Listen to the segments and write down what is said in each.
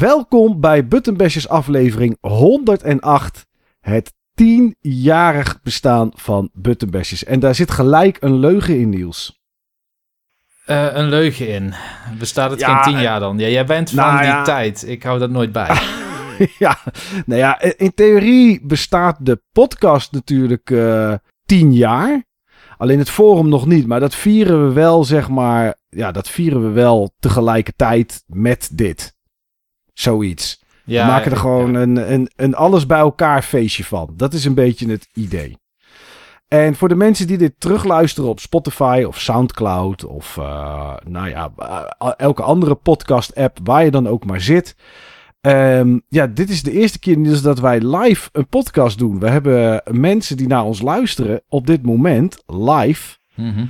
welkom bij Buttonbashers aflevering 108. Het tienjarig bestaan van Buttonbashers. En daar zit gelijk een leugen in, Niels. Eh, een leugen in. Bestaat het Ja, geen tien eh, jaar dan? Ja, jij bent van nou die ja. tijd. Ik hou dat nooit bij. ja, nou ja, in theorie bestaat de podcast natuurlijk eh 10 jaar. Alleen het forum nog niet, maar dat vieren we wel, zeg maar. Ja, dat vieren we wel tegelijkertijd met dit. Zoiets. Ja, we maken er gewoon ja. een, een, een alles bij elkaar feestje van. Dat is een beetje het idee. En voor de mensen die dit terugluisteren op Spotify of Soundcloud of eh, nou ja, eh, elke andere podcast app waar je dan ook maar zit. Ehm, ja, dit is de eerste keer dus dat wij live een podcast doen. We hebben mensen die naar ons luisteren op dit moment live. Mhm.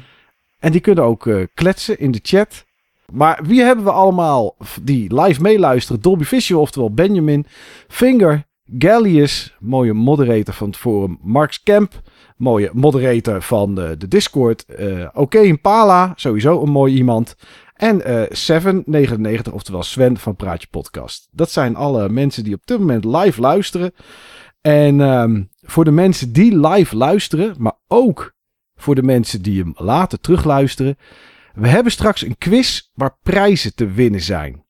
En die kunnen ook eh, kletsen in de chat. Maar wie hebben we allemaal die live meeluisteren? Dolby Visual, oftewel Benjamin. Finger, Gallius, mooie moderator van het forum. Marks Kemp, mooie moderator van de, de Discord. Eh Oké Impala, sowieso een mooi iemand. En eh Seven99, oftewel Sven van Praatje Podcast. Dat zijn alle mensen die op dit moment live luisteren. En ehm, voor de mensen die live luisteren, maar ook voor de mensen die hem later terugluisteren. We hebben straks een quiz waar prijzen te winnen zijn.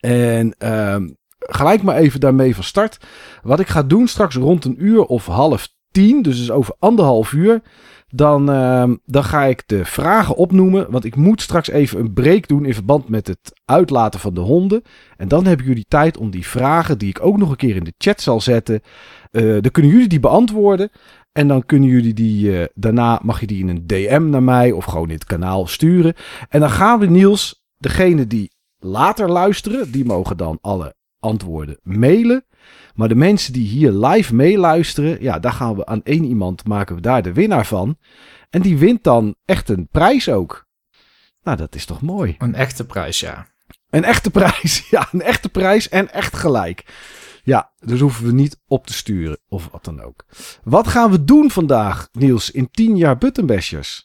En ehm, gelijk maar even daarmee van start. Wat ik ga doen straks rond een uur of half tien, dus is over anderhalf uur. Dan, ehm, dan ga ik de vragen opnoemen. Want ik moet straks even een break doen in verband met het uitlaten van de honden. En dan hebben jullie tijd om die vragen, die ik ook nog een keer in de chat zal zetten. eh, dan kunnen jullie die beantwoorden. En dan kunnen jullie die, eh, daarna mag je die in een DM naar mij of gewoon in het kanaal sturen. En dan gaan we Niels, degene die later luisteren, die mogen dan alle antwoorden mailen. Maar de mensen die hier live meeluisteren, ja, daar gaan we aan één iemand maken we daar de winnaar van. En die wint dan echt een prijs ook. Nou, dat is toch mooi. Een echte prijs, ja. Een echte prijs. Ja, een echte prijs en echt gelijk. Ja, dus hoeven we niet op te sturen of wat dan ook. Wat gaan we doen vandaag, Niels, in 10 jaar Buttonbashers?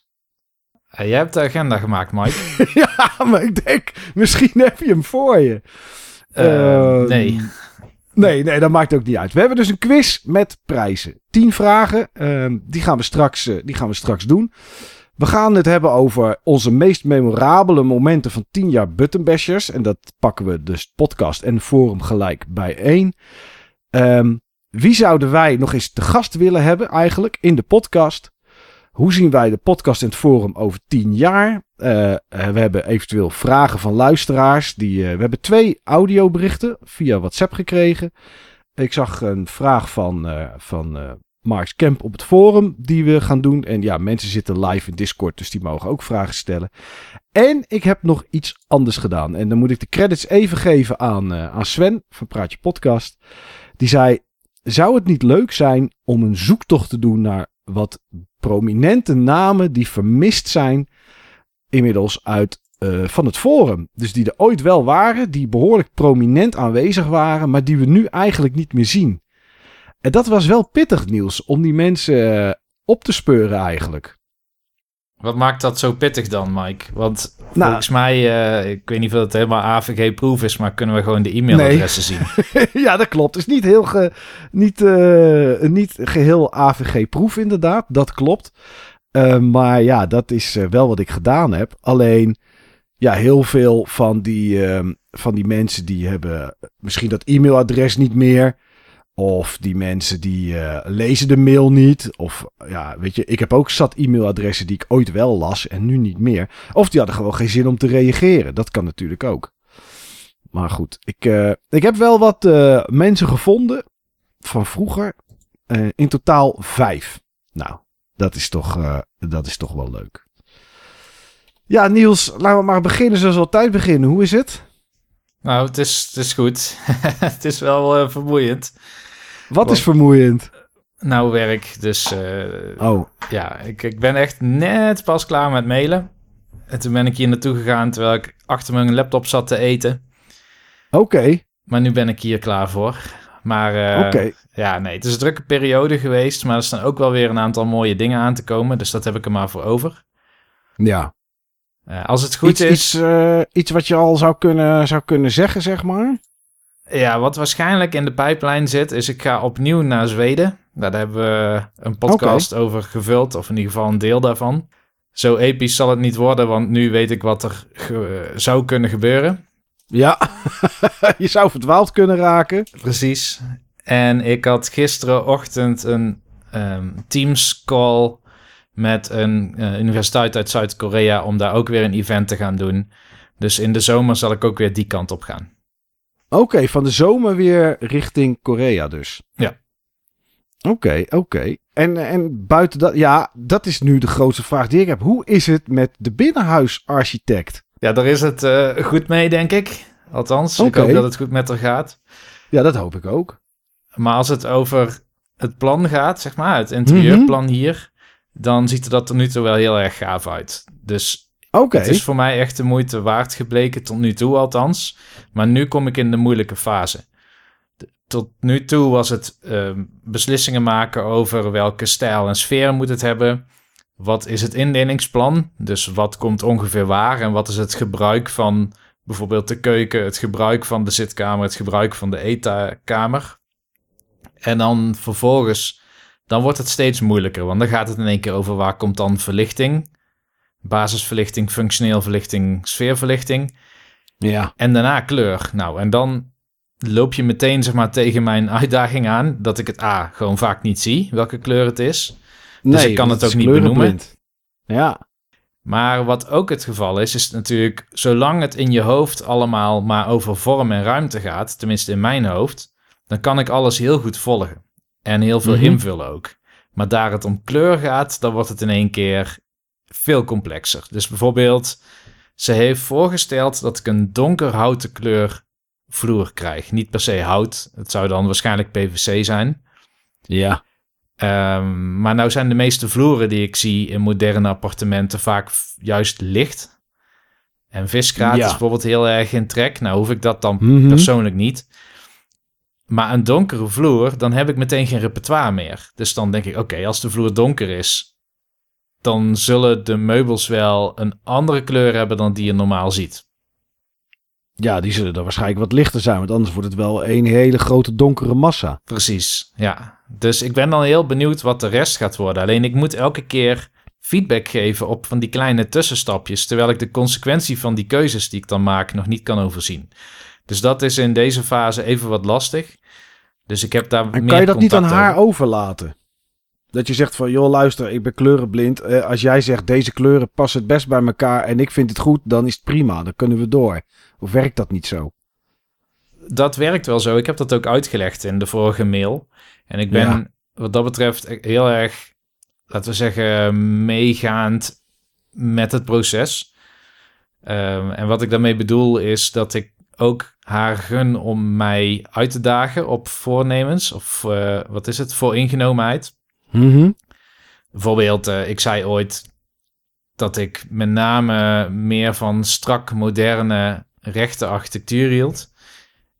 Eh, jij hebt de agenda gemaakt, Mike. ja, maar ik denk, misschien heb je hem voor je. Eh, Ehm, nee. Nee, nee, dat maakt ook niet uit. We hebben dus een quiz met prijzen. 10 vragen, ehm, die, gaan we straks, eh, die gaan we straks doen. We gaan het hebben over onze meest memorabele momenten van 10 jaar Buttonbashers. En dat pakken we dus podcast en forum gelijk bijeen. Ehm wie zouden wij nog eens te gast willen hebben eigenlijk in de podcast? Hoe zien wij de podcast en het forum over 10 jaar? Eh, eh, we hebben eventueel vragen van luisteraars. Die, eh, we hebben twee audioberichten via WhatsApp gekregen. Ik zag een vraag van, van Marks Kemp op het forum die we gaan doen. En ja, mensen zitten live in Discord, dus die mogen ook vragen stellen. En ik heb nog iets anders gedaan. En dan moet ik de credits even geven aan, eh, aan Sven van Praatje Podcast. Die zei, zou het niet leuk zijn om een zoektocht te doen naar wat prominente namen die vermist zijn inmiddels uit eh, van het forum. Dus die er ooit wel waren, die behoorlijk prominent aanwezig waren, maar die we nu eigenlijk niet meer zien. En dat was wel pittig, Niels, om die mensen eh, op te speuren eigenlijk. Wat maakt dat zo pittig dan, Mike? Want Nou- volgens mij, eh, ik weet niet of het helemaal AVG-proof is, maar kunnen we gewoon de e-mailadressen zien. ja, dat klopt. Het is niet, heel ge, niet, eh, niet geheel AVG-proef inderdaad. Dat klopt. Maar ja, dat is wel wat ik gedaan heb. Alleen, ja, heel veel van die, van die mensen die hebben misschien dat e-mailadres niet meer. Of die mensen die eh, lezen de mail niet. Of ja, weet je, ik heb ook zat e-mailadressen die ik ooit wel las en nu niet meer. Of die hadden gewoon geen zin om te reageren. Dat kan natuurlijk ook. Maar goed, ik, eh, ik heb wel wat eh, mensen gevonden van vroeger. In totaal vijf. Nou, dat is toch, dat is toch wel leuk. Ja, Niels, laten we maar beginnen zoals altijd beginnen. Hoe is het? Nou, het is, het is goed. het is wel vermoeiend. Wat is vermoeiend? Nou, werk. Dus eh, Oh, ja, ik, ik ben echt net pas klaar met mailen. En toen ben ik hier naartoe gegaan terwijl ik achter mijn laptop zat te eten. oké. Maar nu ben ik hier klaar voor. Maar Oké. ja, nee, het is een drukke periode geweest. Maar er staan ook wel weer een aantal mooie dingen aan te komen. Dus dat heb ik er maar voor over. Ja. Eh, als het goed iets, is... Iets, iets wat je al zou kunnen, zou kunnen zeggen, zeg maar. Ja, wat waarschijnlijk in de pijplijn zit, is ik ga opnieuw naar Zweden. Daar hebben we een podcast over gevuld, of in ieder geval een deel daarvan. Zo episch zal het niet worden, want nu weet ik wat er zou kunnen gebeuren. Ja, je zou verdwaald kunnen raken. Precies. En ik had gisterenochtend een um, Teams call met een uh, universiteit uit Zuid-Korea om daar ook weer een event te gaan doen. Dus in de zomer zal ik ook weer die kant op gaan. Oké, van de zomer weer richting Korea dus. Ja. Oké, oké. En, en buiten dat, ja, dat is nu de grootste vraag die ik heb. Hoe is het met de binnenhuisarchitect? Ja, daar is het uh, goed mee, denk ik. Althans, ik hoop dat het goed met haar gaat. Ja, dat hoop ik ook. Maar als het over het plan gaat, zeg maar, het interieurplan mhm. hier, dan ziet er dat er nu toe wel heel erg gaaf uit. Dus Okay. Het is voor mij echt de moeite waard gebleken, tot nu toe althans. Maar nu kom ik in de moeilijke fase. Tot nu toe was het ehm, beslissingen maken over welke stijl en sfeer moet het hebben. Wat is het indelingsplan? Dus wat komt ongeveer waar en wat is het gebruik van bijvoorbeeld de keuken, het gebruik van de zitkamer, het gebruik van de eetkamer. En dan vervolgens, dan wordt het steeds moeilijker, want dan gaat het in één keer over waar komt dan verlichting basisverlichting, functioneel verlichting, sfeerverlichting. Ja. En daarna kleur. Nou, en dan loop je meteen zeg maar tegen mijn uitdaging aan dat ik het A gewoon vaak niet zie welke kleur het is. Dus nee, ik kan het ook niet benoemen. Ja. Maar wat ook het geval is, is natuurlijk zolang het in je hoofd allemaal maar over vorm en ruimte gaat, tenminste in mijn hoofd, dan kan ik alles heel goed volgen en heel veel mhm. invullen ook. Maar daar het om kleur gaat, dan wordt het in één keer veel complexer. Dus bijvoorbeeld, ze heeft voorgesteld dat ik een donker houten kleur vloer krijg. Niet per se hout, het zou dan waarschijnlijk PVC zijn. Ja. Um, maar nou zijn de meeste vloeren die ik zie in moderne appartementen vaak juist licht. En viskraat is bijvoorbeeld heel erg in trek. Nou hoef ik dat dan mhm. persoonlijk niet. Maar een donkere vloer, dan heb ik meteen geen repertoire meer. Dus dan denk ik, oké, als de vloer donker is, dan zullen de meubels wel een andere kleur hebben dan die je normaal ziet. Ja, die zullen dan waarschijnlijk wat lichter zijn, want anders wordt het wel een hele grote donkere massa. Precies, ja. Dus ik ben dan heel benieuwd wat de rest gaat worden. Alleen ik moet elke keer feedback geven op van die kleine tussenstapjes, terwijl ik de consequentie van die keuzes die ik dan maak nog niet kan overzien. Dus dat is in deze fase even wat lastig. Dus ik heb daar. En kan je dat niet aan haar overlaten? Dat je zegt van, joh luister, ik ben kleurenblind. Eh, als jij zegt, deze kleuren passen het best bij elkaar en ik vind het goed, dan is het prima. Dan kunnen we door. Of werkt dat niet zo? Dat werkt wel zo. Ik heb dat ook uitgelegd in de vorige mail. En ik ben wat dat betreft heel erg, laten we zeggen, meegaand met het proces. Ehm, en wat ik daarmee bedoel is dat ik ook haar gun om mij uit te dagen op voornemens. Of uh, wat is het? Voor Mm Bijvoorbeeld, uh, ik zei ooit dat ik met name meer van strak, moderne, rechte architectuur hield.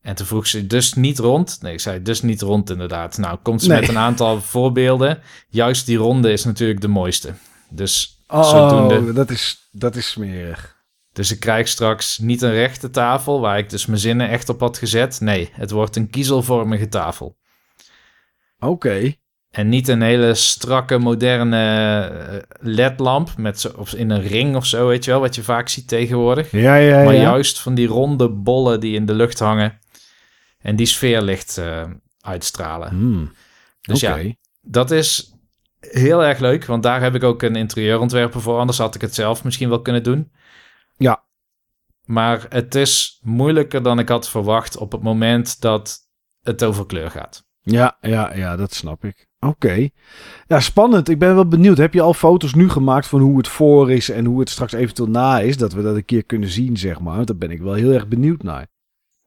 En toen vroeg ze dus niet rond. Nee, ik zei dus niet rond inderdaad. Nou, komt ze met een aantal voorbeelden. Juist die ronde is natuurlijk de mooiste. Dus oh, zodoende... dat is, dat is smerig. Dus ik krijg straks niet een rechte tafel waar ik dus mijn zinnen echt op had gezet. Nee, het wordt een kiezelvormige tafel. Oké. En niet een hele strakke, moderne eh, ledlamp met zo, of in een ring of zo, weet je wel, wat je vaak ziet tegenwoordig. Ja, ja, maar juist van die ronde bollen die in de lucht hangen en die sfeerlicht uh, uitstralen. Hmm. Dus ja, dat is heel erg leuk, want daar heb ik ook een interieurontwerper voor. Anders had ik het zelf misschien wel kunnen doen. Ja. Maar het is moeilijker dan ik had verwacht op het moment dat het over kleur gaat. Ja, ja, ja, dat snap ik. Oké. Ja, spannend. Ik ben wel benieuwd. Heb je al foto's nu gemaakt van hoe het voor is en hoe het straks eventueel na is? Dat we dat een keer kunnen zien, zeg maar. Daar ben ik wel heel erg benieuwd naar.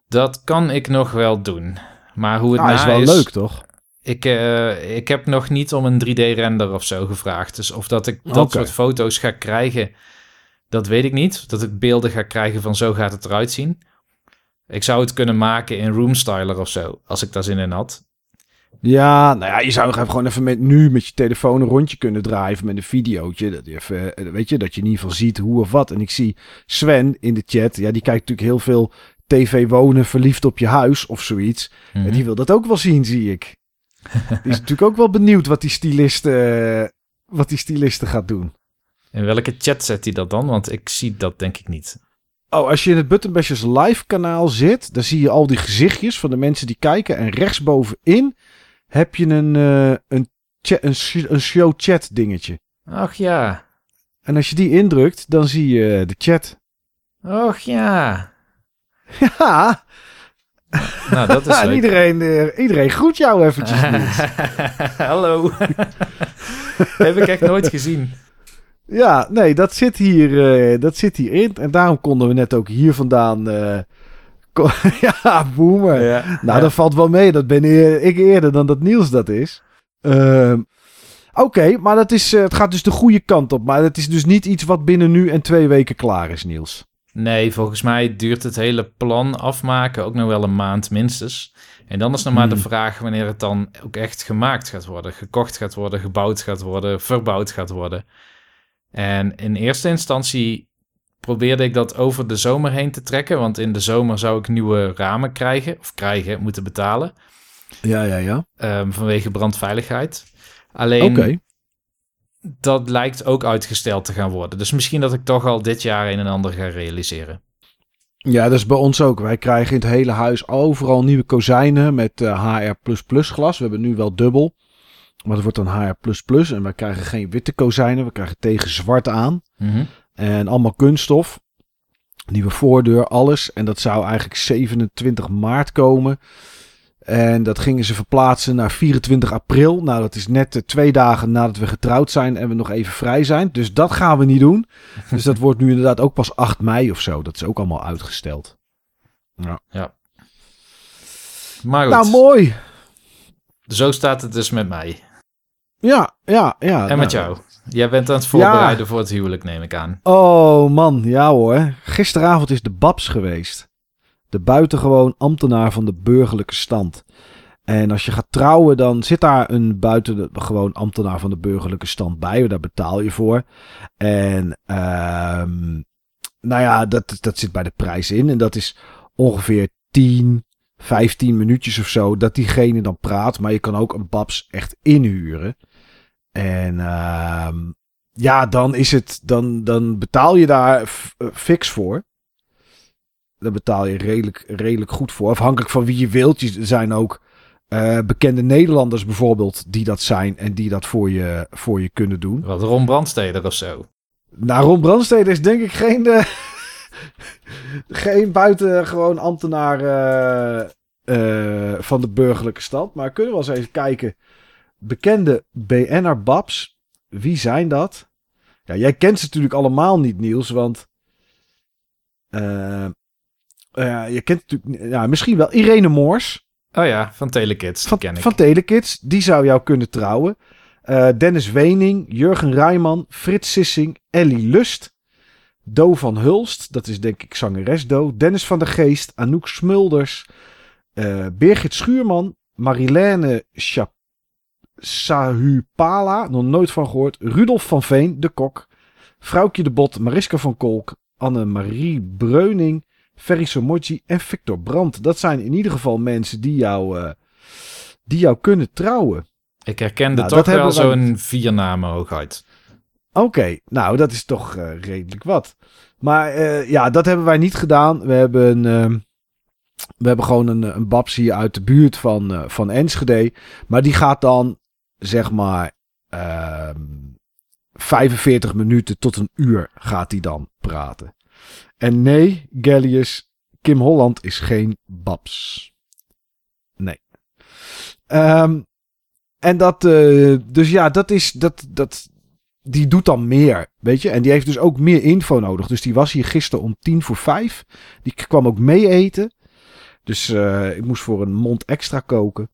Dat kan ik nog wel doen. Maar hoe het ah, na is wel leuk, toch? Ik, uh, ik heb nog niet om een 3D-render of zo gevraagd. Dus of dat ik dat soort foto's ga krijgen, dat weet ik niet. Dat ik beelden ga krijgen van zo gaat het eruit zien. Ik zou het kunnen maken in Roomstyler of zo, als ik daar zin in had. Ja, nou ja, je zou gewoon even met, nu met je telefoon een rondje kunnen draaien met een videootje. Dat je even, eh, weet je, dat je in ieder geval ziet hoe of wat. En ik zie Sven in de chat, ja, die kijkt natuurlijk heel veel TV wonen, verliefd op je huis of zoiets. Mhm. En die wil dat ook wel zien, zie ik. Die is natuurlijk ook wel benieuwd wat die styliste, eh, wat die styliste gaat doen. In welke chat zet hij dat dan? Want ik zie dat denk ik niet. Oh, als je in het Buttonbashers live kanaal zit, dan zie je al die gezichtjes van de mensen die kijken. En rechtsbovenin heb je een, eh, een, een, sh- een show chat dingetje. Ach ja. En als je die indrukt, dan zie je de chat. Och ja. Ja, Nou, dat is leuk. iedereen, eh, iedereen groet jou eventjes. Hallo. Heb ik echt nooit gezien. Ja, nee, dat zit hier, eh, dat zit hierin. En daarom konden we net ook hier vandaan. eh, ja, boomer. Ja. Nou, dat valt wel mee. Dat ben ik eerder dan dat Niels dat is. Ehm, Oké, maar dat is, eh, het gaat dus de goede kant op. Maar het is dus niet iets wat binnen nu en twee weken klaar is, Niels. Nee, volgens mij duurt het hele plan afmaken ook nog wel een maand minstens. En dan is nog maar de Hmm. vraag wanneer het dan ook echt gemaakt gaat worden. Gekocht gaat worden, gebouwd gaat worden, verbouwd gaat worden. En in eerste instantie probeerde ik dat over de zomer heen te trekken. Want in de zomer zou ik nieuwe ramen krijgen, of krijgen, moeten betalen. Ja, ja, ja. ehm, vanwege brandveiligheid. Alleen dat lijkt ook uitgesteld te gaan worden. Dus misschien dat ik toch al dit jaar een en ander ga realiseren. Ja, dat is bij ons ook. Wij krijgen in het hele huis overal nieuwe kozijnen met eh, HR++ glas. We hebben nu wel dubbel. Maar het wordt dan HR++. En wij krijgen geen witte kozijnen. We krijgen tegen zwart aan. Mhm. En allemaal kunststof. Nieuwe voordeur, alles. En dat zou eigenlijk 27 maart komen. En dat gingen ze verplaatsen naar 24 april. Nou, dat is net eh, twee dagen nadat we getrouwd zijn en we nog even vrij zijn. Dus dat gaan we niet doen. Dus dat wordt nu inderdaad ook pas 8 mei of zo. Dat is ook allemaal uitgesteld. Maar goed, Nou, mooi. zo staat het dus met mij. Ja, ja, ja. En met nou, jou. Jij bent aan het voorbereiden voor het huwelijk, neem ik aan. Oh man, ja hoor. Gisteravond is de Babs geweest. De buitengewoon ambtenaar van de burgerlijke stand. En als je gaat trouwen, dan zit daar een buitengewoon ambtenaar van de burgerlijke stand bij. Daar betaal je voor. En ehm, nou ja, dat, dat zit bij de prijs in. En dat is ongeveer 10, 15 minuutjes of zo dat diegene dan praat. Maar je kan ook een Babs echt inhuren. En ehm, ja, dan is het, dan, dan betaal je daar eh, fix voor. Daar betaal je redelijk, redelijk goed voor. Afhankelijk van wie je wilt. Er zijn ook eh, bekende Nederlanders bijvoorbeeld die dat zijn en die dat voor je, voor je kunnen doen. Wat Ron Brandsteder of zo. Nou, Ron Brandstede is denk ik geen, eh, geen buitengewoon ambtenaar van de burgerlijke stand. Maar kunnen we wel eens even kijken. Bekende BN'er Babs. Wie zijn dat? Ja, jij kent ze natuurlijk allemaal niet, Niels, want... eh, eh, je kent natuurlijk... Ja, misschien wel Irene Moors Oh ja, van Telekids, van, ken ik. van Telekids. Die zou jou kunnen trouwen. Eh, Dennis Wening, Jurgen Rijman, Frits Sissing, Ellie Lust. Do van Hulst, dat is denk ik zangeres Do. Dennis van der Geest, Anouk Smulders. Birgit Schuurman, Marilène Chap Sahupala, nog nooit van gehoord. Rudolf van Veen, de kok. Vrouwtje de Bot, Mariska van Kolk, Anne-Marie Breuning, Ferry en Victor Brandt. Dat zijn in ieder geval mensen die jou, eh, die jou kunnen trouwen. Ik herkende Nou, toch wel zo'n vier namen hooguit. Oké, nou dat is toch eh, redelijk wat. Maar eh, ja, dat hebben wij niet gedaan. We hebben, ehm, we hebben gewoon een, een babs hier uit de buurt van, van Enschede. Maar die gaat dan, zeg maar, ehm 45 minuten tot een uur gaat die dan praten. En nee, Gellius, Kim Holland is geen babs. Nee. Ehm, en dat, eh, dus ja, dat is, dat, dat, die doet dan meer, weet je. En die heeft dus ook meer info nodig. Dus die was hier gisteren om tien voor vijf. Die kwam ook mee eten. Dus eh, ik moest voor een mond extra koken.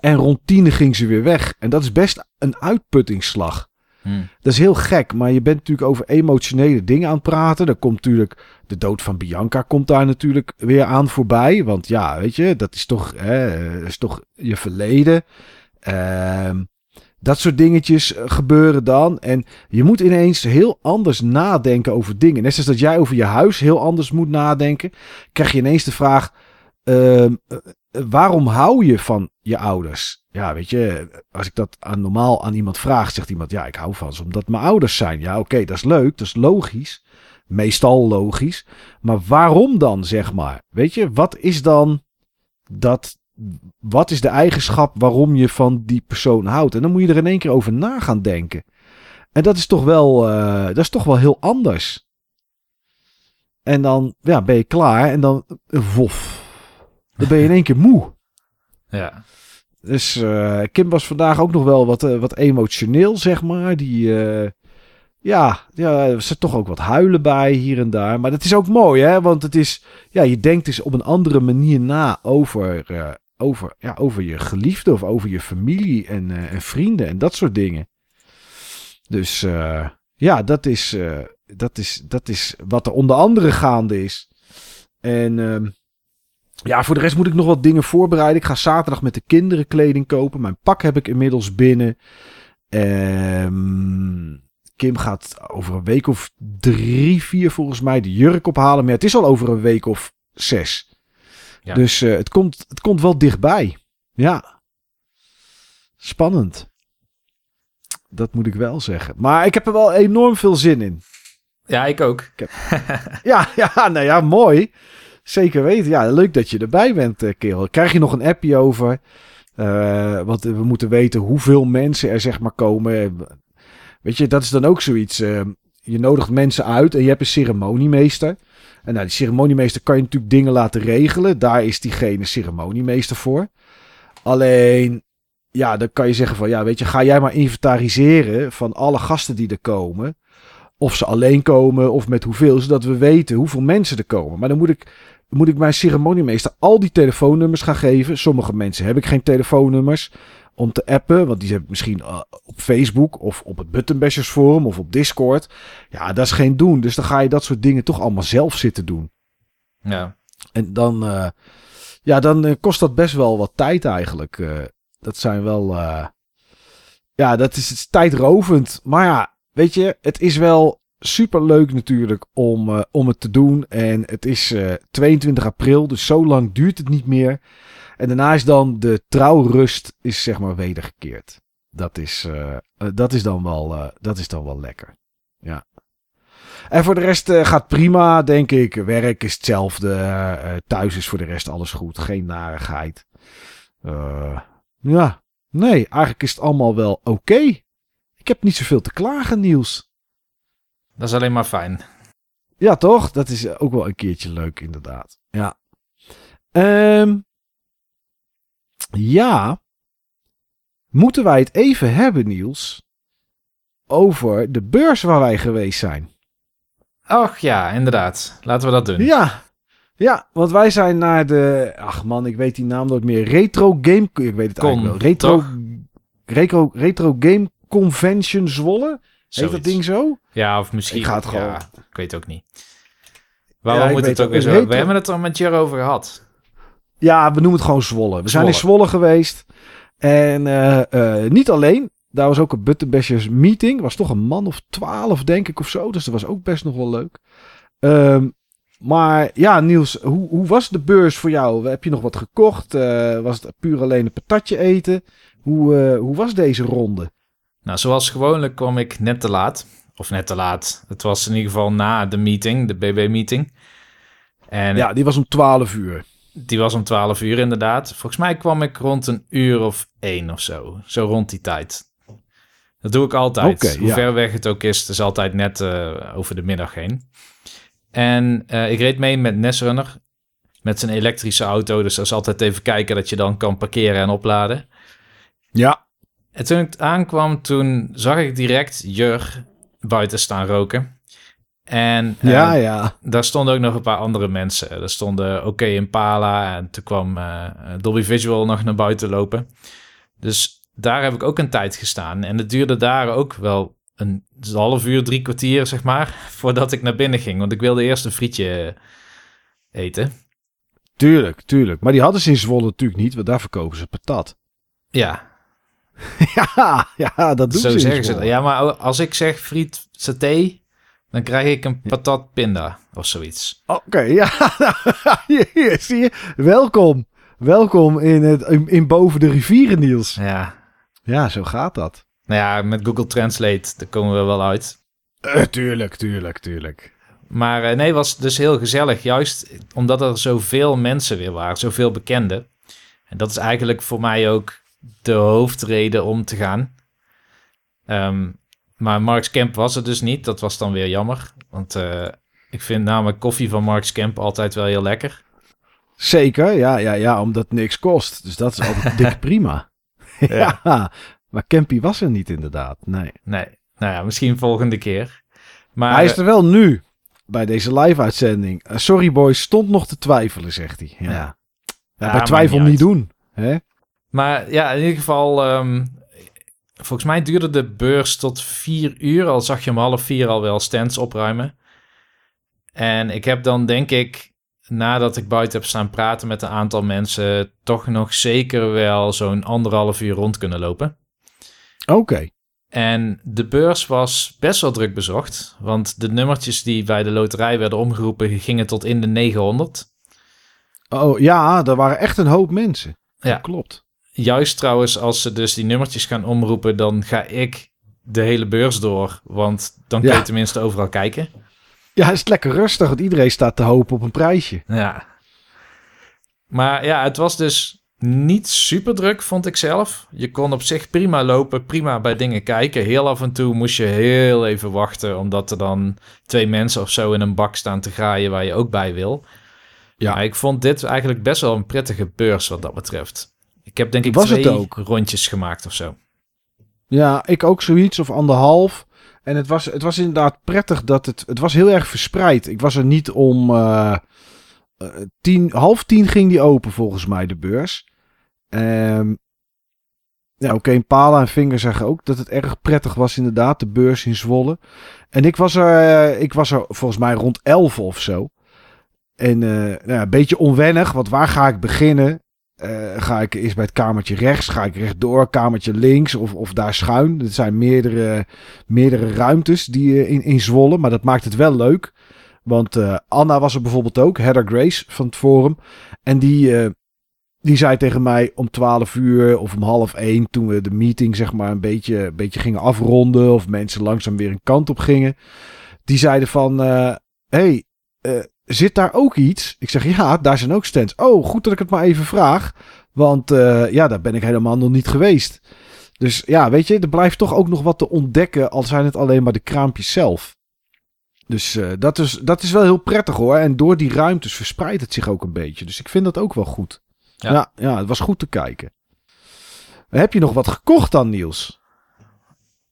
En rond tien ging ze weer weg. En dat is best een uitputtingsslag. Hm. Dat is heel gek, maar je bent natuurlijk over emotionele dingen aan het praten. Er komt natuurlijk de dood van Bianca komt daar natuurlijk weer aan voorbij. Want ja, weet je, dat is toch, hè, is toch je verleden. Ehm, Dat soort dingetjes eh, gebeuren dan. En je moet ineens heel anders nadenken over dingen. Net zoals dat jij over je huis heel anders moet nadenken. Krijg je ineens de vraag: ehm, eh, waarom hou je van je ouders? Ja, weet je, als ik dat aan, normaal aan iemand vraag, zegt iemand: ja, ik hou van ze omdat mijn ouders zijn. Ja, oké, dat is leuk, dat is logisch. Meestal logisch. Maar waarom dan, zeg maar? Weet je, wat is dan dat wat is de eigenschap waarom je van die persoon houdt? En dan moet je er in één keer over na gaan denken. En dat is toch wel, uh, dat is toch wel heel anders. En dan ja, ben je klaar en dan wof. Dan ben je in één keer moe. Ja. Dus uh, Kim was vandaag ook nog wel wat, uh, wat emotioneel, zeg maar. Die, ja, ja, er zit toch ook wat huilen bij hier en daar. Maar dat is ook mooi, hè? Want het is, ja, je denkt dus op een andere manier na over, over, ja, over je geliefde of over je familie en, uh, en vrienden en dat soort dingen. Dus uh, ja, dat is, uh, dat, is, dat is wat er onder andere gaande is. En ehm, ja, voor de rest moet ik nog wat dingen voorbereiden. Ik ga zaterdag met de kinderen kleding kopen. Mijn pak heb ik inmiddels binnen. Um, Kim gaat over een week of drie, vier volgens mij de jurk ophalen. Maar het is al over een week of zes. Ja. Dus uh, het, komt, het komt wel dichtbij. Ja. Spannend. Dat moet ik wel zeggen. Maar ik heb er wel enorm veel zin in. Ja, ik ook. Ik heb... ja, ja, nou ja, mooi. Zeker weten. Ja, leuk dat je erbij bent, uh, kerel. Krijg je nog een appje over? Uh, want we moeten weten hoeveel mensen er zeg maar komen. Weet je, dat is dan ook zoiets. Uh, je nodigt mensen uit en je hebt een ceremoniemeester. En nou, die ceremoniemeester kan je natuurlijk dingen laten regelen. Daar is diegene ceremoniemeester voor. Alleen, ja, dan kan je zeggen van, ja, weet je, ga jij maar inventariseren van alle gasten die er komen. Of ze alleen komen of met hoeveel, zodat we weten hoeveel mensen er komen. Maar dan moet ik, moet ik mijn ceremoniemeester al die telefoonnummers gaan geven. Sommige mensen heb ik geen telefoonnummers om te appen. Want die heb ik misschien uh, op Facebook of op het Buttonbashers forum of op Discord. Ja, dat is geen doen. Dus dan ga je dat soort dingen toch allemaal zelf zitten doen. Ja. En dan, uh, ja, dan uh, kost dat best wel wat tijd eigenlijk. dat zijn wel, ja, dat is, is tijdrovend. Maar ja, weet je, het is wel super leuk natuurlijk om, om het te doen. En het is 22 april, dus zo lang duurt het niet meer. En daarna is dan de trouwrust is zeg maar wedergekeerd. Dat is, uh, dat is, dan, wel, dat is dan wel lekker. Ja. En voor de rest gaat prima, denk ik. Werk is hetzelfde. thuis is voor de rest alles goed. Geen narigheid. ja, nee, eigenlijk is het allemaal wel oké. Ik heb niet zoveel te klagen, Niels. Dat is alleen maar fijn. Ja, toch? Dat is ook wel een keertje leuk, inderdaad. Ja. Um, ja, moeten wij het even hebben, Niels, over de beurs waar wij geweest zijn. Ach ja, inderdaad. Laten we dat doen. Ja, ja, want wij zijn naar de. Ach man, ik weet die naam nooit meer. Retro Game. Ik weet het eigenlijk wel. Retro, retro, retro Game Convention Zwolle. Heet dat ding zo? Ja, of misschien. Ik ga het gewoon. Ja, ik weet het ook niet. Waarom ja, moet het ook weer zo? We hebben het er met je over gehad. Ja, we noemen het gewoon Zwolle. We zijn in Zwolle geweest. En uh, uh, niet alleen. Daar was ook een Buttonbashers meeting. was toch een man of twaalf, denk ik, of zo. Dus dat was ook best nog wel leuk. Um, maar ja, Niels, hoe, hoe was de beurs voor jou? Heb je nog wat gekocht? Uh, was het puur alleen een patatje eten? Hoe, hoe was deze ronde? Nou, zoals gewoonlijk kwam ik net te laat. Of net te laat. Het was in ieder geval na de meeting, de BB-meeting. En ja, die was om 12 uur. Die was om 12 uur inderdaad. Volgens mij kwam ik rond een uur of één of zo. Zo rond die tijd. Dat doe ik altijd. Okay, Hoe ver weg het ook is, het is altijd net uh, over de middag heen. En uh, ik reed mee met Nesrunner. Met zijn elektrische auto. Dus dat is altijd even kijken dat je dan kan parkeren en opladen. Ja. En toen ik aankwam, toen zag ik direct Jur buiten staan roken. En ja, ja. daar stonden ook nog een paar andere mensen. Er stonden Oké okay Impala en toen kwam uh, Dolby Visual nog naar buiten lopen. Dus daar heb ik ook een tijd gestaan. En het duurde daar ook wel een half uur, drie kwartier, zeg maar, voordat ik naar binnen ging. Want ik wilde eerst een frietje eten. Tuurlijk, tuurlijk. Maar die hadden ze in Zwolle natuurlijk niet, want daar verkopen ze patat. Ja. ja, ja, dat doen Zo ze zeggen ze dat. Ja, maar als ik zeg friet saté, dan krijg ik een patat pinda of zoiets. Oké, ja. hier, zie je. Welkom. Welkom in, het, in, in boven de rivieren, Niels. Ja, Ja, zo gaat dat. nou ja, met Google Translate, daar komen we wel uit. Eh, tuurlijk, tuurlijk, tuurlijk. Maar eh, nee, was dus heel gezellig. Juist omdat er zoveel mensen weer waren, zoveel bekenden. En dat is eigenlijk voor mij ook de hoofdreden om te gaan. Ehm, maar Marks Camp was er dus niet. Dat was dan weer jammer. Want eh, ik vind namelijk koffie van Marks Camp altijd wel heel lekker. Zeker, ja, ja, ja, omdat het niks kost. Dus dat is altijd dik prima. ja. maar Campy was er niet inderdaad, nee. Nee, nou ja, misschien volgende keer. Maar hij is er wel nu, bij deze live-uitzending. Eh, sorry boys, stond nog te twijfelen, zegt hij. Ja, Ja. bij twijfel niet niet, doen. Hè? Maar ja, in ieder geval, ehm, volgens mij duurde de beurs tot vier uur. Al zag je om half vier al wel stands opruimen. En ik heb dan denk ik, nadat ik buiten heb staan praten met een aantal mensen, toch nog zeker wel zo'n anderhalf uur rond kunnen lopen. Oké. En de beurs was best wel druk bezocht, want de nummertjes die bij de loterij werden omgeroepen gingen tot in de 900. Oh ja, er waren echt een hoop mensen. Ja. Dat klopt. Juist trouwens, als ze dus die nummertjes gaan omroepen, dan ga ik de hele beurs door. Want dan kun Ja. je tenminste overal kijken. Ja, het is lekker rustig, want iedereen staat te hopen op een prijsje. Ja. Maar ja, het was dus niet super druk, vond ik zelf. Je kon op zich prima lopen, prima bij dingen kijken. Heel af en toe moest je heel even wachten, omdat er dan twee mensen of zo in een bak staan te graaien waar je ook bij wil. Ja. Maar ik vond dit eigenlijk best wel een prettige beurs wat dat betreft. Ik heb denk ik Was het twee ook? rondjes gemaakt of zo. Ja, ik ook zoiets of anderhalf. En het was, het was inderdaad prettig dat het... Het was heel erg verspreid. Ik was er niet om... eh, eh, tien, half tien ging die open volgens mij, de beurs. Ehm ja, oké, Pala en Vinger zeggen ook dat het erg prettig was inderdaad, de beurs in Zwolle. En ik was er, eh, ik was er volgens mij rond 11 of zo. En nou ja, een beetje onwennig, want waar ga ik beginnen? Eh, ga ik eerst bij het kamertje rechts? Ga ik rechtdoor? Kamertje links? Of, of daar schuin? Er zijn meerdere, meerdere ruimtes die, eh, in, in Zwolle, maar dat maakt het wel leuk. Want eh, Anna was er bijvoorbeeld ook, Heather Grace van het Forum. En die, die zei tegen mij om 12 uur of om half 1, toen we de meeting zeg maar een beetje, een beetje gingen afronden. Of mensen langzaam weer een kant op gingen. Die zeiden van, eh hey, zit daar ook iets? Ik zeg, ja, daar zijn ook stands. Oh, goed dat ik het maar even vraag. Want eh, ja, daar ben ik helemaal nog niet geweest. Dus ja, weet je, er blijft toch ook nog wat te ontdekken. Al zijn het alleen maar de kraampjes zelf. Dus eh, dat, is, dat is wel heel prettig hoor. En door die ruimtes verspreidt het zich ook een beetje. Dus ik vind dat ook wel goed. Ja. Ja, ja, het was goed te kijken. Heb je nog wat gekocht dan, Niels?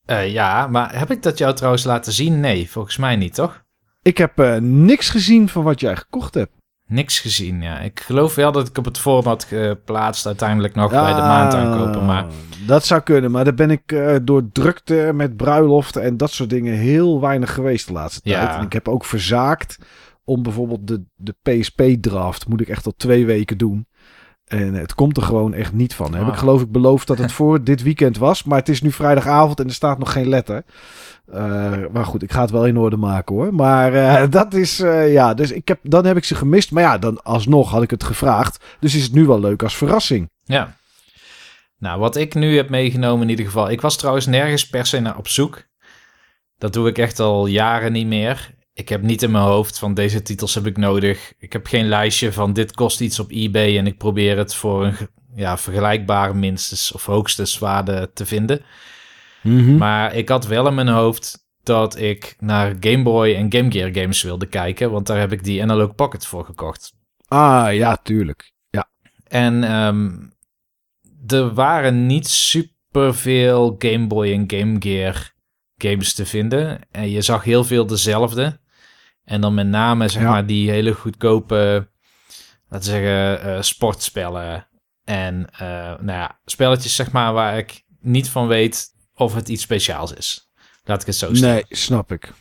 Eh, ja, maar heb ik dat jou trouwens laten zien? Nee, volgens mij niet, toch? Ik heb eh, niks gezien van wat jij gekocht hebt. Niks gezien, ja. Ik geloof wel dat ik op het forum had geplaatst uiteindelijk nog bij de maand aankopen, maar... Ah, Dat zou kunnen, maar daar ben ik eh, door drukte met bruiloften en dat soort dingen heel weinig geweest de laatste Ja. tijd. En ik heb ook verzaakt om bijvoorbeeld de, de PSP-draft, moet ik echt al twee weken doen. En het komt er gewoon echt niet van. Heb Ah. ik geloof ik beloofd dat het voor dit weekend was, maar het is nu vrijdagavond en er staat nog geen letter. Eh, maar goed, ik ga het wel in orde maken hoor. Maar eh, dat is, eh, ja, dus ik heb, dan heb ik ze gemist. Maar ja, dan alsnog had ik het gevraagd. Dus is het nu wel leuk als verrassing. Ja. Nou, wat ik nu heb meegenomen in ieder geval. Ik was trouwens nergens per se naar op zoek. Dat doe ik echt al jaren niet meer. Ik heb niet in mijn hoofd van deze titels heb ik nodig. Ik heb geen lijstje van dit kost iets op eBay en ik probeer het voor een ja, vergelijkbare minstens of hoogste waarde te vinden. Maar ik had wel in mijn hoofd dat ik naar Game Boy en Game Gear games wilde kijken, want daar heb ik die Analog Pocket voor gekocht. Ah, ja, tuurlijk. Ja. En ehm, er waren niet superveel Game Boy en Game Gear games te vinden. En je zag heel veel dezelfde. En dan met name zeg Ja. maar die hele goedkope, laten we zeggen, eh, sportspellen. En eh, nou ja, spelletjes zeg maar waar ik niet van weet of het iets speciaals is. Laat ik het zo stellen. Nee, snap ik.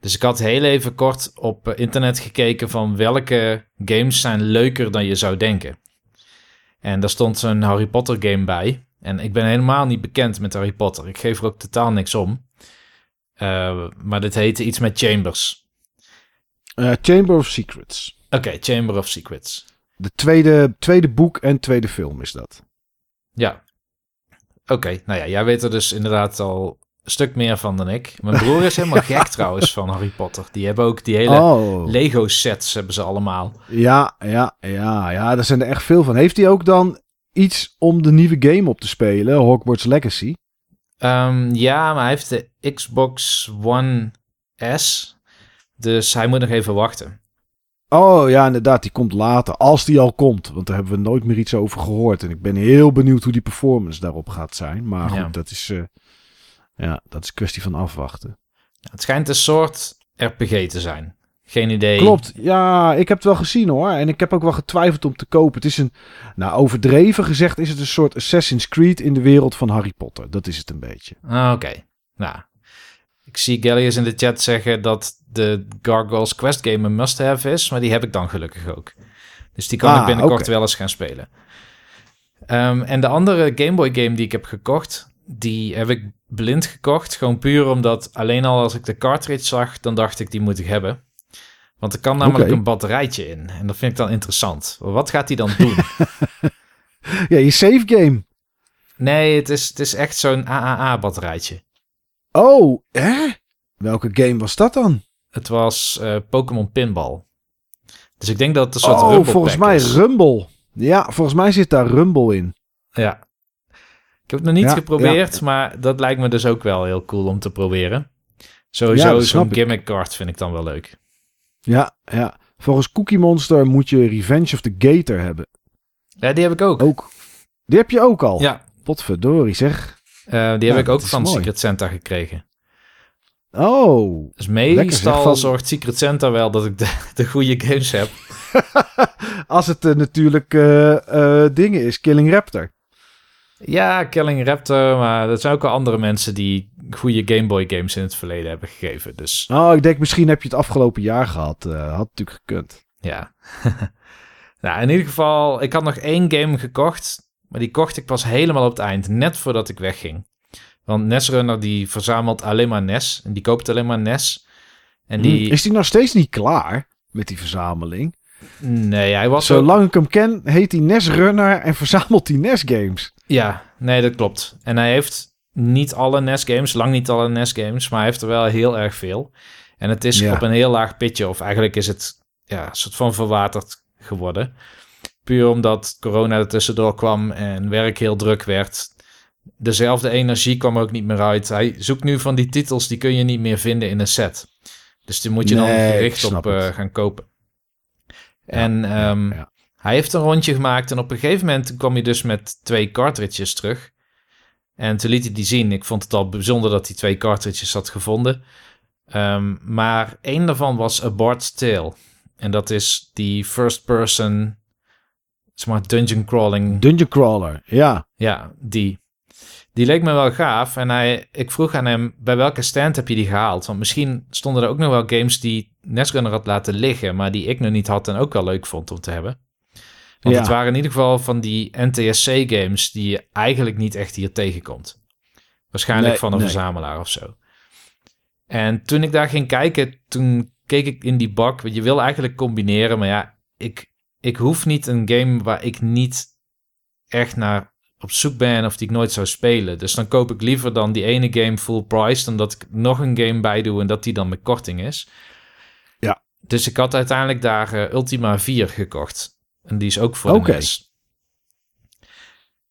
Dus ik had heel even kort op eh, internet gekeken van welke games zijn leuker dan je zou denken. En daar stond zo'n Harry Potter game bij. En ik ben helemaal niet bekend met Harry Potter. Ik geef er ook totaal niks om. Uh, maar dit heette iets met Chambers. Uh, Chamber of Secrets. Oké, okay, Chamber of Secrets. De tweede, tweede boek en tweede film is dat. Ja. Oké, nou ja, jij weet er dus inderdaad al een stuk meer van dan ik. Mijn broer is helemaal gek trouwens van Harry Potter. Die hebben ook die hele oh. Lego sets hebben ze allemaal. Ja, ja, ja, ja, daar zijn er echt veel van. Heeft hij ook dan iets om de nieuwe game op te spelen, Hogwarts Legacy? Um, ja, maar hij heeft de Xbox One S. Dus hij moet nog even wachten. Oh ja, inderdaad, die komt later. Als die al komt. Want daar hebben we nooit meer iets over gehoord. En ik ben heel benieuwd hoe die performance daarop gaat zijn. Maar goed, dat is, uh, ja, dat is kwestie van afwachten. Het schijnt een soort RPG te zijn. Geen idee. Klopt. Ja, ik heb het wel gezien hoor. En ik heb ook wel getwijfeld om te kopen. Het is een, nou overdreven gezegd, is het een soort Assassin's Creed in de wereld van Harry Potter. Dat is het een beetje. Ah, oké. Nou, ik zie Gallius in de chat zeggen dat de Gargoyles Quest game een must-have is. Maar die heb ik dan gelukkig ook. Dus die kan ik ah, binnenkort wel eens gaan spelen. Um, en de andere Game Boy game die ik heb gekocht, die heb ik blind gekocht. Gewoon puur omdat alleen al als ik de cartridge zag, dan dacht ik die moet ik hebben. Want er kan namelijk een batterijtje in. En dat vind ik dan interessant. Wat gaat hij dan doen? ja, je save game. Nee, het is, het is echt zo'n AAA-batterijtje. Oh, hè? Welke game was dat dan? Het was uh, Pokémon Pinball. Dus ik denk dat het een soort oh, Rumble volgens mij Rumble. Ja, volgens mij zit daar Rumble in. Ja. Ik heb het nog niet geprobeerd, maar dat lijkt me dus ook wel heel cool om te proberen. Sowieso zo'n gimmick card vind ik dan wel leuk. Ja, ja. Volgens Cookie Monster moet je Revenge of the Gator hebben. Ja, die heb ik ook. Ook. Die heb je ook al? Ja. Potverdorie zeg. Uh, die heb ik ook van Secret Santa gekregen. Oh. Dus meestal van... zorgt Secret Santa wel dat ik de, de goede games heb. Als het uh, natuurlijk uh, dingen is, Killing Raptor. Ja, Killing Raptor, maar er zijn ook al andere mensen die goede Game Boy games in het verleden hebben gegeven. Dus... Oh, ik denk misschien heb je het afgelopen jaar gehad. Had natuurlijk gekund. Ja. nou, in ieder geval, ik had nog één game gekocht, maar die kocht ik pas helemaal op het eind, net voordat ik wegging. Want Nesrunner die verzamelt alleen maar NES en die koopt alleen maar NES. En die... Hmm, is die nog steeds niet klaar met die verzameling? Nee, hij was... Zolang ik hem ken, heet hij NES Runner en verzamelt hij NES games. Ja, nee, dat klopt. En hij heeft niet alle NES games, lang niet alle NES games, maar hij heeft er wel heel erg veel. En het is op een heel laag pitje, of eigenlijk is het ja, een soort van verwaterd geworden. Puur omdat corona er tussendoor kwam en werk heel druk werd. Dezelfde energie kwam ook niet meer uit. Hij zoekt nu van die titels, die kun je niet meer vinden in een set. Dus die moet je dan gericht op uh, gaan kopen. En um, ja, hij heeft een rondje gemaakt en op een gegeven moment kwam hij dus met twee cartridges terug. En toen liet hij die zien. Ik vond het al bijzonder dat hij twee cartridges had gevonden. Um, maar één daarvan was A Bard's Tale. En dat is die first person smart dungeon crawling. Dungeon crawler, ja. Ja, die. Die leek me wel gaaf. En hij, ik vroeg aan hem, bij welke stand heb je die gehaald? Want misschien stonden er ook nog wel games die Nesrunner had laten liggen, maar die ik nog niet had en ook wel leuk vond om te hebben. Want het waren in ieder geval van die NTSC-games die je eigenlijk niet echt hier tegenkomt. Waarschijnlijk van een verzamelaar of zo. En toen ik daar ging kijken, toen keek ik in die bak. Want je wil eigenlijk combineren, maar ja, ik, ik hoef niet een game waar ik niet echt naar op zoek ben of die ik nooit zou spelen. Dus dan koop ik liever dan die ene game full price dan dat ik nog een game bij doe en dat die dan met korting is. Ja. Dus ik had uiteindelijk daar uh, Ultima 4 gekocht. En die is ook voor okay. de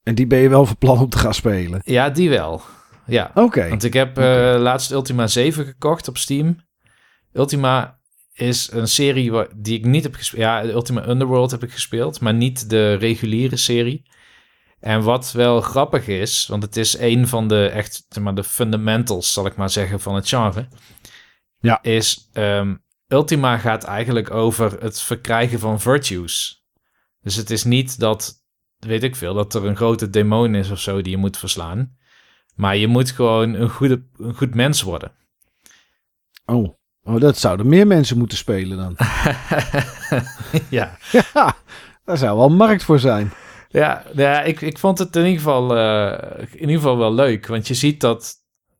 En die ben je wel van plan om te gaan spelen? Ja, die wel. Ja. Oké. Want ik heb uh, laatst Ultima 7 gekocht op Steam. Ultima is een serie die ik niet heb gespeeld. Ja, Ultima Underworld heb ik gespeeld, maar niet de reguliere serie. En wat wel grappig is, want het is een van de echt, zeg maar, de fundamentals, zal ik maar zeggen, van het genre. Ja. Is um, Ultima gaat eigenlijk over het verkrijgen van virtues. Dus het is niet dat, weet ik veel, dat er een grote demon is of zo die je moet verslaan. Maar je moet gewoon een, goede, een goed mens worden. Oh. Oh, dat zouden meer mensen moeten spelen dan. ja. ja, daar zou wel markt voor zijn. Ja, ja ik, ik vond het in ieder, geval, eh, in ieder geval wel leuk. Want je ziet dat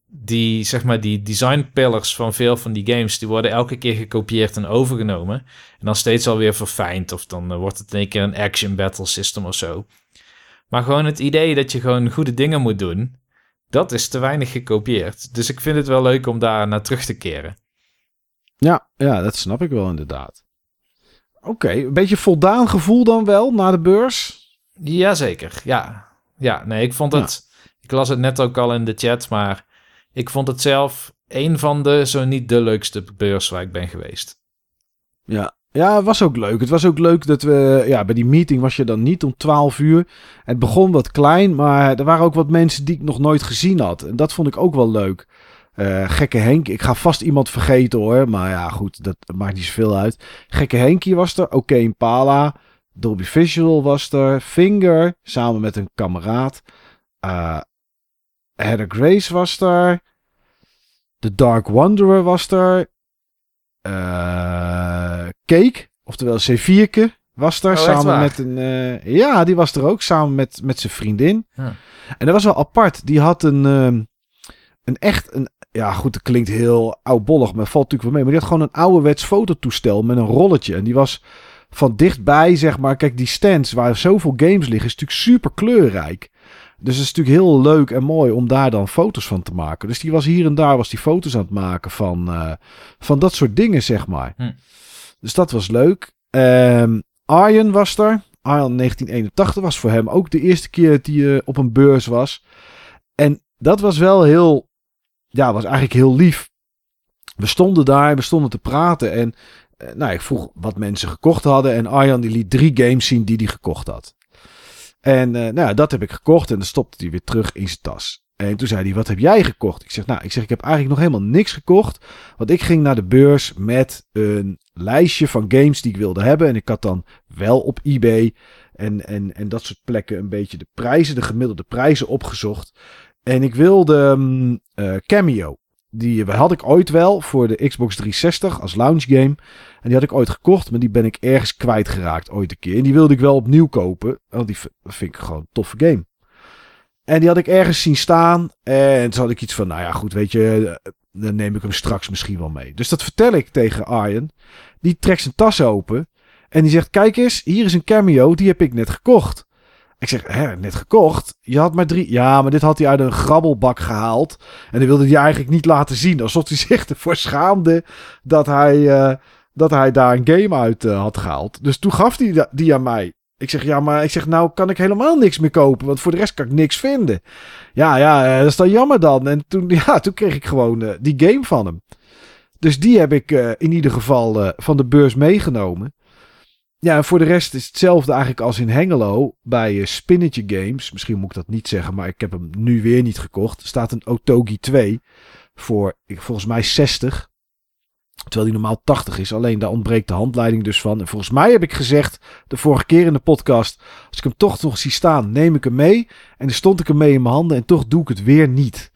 die, zeg maar, die design pillars van veel van die games... die worden elke keer gekopieerd en overgenomen. En dan steeds alweer verfijnd. Of dan eh, wordt het in één keer een action battle system of zo. Maar gewoon het idee dat je gewoon goede dingen moet doen... dat is te weinig gekopieerd. Dus ik vind het wel leuk om daar naar terug te keren. Ja, ja dat snap ik wel inderdaad. Oké, een beetje voldaan gevoel dan wel na de beurs? Jazeker, ja. Ja, nee, ik vond het... Ik las het net ook al in de chat, maar ik vond het zelf een van de, zo niet de leukste beurs waar ik ben geweest. Ja, ja, het was ook leuk. Het was ook leuk dat we, ja, bij die meeting was je dan niet om 12 uur. Het begon wat klein, maar er waren ook wat mensen die ik nog nooit gezien had. En dat vond ik ook wel leuk. Uh, gekke Henk, ik ga vast iemand vergeten hoor, maar ja goed, dat maakt niet zoveel uit. Gekke Henkie was er, Oké okay, Impala, Dolby Visual was er, Finger, samen met een kameraad. Uh, Heather Grace was er. The Dark Wanderer was er. Uh, Cake, oftewel C4 was er. Oh, samen met een. Ja, die was er ook. Samen met, met zijn vriendin. En dat was wel apart. Die had een. Uh, een echt. Een, ja, goed, het klinkt heel oudbollig, maar valt natuurlijk wel mee. Maar die had gewoon een ouderwets fototoestel met een rolletje. En die was van dichtbij, zeg maar. Kijk, die stands waar zoveel games liggen, is natuurlijk super kleurrijk. Dus het is natuurlijk heel leuk en mooi om daar dan foto's van te maken. Dus die was hier en daar was die foto's aan het maken van, uh, van dat soort dingen, zeg maar. Hm. Dus dat was leuk. Um, Arjen was er. Arjen 1981 was voor hem ook de eerste keer dat hij uh, op een beurs was. En dat was wel heel, ja, was eigenlijk heel lief. We stonden daar, we stonden te praten en uh, nou, ik vroeg wat mensen gekocht hadden. En Arjan die liet drie games zien die hij gekocht had. En uh, nou, dat heb ik gekocht en dan stopte hij weer terug in zijn tas. En toen zei hij, wat heb jij gekocht? Ik zeg, nou, ik zeg, ik heb eigenlijk nog helemaal niks gekocht. Want ik ging naar de beurs met een lijstje van games die ik wilde hebben. En ik had dan wel op eBay en, en, en dat soort plekken een beetje de prijzen, de gemiddelde prijzen opgezocht. En ik wilde um, Cameo. Die had ik ooit wel voor de Xbox 360 als launch game. En die had ik ooit gekocht, maar die ben ik ergens kwijtgeraakt ooit een keer. En die wilde ik wel opnieuw kopen, want die vind ik gewoon een toffe game. En die had ik ergens zien staan. En toen had ik iets van, nou ja, goed, weet je, dan neem ik hem straks misschien wel mee. Dus dat vertel ik tegen Arjen. Die trekt zijn tas open. En die zegt, kijk eens, hier is een cameo, die heb ik net gekocht. Ik zeg, hè, net gekocht. Je had maar drie. Ja, maar dit had hij uit een grabbelbak gehaald. En dan wilde hij eigenlijk niet laten zien. Alsof hij zich ervoor schaamde dat hij, uh, dat hij daar een game uit uh, had gehaald. Dus toen gaf hij die aan mij. Ik zeg, ja, maar ik zeg, nou kan ik helemaal niks meer kopen. Want voor de rest kan ik niks vinden. Ja, ja, uh, dat is dan jammer dan. En toen, ja, toen kreeg ik gewoon die game van hem. Dus die heb ik in ieder geval van de beurs meegenomen. Ja, voor de rest is hetzelfde eigenlijk als in Hengelo bij uh, Spinnetje Games. Misschien moet ik dat niet zeggen, maar ik heb hem nu weer niet gekocht. Er staat een Otogi 2 voor volgens mij 60. Terwijl die normaal 80 is. Alleen daar ontbreekt de handleiding dus van. En volgens mij heb ik gezegd de vorige keer in de podcast. Als ik hem toch nog zie staan, neem ik hem mee. En dan stond ik hem mee in mijn handen en toch doe ik het weer niet.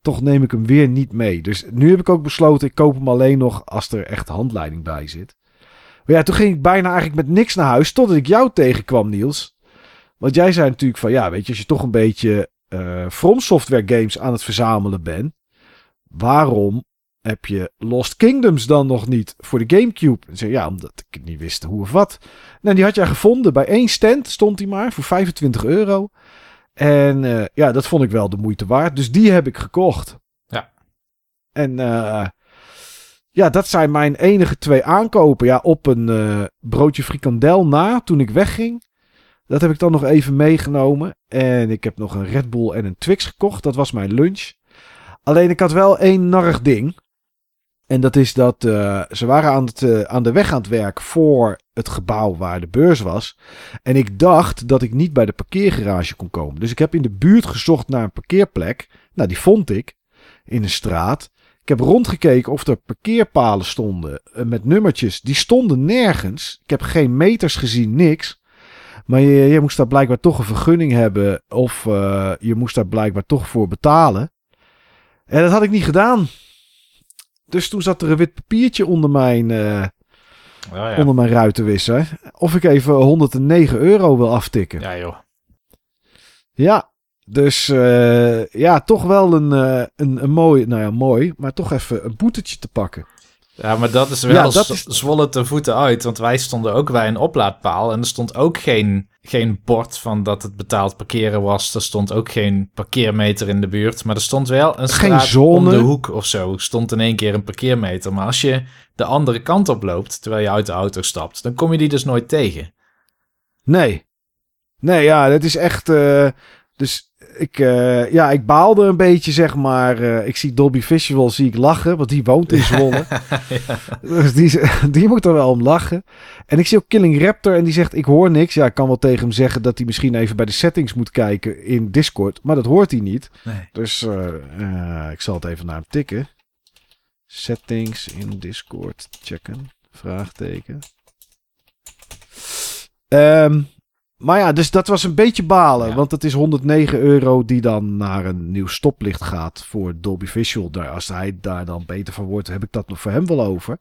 Toch neem ik hem weer niet mee. Dus nu heb ik ook besloten, ik koop hem alleen nog als er echt handleiding bij zit. Maar ja, toen ging ik bijna eigenlijk met niks naar huis. Totdat ik jou tegenkwam, Niels. Want jij zei natuurlijk van ja, weet je, als je toch een beetje uh, From Software games aan het verzamelen bent. Waarom heb je Lost Kingdoms dan nog niet voor de Gamecube? En zei ja, omdat ik niet wist hoe of wat. Nou, die had jij gevonden. Bij één stand stond hij maar voor 25 euro. En uh, ja, dat vond ik wel de moeite waard. Dus die heb ik gekocht. Ja. En uh, ja, dat zijn mijn enige twee aankopen. Ja, op een uh, broodje frikandel na toen ik wegging. Dat heb ik dan nog even meegenomen. En ik heb nog een Red Bull en een Twix gekocht. Dat was mijn lunch. Alleen ik had wel één narrig ding. En dat is dat uh, ze waren aan, het, uh, aan de weg aan het werk voor het gebouw waar de beurs was. En ik dacht dat ik niet bij de parkeergarage kon komen. Dus ik heb in de buurt gezocht naar een parkeerplek. Nou, die vond ik in een straat. Ik heb rondgekeken of er parkeerpalen stonden eh, met nummertjes. Die stonden nergens. Ik heb geen meters gezien, niks. Maar je, je moest daar blijkbaar toch een vergunning hebben. Of uh, je moest daar blijkbaar toch voor betalen. En dat had ik niet gedaan. Dus toen zat er een wit papiertje onder mijn, uh, Oh, ja. onder mijn ruitenwisser. Of ik even 109 euro wil aftikken. ja, joh. Ja, dus eh, ja, toch wel een, eh, een, een mooi, nou ja, mooi, maar toch even een boetetje te pakken. Ja, maar dat is wel Ja, dat is- zwollen te voeten uit. Want wij stonden ook bij een oplaadpaal. En er stond ook geen, geen bord van dat het betaald parkeren was. Er stond ook geen parkeermeter in de buurt. Maar er stond wel een Geen straat zone. om de hoek of zo. Stond in één keer een parkeermeter. Maar als je de andere kant op loopt, terwijl je uit de auto stapt... dan kom je die dus nooit tegen. Nee. Nee, ja, dat is echt. eh, dus ik, eh, ja, ik baalde een beetje, zeg maar. eh, ik zie Dolby Visual zie ik lachen, want die woont in Zwolle. Dus die, die moet er wel om lachen. En ik zie ook Killing Raptor en die zegt: Ik hoor niks. Ja, ik kan wel tegen hem zeggen dat hij misschien even bij de settings moet kijken in Discord. Maar dat hoort hij niet. Nee. Dus eh, ik zal het even naar hem tikken. Settings in Discord checken. Vraagteken. Ehm, maar ja, dus dat was een beetje balen. Ja. Want het is 109 euro die dan naar een nieuw stoplicht gaat voor Dolby Visual. Daar, als hij daar dan beter van wordt, heb ik dat nog voor hem wel over.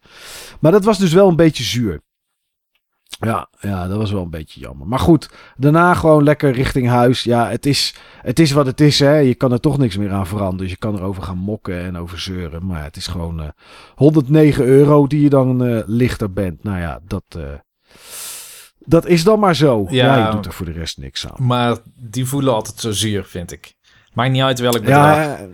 Maar dat was dus wel een beetje zuur. Ja, ja, dat was wel een beetje jammer. Maar goed, daarna gewoon lekker richting huis. Ja, het is, het is wat het is, hè. Je kan er toch niks meer aan veranderen. Dus je kan erover gaan mokken en over zeuren. Maar het is gewoon eh 109 euro die je dan eh, lichter bent. Nou ja, dat, eh, dat is dan maar zo. Ja, Ja. je doet er voor de rest niks aan. Maar die voelen altijd zo zuur, vind ik. Maakt niet uit welk bedrag. Ja,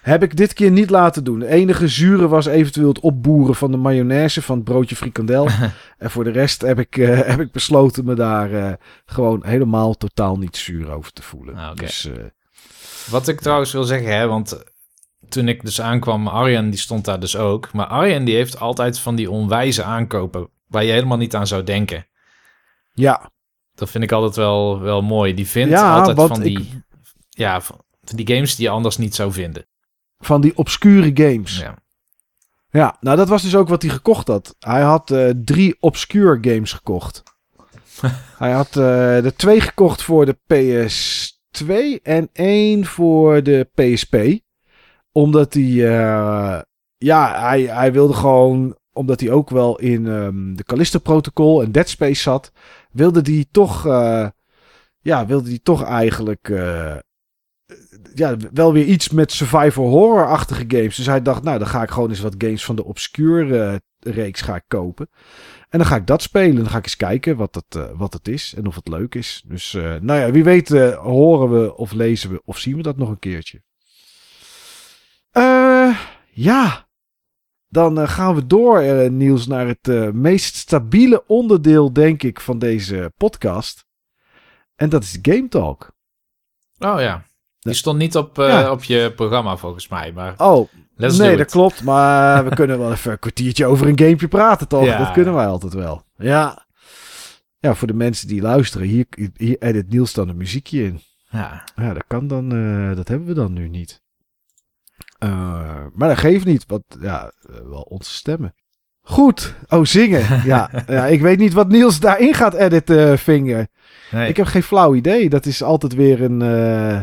heb ik dit keer niet laten doen. De enige zure was eventueel het opboeren van de mayonaise van het broodje frikandel. en voor de rest heb ik, eh, heb ik besloten me daar eh, gewoon helemaal totaal niet zuur over te voelen. Ah. Dus eh, Wat ik trouwens wil zeggen, hè, want toen ik dus aankwam, Arjen die stond daar dus ook. Maar Arjen die heeft altijd van die onwijze aankopen waar je helemaal niet aan zou denken. Ja, Dat vind ik altijd wel, wel mooi. Die vindt Ja, altijd van die, ik- ja, van die games die je anders niet zou vinden. van die obscure games. Ja. Ja, nou dat was dus ook wat hij gekocht had. Hij had eh, drie obscure games gekocht. hij had eh, er twee gekocht voor de PS2 en één voor de PSP. Omdat hij, eh, ja, hij, hij wilde gewoon, omdat hij ook wel in ehm, de Callisto Protocol en Dead Space zat, wilde hij toch, eh, ja, wilde hij toch eigenlijk, eh, ja, wel weer iets met survival horror-achtige games. Dus hij dacht, nou, dan ga ik gewoon eens wat games van de Obscure eh, reeks ga ik kopen. En dan ga ik dat spelen. Dan ga ik eens kijken wat het, wat het is en of het leuk is. Dus, nou ja, wie weet horen we of lezen we of zien we dat nog een keertje. Ja, dan eh, gaan we door, eh, Niels, naar het eh, meest stabiele onderdeel, denk ik, van deze podcast. En dat is Game Talk. Oh ja. Die stond niet op, Ja. op je programma volgens mij, maar Oh, nee, dat klopt. Maar we kunnen wel even een kwartiertje over een gamepje praten, toch? Ja. Dat kunnen wij altijd wel. Ja. Ja, voor de mensen die luisteren, hier, hier edit Niels dan een muziekje in. Ja. Ja, dat kan dan, dat hebben we dan nu niet. Eh, maar dat geeft niet, want ja, eh, wel onze stemmen. Goed. Oh, zingen. Ja, ja, ik weet niet wat Niels daarin gaat editen, Vinger. Nee. Ik heb geen flauw idee. Dat is altijd weer een... eh,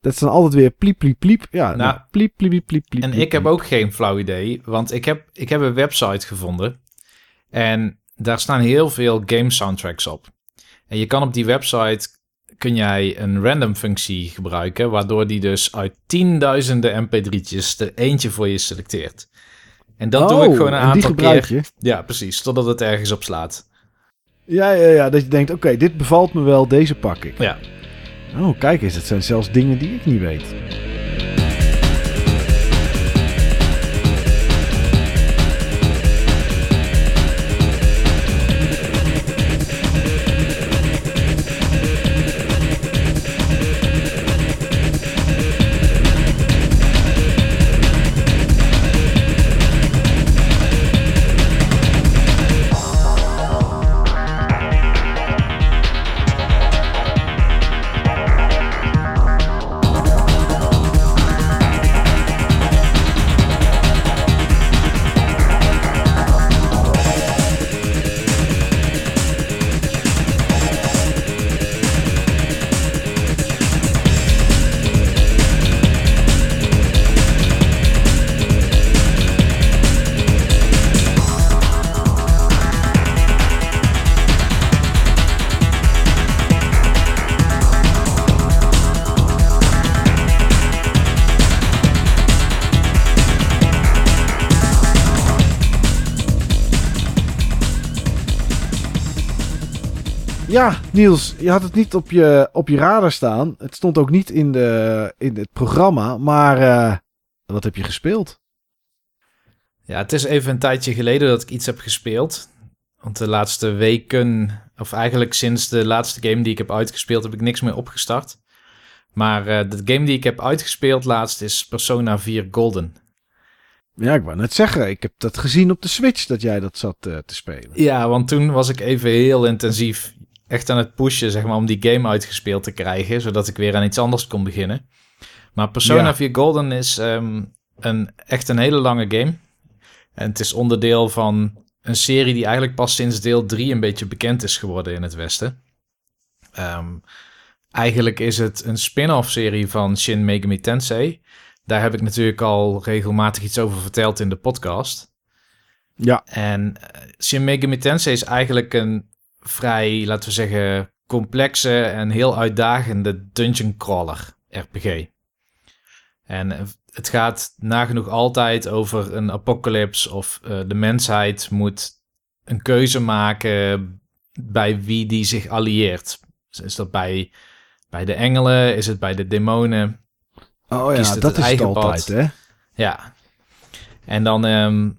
dat is dan altijd weer pliep, pliep, pliep. Ja, nou, Nou, pliep, pliep, pliep, pliep, pliep. En ik heb ook geen flauw idee, want ik heb, ik heb een website gevonden. En daar staan heel veel game soundtracks op. En je kan op die website, kun jij een random functie gebruiken, waardoor die dus uit tienduizenden mp3'tjes er eentje voor je selecteert. En dat doe Oh, ik gewoon een aantal keer. Ja, precies, totdat het ergens op slaat. Ja, ja, ja. Dat je denkt, oké, dit bevalt me wel, deze pak ik. Ja. Oh, kijk eens. Het zijn zelfs dingen die ik niet weet. Ja, Niels, je had het niet op je, op je radar staan. Het stond ook niet in, de, in het programma. Maar uh, wat heb je gespeeld? Ja, het is even een tijdje geleden dat ik iets heb gespeeld. Want de laatste weken, of eigenlijk sinds de laatste game die ik heb uitgespeeld, heb ik niks meer opgestart. Maar uh, de game die ik heb uitgespeeld laatst is Persona 4 Golden. Ja, ik wou net zeggen, ik heb dat gezien op de Switch dat jij dat zat uh, te spelen. Ja, want toen was ik even heel intensief echt aan het pushen, zeg maar, om die game uitgespeeld te krijgen, zodat ik weer aan iets anders kon beginnen. Maar Persona ja. 4 Golden is um, een, echt een hele lange game. En het is onderdeel van een serie die eigenlijk pas sinds deel 3 een beetje bekend is geworden in het Westen. Um, eigenlijk is het een spin-off serie van Shin Megami Tensei. Daar heb ik natuurlijk al regelmatig iets over verteld in de podcast. Ja. En uh, Shin Megami Tensei is eigenlijk een vrij, laten we zeggen, complexe en heel uitdagende dungeon crawler RPG. En eh, het gaat nagenoeg altijd over een apocalyps of uh, de mensheid moet een keuze maken bij wie die zich allieert. Is dat bij, bij de engelen? Is het bij de demonen? Oh ja, het dat is het altijd, hè? Ja. En dan, um,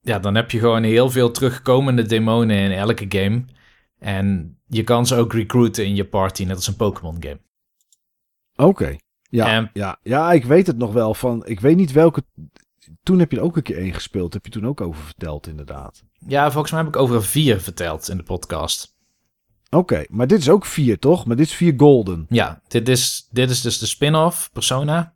ja, dan heb je gewoon heel veel terugkomende demonen in elke game. En je kan ze ook recruiten in je party, net als een Pokémon game. Oké. Ja, En- ja, ja, ik weet het nog wel van. Ik weet niet welke. Toen heb je er ook een keer één gespeeld. Heb je toen ook over verteld, inderdaad. Ja, volgens mij heb ik over vier verteld in de podcast. Oké, maar dit is ook vier, toch? Maar dit is vier golden. Ja, dit is, dit is dus de spin-off Persona.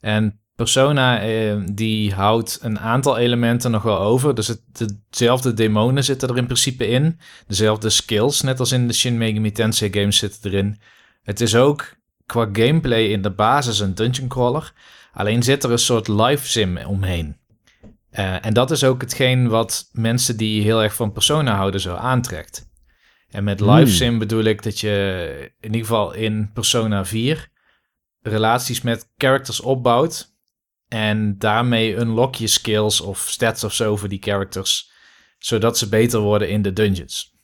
En Persona eh, die houdt een aantal elementen nog wel over. Dus het, dezelfde demonen zitten er in principe in. Dezelfde skills, net als in de Shin Megami Tensei games zitten erin. Het is ook qua gameplay in de basis een dungeon crawler. Alleen zit er een soort live sim omheen. Uh, en dat is ook hetgeen wat mensen die heel erg van Persona houden zo aantrekt. En met live Hmm. sim bedoel ik dat je in ieder geval in Persona 4 relaties met characters opbouwt. En daarmee unlock je skills of stats of zo voor die characters. Zodat ze beter worden in de dungeons.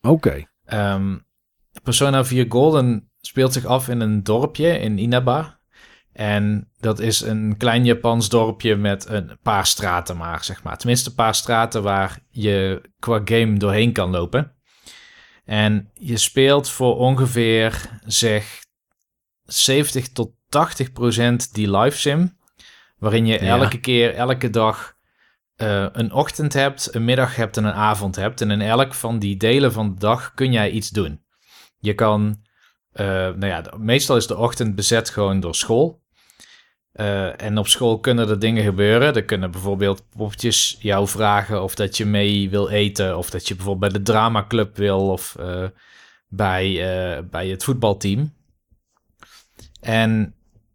Oké. Ehm, Persona 4 Golden speelt zich af in een dorpje in Inaba. En dat is een klein Japans dorpje met een paar straten maar, zeg maar. Tenminste een paar straten waar je qua game doorheen kan lopen. En je speelt voor ongeveer, zeg, 70 tot 80 procent die live sim. Waarin je Ja. elke keer, elke dag eh, een ochtend hebt, een middag hebt en een avond hebt. En in elk van die delen van de dag kun jij iets doen. Je kan, eh, nou ja, meestal is de ochtend bezet gewoon door school. Eh, en op school kunnen er dingen gebeuren. Er kunnen bijvoorbeeld poppetjes jou vragen of dat je mee wil eten. Of dat je bijvoorbeeld bij de dramaclub wil of bij, bij het voetbalteam. En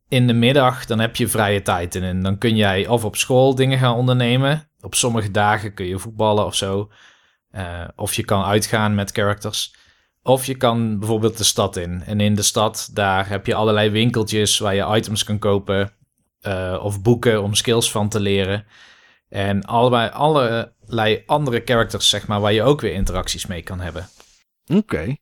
in de middag dan heb je vrije tijd. En- En dan kun jij of op school dingen gaan ondernemen. Op sommige dagen kun je voetballen of zo. Eh, of je kan uitgaan met characters. Of je kan bijvoorbeeld de stad in. En in de stad, daar heb je allerlei winkeltjes waar je items kan kopen. eh, of boeken om skills van te leren. En allerlei, allerlei andere characters, zeg maar, waar je ook weer interacties mee kan hebben. Oké.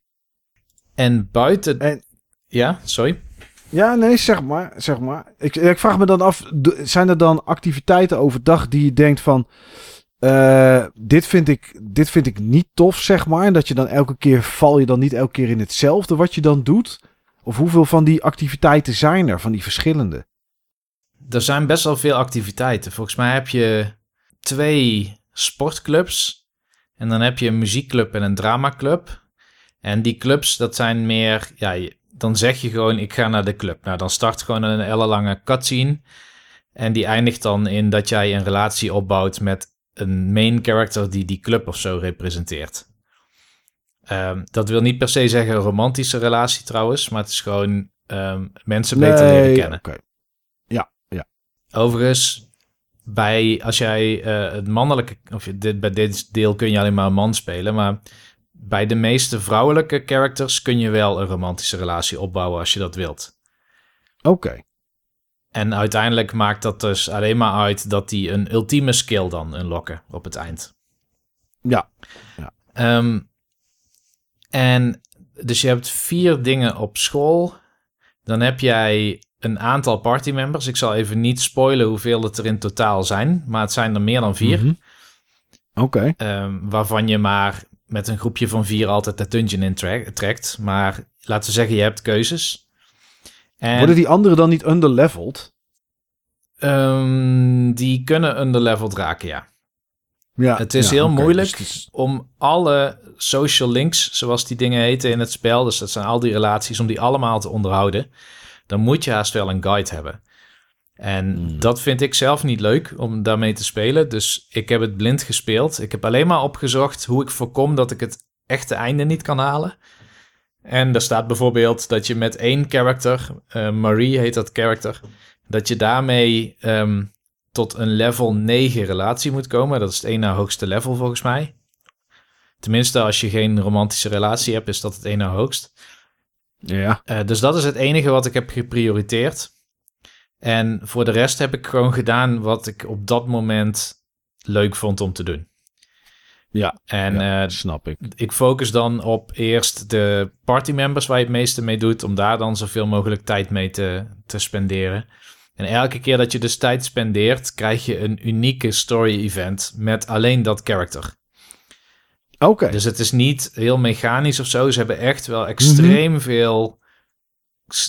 En buiten... En- Ja, sorry? Ja, nee, zeg maar. Zeg maar. Ik, ik vraag me dan af, zijn er dan activiteiten overdag die je denkt van... eh, dit, vind ik, dit vind ik niet tof, zeg maar. En dat je dan elke keer, val je dan niet elke keer in hetzelfde wat je dan doet? Of hoeveel van die activiteiten zijn er, van die verschillende? Er zijn best wel veel activiteiten. Volgens mij heb je twee sportclubs. En dan heb je een muziekclub en een dramaclub. En die clubs, dat zijn meer... Ja, dan zeg je gewoon, ik ga naar de club. Nou, dan start gewoon een ellenlange cutscene. En die eindigt dan in dat jij een relatie opbouwt met een main character die die club of zo representeert. Ehm, dat wil niet per se zeggen een romantische relatie trouwens, maar het is gewoon ehm, mensen beter leren kennen. oké. Overigens, bij, als jij eh, het mannelijke, of je dit, bij dit deel kun je alleen maar een man spelen, maar bij de meeste vrouwelijke characters kun je wel een romantische relatie opbouwen als je dat wilt. Oké. En uiteindelijk maakt dat dus alleen maar uit dat die een ultieme skill dan unlocken op het eind. Ja. Ehm, En dus je hebt vier dingen op school. Dan heb jij een aantal partymembers. Ik zal even niet spoilen hoeveel het er in totaal zijn, maar het zijn er meer dan vier. Mhm. Oké. Ehm, waarvan je maar met een groepje van vier altijd de dungeon in trekt. Maar laten we zeggen, je hebt keuzes. En Worden die anderen dan niet underleveled? ehm, die kunnen underleveled raken, ja. Ja. Het is ja, heel moeilijk dus is- om alle social links, zoals die dingen heten in het spel, dus dat zijn al die relaties, om die allemaal te onderhouden. Dan moet je haast wel een guide hebben. En Hmm. dat vind ik zelf niet leuk om daarmee te spelen. Dus ik heb het blind gespeeld. Ik heb alleen maar opgezocht hoe ik voorkom dat ik het echte einde niet kan halen. En er staat bijvoorbeeld dat je met één character, eh, Marie heet dat character, dat je daarmee ehm, tot een level 9 relatie moet komen. Dat is het één na hoogste level volgens mij. Tenminste, als je geen romantische relatie hebt, is dat het één na hoogst. Ja. Eh, dus dat is het enige wat ik heb geprioriteerd. En voor de rest heb ik gewoon gedaan wat ik op dat moment leuk vond om te doen. Ja, En ja, eh, snap ik. ik focus dan op eerst de partymembers waar je het meeste mee doet, om daar dan zoveel mogelijk tijd mee te, te spenderen. En elke keer dat je dus tijd spendeert, krijg je een unieke story event met alleen dat character. Oké. Dus het is niet heel mechanisch of zo. Ze hebben echt wel extreem veel s-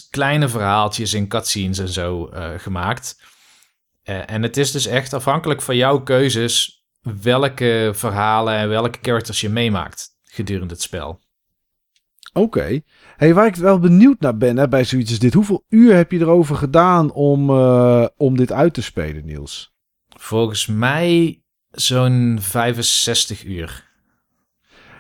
kleine verhaaltjes in cutscenes en zo eh, gemaakt. Eh, en het is dus echt afhankelijk van jouw keuzes welke verhalen en welke characters je meemaakt gedurende het spel. Oké. Hey, waar ik wel benieuwd naar ben hè, bij zoiets als dit. Hoeveel uur heb je erover gedaan om, eh, om dit uit te spelen, Niels? Volgens mij zo'n 65 uur.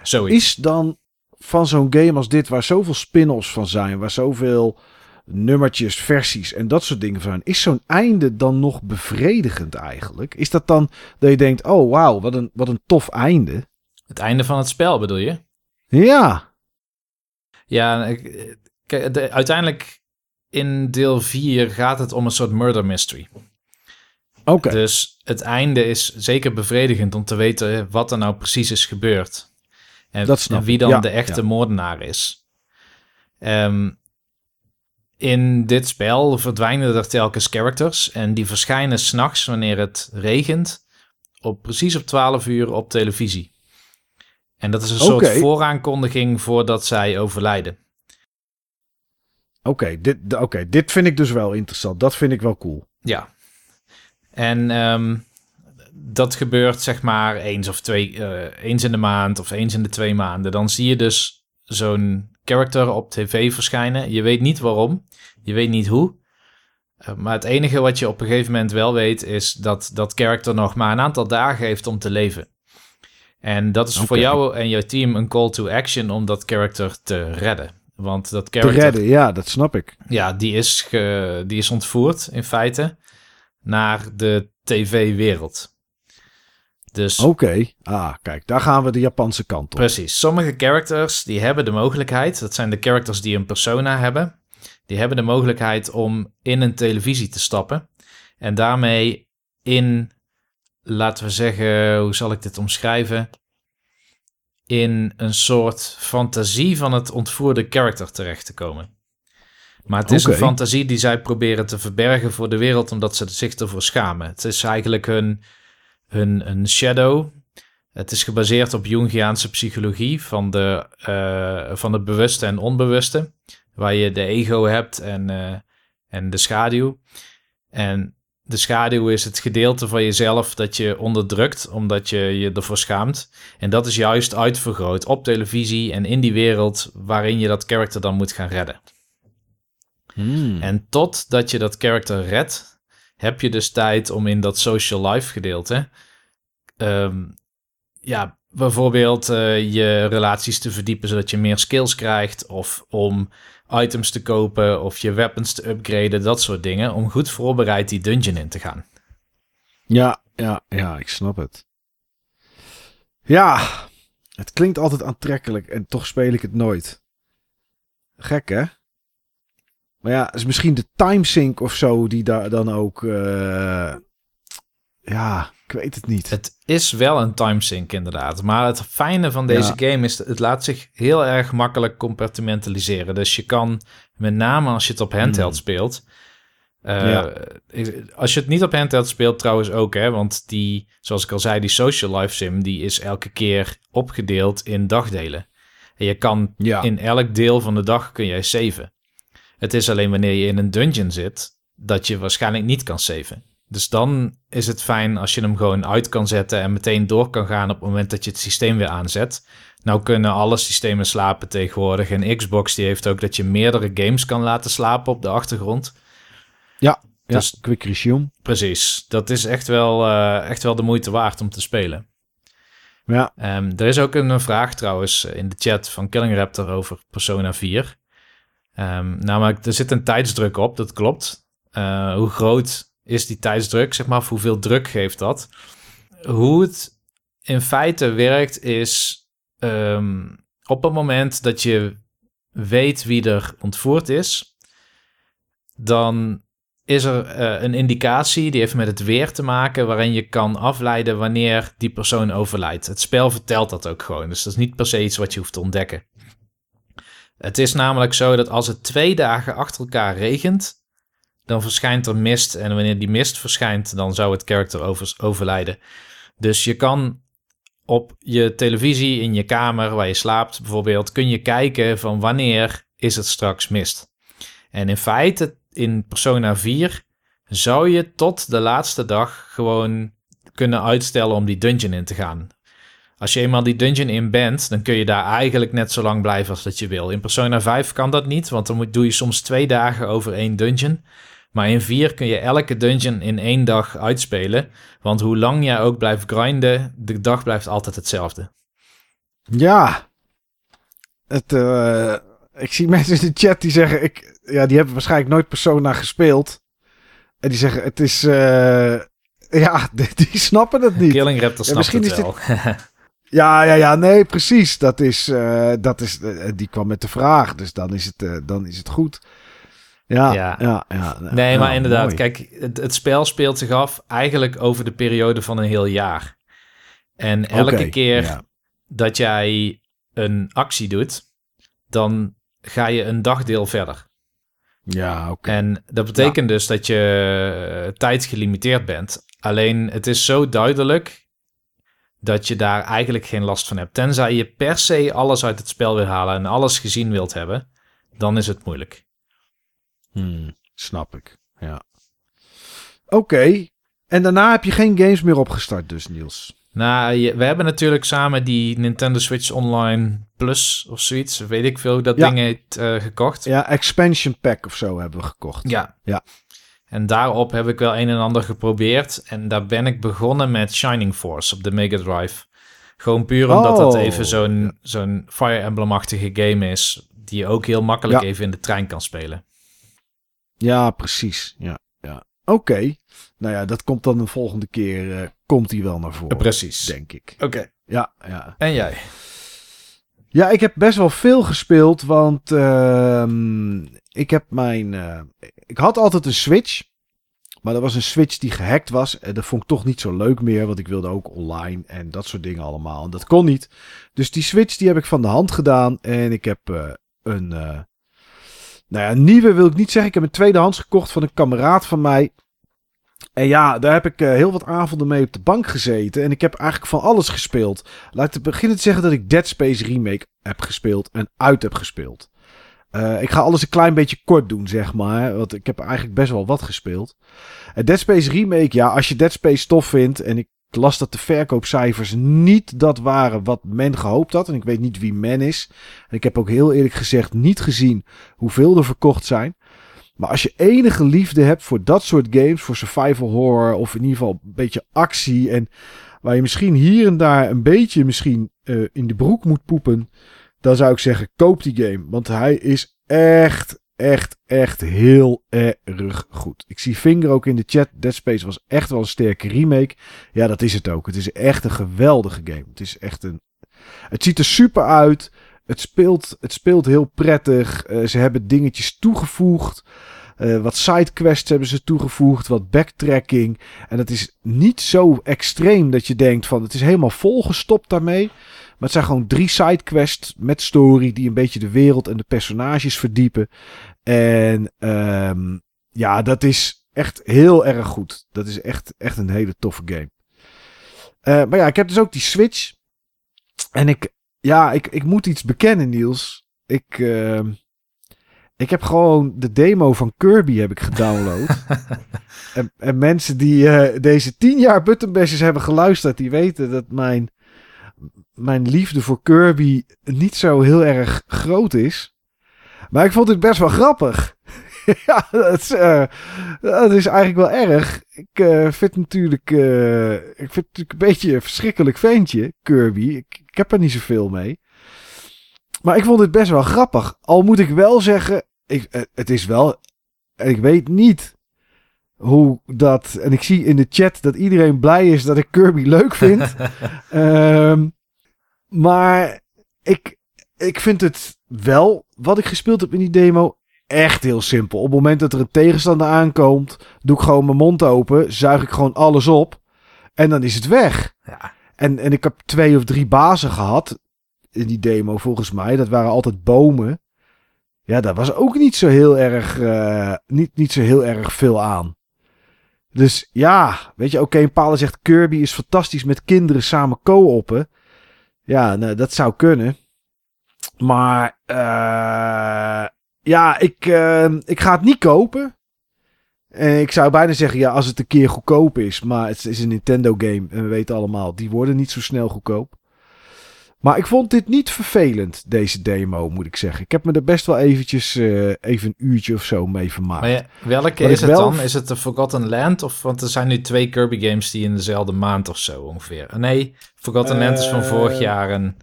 Zoiets. Is dan van zo'n game als dit, waar zoveel spin-offs van zijn, waar zoveel nummertjes, versies en dat soort dingen van zijn, is zo'n einde dan nog bevredigend eigenlijk? Is dat dan dat je denkt, oh wauw, wat een, wat een tof einde? Het einde van het spel bedoel je? Ja, Ja, ik- kijk, de- uiteindelijk in deel 4 gaat het om een soort murder mystery. oké. Dus het einde is zeker bevredigend om te weten wat er nou precies is gebeurd. En, Dat snap en wie dan ja, de echte ja. moordenaar is. Ehm, in dit spel verdwijnen er telkens characters. En die verschijnen s'nachts wanneer het regent. Op, precies op 12 uur op televisie. En dat is een soort vooraankondiging voordat zij overlijden. Oké, dit, oké, dit vind ik dus wel interessant. Dat vind ik wel cool. Ja. En ehm, dat gebeurt zeg maar eens of twee, eh, eens in de maand of eens in de twee maanden. Dan zie je dus zo'n character op tv verschijnen. Je weet niet waarom, je weet niet hoe. Eh, maar het enige wat je op een gegeven moment wel weet is dat dat character nog maar een aantal dagen heeft om te leven. En dat is voor jou en jouw team een call to action om dat character te redden. Want dat Te character redden, ja, dat snap ik. ja, die is, ge, die is ontvoerd in feite naar de tv-wereld. Dus Oké, ah, kijk, daar gaan we de Japanse kant op. precies, sommige characters die hebben de mogelijkheid, dat zijn de characters die een persona hebben, die hebben de mogelijkheid om in een televisie te stappen en daarmee in, laten we zeggen, hoe zal ik dit omschrijven? In een soort fantasie van het ontvoerde character terecht te komen. Maar het is een fantasie die zij proberen te verbergen voor de wereld, omdat ze zich ervoor schamen. Het is eigenlijk hun, hun, hun shadow. Het is gebaseerd op Jungiaanse psychologie van, de, eh, van het bewuste en onbewuste. Waar je de ego hebt en, eh, en de schaduw. En de schaduw is het gedeelte van jezelf dat je onderdrukt, omdat je je ervoor schaamt. En dat is juist uitvergroot op televisie en in die wereld waarin je dat karakter dan moet gaan redden. Hmm. En totdat je dat character redt, heb je dus tijd om in dat social life gedeelte, ehm, ja, bijvoorbeeld eh, je relaties te verdiepen zodat je meer skills krijgt, of om items te kopen, of je weapons te upgraden, dat soort dingen, om goed voorbereid die dungeon in te gaan. Ja, ja, ja, ik snap het. Ja, het klinkt altijd aantrekkelijk en toch speel ik het nooit. Gek, hè? Maar ja, is misschien de timesync of zo die daar dan ook... eh, ja, ik weet het niet. Het is wel een timesync inderdaad. Maar het fijne van deze game is, het laat zich heel erg makkelijk compartimentaliseren. Dus je kan, met name als je het op handheld Hmm. speelt... eh, Ja. Als je het niet op handheld speelt trouwens ook, hè. Want die, zoals ik al zei, die social life sim... die is elke keer opgedeeld in dagdelen. En je kan Ja. in elk deel van de dag kun jij saven. Het is alleen wanneer je in een dungeon zit... dat je waarschijnlijk niet kan saven. Dus dan is het fijn als je hem gewoon uit kan zetten en meteen door kan gaan op het moment dat je het systeem weer aanzet. Nou kunnen alle systemen slapen tegenwoordig. En Xbox die heeft ook dat je meerdere games kan laten slapen op de achtergrond. Ja, Dus quick resume. precies, dat is echt wel, eh, echt wel de moeite waard om te spelen. Ja, Ehm, er is ook een, een vraag trouwens in de chat van Killing Raptor over Persona 4. Ehm, namelijk, er zit een tijdsdruk op, dat klopt. Eh, hoe groot is die tijdsdruk, zeg maar, hoeveel druk geeft dat? Hoe het in feite werkt is, ehm, op het moment dat je weet wie er ontvoerd is, dan is er eh, een indicatie die heeft met het weer te maken, waarin je kan afleiden wanneer die persoon overlijdt. Het spel vertelt dat ook gewoon, dus dat is niet per se iets wat je hoeft te ontdekken. Het is namelijk zo dat als het twee dagen achter elkaar regent, dan verschijnt er mist. En wanneer die mist verschijnt, dan zou het karakter over, overlijden. Dus je kan op je televisie in je kamer waar je slaapt bijvoorbeeld, kun je kijken van wanneer is het straks mist. En in feite, in Persona 4 zou je tot de laatste dag gewoon kunnen uitstellen om die dungeon in te gaan. Als je eenmaal die dungeon in bent, dan kun je daar eigenlijk net zo lang blijven als dat je wil. In Persona 5 kan dat niet, want dan moet, doe je soms twee dagen over één dungeon. Maar in 4 kun je elke dungeon in één dag uitspelen. Want hoe lang jij ook blijft grinden, de dag blijft altijd hetzelfde. ja. Het, eh, ik zie mensen in de chat die zeggen, ik, ja, die hebben waarschijnlijk nooit Persona gespeeld. En die zeggen, het is, eh, ja, die, die snappen het niet. Killing Raptor Ja, snapt misschien het is wel. Ja, ja, ja, nee, precies. Dat is, eh, dat is, eh, die kwam met de vraag, dus dan is het, eh, dan is het goed. Ja, ja, Ja. ja. Nee, ja, maar inderdaad, mooi. kijk, het, het spel speelt zich af eigenlijk over de periode van een heel jaar. En elke keer dat jij een actie doet, dan ga je een dagdeel verder. Ja, oké. En dat betekent dus dat je tijd gelimiteerd bent. Alleen het is zo duidelijk dat je daar eigenlijk geen last van hebt. Tenzij je per se alles uit het spel wil halen en alles gezien wilt hebben, dan is het moeilijk. Hmm, snap ik, ja. Oké, en daarna heb je geen games meer opgestart dus, Niels? Nou, je, we hebben natuurlijk samen die Nintendo Switch Online Plus of zoiets, weet ik veel hoe dat Ja. ding heet, uh, gekocht. Ja, expansion pack of zo hebben we gekocht. Ja. Ja. En daarop heb ik wel een en ander geprobeerd. En daar ben ik begonnen met Shining Force op de Mega Drive. Gewoon puur omdat dat Oh. even zo'n zo'n Fire Emblem-achtige game is. Die je ook heel makkelijk Ja. even in de trein kan spelen. Ja, precies. Ja, ja. Oké. Nou ja, dat komt dan de volgende keer. eh, komt die wel naar voren. Precies. Denk ik. Oké. Ja, ja. En jij? Ja, ik heb best wel veel gespeeld, want ehm, ik heb mijn... eh, ik had altijd een Switch, maar dat was een Switch die gehackt was. En dat vond ik toch niet zo leuk meer, want ik wilde ook online en dat soort dingen allemaal. En dat kon niet. Dus die Switch die heb ik van de hand gedaan en ik heb eh, een... eh, nou ja, nieuwe wil ik niet zeggen. Ik heb een tweedehands gekocht van een kameraad van mij. En ja, daar heb ik eh, heel wat avonden mee op de bank gezeten. En ik heb eigenlijk van alles gespeeld. Laat ik beginnen te zeggen dat ik Dead Space Remake heb gespeeld en uit heb gespeeld. Uh, ik ga alles een klein beetje kort doen, zeg maar. Want ik heb eigenlijk best wel wat gespeeld. Dead Space Remake, ja, als je Dead Space tof vindt. En ik las dat de verkoopcijfers niet dat waren wat men gehoopt had. En ik weet niet wie men is. En ik heb ook heel eerlijk gezegd niet gezien hoeveel er verkocht zijn. Maar als je enige liefde hebt voor dat soort games, voor survival horror of in ieder geval een beetje actie en waar je misschien hier en daar een beetje misschien uh, in de broek moet poepen, dan zou ik zeggen koop die game, want hij is echt, echt, echt heel erg goed. Ik zie Finger ook in de chat, Dead Space was echt wel een sterke remake. Ja, dat is het ook. Het is echt een geweldige game. Het is echt een, het ziet er super uit. Het speelt, het speelt heel prettig. Uh, ze hebben dingetjes toegevoegd. Uh, wat sidequests hebben ze toegevoegd, wat backtracking. En het is niet zo extreem dat je denkt van het is helemaal volgestopt daarmee. Maar het zijn gewoon drie sidequests met story die een beetje de wereld en de personages verdiepen. En um, ja, dat is echt heel erg goed. Dat is echt, echt een hele toffe game. Uh, maar ja, ik heb dus ook die Switch. En ik, ja, ik, ik moet iets bekennen, Niels. Ik, uh, ik heb gewoon de demo van Kirby heb ik gedownload. en, en, mensen die uh, deze tien jaar Buttonbashers hebben geluisterd, die weten dat mijn, mijn liefde voor Kirby niet zo heel erg groot is. Maar ik vond het best wel grappig. ja, dat is, uh, dat is eigenlijk wel erg. Ik uh, vind natuurlijk, uh, ik vind natuurlijk een beetje een verschrikkelijk ventje, Kirby. Ik, ik heb er niet zoveel mee. Maar ik vond het best wel grappig. Al moet ik wel zeggen, ik, het is wel, ik weet niet hoe dat, en ik zie in de chat dat iedereen blij is dat ik Kirby leuk vind. um, maar ik, ik vind het wel, wat ik gespeeld heb in die demo, echt heel simpel. Op het moment dat er een tegenstander aankomt, doe ik gewoon mijn mond open, zuig ik gewoon alles op en dan is het weg. Ja. En, en ik heb twee of drie bazen gehad in die demo volgens mij. Dat waren altijd bomen. Ja, daar was ook niet zo heel erg, uh, niet, niet zo heel erg veel aan. Dus ja, weet je, oké, okay, een zegt Kirby is fantastisch met kinderen samen co-oppen. Ja, nou, dat zou kunnen. Maar uh, ja, ik, uh, ik ga het niet kopen. En ik zou bijna zeggen, ja, als het een keer goedkoop is. Maar het is een Nintendo game. En we weten allemaal, die worden niet zo snel goedkoop. Maar ik vond dit niet vervelend, deze demo, moet ik zeggen. Ik heb me er best wel eventjes uh, even een uurtje of zo mee vermaakt. Maar ja, welke is het dan? Is het de Forgotten Land? Of, want er zijn nu twee Kirby games die in dezelfde maand of zo ongeveer. Nee, Forgotten Land is van vorig eh. jaar en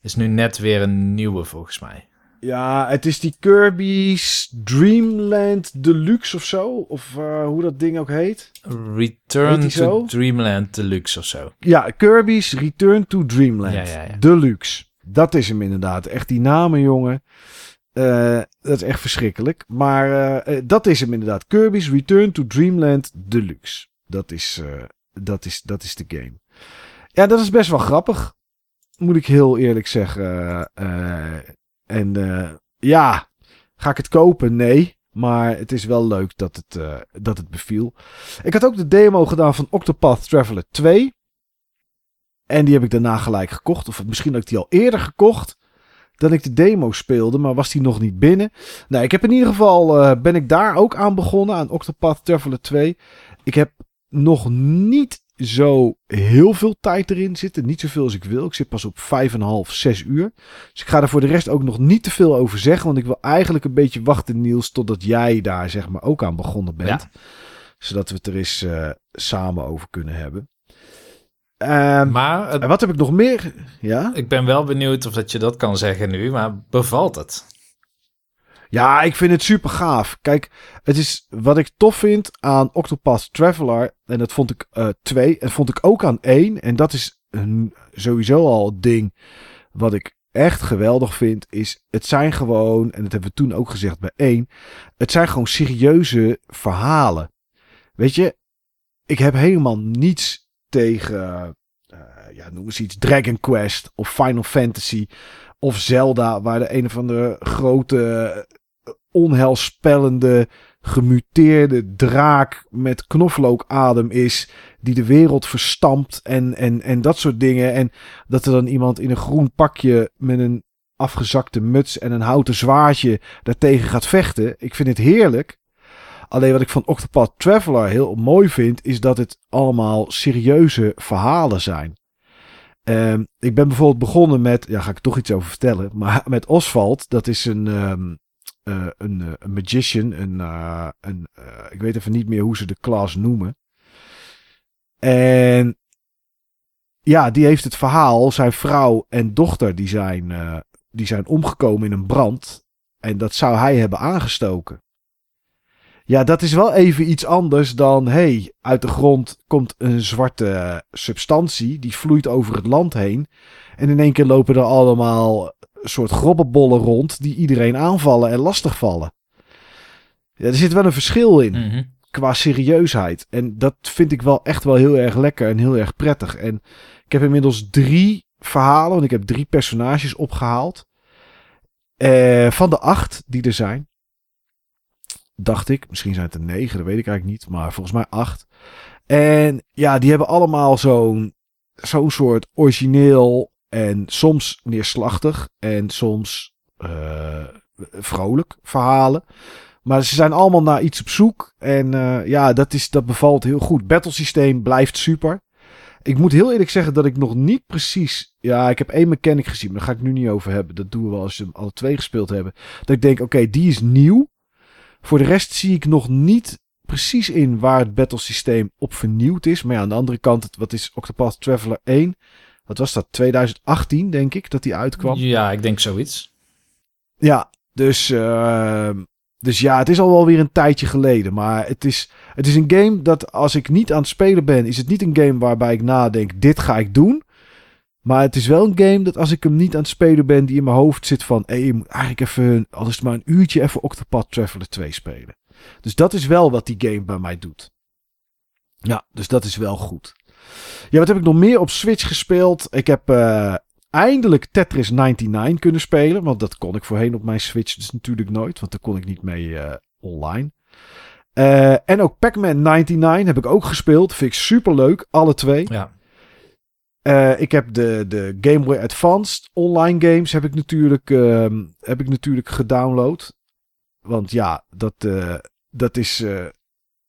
is nu net weer een nieuwe volgens mij. Ja, het is die Kirby's Dreamland Deluxe of zo. Of uh, hoe dat ding ook heet. Return to Dreamland Deluxe of zo. Ja, Kirby's Return to Dreamland ja, ja, ja. Deluxe. Dat is hem inderdaad. Echt die namen, jongen. Uh, dat is echt verschrikkelijk. Maar uh, dat is hem inderdaad. Kirby's Return to Dreamland Deluxe. Dat is, dat is, dat is de game. Ja, dat is best wel grappig. Moet ik heel eerlijk zeggen. En uh, ja, ga ik het kopen? Nee. Maar het is wel leuk dat het, uh, dat het beviel. Ik had ook de demo gedaan van Octopath Traveler 2. En die heb ik daarna gelijk gekocht. Of misschien had ik die al eerder gekocht. Dan ik de demo speelde, maar was die nog niet binnen. Nou, ik heb in ieder geval, uh, ben ik daar ook aan begonnen, aan Octopath Traveler 2. Ik heb nog niet zo heel veel tijd erin zitten. Niet zoveel als ik wil. Ik zit pas op 5,5, 6 uur. Dus ik ga er voor de rest ook nog niet te veel over zeggen. Want ik wil eigenlijk een beetje wachten, Niels, totdat jij daar zeg maar ook aan begonnen bent. Zodat we het er eens uh, samen over kunnen hebben. Uh, maar en wat heb ik nog meer? Ja? Ik ben wel benieuwd of dat je dat kan zeggen nu, maar bevalt het? Ja, ik vind het super gaaf. Kijk, het is wat ik tof vind aan Octopath Traveler. En dat vond ik uh, twee. En vond ik ook aan één. En dat is een, sowieso al het ding wat ik echt geweldig vind. Is het zijn gewoon, en dat hebben we toen ook gezegd bij één. Het zijn gewoon serieuze verhalen. Weet je, ik heb helemaal niets tegen, uh, ja, noem eens iets, Dragon Quest of Final Fantasy of Zelda, waar de een of andere grote onheilspellende, gemuteerde draak met knoflookadem is. Die de wereld verstampt en, en, en dat soort dingen. En dat er dan iemand in een groen pakje met een afgezakte muts en een houten zwaardje daartegen gaat vechten. Ik vind het heerlijk. Alleen wat ik van Octopath Traveler heel mooi vind, is dat het allemaal serieuze verhalen zijn. Um, ik ben bijvoorbeeld begonnen met, ja, ga ik toch iets over vertellen, maar met Oswald. Dat is een, um, uh, een, uh, een, magician, een, uh, een ik weet even niet meer hoe ze de klas noemen. En ja, die heeft het verhaal, zijn vrouw en dochter, die zijn, die zijn omgekomen in een brand. En dat zou hij hebben aangestoken. Ja, dat is wel even iets anders dan, hey, uit de grond komt een zwarte substantie, die vloeit over het land heen. En in één keer lopen er allemaal soort grobbenbollen rond die iedereen aanvallen en lastigvallen. Ja, er zit wel een verschil in Mhm. qua serieusheid. En dat vind ik wel echt wel heel erg lekker en heel erg prettig. En ik heb inmiddels drie verhalen, want ik heb drie personages opgehaald. Eh, van de acht die er zijn. Dacht ik. Misschien zijn het er negen, dat weet ik eigenlijk niet. Maar volgens mij acht. En ja, die hebben allemaal zo'n zo'n soort origineel en soms neerslachtig en soms eh, vrolijk verhalen. Maar ze zijn allemaal naar iets op zoek. En eh, ja, dat, is, dat bevalt heel goed. Battlesysteem blijft super. Ik moet heel eerlijk zeggen dat ik nog niet precies... Ja, ik heb één mechanic gezien, maar daar ga ik nu niet over hebben. Dat doen we als we hem alle twee gespeeld hebben. Dat ik denk, oké, die is nieuw. Voor de rest zie ik nog niet precies in waar het battlesysteem op vernieuwd is. Maar ja, aan de andere kant, wat is Octopath Traveler 1? Wat was dat? 2018, denk ik, dat die uitkwam. Ja, ik denk zoiets. Ja, dus, ehm, dus ja, het is al wel weer een tijdje geleden. Maar het is, het is een game dat als ik niet aan het spelen ben, is het niet een game waarbij ik nadenk, dit ga ik doen. Maar het is wel een game dat als ik hem niet aan het spelen ben, die in mijn hoofd zit van, hé, je moet eigenlijk even, al is het maar een uurtje, even Octopath Traveler 2 spelen. Dus dat is wel wat die game bij mij doet. Ja, dus dat is wel goed. Ja, wat heb ik nog meer op Switch gespeeld? Ik heb eh, eindelijk Tetris 99 kunnen spelen. Want dat kon ik voorheen op mijn Switch dus natuurlijk nooit. Want daar kon ik niet mee eh, online. Eh, en ook Pac-Man 99 heb ik ook gespeeld. Vind ik super leuk. Alle twee. Ja. Ik heb de, de Game Boy Advanced online games heb ik natuurlijk, ehm, heb ik natuurlijk gedownload. Want ja, dat, dat is.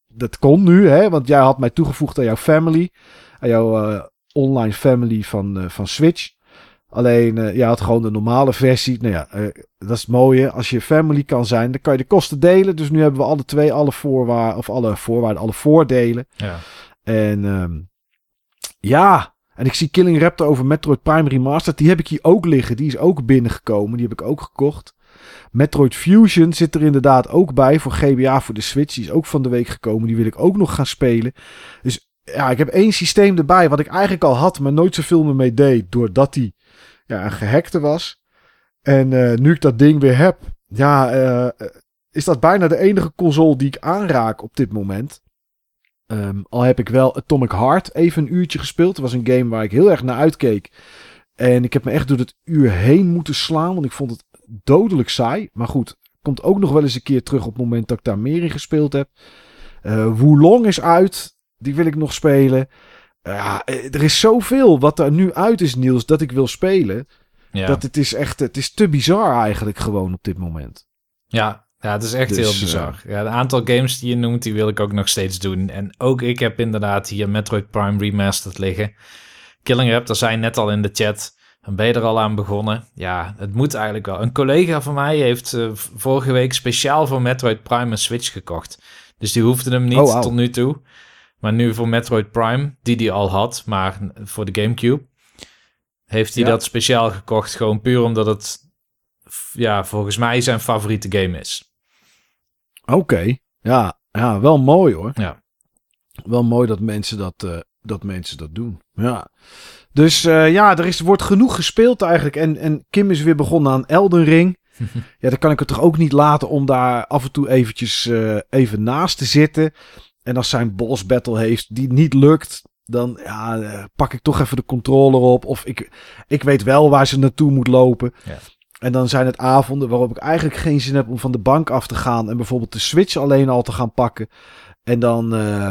dat kon nu, hè? Want jij had mij toegevoegd aan jouw family. Aan jouw eh, online family van, eh, van Switch. Alleen, eh jij had gewoon de normale versie. Nou ja, dat is het mooie. Als je family kan zijn, dan kan je de kosten delen. Dus nu hebben we alle twee alle voorwaarden. Of alle voorwaarden, alle voordelen. Ja. En ehm, ja, en ik zie Killing Raptor over Metroid Prime Remastered. Die heb ik hier ook liggen. Die is ook binnengekomen. Die heb ik ook gekocht. Metroid Fusion zit er inderdaad ook bij voor GBA voor de Switch. Die is ook van de week gekomen. Die wil ik ook nog gaan spelen. Dus ja, ik heb één systeem erbij wat ik eigenlijk al had, maar nooit zoveel meer mee deed. Doordat die ja, een gehackte was. En eh, nu ik dat ding weer heb, ja, eh, is dat bijna de enige console die ik aanraak op dit moment. Ehm, al heb ik wel Atomic Heart even een uurtje gespeeld. Het was een game waar ik heel erg naar uitkeek. En ik heb me echt door het uur heen moeten slaan, want ik vond het dodelijk saai. Maar goed, komt ook nog wel eens een keer terug op het moment dat ik daar meer in gespeeld heb. Eh Wulong is uit. Die wil ik nog spelen. Ja, eh, er is zoveel wat er nu uit is, Niels, dat ik wil spelen. Ja. Dat het is echt, het is te bizar eigenlijk gewoon op dit moment. Ja, ja, het is echt Dus, heel bizar. Ja, een aantal games die je noemt, die wil ik ook nog steeds doen. En ook ik heb inderdaad hier Metroid Prime Remastered liggen. Killing Raptor zei net al in de chat. En ben je er al aan begonnen? Ja, het moet eigenlijk wel. Een collega van mij heeft eh, vorige week speciaal voor Metroid Prime een Switch gekocht. Dus die hoefde hem niet Oh, tot nu toe. Maar nu voor Metroid Prime, die die al had, maar voor de Gamecube, heeft hij Ja. dat speciaal gekocht. Gewoon puur omdat het, ja, volgens mij zijn favoriete game is. Oké, ja, ja, wel mooi hoor. Ja. Wel mooi dat mensen dat, eh, dat, mensen dat doen. Ja. Dus eh, ja, er is, wordt genoeg gespeeld eigenlijk. En, en Kim is weer begonnen aan Elden Ring. ja, dan kan ik het toch ook niet laten om daar af en toe eventjes eh, even naast te zitten. En als zijn boss battle heeft die niet lukt, dan ja, eh, pak ik toch even de controller op. Of ik, ik weet wel waar ze naartoe moet lopen. Ja. En dan zijn het avonden waarop ik eigenlijk geen zin heb om van de bank af te gaan. En bijvoorbeeld de Switch alleen al te gaan pakken. En dan, eh,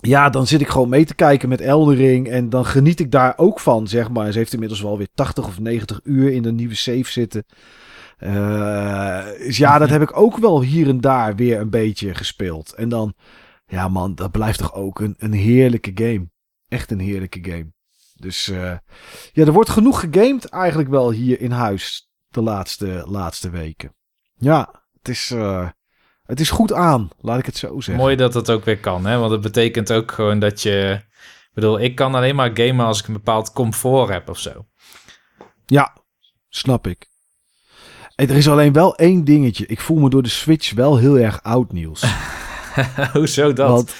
ja, dan zit ik gewoon mee te kijken met Eldering. En dan geniet ik daar ook van, zeg maar. Ze heeft inmiddels wel weer 80 of 90 uur in de nieuwe save zitten. Eh, dus ja, dat heb ik ook wel hier en daar weer een beetje gespeeld. En dan, ja man, dat blijft toch ook een, een heerlijke game. Echt een heerlijke game. Dus eh, ja, er wordt genoeg gegamed eigenlijk wel hier in huis de laatste, laatste weken. Ja, het is, eh, het is goed aan, laat ik het zo zeggen. Mooi dat dat ook weer kan, hè? Want het betekent ook gewoon dat je... Ik bedoel, ik kan alleen maar gamen als ik een bepaald comfort heb of zo. Ja, snap ik. En er is alleen wel één dingetje. Ik voel me door de Switch wel heel erg oud, Niels. Hoezo dat? Want,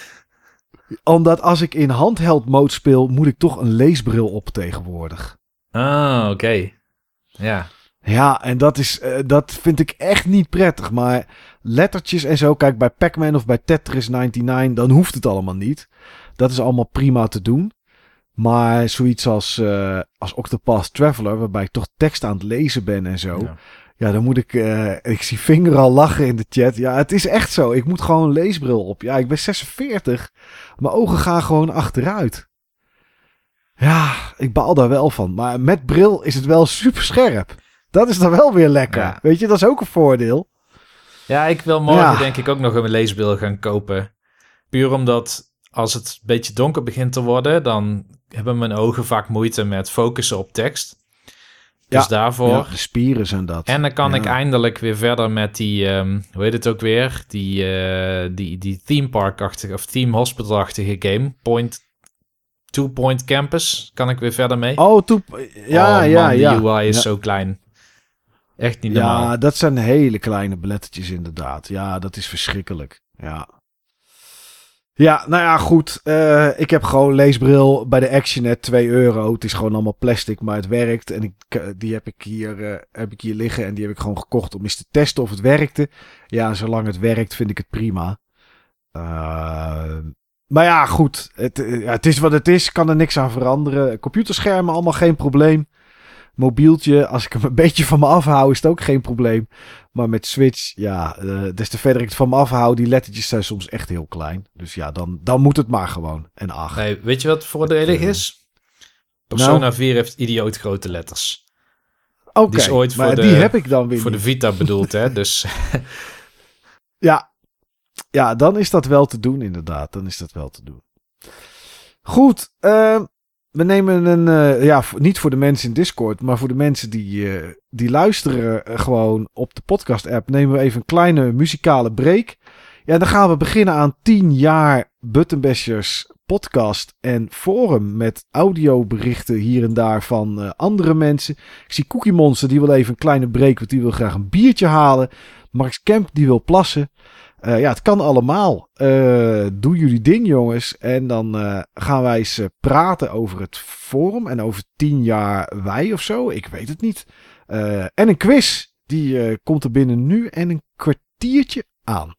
omdat als ik in handheld mode speel, moet ik toch een leesbril op tegenwoordig. Ah, oké. Ja. Ja, en dat, is, eh, dat vind ik echt niet prettig. Maar lettertjes en zo. Kijk, bij Pac-Man of bij Tetris 99, dan hoeft het allemaal niet. Dat is allemaal prima te doen. Maar zoiets als, eh, als Octopath Traveler, waarbij ik toch tekst aan het lezen ben en zo. Ja. Ja, dan moet ik. eh, ik zie Vinger al lachen in de chat. Ja, het is echt zo. Ik moet gewoon een leesbril op. Ja, ik ben 46. Mijn ogen gaan gewoon achteruit. Ja, ik baal daar wel van. Maar met bril is het wel super scherp. Dat is dan wel weer lekker. Ja. Weet je, dat is ook een voordeel. Ja, ik wil morgen Ja. denk ik ook nog een leesbril gaan kopen. Puur omdat als het een beetje donker begint te worden, dan hebben mijn ogen vaak moeite met focussen op tekst. Dus Ja. daarvoor. Ja, de spieren zijn dat. En dan kan Ja. ik eindelijk weer verder met die, ehm, hoe heet het ook weer? Die, eh, die, die theme park-achtige of theme hospital-achtige game. Point, Two Point Campus. Kan ik weer verder mee? Oh, toe... Ja, Oh, ja, man, ja. De UI is zo klein. Echt niet normaal. Ja, dat zijn hele kleine belettertjes inderdaad. Ja, dat is verschrikkelijk. Ja. Ja, nou ja, goed. Eh, ik heb gewoon leesbril bij de Actionnet 2 euro. Het is gewoon allemaal plastic, maar het werkt. En ik, eh, die heb ik, hier, eh, heb ik hier liggen en die heb ik gewoon gekocht om eens te testen of het werkte. Ja, zolang het werkt vind ik het prima. Maar ja, goed. Het, ja, het is wat het is. Kan er niks aan veranderen. Computerschermen, allemaal geen probleem. Mobieltje, als ik hem een beetje van me afhoud, is het ook geen probleem. Maar met Switch, ja, eh, des te verder ik het van me afhoud, die lettertjes zijn soms echt heel klein. Dus ja, dan, dan moet het maar gewoon. En ach. Nee, weet je wat voordelig Eh, is? Persona nou? 4 heeft idioot grote letters. Oké, die is ooit maar voor de- die heb ik dan weer Voor de. Vita bedoeld, hè? Dus Ja. ja, dan is dat wel te doen inderdaad. Dan is dat wel te doen. Goed, eh, we nemen een, eh, ja, niet voor de mensen in Discord, maar voor de mensen die, eh, die luisteren eh, gewoon op de podcast-app, nemen we even een kleine muzikale break. Ja, dan gaan we beginnen aan 10 jaar Buttonbashers podcast en forum met audioberichten hier en daar van andere mensen. Ik zie Cookie Monster, die wil even een kleine break, want die wil graag een biertje halen. Max Kemp, die wil plassen. Eh, ja, het kan allemaal. Eh, doe jullie ding, jongens. En dan eh, gaan wij eens praten over het forum en over 10 jaar wij of zo. Ik weet het niet. En een quiz. Die komt er binnen nu en een kwartiertje aan.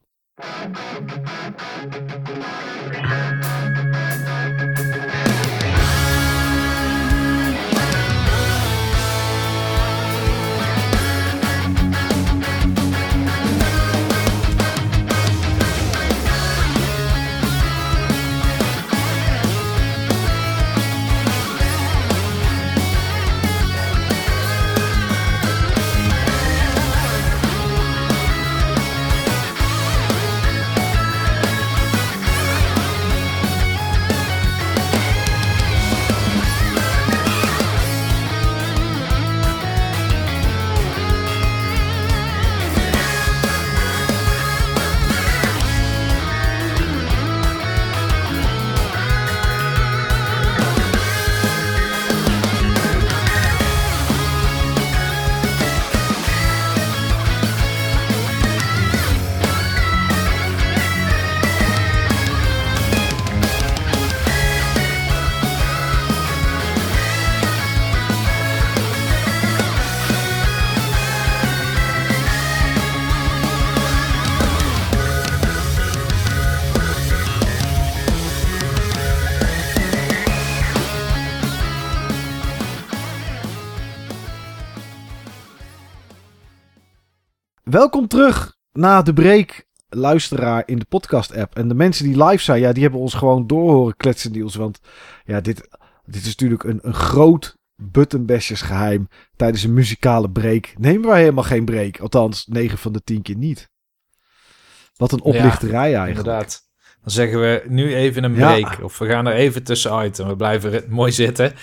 Welkom terug na de break, luisteraar in de podcast-app. En de mensen die live zijn, ja, die hebben ons gewoon doorhoren kletsen, Niels. Want ja, dit, dit is natuurlijk een, een groot buttonbashers geheim. Tijdens een muzikale break nemen wij helemaal geen break. Althans, 9 van de 10 keer niet. Wat een oplichterij eigenlijk. inderdaad. Dan zeggen we nu even een Ja. break. Of we gaan er even tussenuit en we blijven mooi zitten.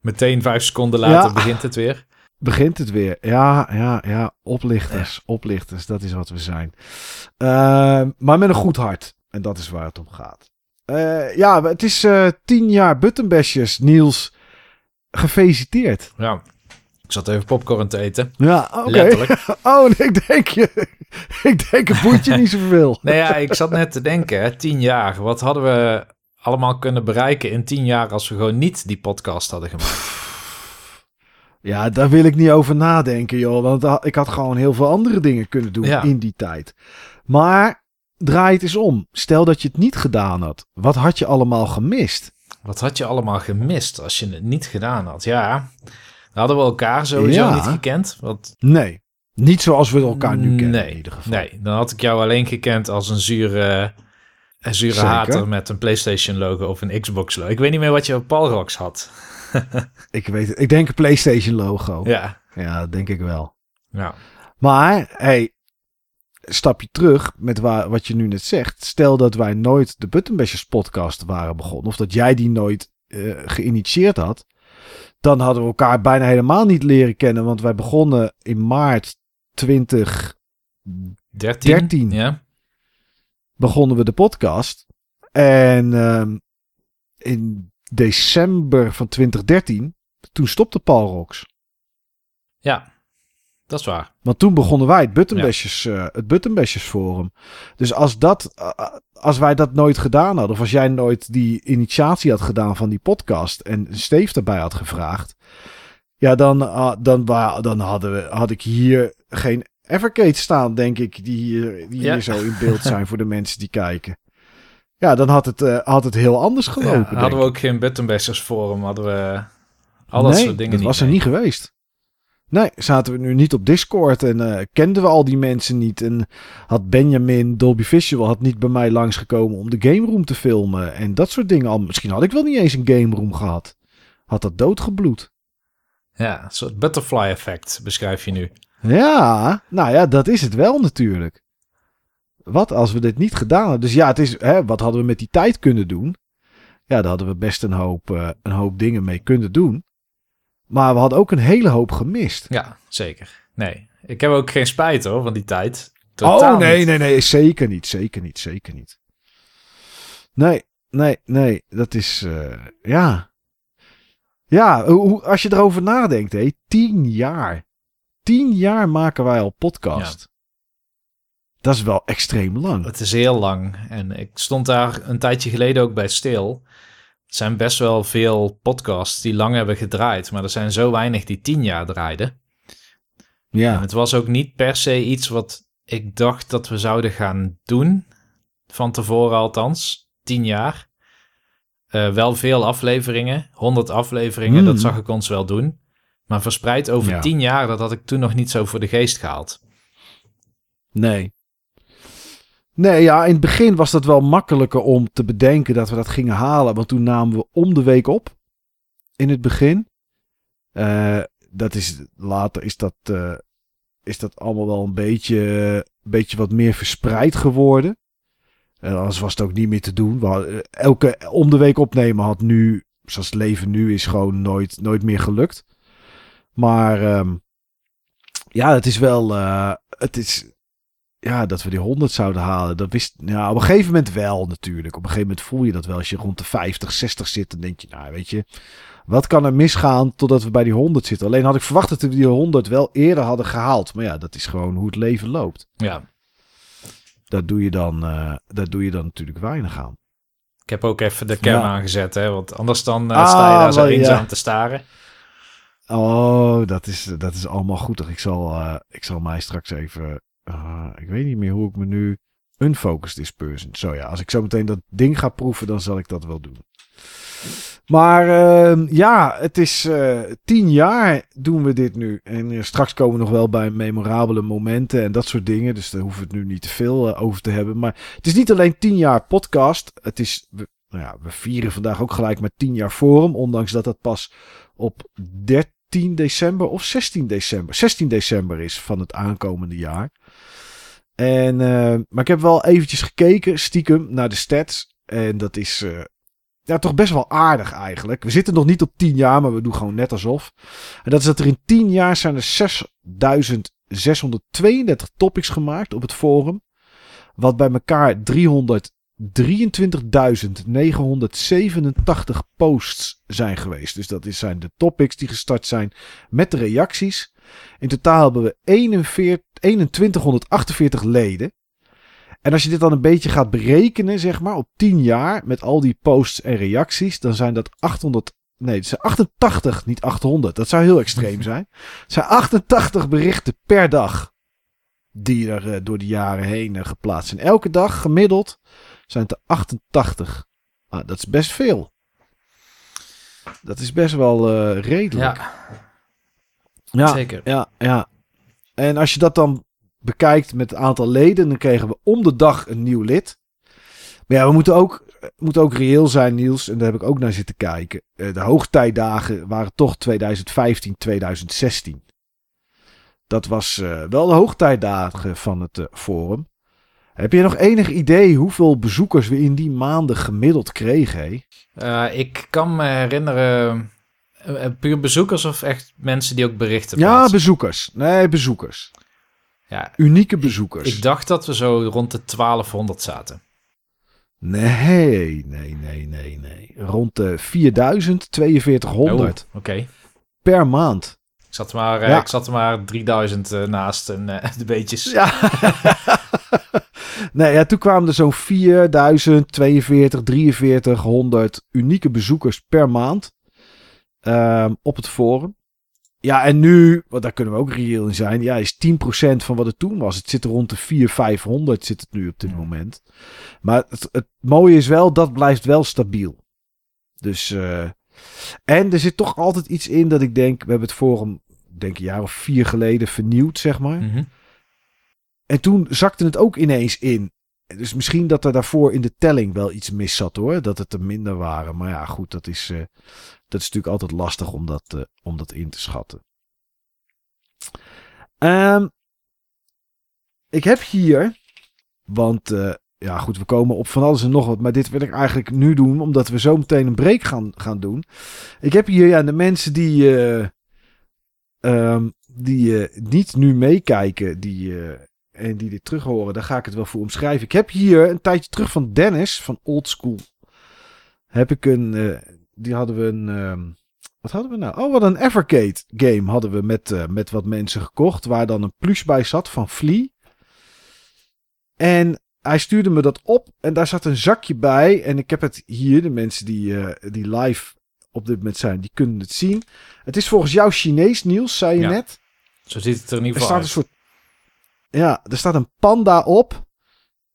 Meteen vijf seconden later Ja. begint het weer. Begint het weer. Ja, ja, ja. Oplichters. Oplichters, dat is wat we zijn. Eh, maar met een goed hart. En dat is waar het om gaat. Eh, ja, het is eh tien jaar Buttonbashers, Niels. Gefeliciteerd. Ja, ik zat even popcorn te eten. Ja, oké. Letterlijk. Oh, nee, ik denk je. ik denk, het boeit je niet zoveel. Nee, ja, ik zat net te denken, hè, tien jaar. Wat hadden we allemaal kunnen bereiken in tien jaar als we gewoon niet die podcast hadden gemaakt? Ja, daar wil ik niet over nadenken, joh. Want ik had gewoon heel veel andere dingen kunnen doen Ja. in die tijd. Maar draai het eens om. Stel dat je het niet gedaan had. Wat had je allemaal gemist? Wat had je allemaal gemist als je het niet gedaan had? Ja, dan hadden we elkaar sowieso Ja. niet gekend. Want Nee. Niet zoals we elkaar nu kennen nee, in ieder geval. nee, dan had ik jou alleen gekend als een zure, een zure Zeker. hater met een PlayStation logo of een Xbox logo. Ik weet niet meer wat je op Palrox had. Ik weet het. Ik denk een PlayStation logo. Ja, Ja, dat denk ik wel. ja. Maar, hey, stapje terug met waar, wat je nu net zegt. Stel dat wij nooit de Buttonbashers podcast waren begonnen. Of dat jij die nooit eh, geïnitieerd had. Dan hadden we elkaar bijna helemaal niet leren kennen. Want wij begonnen in maart 20 13. 13. Ja, begonnen we de podcast. En ehm, in december van 2013, toen stopte Paul Rocks. ja, dat is waar. Want toen begonnen wij het Buttonbashers, eh, het Forum. Dus als, dat, eh, als wij dat nooit gedaan hadden, of als jij nooit die initiatie had gedaan van die podcast en Steve erbij had gevraagd, ja, dan, dan, dan hadden we, had ik hier geen Evercade staan, denk ik, die hier, die Ja. hier zo in beeld zijn voor de mensen die kijken. Ja, dan had het, eh, had het heel anders gelopen. Ja, hadden we ook geen Buttonbashers forum, hadden we al dat nee, soort dingen dat niet was er mee. niet geweest. Nee, zaten we nu niet op Discord en eh, kenden we al die mensen niet. En had Benjamin Dolby Visual had niet bij mij langsgekomen om de game room te filmen. En dat soort dingen al. Misschien had ik wel niet eens een game room gehad. Had dat doodgebloed. Ja, een soort butterfly effect beschrijf je nu. Ja, nou ja, dat is het wel natuurlijk. Wat als we dit niet gedaan hadden? Dus ja, het is, hè, wat hadden we met die tijd kunnen doen? Ja, daar hadden we best een hoop, eh, een hoop dingen mee kunnen doen. Maar we hadden ook een hele hoop gemist. Ja, zeker. Nee, ik heb ook geen spijt hoor van die tijd. Totaal oh, nee, niet. nee, nee. Zeker niet. Zeker niet. Zeker niet. Nee, nee, nee. Dat is, eh, ja. Ja, als je erover nadenkt, hé. Tien jaar. Tien jaar maken wij al podcast. Dat is wel extreem lang. Het is heel lang. En ik stond daar een tijdje geleden ook bij stil. Er zijn best wel veel podcasts die lang hebben gedraaid. Maar er zijn zo weinig die tien jaar draaiden. En Ja. het was ook niet per se iets wat ik dacht dat we zouden gaan doen. Van tevoren althans. Tien jaar. Eh, wel veel afleveringen. 100 afleveringen, Mm. dat zag ik ons wel doen. Maar verspreid over Ja. tien jaar, dat had ik toen nog niet zo voor de geest gehaald. Nee. Nee, ja, in het begin was dat wel makkelijker om te bedenken dat we dat gingen halen. Want toen namen we om de week op. In het begin. Eh, dat is, later is dat, eh, is dat allemaal wel een beetje, beetje wat meer verspreid geworden. En anders was het ook niet meer te doen. Hadden, elke om de week opnemen had nu, zoals het leven nu is, gewoon nooit, nooit meer gelukt. Maar ehm, ja, het is wel, eh, het is, ja, dat we die 100 zouden halen. Dat wist, ja, op een gegeven moment wel natuurlijk. Op een gegeven moment voel je dat wel. Als je rond de 50, 60 zit, dan denk je, nou weet je, wat kan er misgaan totdat we bij die 100 zitten? Alleen had ik verwacht dat we die 100 wel eerder hadden gehaald. Maar ja, dat is gewoon hoe het leven loopt. Ja, Daar doe je dan, eh, daar doe je dan natuurlijk weinig aan. ik heb ook even de cam Ja. aangezet, hè, want anders dan eh, Ah, sta je daar zo ja. eenzaam te staren. Oh, dat is, dat is allemaal goed. Ik zal, eh, ik zal mij straks even. Eh, ik weet niet meer hoe ik me nu. Unfocused is person. Zo ja, als ik zo meteen dat ding ga proeven, dan zal ik dat wel doen. Maar ehm, ja, het is eh, tien jaar doen we dit nu. En eh, straks komen we nog wel bij memorabele momenten en dat soort dingen. Dus daar hoeven we het nu niet te veel over te hebben. Maar het is niet alleen tien jaar podcast. Het is, we, nou ja, we vieren vandaag ook gelijk met tien jaar forum. Ondanks dat dat pas op 13 december of 16 december. 16 december is van het aankomende jaar. En, eh, maar ik heb wel eventjes gekeken, stiekem, naar de stats. En dat is eh, ja, toch best wel aardig eigenlijk. We zitten nog niet op 10 jaar, maar we doen gewoon net alsof. En dat is dat er in 10 jaar zijn er 6632 topics gemaakt op het forum. Wat bij elkaar 323.987 posts zijn geweest. Dus dat zijn de topics die gestart zijn met de reacties. In totaal hebben we 41, 2148 leden. En als je dit dan een beetje gaat berekenen, zeg maar, op 10 jaar met al die posts en reacties, dan zijn dat 800. Nee, het zijn 88, niet 800. Dat zou heel extreem zijn. Het zijn 88 berichten per dag. die er eh, door de jaren heen eh, geplaatst zijn. Elke dag gemiddeld zijn het er 88. Ah, dat is best veel. Dat is best wel eh, redelijk. Ja, ja, zeker. Ja, ja. En als je dat dan bekijkt met het aantal leden, dan kregen we om de dag een nieuw lid. Maar ja, we moeten ook, moeten ook reëel zijn, Niels. En daar heb ik ook naar zitten kijken. Eh, De hoogtijdagen waren toch 2015, 2016. Dat was eh, wel de hoogtijdagen van het forum. Heb je nog enig idee hoeveel bezoekers we in die maanden gemiddeld kregen? Eh, ik kan me herinneren, eh, eh, puur bezoekers of echt mensen die ook berichten Ja, plaatsen? bezoekers. Nee, bezoekers. ja, Unieke bezoekers. ik dacht dat we zo rond de 1200 zaten. Nee, nee, nee, nee, nee. Rond de 4000, 4200 Oh, Oké. per maand. Ik zat er maar, Ja. ik zat er maar 3000 eh, naast en de beetjes. Ja. nee, ja, toen kwamen er zo'n 4000, 42, 4300 unieke bezoekers per maand ehm, op het forum. Ja, en nu, want daar kunnen we ook reëel in zijn, ja, is 10% van wat het toen was. Het zit er rond de 400, 500 zit het nu op dit Ja. moment. Maar het, het mooie is wel, dat blijft wel stabiel. Dus, eh, en er zit toch altijd iets in dat ik denk, we hebben het forum, denk ik, een jaar of vier geleden vernieuwd, zeg maar. Mhm. En toen zakte het ook ineens in. Dus misschien dat er daarvoor in de telling wel iets mis zat hoor. Dat het er minder waren. Maar ja, goed, dat is, eh, dat is natuurlijk altijd lastig om dat, eh, om dat in te schatten. Ehm, ik heb hier, want eh, ja goed, we komen op van alles en nog wat. Maar dit wil ik eigenlijk nu doen, omdat we zo meteen een break gaan, gaan doen. Ik heb hier ja, de mensen die, ehm, die niet nu meekijken, die... en die dit terug horen, daar ga ik het wel voor omschrijven. Ik heb hier een tijdje terug van Dennis van Old School. Heb ik een. eh, die hadden we een. ehm, wat hadden we nou? Oh, wat een Evergate game hadden we met, eh, met wat mensen gekocht. Waar dan een plush bij zat van Flea. En hij stuurde me dat op. En daar zat een zakje bij. En ik heb het hier. De mensen die, eh, die live op dit moment zijn, die kunnen het zien. Het is volgens jou Chinees, Niels, zei je Ja. net. Zo ziet het er in ieder Er geval staat een soort. Ja, er staat een panda op.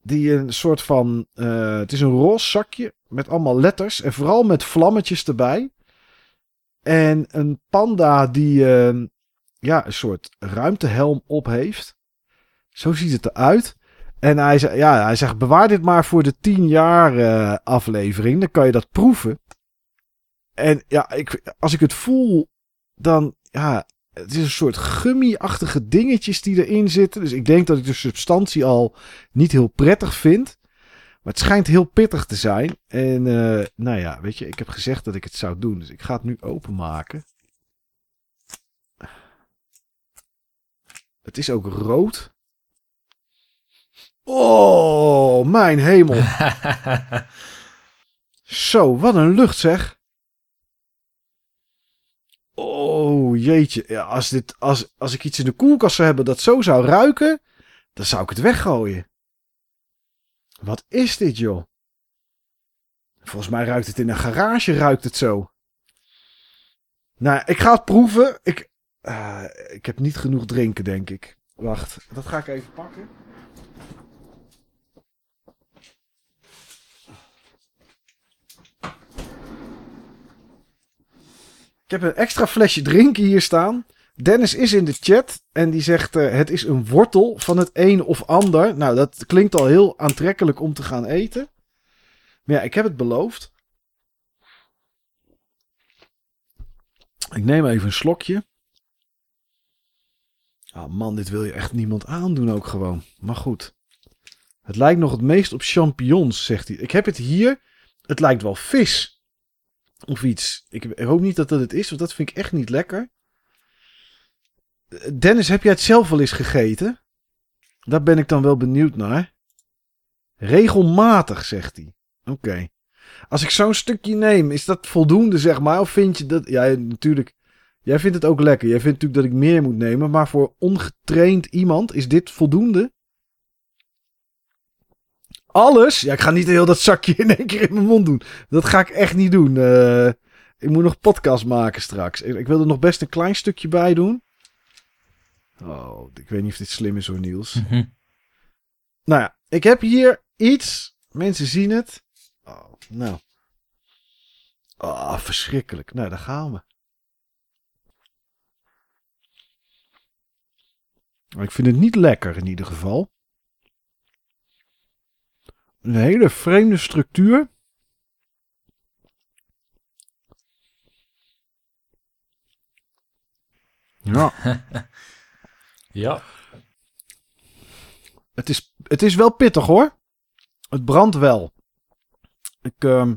Die een soort van. eh, het is een roze zakje met allemaal letters. En vooral met vlammetjes erbij. En een panda die. eh, ja, een soort ruimtehelm op heeft. Zo ziet het eruit. En hij, zei, ja, hij zegt: bewaar dit maar voor de 10 jaar eh, aflevering. Dan kan je dat proeven. En ja, ik, als ik het voel, dan. Ja, het is een soort gummi-achtige dingetjes die erin zitten. Dus ik denk dat ik de substantie al niet heel prettig vind. Maar het schijnt heel pittig te zijn. En eh, nou ja, weet je, ik heb gezegd dat ik het zou doen. Dus ik ga het nu openmaken. Het is ook rood. Oh, mijn hemel. Zo, wat een lucht zeg. Oh, jeetje. Ja, als, dit, als, als ik iets in de koelkast zou hebben dat zo zou ruiken, dan zou ik het weggooien. Wat is dit, joh? Volgens mij ruikt het in een garage, ruikt het zo. Nou, ik ga het proeven. Ik, eh, ik heb niet genoeg drinken, denk ik. Wacht, dat ga ik even pakken. Ik heb een extra flesje drinken hier staan. Dennis is in de chat en die zegt: eh, Het is een wortel van het een of ander. Nou, dat klinkt al heel aantrekkelijk om te gaan eten. Maar ja, ik heb het beloofd. Ik neem even een slokje. Ah man, dit wil je echt niemand aandoen ook gewoon. Maar goed. Het lijkt nog het meest op champignons, zegt hij. Ik heb het hier. Het lijkt wel vis. Of iets. Ik hoop niet dat dat het is, want dat vind ik echt niet lekker. Dennis, heb jij het zelf wel eens gegeten? Daar ben ik dan wel benieuwd naar. Regelmatig, zegt hij. Oké. Als ik zo'n stukje neem, is dat voldoende, zeg maar? Of vind je dat... Ja, natuurlijk. Jij vindt het ook lekker. Jij vindt natuurlijk dat ik meer moet nemen. Maar voor ongetraind iemand is dit voldoende? Alles? Ja, ik ga niet heel dat zakje in één keer in mijn mond doen. Dat ga ik echt niet doen. Eh, ik moet nog podcast maken straks. Ik, ik wil er nog best een klein stukje bij doen. Oh, ik weet niet of dit slim is hoor, Niels. Mhm. Nou ja, ik heb hier iets. Mensen zien het. Oh, nou. Oh, verschrikkelijk. Nou, daar gaan we. Maar ik vind het niet lekker in ieder geval. Een hele vreemde structuur. Ja, Ja. het is, het is wel pittig hoor. Het brandt wel. Ik ehm,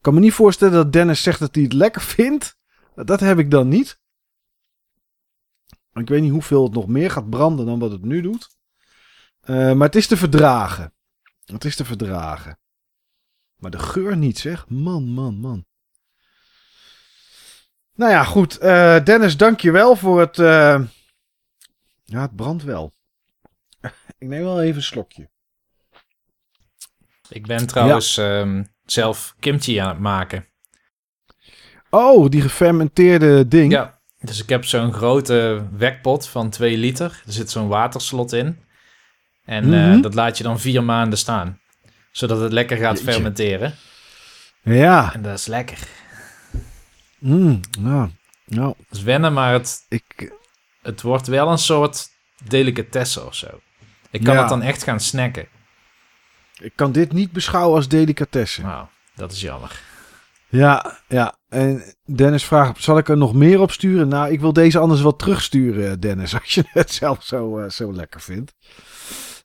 kan me niet voorstellen dat Dennis zegt dat hij het lekker vindt. Dat heb ik dan niet. Ik weet niet hoeveel het nog meer gaat branden dan wat het nu doet. Eh, maar het is te verdragen. Het is te verdragen. Maar de geur niet zeg. Man, man, man. Nou ja, goed. eh Dennis, dank je wel voor het... eh, Ja, het brandt wel. Ik neem wel even een slokje. Ik ben trouwens ehm, zelf kimchi aan het maken. Oh, die gefermenteerde ding. Ja, dus ik heb zo'n grote wekpot van 2 liter. Er zit zo'n waterslot in. En eh, Mhm. dat laat je dan vier maanden staan. Zodat het lekker gaat Jeetje. fermenteren. Ja. En dat is lekker. Mm, ja. Nou, Dat is wennen, maar het, ik... het wordt wel een soort delicatesse of zo. Ik kan Ja. het dan echt gaan snacken. Ik kan dit niet beschouwen als delicatesse. Nou, dat is jammer. Ja, ja. En Dennis vraagt, zal ik er nog meer op sturen? Nou, ik wil deze anders wel terugsturen, Dennis. Als je het zelf zo, eh, zo lekker vindt.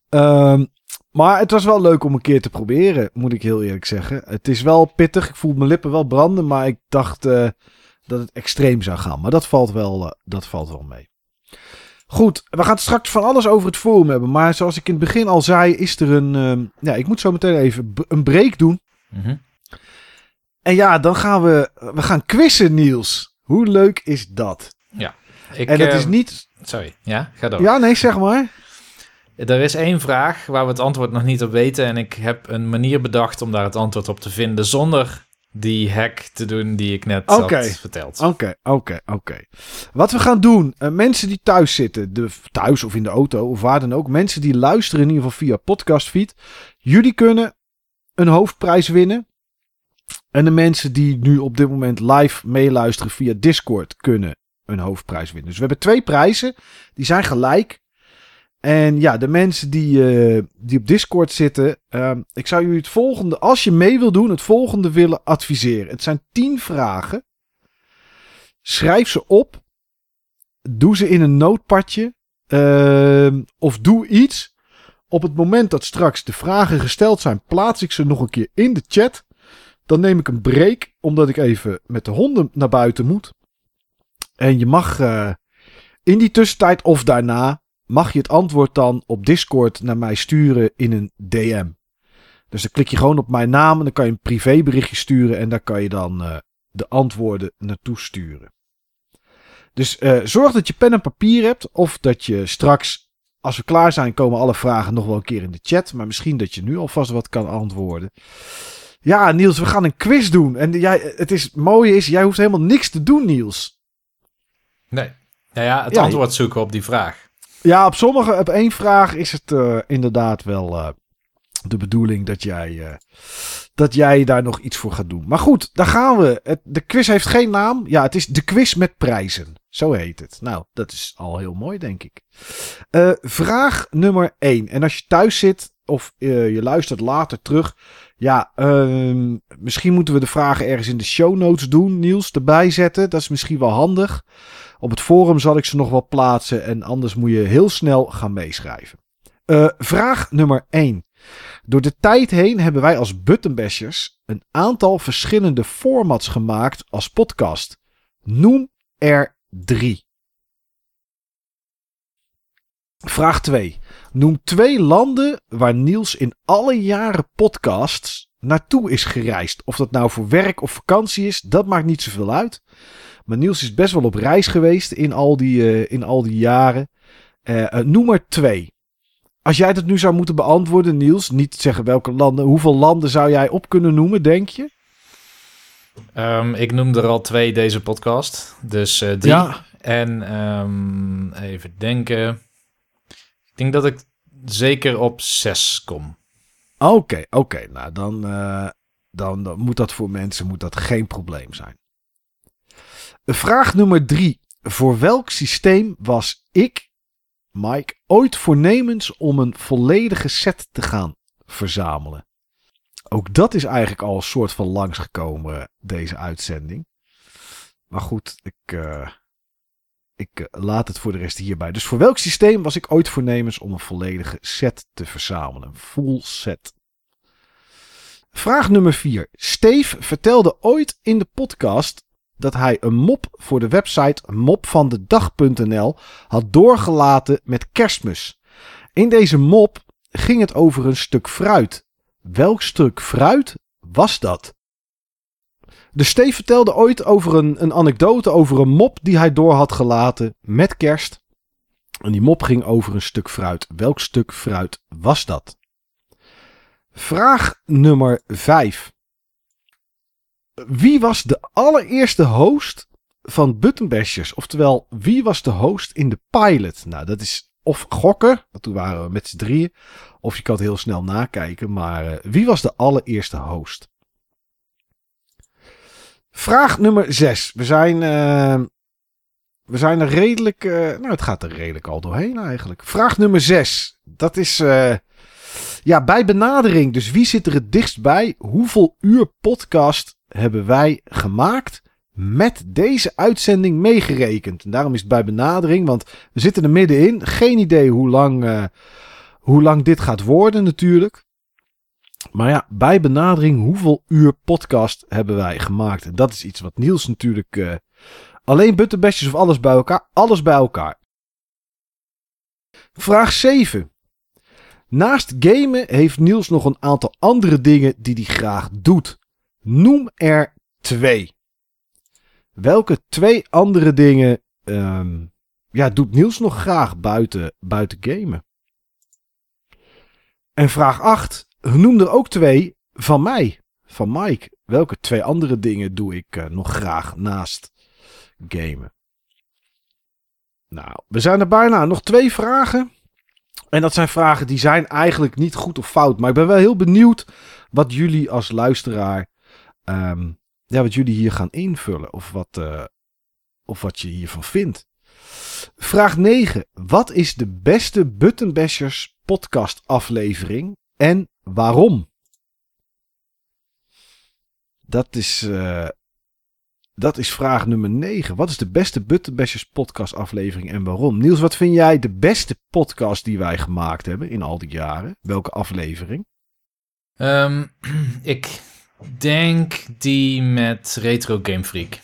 Ehm, maar het was wel leuk om een keer te proberen, moet ik heel eerlijk zeggen. Het is wel pittig. Ik voel mijn lippen wel branden, maar ik dacht eh, dat het extreem zou gaan. Maar dat valt wel, eh, dat valt wel mee. Goed, we gaan het straks van alles over het forum hebben. Maar zoals ik in het begin al zei, is er een... ehm, ja, ik moet zo meteen even een break doen. Mhm. En ja, dan gaan we, we gaan quizzen, Niels. Hoe leuk is dat? Ik, en het eh, is niet... Sorry, ja, ga door. Ja, nee, zeg maar. Er is één vraag waar we het antwoord nog niet op weten. En ik heb een manier bedacht om daar het antwoord op te vinden. Zonder die hack te doen die ik net Oké. had verteld. Oké, oké, oké. Wat we gaan doen, eh, mensen die thuis zitten, de, thuis of in de auto of waar dan ook, mensen die luisteren in ieder geval via podcastfeed, jullie kunnen een hoofdprijs winnen. En de mensen die nu op dit moment live meeluisteren via Discord kunnen een hoofdprijs winnen. Dus we hebben twee prijzen, die zijn gelijk. En ja, de mensen die, eh, die op Discord zitten, ehm, ik zou jullie het volgende, als je mee wil doen, het volgende willen adviseren. Het zijn tien vragen. Schrijf ze op. Doe ze in een nootpadje. ehm, of doe iets. Op het moment dat straks de vragen gesteld zijn, plaats ik ze nog een keer in de chat. Dan neem ik een break, omdat ik even met de honden naar buiten moet. En je mag eh, in die tussentijd of daarna, mag je het antwoord dan op Discord naar mij sturen in een DM. Dus dan klik je gewoon op mijn naam en dan kan je een privéberichtje sturen en daar kan je dan eh, de antwoorden naartoe sturen. Dus eh, zorg dat je pen en papier hebt of dat je straks, als we klaar zijn, komen alle vragen nog wel een keer in de chat. Maar misschien dat je nu alvast wat kan antwoorden. Ja, Niels, we gaan een quiz doen. En jij, het, is, het mooie is, jij hoeft helemaal niks te doen, Niels. Nee. Nou ja, het Ja, antwoord zoeken op die vraag. Ja, op sommige, op één vraag is het eh, inderdaad wel eh, de bedoeling dat jij, eh, dat jij daar nog iets voor gaat doen. Maar goed, daar gaan we. Het, de quiz heeft geen naam. Ja, het is de quiz met prijzen. Zo heet het. Nou, dat is al heel mooi, denk ik. Vraag nummer 1. En als je thuis zit of je luistert later terug. Ja, ehm, misschien moeten we de vragen ergens in de show notes doen, Niels, erbij zetten. Dat is misschien wel handig. Op het forum zal ik ze nog wel plaatsen en anders moet je heel snel gaan meeschrijven. Eh, vraag nummer 1. Door de tijd heen hebben wij als Buttonbashers een aantal verschillende formats gemaakt als podcast. Noem er drie. Vraag 2. Noem twee landen waar Niels in alle jaren podcasts naartoe is gereisd. Of dat nou voor werk of vakantie is, dat maakt niet zoveel uit. Maar Niels is best wel op reis geweest in al die, eh, in al die jaren. Eh, eh, noem er twee. Als jij dat nu zou moeten beantwoorden, Niels, niet zeggen welke landen, hoeveel landen zou jij op kunnen noemen, denk je? Ehm, ik noemde er al twee deze podcast. Dus eh, die. Ja. En ehm, even denken. Ik denk dat ik zeker op 6 kom. Oké, oké. Nou, dan, eh, dan, dan moet dat voor mensen moet dat geen probleem zijn. Vraag nummer drie. Voor welk systeem was ik, Mike, ooit voornemens om een volledige set te gaan verzamelen? Ook dat is eigenlijk al een soort van langsgekomen, deze uitzending. Maar goed, ik, eh, ik eh, laat het voor de rest hierbij. Dus voor welk systeem was ik ooit voornemens om een volledige set te verzamelen? Een full set. Vraag nummer 4. Steve vertelde ooit in de podcast dat hij een mop voor de website mopvandedag.nl had doorgelaten met kerstmis. In deze mop ging het over een stuk fruit. Welk stuk fruit was dat? De Steve vertelde ooit over een, een anekdote over een mop die hij door had gelaten met kerst. En die mop ging over een stuk fruit. Welk stuk fruit was dat? Vraag nummer 5. Wie was de allereerste host van Buttonbashers? Oftewel, wie was de host in de pilot? Nou, dat is of gokken, want toen waren we met z'n drieën. Of je kan het heel snel nakijken. Maar uh, wie was de allereerste host? Vraag nummer 6. We zijn, uh, we zijn er redelijk. Uh, nou, het gaat er redelijk al doorheen eigenlijk. Vraag nummer 6. Dat is. Ja, bij benadering. Dus wie zit er het dichtst bij? Hoeveel uur podcast hebben wij gemaakt? Met deze uitzending meegerekend. En daarom is het bij benadering. Want we zitten er middenin. Geen idee hoe lang, hoe lang dit gaat worden, natuurlijk. Maar ja, bij benadering, hoeveel uur podcast hebben wij gemaakt? En dat is iets wat Niels natuurlijk. Uh, alleen butterbestjes of alles bij elkaar? Alles bij elkaar. Vraag 7. Naast gamen heeft Niels nog een aantal andere dingen die hij graag doet. Noem er twee. Welke twee andere dingen um, ja, doet Niels nog graag buiten, buiten gamen? En vraag 8 noem er ook twee van mij, van Mike. Welke twee andere dingen doe ik uh, nog graag naast gamen? Nou, we zijn er bijna. Nog twee vragen. En dat zijn vragen die zijn eigenlijk niet goed of fout. Maar ik ben wel heel benieuwd wat jullie als luisteraar. Um, ja, wat jullie hier gaan invullen. Of wat, uh, of wat je hiervan vindt. Vraag 9. Wat is de beste Buttonbashers podcast aflevering? En waarom? Dat is, uh, dat is vraag nummer 9. Wat is de beste Buttonbashers podcast aflevering en waarom? Niels, wat vind jij de beste podcast die wij gemaakt hebben in al die jaren? Welke aflevering? Um, ik denk die met Retro Game Freak.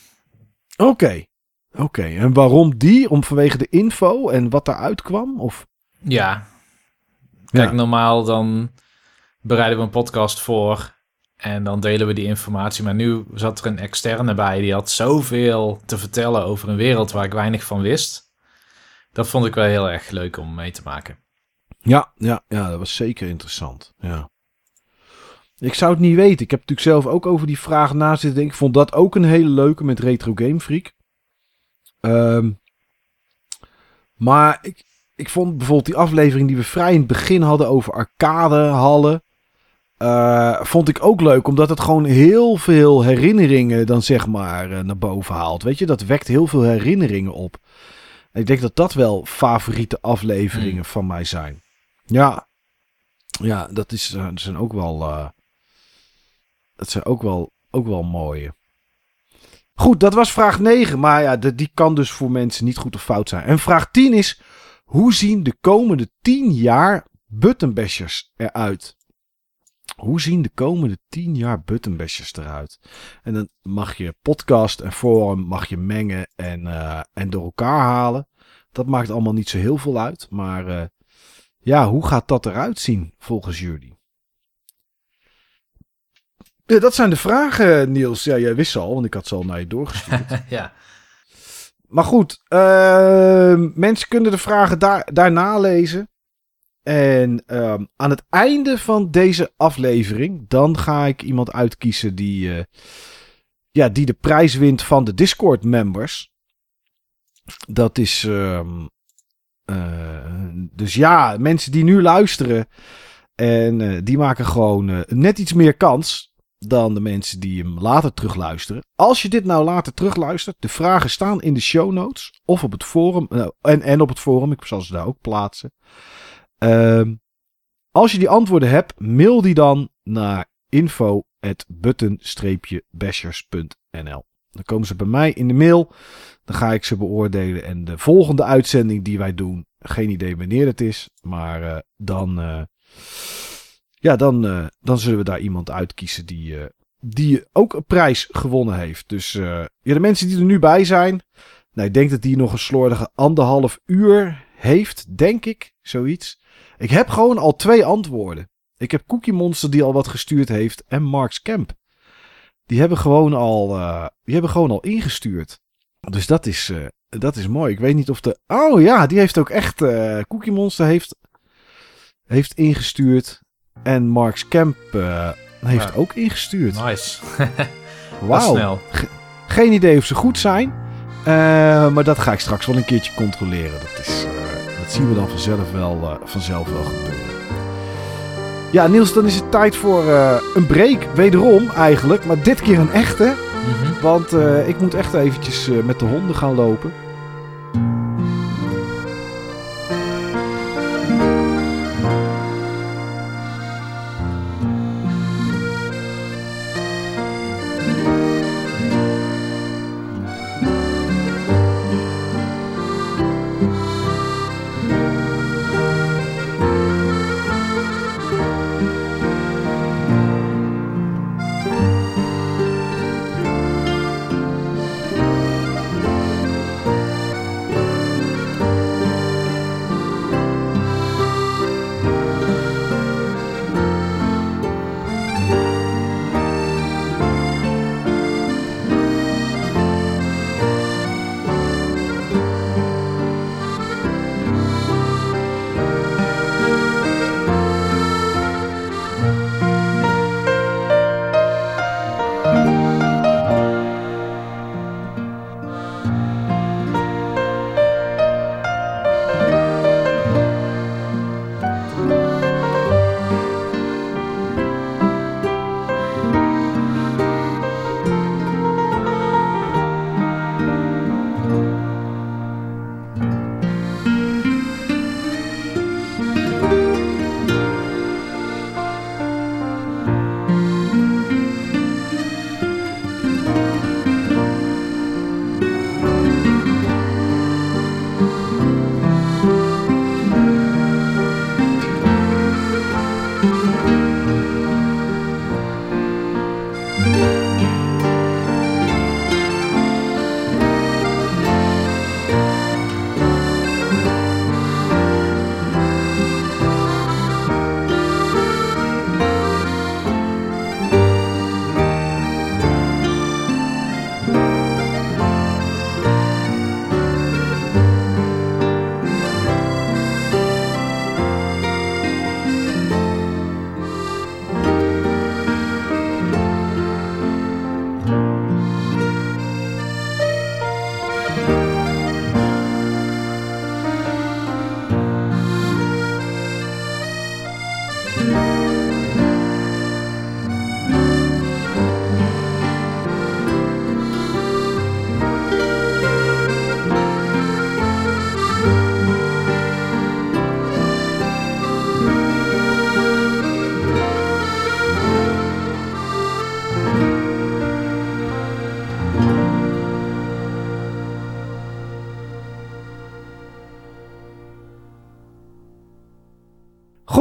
Oké. Okay. Oké, okay. en waarom die? Om vanwege de info en wat daaruit kwam? Of? Ja. Kijk, ja. normaal dan bereiden we een podcast voor en dan delen we die informatie. Maar nu zat er een externe bij die had zoveel te vertellen over een wereld waar ik weinig van wist. Dat vond ik wel heel erg leuk om mee te maken. Ja, ja, ja dat was zeker interessant. Ja. Ik zou het niet weten. Ik heb natuurlijk zelf ook over die vraag na zitten. Ik vond dat ook een hele leuke met Retro Game Freak. Um, maar ik, ik vond bijvoorbeeld die aflevering die we vrij in het begin hadden over arcadehallen. Uh, vond ik ook leuk, omdat het gewoon heel veel herinneringen dan zeg maar uh, naar boven haalt. Weet je, dat wekt heel veel herinneringen op. En ik denk dat dat wel favoriete afleveringen mm. van mij zijn. Ja, ja dat, is, uh, dat zijn ook wel, dat zijn ook wel, ook wel mooie. Goed, dat was vraag 9, maar ja, de, die kan dus voor mensen niet goed of fout zijn. En vraag 10 is, hoe zien de komende 10 jaar buttonbashers eruit? Hoe zien de komende 10 jaar buttonbashers eruit? En dan mag je podcast en forum mag je mengen en, uh, en door elkaar halen. Dat maakt allemaal niet zo heel veel uit. Maar uh, ja, hoe gaat dat eruit zien volgens jullie? Ja, dat zijn de vragen, Niels. Ja, jij wist ze al, want ik had ze al naar je doorgestuurd. ja. Maar goed, uh, mensen kunnen de vragen daar, daarna lezen. En um, aan het einde van deze aflevering, dan ga ik iemand uitkiezen die, uh, ja, die de prijs wint van de Discord-members. Dat is. ehm, eh, dus ja, mensen die nu luisteren. En eh, die maken gewoon eh, net iets meer kans. Dan de mensen die hem later terugluisteren. Als je dit nou later terugluistert. De vragen staan in de show notes. Of op het forum. eh, en, en op het forum. Ik zal ze daar ook plaatsen. Ehm, als je die antwoorden hebt. Mail die dan naar info.button-bashers.nl Dan komen ze bij mij in de mail. Dan ga ik ze beoordelen. En de volgende uitzending die wij doen. Geen idee wanneer het is. Maar eh, dan. eh, ja, dan, eh, dan zullen we daar iemand uitkiezen die, die ook een prijs gewonnen heeft. Dus ja, de mensen die er nu bij zijn. Nou, ik denk dat die nog een slordige anderhalf uur heeft. Denk ik. Zoiets. Ik heb gewoon al twee antwoorden. Ik heb Cookie Monster die al wat gestuurd heeft. En Marks Camp. Die hebben gewoon al, eh, die hebben gewoon al ingestuurd. Dus dat is, eh, dat is mooi. Ik weet niet of de. Oh ja, die heeft ook echt. eh Cookie Monster heeft, heeft ingestuurd. En Marks Camp heeft Ja. ook ingestuurd. Nice. Wauw. Geen idee of ze goed zijn. Maar dat ga ik straks wel een keertje controleren. Dat, is, zien we dan vanzelf wel, eh, vanzelf wel gebeuren. Ja, Niels, dan is het tijd voor eh, een break. Wederom eigenlijk, maar dit keer een echte. Mhm. Want eh, ik moet echt eventjes met de honden gaan lopen.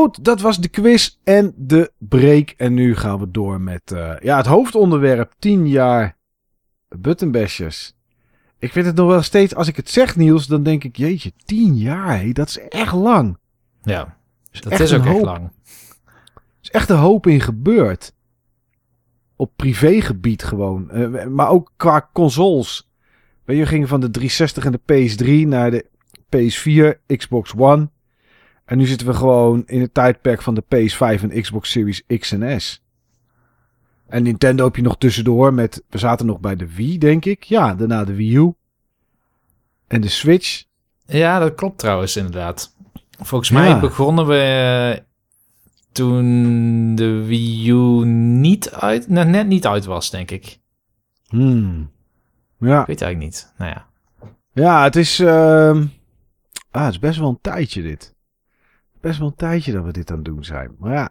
Goed, dat was de quiz en de break. En nu gaan we door met eh, ja, het hoofdonderwerp 10 jaar buttonbashers. Ik vind het nog wel steeds, als ik het zeg Niels, dan denk ik, jeetje, 10 jaar, hé, dat is echt lang. Ja, dat is ook echt lang. Er is echt een hoop in gebeurd. Op privégebied gewoon. Eh, maar ook qua consoles. Weet je, we gingen van de 360 en de PS3 naar de PS4, Xbox One. En nu zitten we gewoon in het tijdperk van de PS5 en Xbox Series X en S. En Nintendo heb je nog tussendoor met... We zaten nog bij de Wii, denk ik. Ja, daarna de Wii U. En de Switch. Ja, dat klopt trouwens inderdaad. Volgens mij Ja. begonnen we eh, toen de Wii U niet uit, nou, net niet uit was, denk ik. Hmm. Ja. Ik weet het eigenlijk niet. Nou ja. ja, het is... ehm, Ah, het is best wel een tijdje dit. Best wel een tijdje dat we dit aan het doen zijn. Maar ja.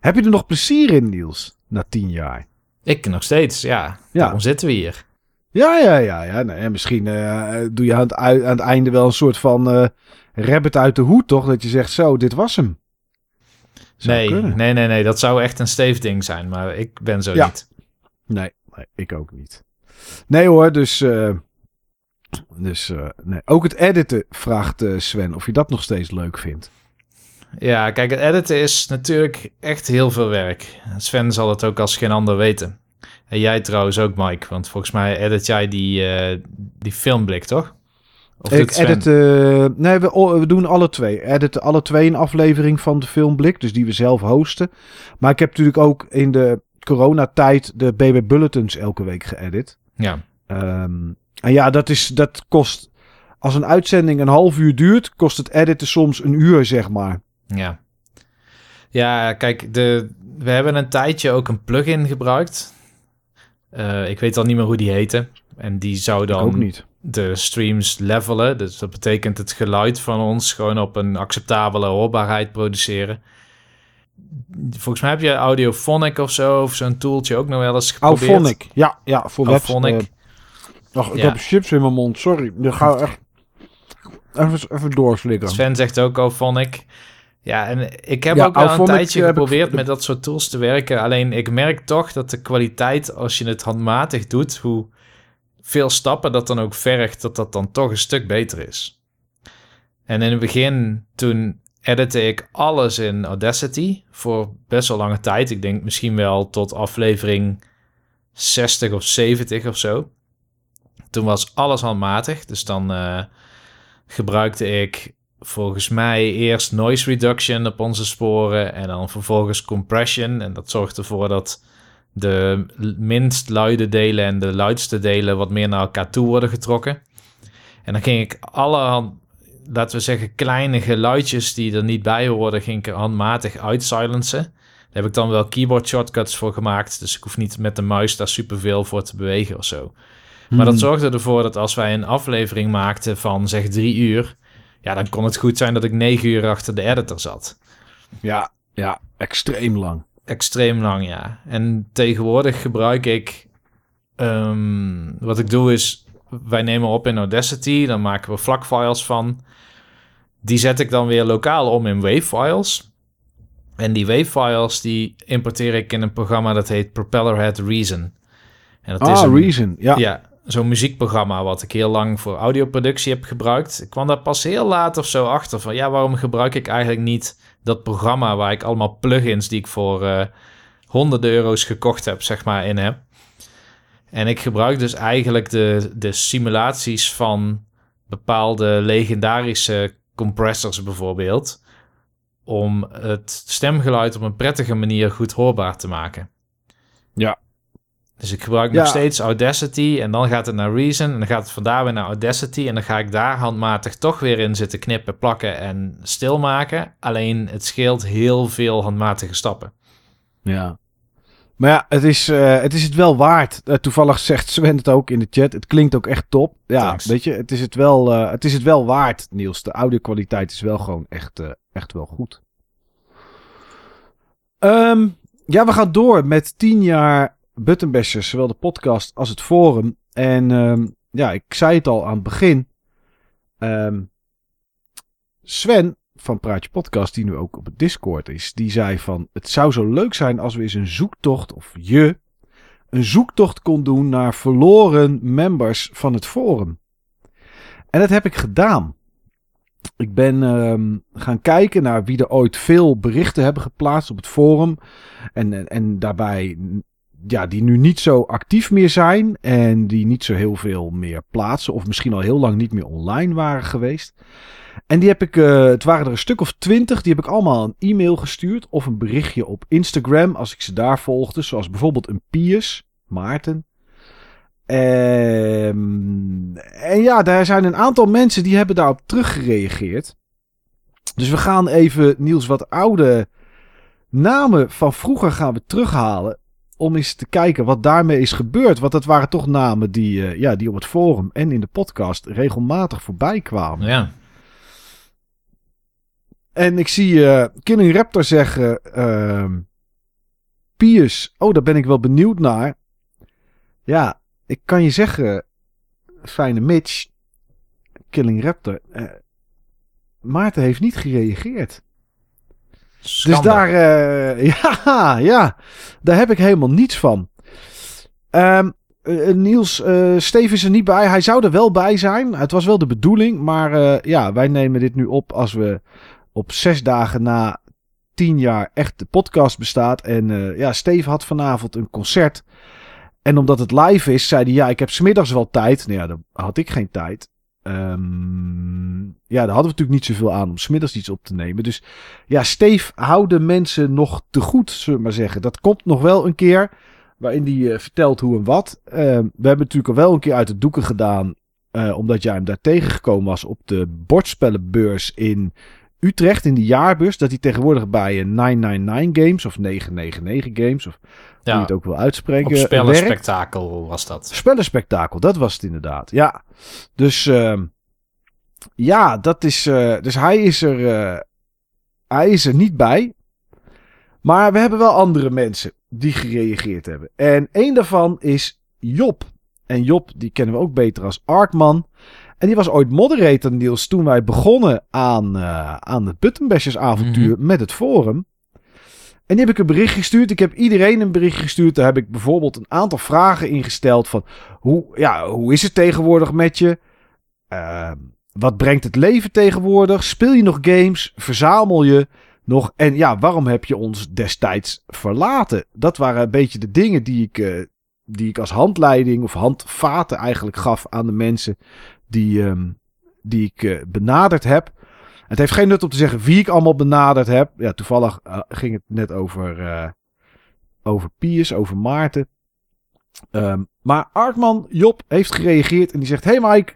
Heb je er nog plezier in, Niels? Na tien jaar. Ik nog steeds, ja. Ja. Daarom zitten we hier. Ja, ja, ja. ja. Nou, ja, misschien eh, doe je aan het, aan het einde wel een soort van eh rabbit uit de hoed, toch? Dat je zegt, zo, dit was hem. Zou Nee, kunnen. nee, nee, nee. Dat zou echt een steef ding zijn, maar ik ben zo Ja. niet. Nee, nee, ik ook niet. Nee hoor, dus... eh, dus nee. Ook het editen vraagt Sven of je dat nog steeds leuk vindt. Ja, kijk, het editen is natuurlijk echt heel veel werk. Sven zal het ook als geen ander weten. En jij trouwens ook, Mike, want volgens mij edit jij die, eh, die filmblik, toch? Of ik edit... eh, nee, we, we doen alle twee. Editen alle twee een aflevering van de filmblik, dus die we zelf hosten. Maar ik heb natuurlijk ook in de coronatijd de BB Bulletins elke week geëdit. Ja, Ehm, en ja, dat, is, dat kost... Als een uitzending een half uur duurt, kost het editen soms een uur, zeg maar. Ja. Ja, kijk, de, we hebben een tijdje ook een plugin gebruikt. Eh, ik weet al niet meer hoe die heette. En die zou dan ook niet. de streams levelen. Dus dat betekent het geluid van ons gewoon op een acceptabele hoorbaarheid produceren. Volgens mij heb je Audiophonic of zo, of zo'n tooltje ook nog wel eens geprobeerd. Auphonic. Ja, ja, voor web. Auphonic. eh, Ach, ik Ja. heb chips in mijn mond, sorry. Dan ga ik echt even, even doorslikken. Sven zegt ook Auphonic. Ja, en ik heb Ja, ook wel een tijdje eh, ik- geprobeerd met dat soort tools te werken. Alleen ik merk toch dat de kwaliteit, als je het handmatig doet, hoe veel stappen dat dan ook vergt, dat dat dan toch een stuk beter is. En in het begin, toen editte ik alles in Audacity voor best wel lange tijd. Ik denk misschien wel tot aflevering 60 of 70 of zo. Toen was alles handmatig, dus dan eh, gebruikte ik volgens mij eerst noise reduction op onze sporen en dan vervolgens compression. En dat zorgt ervoor dat de minst luide delen en de luidste delen wat meer naar elkaar toe worden getrokken. En dan ging ik alle, laten we zeggen, kleine geluidjes die er niet bij hoorden, ging ik er handmatig uitsilencen. Daar heb ik dan wel keyboard shortcuts voor gemaakt, dus ik hoef niet met de muis daar superveel voor te bewegen of zo. Maar dat Hmm. zorgde ervoor dat als wij een aflevering maakten van zeg drie uur, ja, dan kon het goed zijn dat ik negen uur achter de editor zat. Ja, ja, extreem lang. Extreem lang, ja. En tegenwoordig gebruik ik, ehm, wat ik doe is, wij nemen op in Audacity, dan maken we vlakfiles van. Die zet ik dan weer lokaal om in wavefiles. En die wavefiles die importeer ik in een programma dat heet Propellerhead Reason. En dat is ah, een, Reason. Ja. ja, zo'n muziekprogramma wat ik heel lang voor audioproductie heb gebruikt. Ik kwam daar pas heel laat of zo achter van, ja, waarom gebruik ik eigenlijk niet dat programma waar ik allemaal plugins die ik voor eh honderden euro's gekocht heb, zeg maar, in heb. En ik gebruik dus eigenlijk de, de simulaties van bepaalde legendarische compressors bijvoorbeeld, om het stemgeluid op een prettige manier goed hoorbaar te maken. Ja. Dus ik gebruik Ja. nog steeds Audacity en dan gaat het naar Reason en dan gaat het vandaar weer naar Audacity en dan ga ik daar handmatig toch weer in zitten knippen, plakken en stilmaken. Alleen het scheelt heel veel handmatige stappen. Ja. Maar ja, het is, eh, het is het wel waard. Eh, toevallig zegt Sven het ook in de chat. Het klinkt ook echt top. Ja, Thanks. weet je, het is het, wel, eh, het is het wel waard, Niels. De audio-kwaliteit is wel gewoon echt, echt wel goed. Ehm, ja, we gaan door met tien jaar Buttonbashers. Zowel de podcast als het forum. En ehm, ja, ik zei het al aan het begin. Ehm, Sven van Praatje Podcast, die nu ook op het Discord is, die zei van... Het zou zo leuk zijn als we eens een zoektocht, of je, een zoektocht kon doen naar verloren members van het forum. En dat heb ik gedaan. Ik ben ehm, gaan kijken naar wie er ooit veel berichten hebben geplaatst op het forum. En, en, en daarbij, ja, die nu niet zo actief meer zijn. En die niet zo heel veel meer plaatsen. Of misschien al heel lang niet meer online waren geweest. En die heb ik, eh, het waren er een stuk of twintig, die heb ik allemaal een e-mail gestuurd of een berichtje op Instagram als ik ze daar volgde, zoals bijvoorbeeld een Piers, Maarten. Ehm, en ja, daar zijn een aantal mensen die hebben daarop teruggereageerd. Dus we gaan even, Niels, wat oude namen van vroeger gaan we terughalen. Om eens te kijken wat daarmee is gebeurd. Want dat waren toch namen die, uh, ja, die op het forum en in de podcast regelmatig voorbij kwamen. Ja. En ik zie uh, Killing Raptor zeggen... Uh, Pius, oh daar ben ik wel benieuwd naar. Ja, ik kan je zeggen... Fijne Mitch... Killing Raptor... Uh, Maarten heeft niet gereageerd. Schande. Dus daar, uh, ja, ja, daar heb ik helemaal niets van. Um, uh, Niels, uh, Steve is er niet bij. Hij zou er wel bij zijn. Het was wel de bedoeling. Maar ja, wij nemen dit nu op als we op zes dagen na tien jaar echt de podcast bestaat. En ja, Steve had vanavond een concert. En omdat het live is, zei hij: Ja, ik heb smiddags wel tijd. Nou ja, dan had ik geen tijd. Um, ja, daar hadden we natuurlijk niet zoveel aan om smiddags iets op te nemen. Dus ja, Steve houden mensen nog te goed, zullen we maar zeggen. Dat komt nog wel een keer, waarin hij uh, vertelt hoe en wat. Uh, we hebben natuurlijk al wel een keer uit de doeken gedaan, uh, omdat jij hem daar tegengekomen was op de bordspellenbeurs in Utrecht, in de jaarbeurs. Dat hij tegenwoordig bij 999 Games of 999 Games, of ja, hoe je het ook wil uitspreken. Op spellenspectakel was dat. Spellenspectakel, dat was het inderdaad. Ja, dus uh, ja, dat is. Uh, dus hij is er. Uh, hij is er niet bij. Maar we hebben wel andere mensen die gereageerd hebben. En één daarvan is Job. En Job, die kennen we ook beter als Arkman. En die was ooit moderator, Niels, toen wij begonnen aan, uh, aan het Buttonbashers avontuur mm -hmm. met het forum. En die heb ik een bericht gestuurd. Ik heb iedereen een bericht gestuurd. Daar heb ik bijvoorbeeld een aantal vragen ingesteld van hoe, ja, hoe is het tegenwoordig met je? Uh, wat brengt het leven tegenwoordig? Speel je nog games? Verzamel je nog? En ja, waarom heb je ons destijds verlaten? Dat waren een beetje de dingen die ik, uh, die ik als handleiding of handvaten eigenlijk gaf aan de mensen die, um, die ik uh, benaderd heb. Het heeft geen nut om te zeggen wie ik allemaal benaderd heb. Ja, toevallig uh, ging het net over, uh, over Piers, over Maarten. Um, maar Artman Job heeft gereageerd en die zegt: Hey Mike,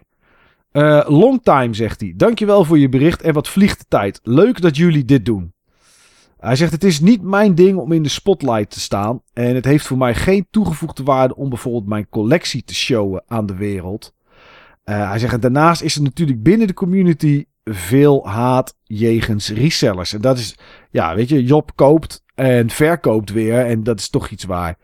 uh, long time, zegt hij. Dankjewel voor je bericht en wat vliegt de tijd. Leuk dat jullie dit doen. Hij zegt: Het is niet mijn ding om in de spotlight te staan. En het heeft voor mij geen toegevoegde waarde om bijvoorbeeld mijn collectie te showen aan de wereld. Uh, hij zegt: Daarnaast is er natuurlijk binnen de community veel haat jegens resellers. En dat is, ja, weet je, Job koopt en verkoopt weer. En dat is toch iets waar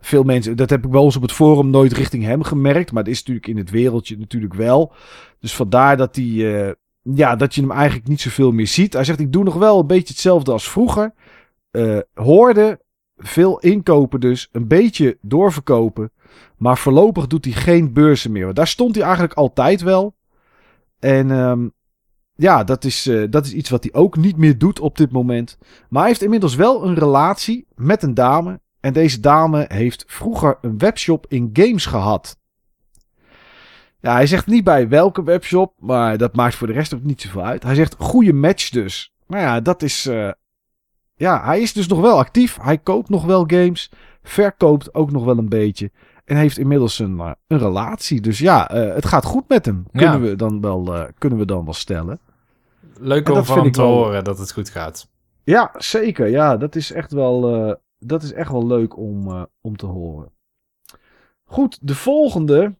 veel mensen, dat heb ik wel eens op het forum nooit richting hem gemerkt. Maar het is natuurlijk in het wereldje natuurlijk wel. Dus vandaar dat hij, uh, ja, dat je hem eigenlijk niet zoveel meer ziet. Hij zegt, ik doe nog wel een beetje hetzelfde als vroeger. Uh, hoorde, veel inkopen dus, een beetje doorverkopen. Maar voorlopig doet hij geen beurzen meer. Daar stond hij eigenlijk altijd wel. En um, ja, dat is, uh, dat is iets wat hij ook niet meer doet op dit moment. Maar hij heeft inmiddels wel een relatie met een dame. En deze dame heeft vroeger een webshop in games gehad. Ja, hij zegt niet bij welke webshop, maar dat maakt voor de rest ook niet zoveel uit. Hij zegt goede match dus. Nou ja, dat is. Uh, ja, hij is dus nog wel actief. Hij koopt nog wel games. Verkoopt ook nog wel een beetje. En heeft inmiddels een, uh, een relatie. Dus ja, uh, het gaat goed met hem. Kunnen, ja. we, dan wel, kunnen we dan wel stellen. Leuk om van te wel... horen dat het goed gaat. Ja, zeker. Ja, dat is echt wel, dat is echt wel leuk om, om te horen. Goed, de volgende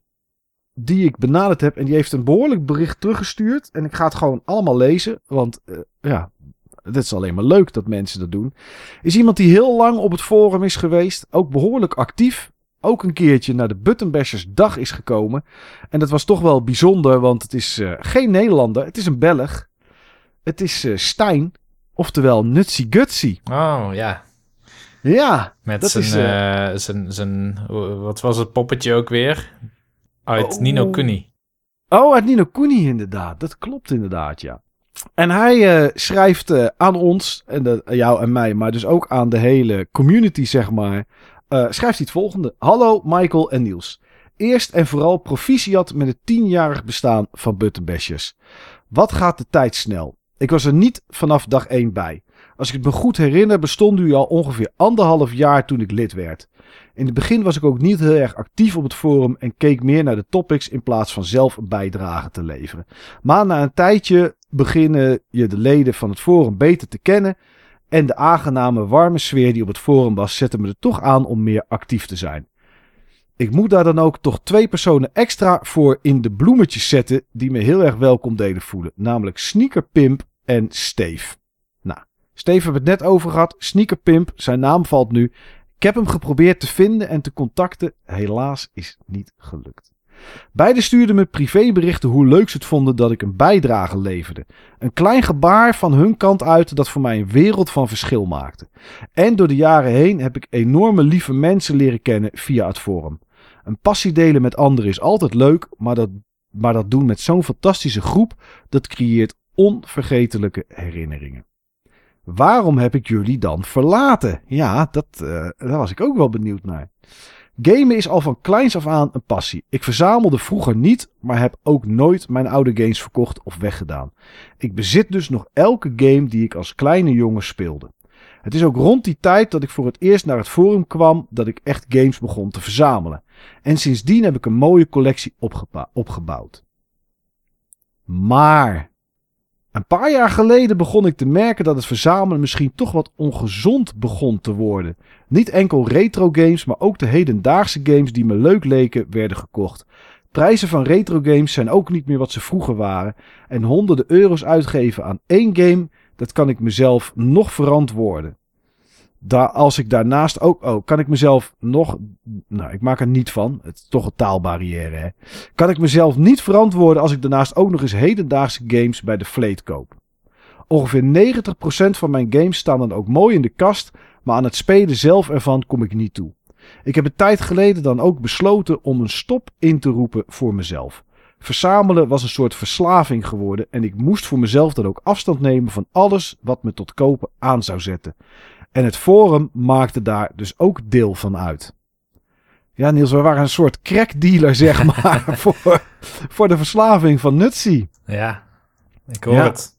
die ik benaderd heb. En die heeft een behoorlijk bericht teruggestuurd. En ik ga het gewoon allemaal lezen. Want ja, het is alleen maar leuk dat mensen dat doen. Is iemand die heel lang op het forum is geweest. Ook behoorlijk actief. Ook een keertje naar de Buttonbashers dag is gekomen. En dat was toch wel bijzonder. Want het is geen Nederlander. Het is een Belg. Het is uh, Stijn, oftewel Nutsy Gutsy. Oh, ja. Ja. Met zijn, is, uh, zijn, zijn, wat was het poppetje ook weer? Uit oh. Nino Kuni. Oh, uit Nino Kuni inderdaad. Dat klopt inderdaad, ja. En hij uh, schrijft uh, aan ons, en de, jou en mij, maar dus ook aan de hele community, zeg maar. Uh, schrijft hij het volgende. Hallo Michael en Niels. Eerst en vooral proficiat met het tienjarig bestaan van Buttonbashers. Wat gaat de tijd snel? Ik was er niet vanaf dag 1 bij. Als ik het me goed herinner, bestond u al ongeveer anderhalf jaar toen ik lid werd. In het begin was ik ook niet heel erg actief op het forum en keek meer naar de topics in plaats van zelf een bijdrage te leveren. Maar na een tijdje beginnen je de leden van het forum beter te kennen en de aangename warme sfeer die op het forum was zette me er toch aan om meer actief te zijn. Ik moet daar dan ook toch twee personen extra voor in de bloemetjes zetten die me heel erg welkom deden voelen. Namelijk Sneaker Pimp en Steve. Nou, Steve hebben we het net over gehad. Sneaker Pimp, zijn naam valt nu. Ik heb hem geprobeerd te vinden en te contacten. Helaas is niet gelukt. Beiden stuurden me privéberichten hoe leuk ze het vonden dat ik een bijdrage leverde. Een klein gebaar van hun kant uit dat voor mij een wereld van verschil maakte. En door de jaren heen heb ik enorme lieve mensen leren kennen via het forum. Een passie delen met anderen is altijd leuk, maar dat, maar dat doen met zo'n fantastische groep, dat creëert onvergetelijke herinneringen. Waarom heb ik jullie dan verlaten? Ja, dat, uh, daar was ik ook wel benieuwd naar. Gamen is al van kleins af aan een passie. Ik verzamelde vroeger niet, maar heb ook nooit mijn oude games verkocht of weggedaan. Ik bezit dus nog elke game die ik als kleine jongen speelde. Het is ook rond die tijd dat ik voor het eerst naar het forum kwam dat ik echt games begon te verzamelen. En sindsdien heb ik een mooie collectie opgebouwd. Maar een paar jaar geleden begon ik te merken dat het verzamelen misschien toch wat ongezond begon te worden. Niet enkel retro games, maar ook de hedendaagse games die me leuk leken werden gekocht. Prijzen van retro games zijn ook niet meer wat ze vroeger waren. En honderden euro's uitgeven aan één game, dat kan ik mezelf nog verantwoorden als ik daarnaast ook, oh, kan ik mezelf nog, nou, ik maak er niet van. Het is toch een taalbarrière, hè. Kan ik mezelf niet verantwoorden als ik daarnaast ook nog eens hedendaagse games bij de Fleet koop. Ongeveer 90% van mijn games staan dan ook mooi in de kast, maar aan het spelen zelf ervan kom ik niet toe. Ik heb een tijd geleden dan ook besloten om een stop in te roepen voor mezelf. Verzamelen was een soort verslaving geworden en ik moest voor mezelf dan ook afstand nemen van alles wat me tot kopen aan zou zetten. En het forum maakte daar dus ook deel van uit. Ja, Niels, we waren een soort crackdealer, zeg maar, voor, voor de verslaving van Nutsi. Ja, ik hoor het.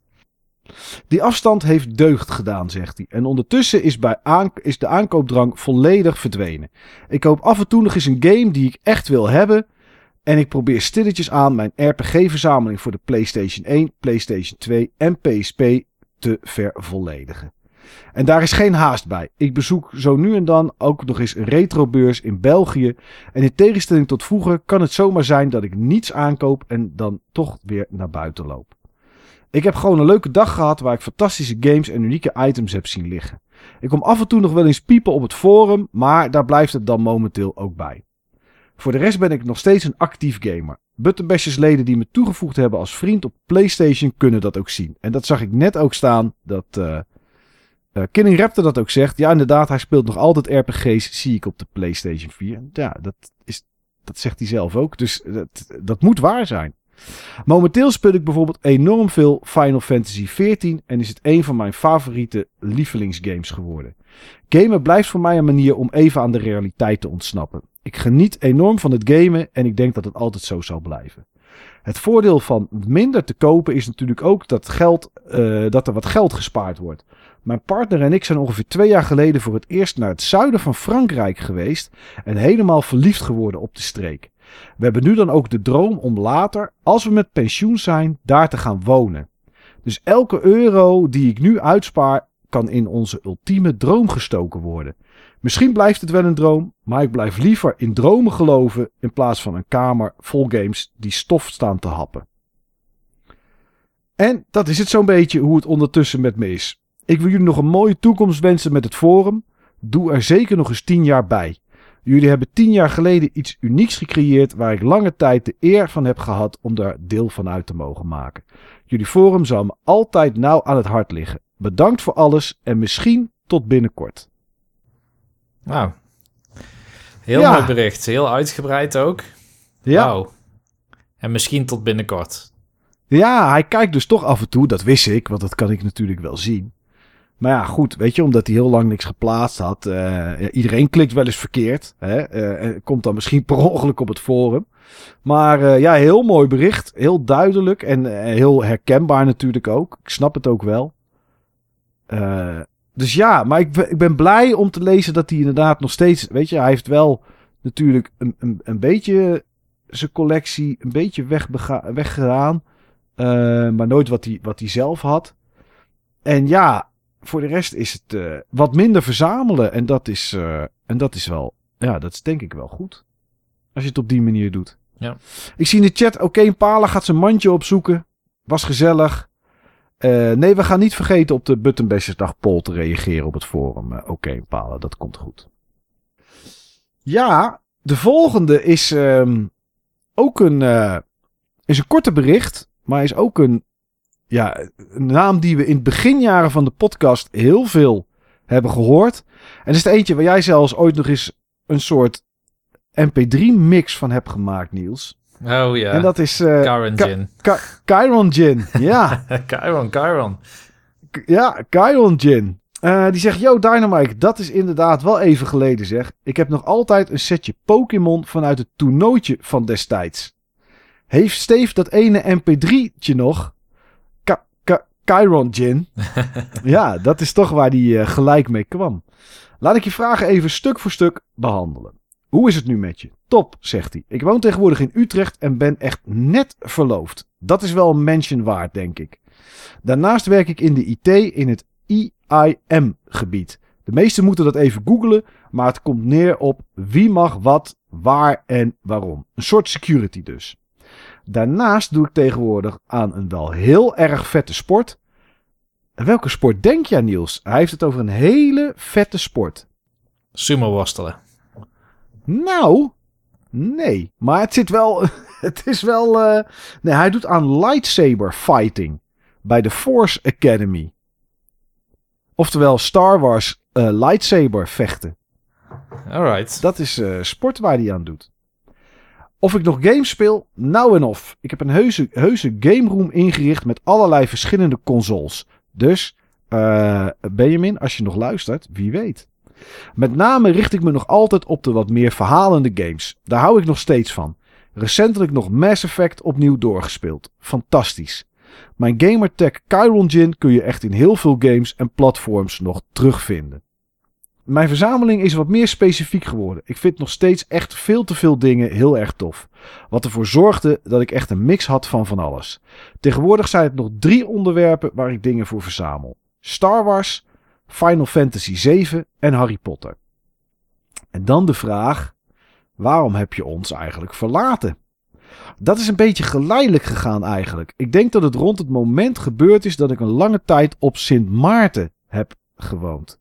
Die afstand heeft deugd gedaan, zegt hij. En ondertussen is, bij is de aankoopdrang volledig verdwenen. Ik koop af en toe nog eens een game die ik echt wil hebben. En ik probeer stilletjes aan mijn RPG-verzameling voor de PlayStation 1, PlayStation 2 en PSP te vervolledigen. En daar is geen haast bij. Ik bezoek zo nu en dan ook nog eens een retrobeurs in België. En in tegenstelling tot vroeger kan het zomaar zijn dat ik niets aankoop en dan toch weer naar buiten loop. Ik heb gewoon een leuke dag gehad waar ik fantastische games en unieke items heb zien liggen. Ik kom af en toe nog wel eens piepen op het forum, maar daar blijft het dan momenteel ook bij. Voor de rest ben ik nog steeds een actief gamer. Buttonbashers leden die me toegevoegd hebben als vriend op PlayStation kunnen dat ook zien. En dat zag ik net ook staan, dat... Uh, uh, Killing Raptor dat ook zegt. Ja, inderdaad, hij speelt nog altijd RPG's, zie ik op de PlayStation 4. Ja, dat, is, dat zegt hij zelf ook. Dus dat, dat moet waar zijn. Momenteel speel ik bijvoorbeeld enorm veel Final Fantasy XIV en is het een van mijn favoriete lievelingsgames geworden. Gamen blijft voor mij een manier om even aan de realiteit te ontsnappen. Ik geniet enorm van het gamen en ik denk dat het altijd zo zal blijven. Het voordeel van minder te kopen is natuurlijk ook dat, geld, uh, dat er wat geld gespaard wordt. Mijn partner en ik zijn ongeveer twee jaar geleden voor het eerst naar het zuiden van Frankrijk geweest en helemaal verliefd geworden op de streek. We hebben nu dan ook de droom om later, als we met pensioen zijn, daar te gaan wonen. Dus elke euro die ik nu uitspaar, kan in onze ultieme droom gestoken worden. Misschien blijft het wel een droom, maar ik blijf liever in dromen geloven in plaats van een kamer vol games die stof staan te happen. En dat is het zo'n beetje hoe het ondertussen met me is. Ik wil jullie nog een mooie toekomst wensen met het Forum. Doe er zeker nog eens 10 jaar bij. Jullie hebben 10 jaar geleden iets unieks gecreëerd waar ik lange tijd de eer van heb gehad om daar deel van uit te mogen maken. Jullie forum zal me altijd nauw aan het hart liggen. Bedankt voor alles en misschien tot binnenkort. Nou, heel mooi bericht. Heel uitgebreid ook. Ja. En misschien tot binnenkort. Ja, hij kijkt dus toch af en toe. Dat wist ik, want dat kan ik natuurlijk wel zien. Maar ja, goed, weet je, omdat hij heel lang niks geplaatst had. Uh, iedereen klikt wel eens verkeerd. Hè, uh, komt dan misschien per ongeluk op het forum. Maar uh, ja, heel mooi bericht. Heel duidelijk en heel herkenbaar natuurlijk ook. Ik snap het ook wel. dus ja, maar ik, ik ben blij om te lezen dat hij inderdaad nog steeds... Weet je, hij heeft wel natuurlijk een, een, een beetje zijn collectie een beetje weggedaan. eh, maar nooit wat hij, wat hij zelf had. En ja, voor de rest is het eh, wat minder verzamelen. En dat is, eh, en dat is wel... Ja, dat is denk ik wel goed. Als je het op die manier doet. Ja. Ik zie in de chat, oké, Pala gaat zijn mandje opzoeken. Was gezellig. Eh, nee, we gaan niet vergeten op de Buttonbashersdag poll te reageren op het forum. Oké, Pala, dat komt goed. Ja, de volgende is ehm, ook een, is een korte bericht. Maar is ook een, ja, een naam die we in het beginjaren van de podcast heel veel hebben gehoord. En is het eentje waar jij zelfs ooit nog eens een soort MP3-mix van hebt gemaakt, Niels. Oh ja, En dat is Karen Ka- Gin. Chiron Gin. Ja, Chiron, Chiron. K- ja Chiron Gin. Eh, die zegt, yo Dynamite, dat is inderdaad wel even geleden zeg. Ik heb nog altijd een setje Pokémon vanuit het toernooitje van destijds. Heeft Steve dat ene MP3'tje nog? Chiron Gin. ja, dat is toch waar die eh, gelijk mee kwam. Laat ik je vragen even stuk voor stuk behandelen. Hoe is het nu met je? Top, zegt hij. Ik woon tegenwoordig in Utrecht en ben echt net verloofd. Dat is wel een mention waard, denk ik. Daarnaast werk ik in de IT in het IIM-gebied. De meesten moeten dat even googlen, maar het komt neer op wie mag wat, waar en waarom. Een soort security dus. Daarnaast doe ik tegenwoordig aan een wel heel erg vette sport. En welke sport denk je aan, Niels? Hij heeft het over een hele vette sport. Sumo worstelen. Nou, nee. Maar het zit wel. Het is wel. eh, nee, hij doet aan lightsaber fighting. Bij de Force Academy. Oftewel Star Wars eh, lightsaber vechten. Alright. Dat is eh, sport waar hij aan doet. Of ik nog games speel? Nou en of. Ik heb een heuse, heuse game room ingericht met allerlei verschillende consoles. Dus, eh, Benjamin, als je nog luistert, wie weet. Met name richt ik me nog altijd op de wat meer verhalende games. Daar hou ik nog steeds van. Recentelijk nog Mass Effect opnieuw doorgespeeld. Fantastisch. Mijn gamertag Chiron Gin kun je echt in heel veel games en platforms nog terugvinden. Mijn verzameling is wat meer specifiek geworden. Ik vind nog steeds echt veel te veel dingen heel erg tof. Wat ervoor zorgde dat ik echt een mix had van van alles. Tegenwoordig zijn het nog drie onderwerpen waar ik dingen voor verzamel. Star Wars, Final Fantasy 7 en Harry Potter. En dan de vraag: waarom heb je ons eigenlijk verlaten? Dat is een beetje geleidelijk gegaan eigenlijk. Ik denk dat het rond het moment gebeurd is dat ik een lange tijd op Sint Maarten heb gewoond.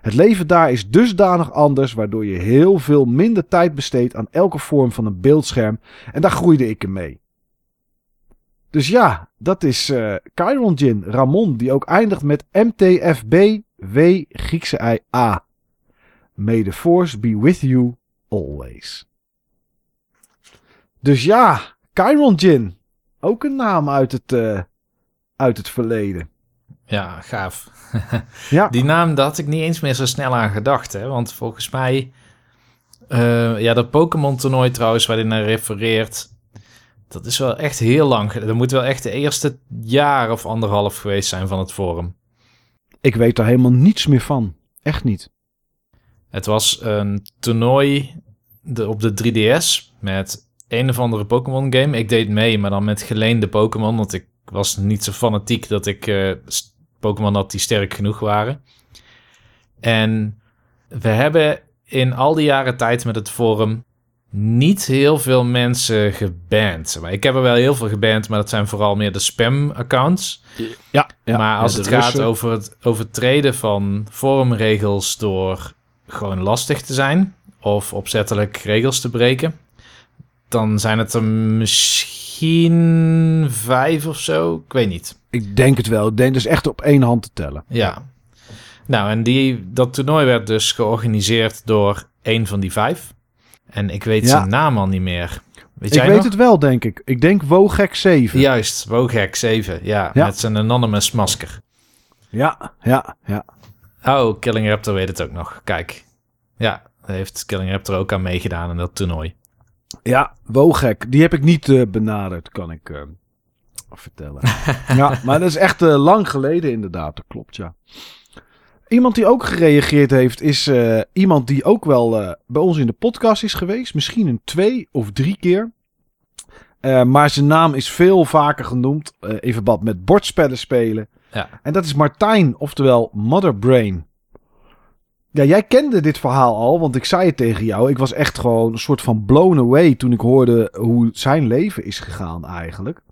Het leven daar is dusdanig anders, waardoor je heel veel minder tijd besteedt aan elke vorm van een beeldscherm. En daar groeide ik in mee. Dus ja, dat is Chiron Jin Ramon, die ook eindigt met MTFB W Griekse I A. May the force be with you always. Dus ja, Chiron Jin. Ook een naam uit het, eh, uit het verleden. Ja, gaaf. Ja. Die naam, daar had ik niet eens meer zo snel aan gedacht. Hè? Want volgens mij... eh, ja, dat Pokémon toernooi trouwens, waar hij naar refereert... Dat is wel echt heel lang. Dat moet wel echt de eerste jaar of anderhalf geweest zijn van het forum. Ik weet er helemaal niets meer van. Echt niet. Het was een toernooi de, op de 3DS met een of andere Pokémon game. Ik deed mee, maar dan met geleende Pokémon. Want ik was niet zo fanatiek dat ik eh, Pokémon had die sterk genoeg waren. En we hebben in al die jaren tijd met het forum niet heel veel mensen geband. Maar ik heb er wel heel veel geband, maar dat zijn vooral meer de spam-accounts. Ja, maar als Ja, het gaat Russen. over het overtreden van forumregels door gewoon lastig te zijn of opzettelijk regels te breken, dan zijn het er misschien vijf of zo. Ik weet niet. Ik denk het wel. Ik denk dus echt op één hand te tellen. Ja. Nou, en die, dat toernooi werd dus georganiseerd door een van die vijf. En ik weet Ja. zijn naam al niet meer. Weet ik jij weet nog? het wel, denk ik. Ik denk Wogek 7. Juist, Wogek 7. Ja, Ja. met zijn anonymous masker. ja, ja. ja. Oh, Killing Raptor weet het ook nog. Kijk. Ja, heeft Killing Raptor ook aan meegedaan in dat toernooi. Ja, Wogek. Die heb ik niet eh, benaderd, kan ik eh, vertellen. ja, maar dat is echt eh, lang geleden inderdaad. Dat klopt, ja. Iemand die ook gereageerd heeft is iemand die ook wel bij ons in de podcast is geweest. Misschien een twee of drie keer. Maar zijn naam is veel vaker genoemd. in verband met bordspellen spelen. Ja. En dat is Martijn, oftewel Mother Brain. Ja, jij kende dit verhaal al, want ik zei het tegen jou. Ik was echt gewoon een soort van blown away toen ik hoorde hoe zijn leven is gegaan eigenlijk.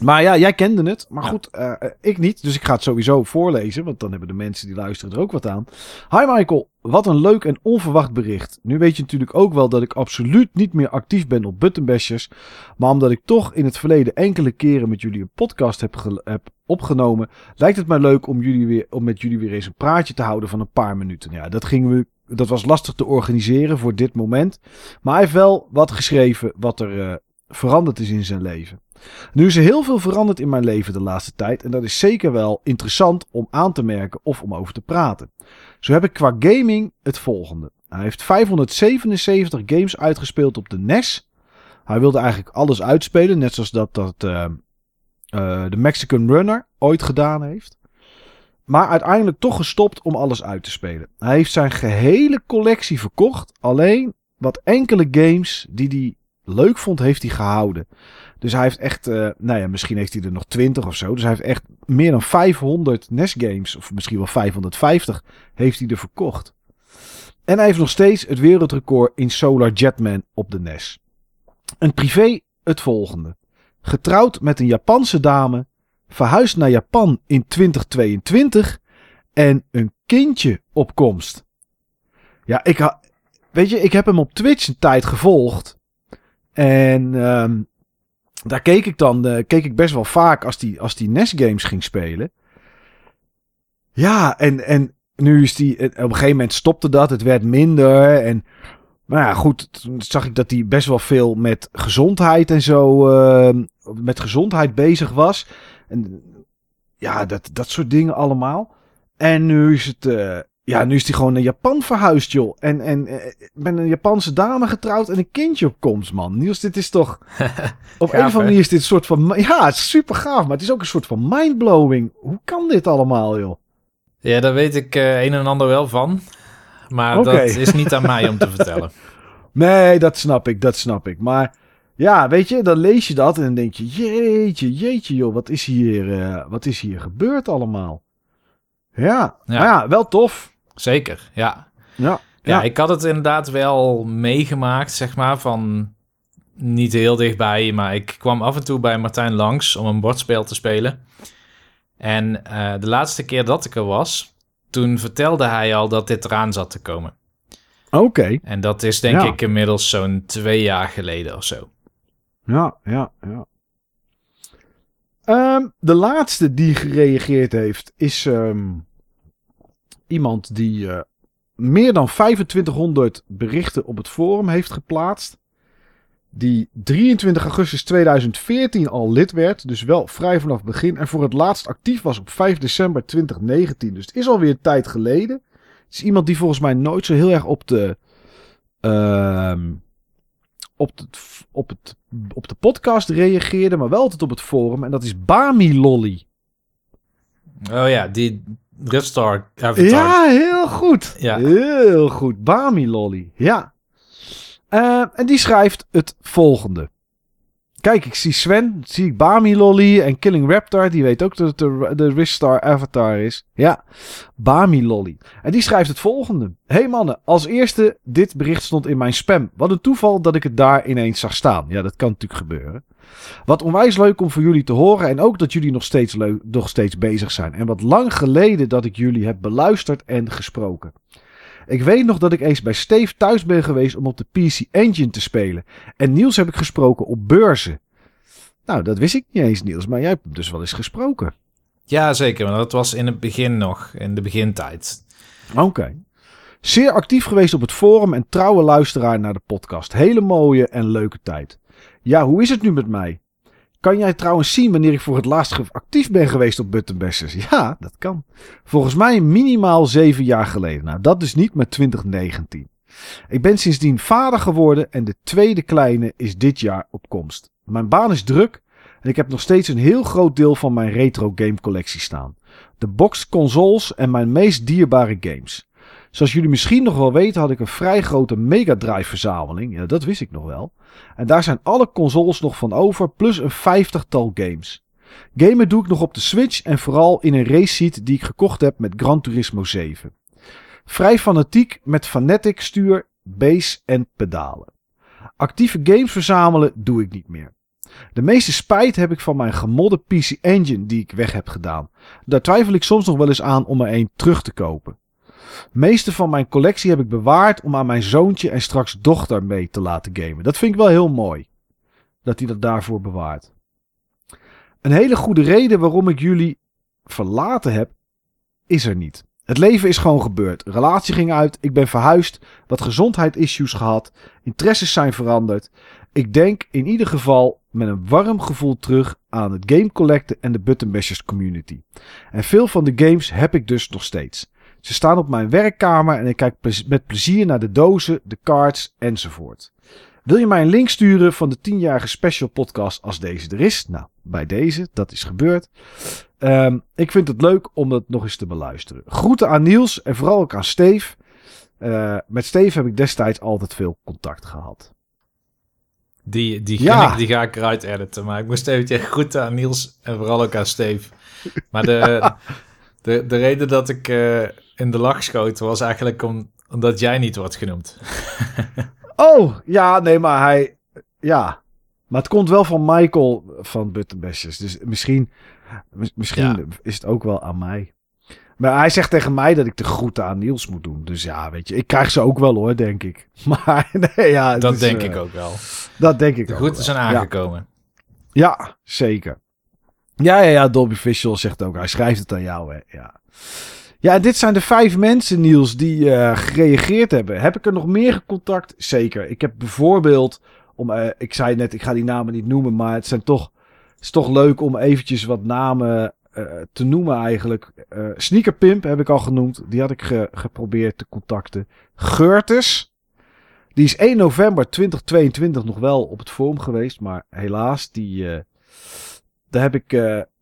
Maar ja, jij kende het. Maar goed, eh, eh, ik niet. Dus ik ga het sowieso voorlezen, want dan hebben de mensen die luisteren er ook wat aan. Hi Michael, wat een leuk en onverwacht bericht. Nu weet je natuurlijk ook wel dat ik absoluut niet meer actief ben op Buttonbashers. Maar omdat ik toch in het verleden enkele keren met jullie een podcast heb opgenomen, lijkt het mij leuk om, jullie weer, om met jullie weer eens een praatje te houden van een paar minuten. Ja, dat, gingen we, dat was lastig te organiseren voor dit moment. Maar hij heeft wel wat geschreven wat er eh, veranderd is in zijn leven. Nu is er heel veel veranderd in mijn leven de laatste tijd. En dat is zeker wel interessant om aan te merken of om over te praten. Zo heb ik qua gaming het volgende. Hij heeft 577 games uitgespeeld op de NES. Hij wilde eigenlijk alles uitspelen, net zoals dat, dat eh, eh, de Mexican Runner ooit gedaan heeft. Maar uiteindelijk toch gestopt om alles uit te spelen. Hij heeft zijn gehele collectie verkocht. Alleen wat enkele games die hij leuk vond, heeft hij gehouden. Dus hij heeft echt, eh, nou ja, misschien heeft hij er nog 20 of zo. Dus hij heeft echt meer dan 500 NES games, of misschien wel 550, heeft hij er verkocht. En hij heeft nog steeds het wereldrecord in Solar Jetman op de NES. Een privé het volgende. Getrouwd met een Japanse dame, verhuisd naar Japan in 2022 en een kindje op komst. Ja, ik weet je, ik heb hem op Twitch een tijd gevolgd. En ehm, daar keek ik dan eh, keek ik best wel vaak als die, als die NES games ging spelen. Ja, en, en nu is die. Op een gegeven moment stopte dat. Het werd minder. En. Maar ja, goed. Toen zag ik dat hij best wel veel met gezondheid en zo. eh, met gezondheid bezig was. En ja, dat, dat soort dingen allemaal. En nu is het. eh, ja, nu is hij gewoon naar Japan verhuisd, joh. En, en eh, met een Japanse dame getrouwd en een kindje op komst, man. Niels, dit is toch... Op een of andere manier is dit een soort van... Ja, het is super gaaf, maar het is ook een soort van mindblowing. Hoe kan dit allemaal, joh? Ja, daar weet ik eh, een en ander wel van. Maar dat is niet aan mij om te vertellen. Nee, dat snap ik, dat snap ik. Maar ja, weet je, dan lees je dat en dan denk je... Jeetje, jeetje, joh, wat is hier, eh, wat is hier gebeurd allemaal? Ja, Ja. maar ja, wel tof. Zeker, ja. Ja, Ja, ik had het inderdaad wel meegemaakt, zeg maar, van niet heel dichtbij, maar ik kwam af en toe bij Martijn langs om een bordspel te spelen. En eh, de laatste keer dat ik er was, toen vertelde hij al dat dit eraan zat te komen. oké. En dat is denk Ja. ik inmiddels zo'n twee jaar geleden of zo. Ja, ja, ja. Ehm, de laatste die gereageerd heeft is ehm, iemand die eh, meer dan 2500 berichten op het forum heeft geplaatst. Die 23 augustus 2014 al lid werd, dus wel vrij vanaf het begin. En voor het laatst actief was op 5 december 2019. Dus het is alweer een tijd geleden. Het is iemand die volgens mij nooit zo heel erg op de. ehm, op, het, op, het, op de podcast reageerde, maar wel altijd op het forum. En dat is Bami Lolly. Oh ja, die Riftstar Avatar. Ja, heel goed. Ja. Heel goed. Bami Lolly. Ja. Eh, en die schrijft het volgende. Kijk, ik zie Sven, zie ik Bami Lolly en Killing Raptor. Die weet ook dat het de, de Ristar Avatar is. Ja, Bami Lolly. En die schrijft het volgende. Hey mannen, als eerste, dit bericht stond in mijn spam. Wat een toeval dat ik het daar ineens zag staan. Ja, dat kan natuurlijk gebeuren. Wat onwijs leuk om voor jullie te horen. En ook dat jullie nog steeds, leuk, nog steeds bezig zijn. En wat lang geleden dat ik jullie heb beluisterd en gesproken. Ik weet nog dat ik eens bij Steve thuis ben geweest om op de PC Engine te spelen. En Niels heb ik gesproken op beurzen. Nou, dat wist ik niet eens, Niels. Maar jij hebt hem dus wel eens gesproken. Ja, zeker. Maar dat was in het begin nog, in de begintijd. Oké. Zeer actief geweest op het forum en trouwe luisteraar naar de podcast. Hele mooie en leuke tijd. Ja, hoe is het nu met mij? Kan jij trouwens zien wanneer ik voor het laatst actief ben geweest op Buttonbashers? Ja, dat kan. Volgens mij minimaal zeven jaar geleden. Nou, dat dus niet, maar 2019. Ik ben sindsdien vader geworden en de tweede kleine is dit jaar op komst. Mijn baan is druk, En ik heb nog steeds een heel groot deel van mijn retro game collectie staan. De boxed consoles en mijn meest dierbare games. Zoals jullie misschien nog wel weten had ik een vrij grote Mega Drive verzameling. Ja, dat wist ik nog wel. En daar zijn alle consoles nog van over, plus een vijftigtal games. Gamen doe ik nog op de Switch en vooral in een race seat die ik gekocht heb met Gran Turismo 7. Vrij fanatiek met Fanatic stuur, base en pedalen. Actieve games verzamelen doe ik niet meer. De meeste spijt heb ik van mijn gemodde PC Engine die ik weg heb gedaan. Daar twijfel ik soms nog wel eens aan om er een terug te kopen. Meeste van mijn collectie heb ik bewaard om aan mijn zoontje en straks dochter mee te laten gamen. Dat vind ik wel heel mooi. Dat hij dat daarvoor bewaart. Een hele goede reden waarom ik jullie verlaten heb, is er niet. Het leven is gewoon gebeurd. Relatie ging uit, ik ben verhuisd, wat gezondheidsissues gehad, interesses zijn veranderd. Ik denk in ieder geval met een warm gevoel terug aan het game collecten en de button bashers community. En veel van de games heb ik dus nog steeds. Ze staan op mijn werkkamer en ik kijk met plezier naar de dozen, de cards enzovoort. Wil je mij een link sturen van de 10-jarige special podcast als deze er is? Nou, bij deze, dat is gebeurd. Ehm, ik vind het leuk om dat nog eens te beluisteren. Groeten aan Niels en vooral ook aan Steve. Uh, met Steve heb ik destijds altijd veel contact gehad. Die, die, ja. ik, die ga ik eruit editen. Maar ik moest eventjes groeten aan Niels en vooral ook aan Steve. Maar de, de, de reden dat ik uh, in de lach schoot was eigenlijk om, omdat jij niet wordt genoemd. oh, ja, nee, maar hij... Ja, maar het komt wel van Michael van Buttonbashers. Dus misschien, misschien is het ook wel aan mij. Maar hij zegt tegen mij dat ik de groeten aan Niels moet doen. Dus ja, weet je, ik krijg ze ook wel hoor, denk ik. Maar nee, ja. Dat denk ik ook wel. Dat denk ik de ook De groeten zijn aangekomen. Ja. ja, zeker. Ja, ja, ja, Dolby Visual zegt ook, hij schrijft het aan jou, hè. Ja. Ja, dit zijn de vijf mensen, Niels, die uh, gereageerd hebben. Heb ik er nog meer contact? Zeker. Ik heb bijvoorbeeld om, uh, ik zei net, ik ga die namen niet noemen, maar het zijn toch, is toch leuk om eventjes wat namen uh, te noemen eigenlijk. Sneaker Pimp heb ik al genoemd. Die had ik ge geprobeerd te contacten. Geurtes. Die is 1 november 2022 nog wel op het forum geweest. Maar helaas, die, daar heb ik,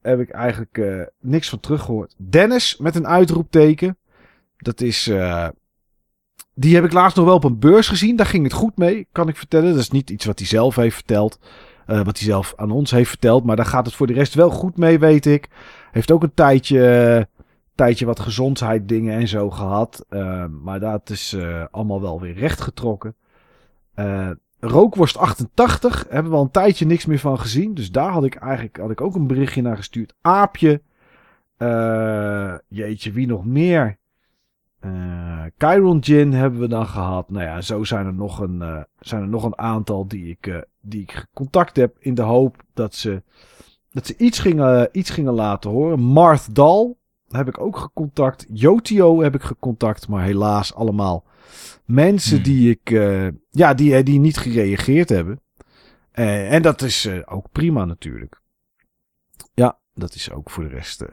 heb ik eigenlijk niks van teruggehoord. Dennis met een uitroepteken. Dat is die heb ik laatst nog wel op een beurs gezien. Daar ging het goed mee, kan ik vertellen. Dat is niet iets wat hij zelf heeft verteld. Wat hij zelf aan ons heeft verteld. Maar daar gaat het voor de rest wel goed mee, weet ik. Heeft ook een tijdje, tijdje wat gezondheid dingen en zo gehad. Maar dat is allemaal wel weer rechtgetrokken. Rookworst 88 hebben we al een tijdje niks meer van gezien. Dus daar had ik eigenlijk had ik ook een berichtje naar gestuurd. Aapje. jeetje, wie nog meer? Uh, Chiron Gin hebben we dan gehad. Nou ja, zo zijn er nog een, uh, zijn er nog een aantal die ik, uh, die ik contact heb. In de hoop dat ze, dat ze iets, gingen, iets gingen laten horen. Marth Dal heb ik ook gecontact. Jotio heb ik gecontact. Maar helaas allemaal mensen hmm. die ik. ja, die, die niet gereageerd hebben. en dat is ook prima natuurlijk. Ja, dat is ook voor de rest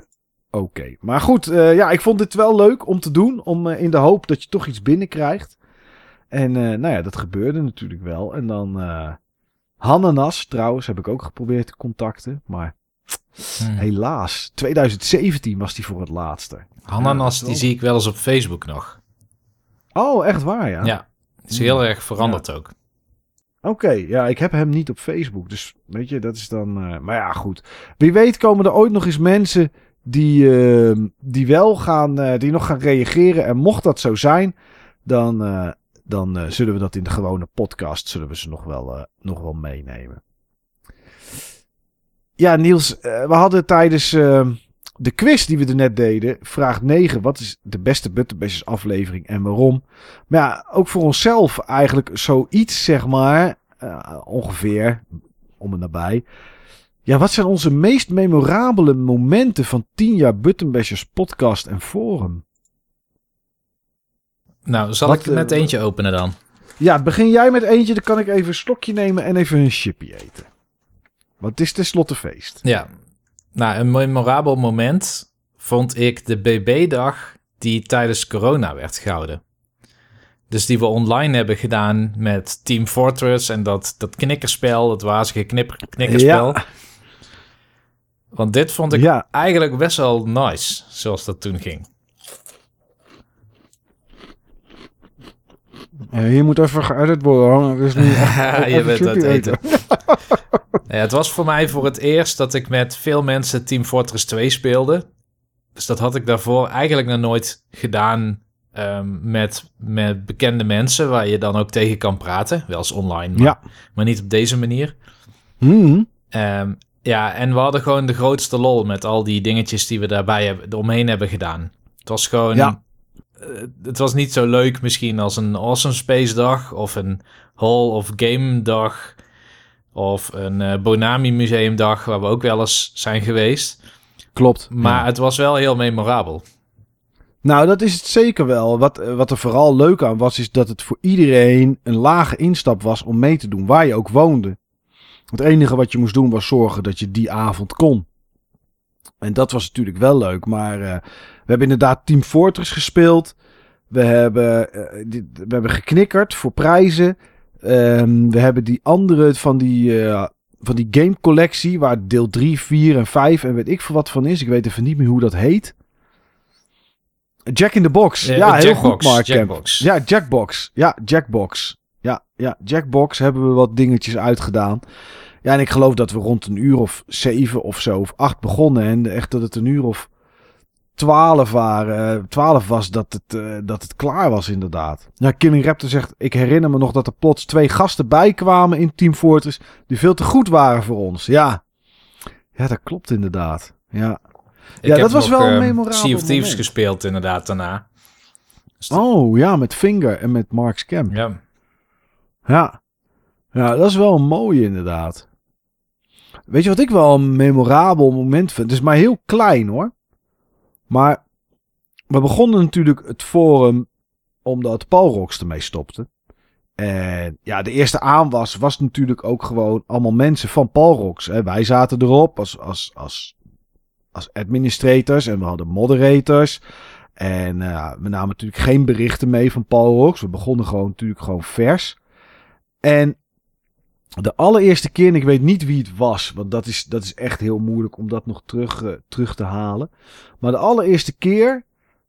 oké. Maar goed, ja, ik vond dit wel leuk om te doen. Om in de hoop dat je toch iets binnenkrijgt. En nou ja, dat gebeurde natuurlijk wel. En dan Hannanas trouwens heb ik ook geprobeerd te contacten. Maar hmm. helaas, 2017 was die voor het laatste. Hannanas, die zie ik wel eens op Facebook nog. Oh, echt waar, ja? Ja, is heel erg veranderd ook. Oké, ja, ik heb hem niet op Facebook. Dus weet je, dat is dan. maar ja, goed. Wie weet komen er ooit nog eens mensen die, uh, die wel gaan, uh, die nog gaan reageren. En mocht dat zo zijn, dan, uh, dan zullen we dat in de gewone podcast, zullen we ze nog wel, nog wel meenemen. Ja, Niels, we hadden tijdens ehm, de quiz die we er net deden, vraag 9, wat is de beste Butterbashers aflevering en waarom? Maar ja, ook voor onszelf eigenlijk zoiets, zeg maar, ongeveer, om en nabij. Ja, wat zijn onze meest memorabele momenten van 10 jaar Buttonbashers podcast en forum? Nou, zal ik met uh, eentje openen dan? Ja, begin jij met eentje, dan kan ik even een slokje nemen en even een chipje eten. Want het is tenslotte feest. Ja, nou, een memorabel moment vond ik de BB-dag die tijdens corona werd gehouden. Dus die we online hebben gedaan met Team Fortress en dat, dat knikkerspel, dat wazige knip, knikkerspel. Ja. Want dit vond ik Ja. eigenlijk best wel nice, zoals dat toen ging. Ja, hier moet even geëdit worden. hoor. Het is nu echt je bent het eten. Ja, het was voor mij voor het eerst dat ik met veel mensen Team Fortress 2 speelde. Dus dat had ik daarvoor eigenlijk nog nooit gedaan ehm, met, met bekende mensen... waar je dan ook tegen kan praten. Wel eens online, maar, Ja. maar niet op deze manier. Mhm. Ehm, ja, en we hadden gewoon de grootste lol met al die dingetjes die we daarbij hebben, eromheen hebben gedaan. Het was gewoon... Ja. Eh, het was niet zo leuk misschien als een Awesome Space dag of een Hall of Game dag of een eh, Bonami Museum dag waar we ook wel eens zijn geweest. Klopt. Maar Ja. het was wel heel memorabel. Nou, dat is het zeker wel. Wat, eh, wat er vooral leuk aan was, is dat het voor iedereen een lage instap was om mee te doen, waar je ook woonde. Het enige wat je moest doen was zorgen dat je die avond kon. En dat was natuurlijk wel leuk. Maar hebben inderdaad Team Fortress gespeeld. We hebben, eh, we hebben geknikkerd voor prijzen. Ehm, we hebben die andere van die, eh, van die game collectie, waar deel 3, 4 en 5 en weet ik veel wat van is. Ik weet even niet meer hoe dat heet. Jack in the Box. Ja, heel Jackbox, goed, Mark. Jackbox. Ja, Jackbox. Ja, Jackbox. Ja, ja, Jackbox hebben we wat dingetjes uitgedaan. Ja, en ik geloof dat we rond een uur of zeven of zo, of acht begonnen. En echt dat het een uur of twaalf, waren, eh, twaalf was dat het, eh, dat het klaar was inderdaad. Ja, Killing Raptor zegt, ik herinner me nog dat er plots twee gasten bijkwamen in Team Fortress die veel te goed waren voor ons. Ja, ja dat klopt inderdaad. Ja. Ik Ja, dat was nog, wel een ehm, memorabel Sea of Thieves moment. gespeeld inderdaad daarna. Oh ja, met Finger en met Mark Scam. Ja. Ja. ja, dat is wel een mooie inderdaad. Weet je wat ik wel een memorabel moment vind? Het is maar heel klein hoor. Maar we begonnen natuurlijk het forum omdat Paul Rox ermee stopte. En ja, de eerste aanwas was natuurlijk ook gewoon allemaal mensen van Paul Rox. Hè. Wij zaten erop als, als, als, als administrators en we hadden moderators. En eh, we namen natuurlijk geen berichten mee van Paul Rox. We begonnen gewoon natuurlijk gewoon vers. En de allereerste keer, en ik weet niet wie het was, want dat is, dat is echt heel moeilijk om dat nog terug, eh, terug te halen. Maar de allereerste keer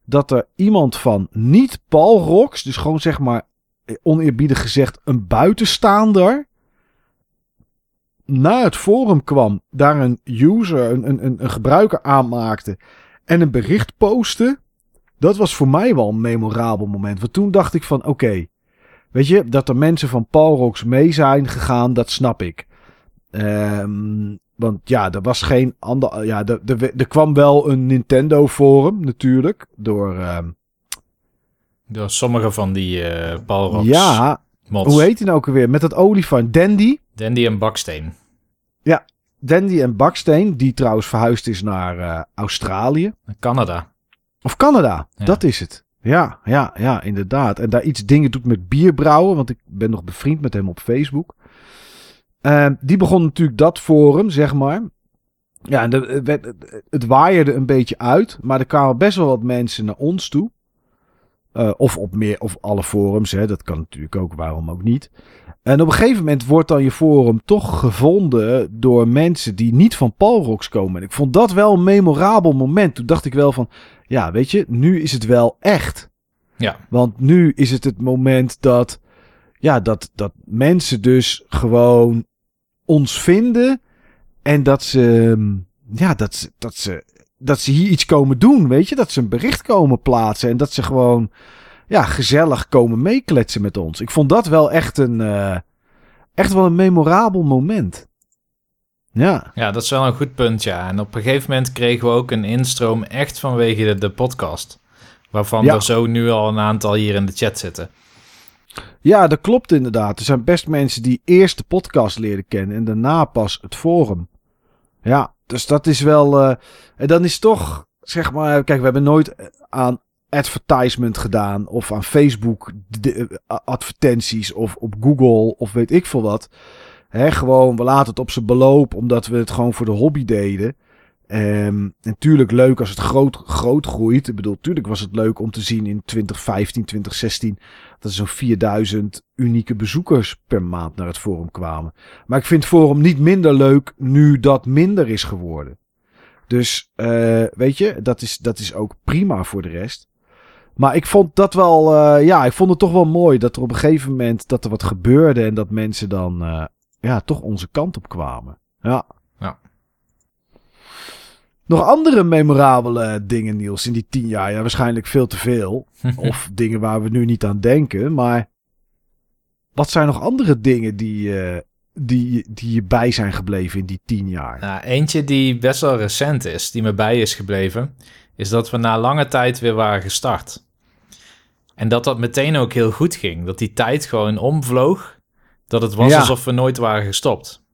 dat er iemand van niet Paul Rox, dus gewoon zeg maar eh, oneerbiedig gezegd een buitenstaander, naar het forum kwam, daar een user, een, een, een, een gebruiker aanmaakte en een bericht postte. Dat was voor mij wel een memorabel moment. Want toen dacht ik van oké, weet je, dat er mensen van Palrox mee zijn gegaan, dat snap ik. Ehm, want ja, er was geen ander. Ja, er, er, er kwam wel een Nintendo forum natuurlijk. Door. ehm, Door sommige van die eh Balrogs ja, mods. hoe heet hij nou ook alweer? Met dat olifant. Dandy. Dandy en Baksteen. Dandy en Baksteen, die trouwens verhuisd is naar eh, Australië. Canada. Of Canada, Ja. dat is het. Ja, ja, ja, inderdaad. En daar iets dingen doet met bierbrouwen, want ik ben nog bevriend met hem op Facebook. Ehm, die begon natuurlijk dat forum, zeg maar. Ja, en de- het het waaide een beetje uit, maar er kwamen best wel wat mensen naar ons toe. Eh, of op meer, of alle forums, hè. dat kan natuurlijk ook, waarom ook niet. En op een gegeven moment wordt dan je forum toch gevonden door mensen die niet van Palrox komen. En ik vond dat wel een memorabel moment. Toen dacht ik wel van, ja, weet je, nu is het wel echt. Ja. Want nu is het het moment dat, ja, dat, dat mensen dus gewoon ons vinden. En dat ze, ja, dat ze, dat ze, dat ze hier iets komen doen, weet je. Dat ze een bericht komen plaatsen. En dat ze gewoon, ja, gezellig komen meekletsen met ons. Ik vond dat wel echt een, eh, echt wel een memorabel moment. Ja. Ja, dat is wel een goed punt, ja. En op een gegeven moment kregen we ook een instroom echt vanwege de, de podcast. Waarvan Ja. er zo nu al een aantal hier in de chat zitten. Ja, dat klopt inderdaad. Er zijn best mensen die eerst de podcast leren kennen en daarna pas het forum. Ja, dus dat is wel. eh, en dan is toch, zeg maar, kijk, we hebben nooit aan advertisement gedaan of aan Facebook eh, advertenties of op Google of weet ik veel wat. Hè, gewoon, we laten het op zijn beloop omdat we het gewoon voor de hobby deden. Ehm natuurlijk leuk als het groot, groot groeit. Ik bedoel, natuurlijk was het leuk om te zien in 2015, 2016 dat er zo'n 4000 unieke bezoekers per maand naar het forum kwamen. Maar ik vind het forum niet minder leuk nu dat minder is geworden. Dus eh, weet je, dat is, dat is ook prima voor de rest. Maar ik vond dat wel, eh, ja, ik vond het toch wel mooi dat er op een gegeven moment dat er wat gebeurde en dat mensen dan, eh, ja, toch onze kant op kwamen. Ja. Nog andere memorabele dingen, Niels, in die tien jaar? Ja, waarschijnlijk veel te veel. of dingen waar we nu niet aan denken. Maar wat zijn nog andere dingen die, eh, die, die je bij zijn gebleven in die tien jaar? Nou, eentje die best wel recent is, die me bij is gebleven, is dat we na lange tijd weer waren gestart. En dat dat meteen ook heel goed ging. Dat die tijd gewoon omvloog. Dat het was Ja. alsof we nooit waren gestopt.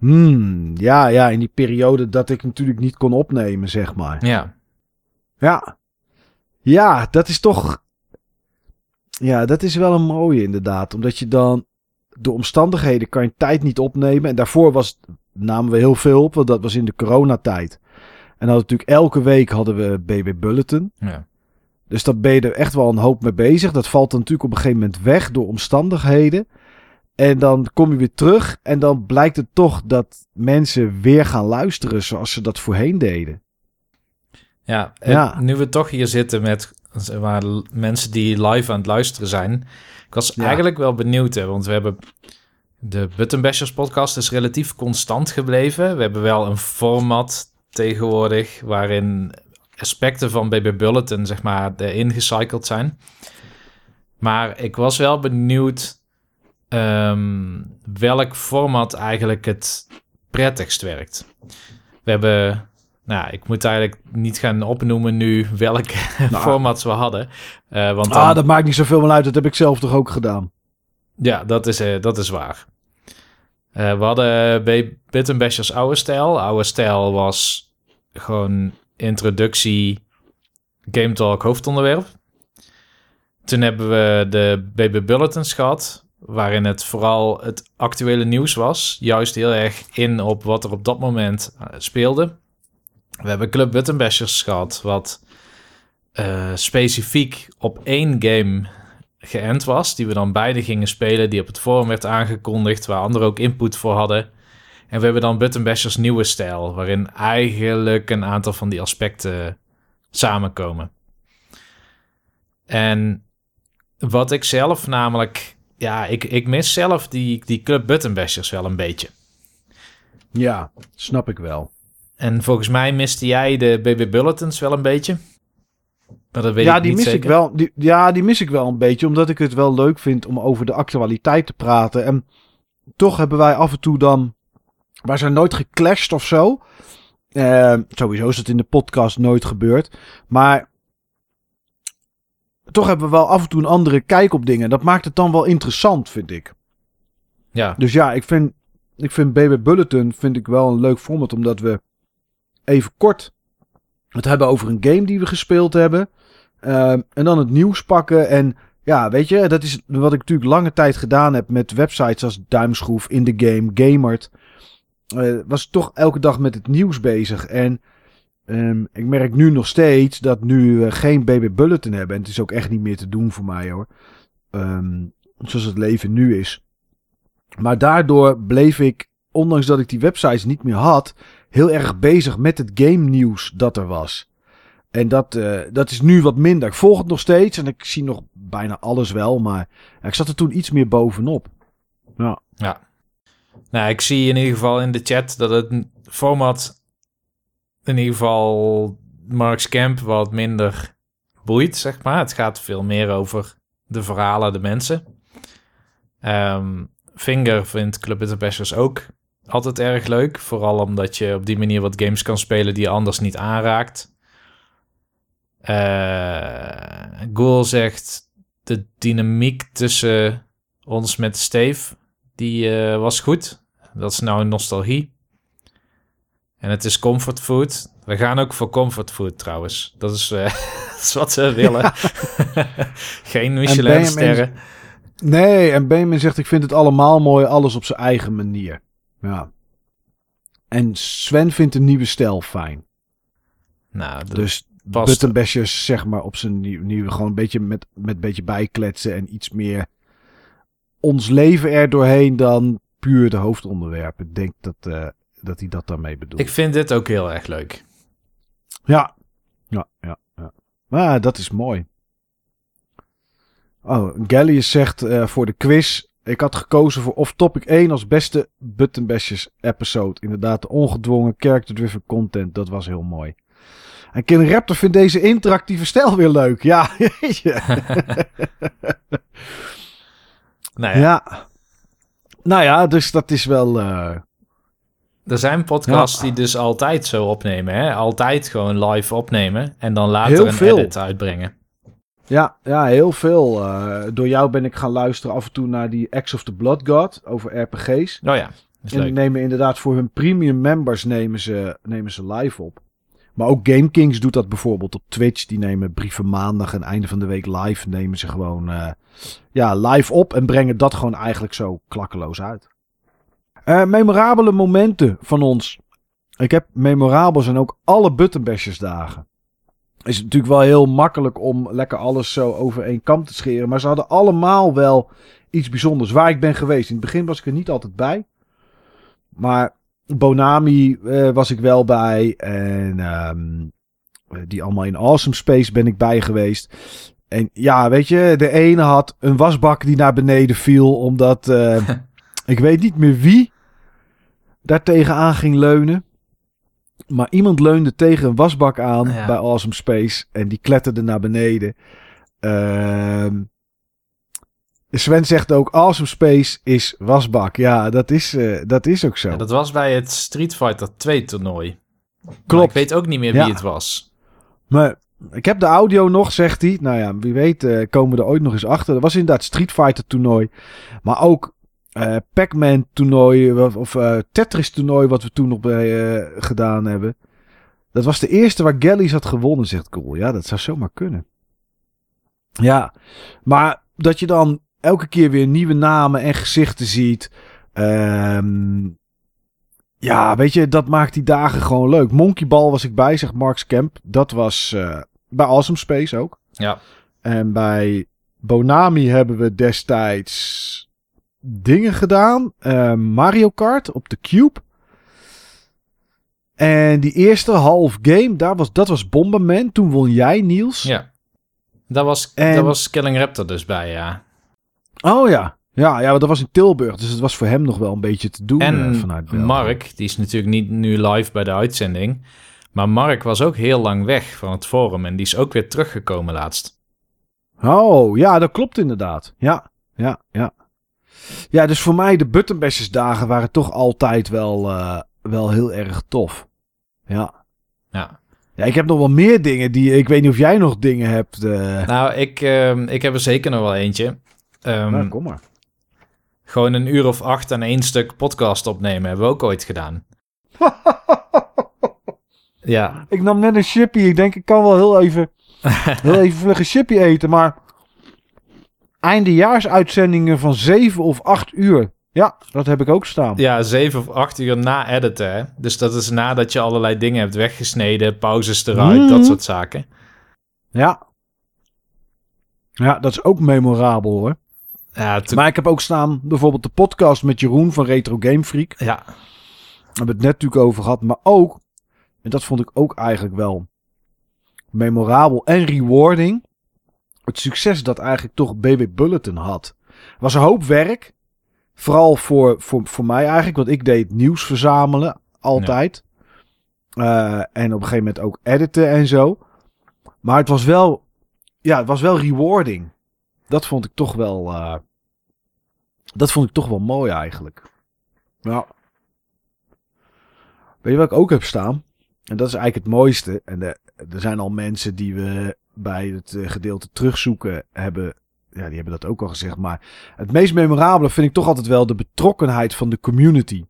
Hmm, ja, ja, in die periode dat ik natuurlijk niet kon opnemen, zeg maar. Ja, Ja. Ja, dat is toch. Ja, dat is wel een mooie inderdaad. Omdat je dan. De omstandigheden kan je tijd niet opnemen. En daarvoor was, namen we heel veel op, want dat was in de coronatijd. En dan natuurlijk elke week hadden we BB Bulletin. ja. Dus daar ben je er echt wel een hoop mee bezig. Dat valt dan natuurlijk op een gegeven moment weg door omstandigheden. En dan kom je weer terug. En dan blijkt het toch dat mensen weer gaan luisteren zoals ze dat voorheen deden. Ja, nu we toch hier zitten met mensen die live aan het luisteren zijn. Ik was Ja. eigenlijk wel benieuwd, hè, want we hebben... De Button Bashers podcast is relatief constant gebleven. We hebben wel een format tegenwoordig waarin aspecten van BB Bulletin, zeg maar, erin gecycled zijn. Maar ik was wel benieuwd ehm, welk format eigenlijk het prettigst werkt. We hebben nou, ik moet eigenlijk niet gaan opnoemen nu welke formats we hadden. Eh, want dan, Ah, dat maakt niet zoveel meer uit. Dat heb ik zelf toch ook gedaan. ja, dat is, eh, dat is waar. Eh, we hadden bij Bit Bashers oude stijl. Oude stijl was gewoon introductie, Game Talk, hoofdonderwerp. Toen hebben we de BB Bulletins gehad, waarin het vooral het actuele nieuws was. Juist heel erg in op wat er op dat moment eh, speelde. We hebben Club Button Bashers gehad, wat eh, specifiek op één game geënt was, die we dan beide gingen spelen, die op het forum werd aangekondigd, waar anderen ook input voor hadden. En we hebben dan Button Bashers nieuwe stijl, waarin eigenlijk een aantal van die aspecten samenkomen. En wat ik zelf namelijk, ja, ik, ik mis zelf die, die Club Button Bashers wel een beetje. Ja, snap ik wel. En volgens mij miste jij de BB Bulletins wel een beetje. Maar dat weet ja, ik die niet mis zeker. ik wel. Die, ja, die mis ik wel een beetje. Omdat ik het wel leuk vind om over de actualiteit te praten. En toch hebben wij af en toe dan. Wij zijn nooit geclashed of zo. Eh, sowieso is het in de podcast nooit gebeurd. Maar. Toch hebben we wel af en toe een andere kijk op dingen. Dat maakt het dan wel interessant, vind ik. Ja, Dus ja, ik vind, ik vind BB Bulletin vind ik wel een leuk format. Omdat we even kort het hebben over een game die we gespeeld hebben. Ehm, en dan het nieuws pakken. En ja, weet je, dat is wat ik natuurlijk lange tijd gedaan heb met websites als Duimschroef, In The Game, Gamert. Eh, was toch elke dag met het nieuws bezig. En ehm, ik merk nu nog steeds dat nu geen BB Bulletin hebben. En het is ook echt niet meer te doen voor mij hoor. Ehm, zoals het leven nu is. Maar daardoor bleef ik, ondanks dat ik die websites niet meer had, heel erg bezig met het game nieuws dat er was. En dat, eh, dat is nu wat minder. Ik volg het nog steeds en ik zie nog bijna alles wel, maar ik zat er toen iets meer bovenop. Ja, nou, ik zie in ieder geval in de chat dat het format in ieder geval Mark's Camp wat minder boeit, zeg maar. Het gaat veel meer over de verhalen, de mensen. Ehm, Finger vindt Club Bit Bashers ook altijd erg leuk. Vooral omdat je op die manier wat games kan spelen die je anders niet aanraakt. Eh Ghoul zegt de dynamiek tussen ons met Steve, die eh, was goed. Dat is nou nostalgie. En het is comfortfood. We gaan ook voor comfortfood trouwens. Dat is, eh, dat is wat ze willen. Geen Michelin-sterren. Nee, en Benjamin zegt ik vind het allemaal mooi, alles op zijn eigen manier. Ja. En Sven vindt een nieuwe stijl fijn. Nou, Dus buttonbashers zeg maar op zijn nieuw, nieuwe, gewoon een beetje met, met een beetje bijkletsen en iets meer ons leven er doorheen dan puur de hoofdonderwerpen. Ik denk dat, eh, dat, hij dat daarmee bedoelt. Ik vind dit ook heel erg leuk. Ja, ja, ja. ja. Maar dat is mooi. Oh, Gallius zegt uh, voor de quiz. Ik had gekozen voor Off Topic 1 als beste Buttonbashers episode. Inderdaad, de ongedwongen character-driven content. Dat was heel mooi. En Ken Raptor vindt deze interactieve stijl weer leuk. Ja, nou ja. ja. Nou ja, dus dat is wel... Uh... Er zijn podcasts ja. die dus altijd zo opnemen. Hè? Altijd gewoon live opnemen. En dan later heel een veel. edit uitbrengen. Ja, ja heel veel. Uh, door jou ben ik gaan luisteren af en toe naar die X of the Blood God over RPG's. Oh ja, en leuk. nemen inderdaad voor hun premium members nemen ze, nemen ze live op. Maar ook GameKings doet dat bijvoorbeeld op Twitch. Die nemen brieven maandag en einde van de week live. Nemen ze gewoon uh, ja, live op en brengen dat gewoon eigenlijk zo klakkeloos uit. Uh, memorabele momenten van ons. Ik heb memorabel zijn ook alle Buttonbashers dagen. Is natuurlijk wel heel makkelijk om lekker alles zo over één kam te scheren. Maar ze hadden allemaal wel iets bijzonders. Waar ik ben geweest. In het begin was ik er niet altijd bij. Maar Bonami uh, was ik wel bij. En um, die allemaal in Awesome Space ben ik bij geweest. En ja, weet je, de ene had een wasbak die naar beneden viel. Omdat uh, ik weet niet meer wie daar tegenaan ging leunen. Maar iemand leunde tegen een wasbak aan bij Awesome Space. En die kletterde naar beneden. Uh, Sven zegt ook, Awesome Space is wasbak. Ja, dat is, uh, dat is ook zo. Ja, dat was bij het Street Fighter 2 toernooi. Klopt. Maar ik weet ook niet meer wie het was. Maar ik heb de audio nog, zegt hij. Nou ja, wie weet uh, komen we er ooit nog eens achter. Dat was inderdaad Street Fighter toernooi. Maar ook uh, Pac-Man toernooi of Tetris toernooi wat we toen nog bij gedaan hebben. Dat was de eerste waar Gallies had gewonnen, zegt Cool. Ja, dat zou zomaar kunnen. Ja, maar dat je dan elke keer weer nieuwe namen en gezichten ziet. Um, ja, weet je, dat maakt die dagen gewoon leuk. Monkey Ball was ik bij, zegt Marks Camp. Dat was uh, bij Awesome Space ook. Ja. En bij Bonami hebben we destijds dingen gedaan. Uh, Mario Kart op de Cube. En die eerste half game, daar was, dat was Bomberman. Toen won jij, Niels. Ja. Daar was, en... daar was Killing Raptor dus bij, ja. Oh ja. Ja, ja, dat was in Tilburg. Dus het was voor hem nog wel een beetje te doen en uh, vanuit Mark, die is natuurlijk niet nu live bij de uitzending. Maar Mark was ook heel lang weg van het forum. En die is ook weer teruggekomen laatst. Oh, ja, dat klopt inderdaad. Ja, ja, ja. Ja, dus voor mij de Buttonbashers dagen waren toch altijd wel, uh, wel heel erg tof. Ja. Ja. Ja, ik heb nog wel meer dingen die... Ik weet niet of jij nog dingen hebt. Uh... Nou, ik, uh, ik heb er zeker nog wel eentje. Um, nou, kom maar. Gewoon een uur of acht aan één stuk podcast opnemen. Hebben we ook ooit gedaan. ja. Ik nam net een chippy. Ik denk, ik kan wel heel even, heel even vlug een chippy eten. Maar eindejaarsuitzendingen van zeven of acht uur. Ja, dat heb ik ook staan. Ja, zeven of acht uur na editen. Hè? Dus dat is nadat je allerlei dingen hebt weggesneden, pauzes eruit, dat mhm. soort zaken. Ja. Ja, dat is ook memorabel hoor. Ja, Maar ik heb ook staan bijvoorbeeld de podcast met Jeroen van Retro Game Freak. Ja. Daar hebben we het net natuurlijk over gehad. Maar ook, en dat vond ik ook eigenlijk wel memorabel en rewarding. Het succes dat eigenlijk toch BB Bulletin had. was een hoop werk. Vooral voor, voor, voor mij eigenlijk. Want ik deed nieuws verzamelen. Altijd. Uh, en op een gegeven moment ook editen en zo. Maar het was wel, ja, het was wel rewarding dat vond ik toch wel. Uh, dat vond ik toch wel mooi eigenlijk. Nou. Weet je wat ik ook heb staan? En dat is eigenlijk het mooiste. En er zijn al mensen die we bij het eh, gedeelte terugzoeken hebben. Ja, die hebben dat ook al gezegd. Maar het meest memorabele vind ik toch altijd wel de betrokkenheid van de community.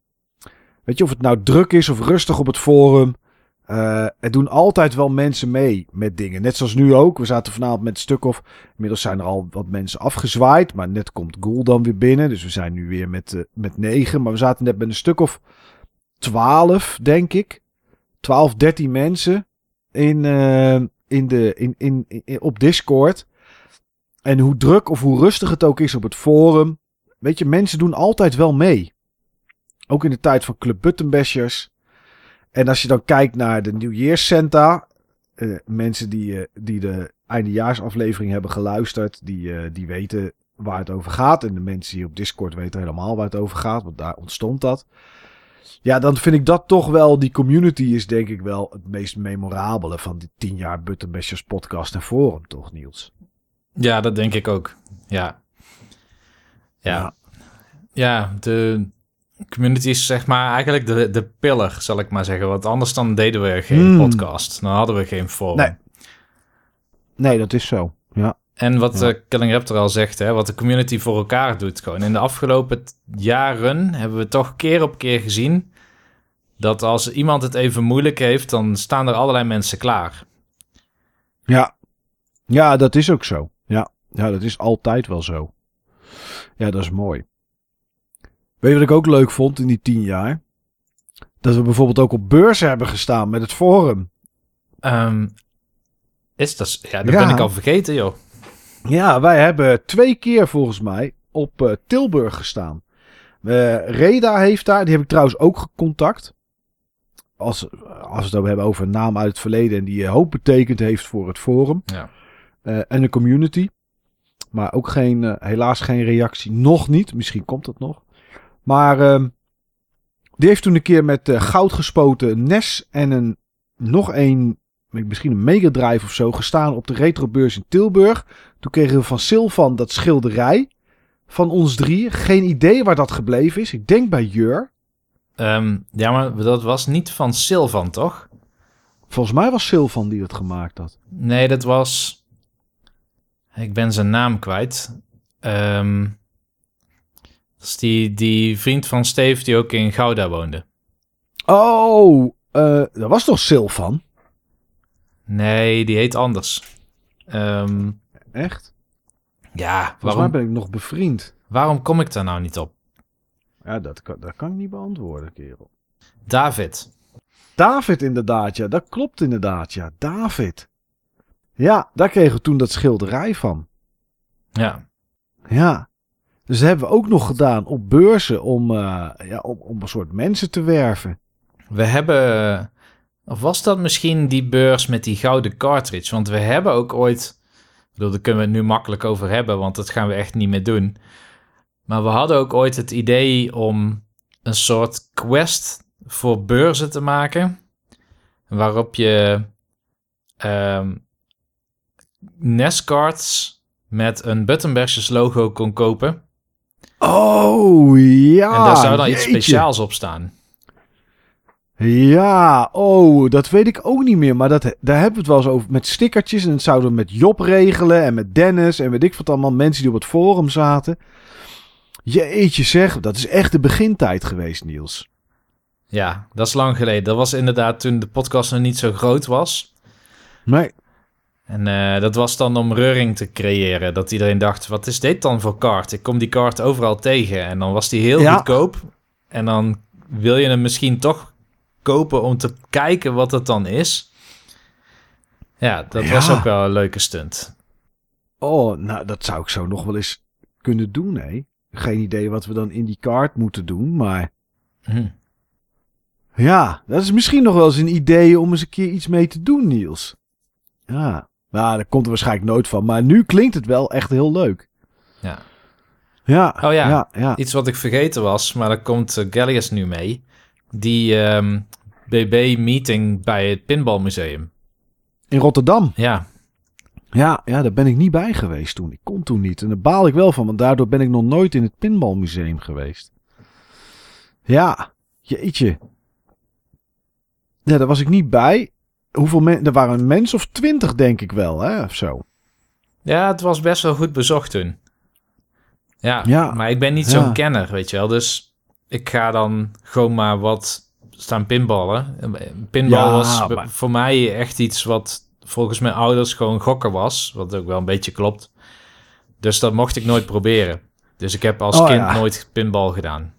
Weet je, of het nou druk is of rustig op het forum. Uh, er doen altijd wel mensen mee met dingen. Net zoals nu ook. We zaten vanavond met een stuk of. Inmiddels zijn er al wat mensen afgezwaaid. Maar net komt Ghoul dan weer binnen. Dus we zijn nu weer met, uh, met negen. Maar we zaten net met een stuk of twaalf, denk ik. Twaalf, dertien mensen. In, in de, in, in, op Discord. En hoe druk of hoe rustig het ook is op het forum. Weet je, mensen doen altijd wel mee. Ook in de tijd van Club Buttonbashers. En als je dan kijkt naar de New Year's Santa. eh, mensen die, eh, die de eindejaarsaflevering hebben geluisterd. Die, eh, die weten waar het over gaat. En de mensen die op Discord weten helemaal waar het over gaat. Want daar ontstond dat. Ja, dan vind ik dat toch wel. Die community is denk ik wel het meest memorabele van die 10 jaar Buttonbashers podcast en forum, toch Niels? Ja, dat denk ik ook. Ja. Ja. Ja, de community is zeg maar eigenlijk de, de pillar, zal ik maar zeggen. Want anders dan deden we geen Hmm. podcast. Dan hadden we geen forum. Nee. Nee, dat is zo. Ja. En wat Ja. Killing Raptor al zegt, hè, wat de community voor elkaar doet. Gewoon. In de afgelopen jaren hebben we toch keer op keer gezien... dat als iemand het even moeilijk heeft... dan staan er allerlei mensen klaar. Ja. Ja, dat is ook zo. Ja. ja, dat is altijd wel zo. Ja, dat is mooi. Weet je wat ik ook leuk vond in die tien jaar? Dat we bijvoorbeeld ook op beurzen hebben gestaan met het forum. Ehm, is dat... Ja, dat Ja. ben ik al vergeten, joh. Ja, wij hebben twee keer volgens mij op eh, Tilburg gestaan. Eh, Reda heeft daar, die heb ik trouwens ook gecontact. Als, als we het hebben over een naam uit het verleden en die eh, hoop betekend heeft voor het forum. Ja. En de community. Maar ook geen, helaas geen reactie. Nog niet. Misschien komt dat nog. Maar ehm, die heeft toen een keer met goud gespoten NES en een nog een, misschien een Mega Drive of zo, gestaan op de retrobeurs in Tilburg. Toen kregen we van Silvan dat schilderij van ons drie. Geen idee waar dat gebleven is. Ik denk bij Jur. Ehm, ja, maar dat was niet van Sylvan, toch? Volgens mij was Silvan die het gemaakt had. Nee, dat was... Ik ben zijn naam kwijt. Ehm, dat is die, die vriend van Steve die ook in Gouda woonde. Oh, eh, dat was toch Silvan? Nee, die heet anders. Ehm, Echt? ja, Volgens waarom, mij ben ik nog bevriend. waarom kom ik daar nou niet op? Ja, dat kan, dat kan ik niet beantwoorden, kerel. David. David inderdaad, ja. Dat klopt inderdaad, ja. David. Ja, daar kregen we toen dat schilderij van. Ja, Ja. Dus dat hebben we ook nog gedaan op beurzen om, eh, ja, om, om een soort mensen te werven. we hebben... Of was dat misschien die beurs met die gouden cartridge? Want we hebben ook ooit... Ik bedoel, daar kunnen we het nu makkelijk over hebben, want dat gaan we echt niet meer doen. Maar we hadden ook ooit het idee om een soort quest voor beurzen te maken. Waarop je ehm NES-cards met een Buttonbashers logo kon kopen. Oh, ja. en daar zou dan iets speciaals op staan. Ja, oh, dat weet ik ook niet meer. Maar dat, daar hebben we het wel eens over met stickertjes. En het zouden we met Job regelen en met Dennis en weet ik wat allemaal. Mensen die op het forum zaten. Jeetje zeg, dat is echt de begintijd geweest, Niels. Ja, dat is lang geleden. Dat was inderdaad toen de podcast nog niet zo groot was. Nee. En eh, dat was dan om reuring te creëren. Dat iedereen dacht, wat is dit dan voor kaart? Ik kom die kaart overal tegen. En dan was die heel Ja. goedkoop. En dan wil je hem misschien toch kopen om te kijken wat het dan is. Ja, dat Ja. was ook wel een leuke stunt. Oh, nou, dat zou ik zo nog wel eens kunnen doen, hè? Geen idee wat we dan in die kaart moeten doen, maar... Hm. Ja, dat is misschien nog wel eens een idee om eens een keer iets mee te doen, Niels. Ja, nou, daar komt er waarschijnlijk nooit van. Maar nu klinkt het wel echt heel leuk. Ja. Ja, Oh ja. ja, ja. Iets wat ik vergeten was, maar daar komt uh, Gallius nu mee. Die ehm, BB-meeting bij het Pinbalmuseum. In Rotterdam. Ja, Ja, ja, daar ben ik niet bij geweest toen. Ik kon toen niet. En daar baal ik wel van, want daardoor ben ik nog nooit in het Pinbalmuseum geweest. Ja, jeetje. Ja, daar was ik niet bij. Hoeveel mensen... Er waren een mens of twintig, denk ik wel, hè, of zo. Ja, het was best wel goed bezocht toen. Ja, Ja, maar ik ben niet ja. zo'n kenner, weet je wel. Dus ik ga dan gewoon maar wat staan pinballen. Pinbal Ja, was maar- voor mij echt iets wat volgens mijn ouders gewoon gokken was. Wat ook wel een beetje klopt. Dus dat mocht ik nooit proberen. Dus ik heb als Oh, kind ja. nooit pinbal gedaan.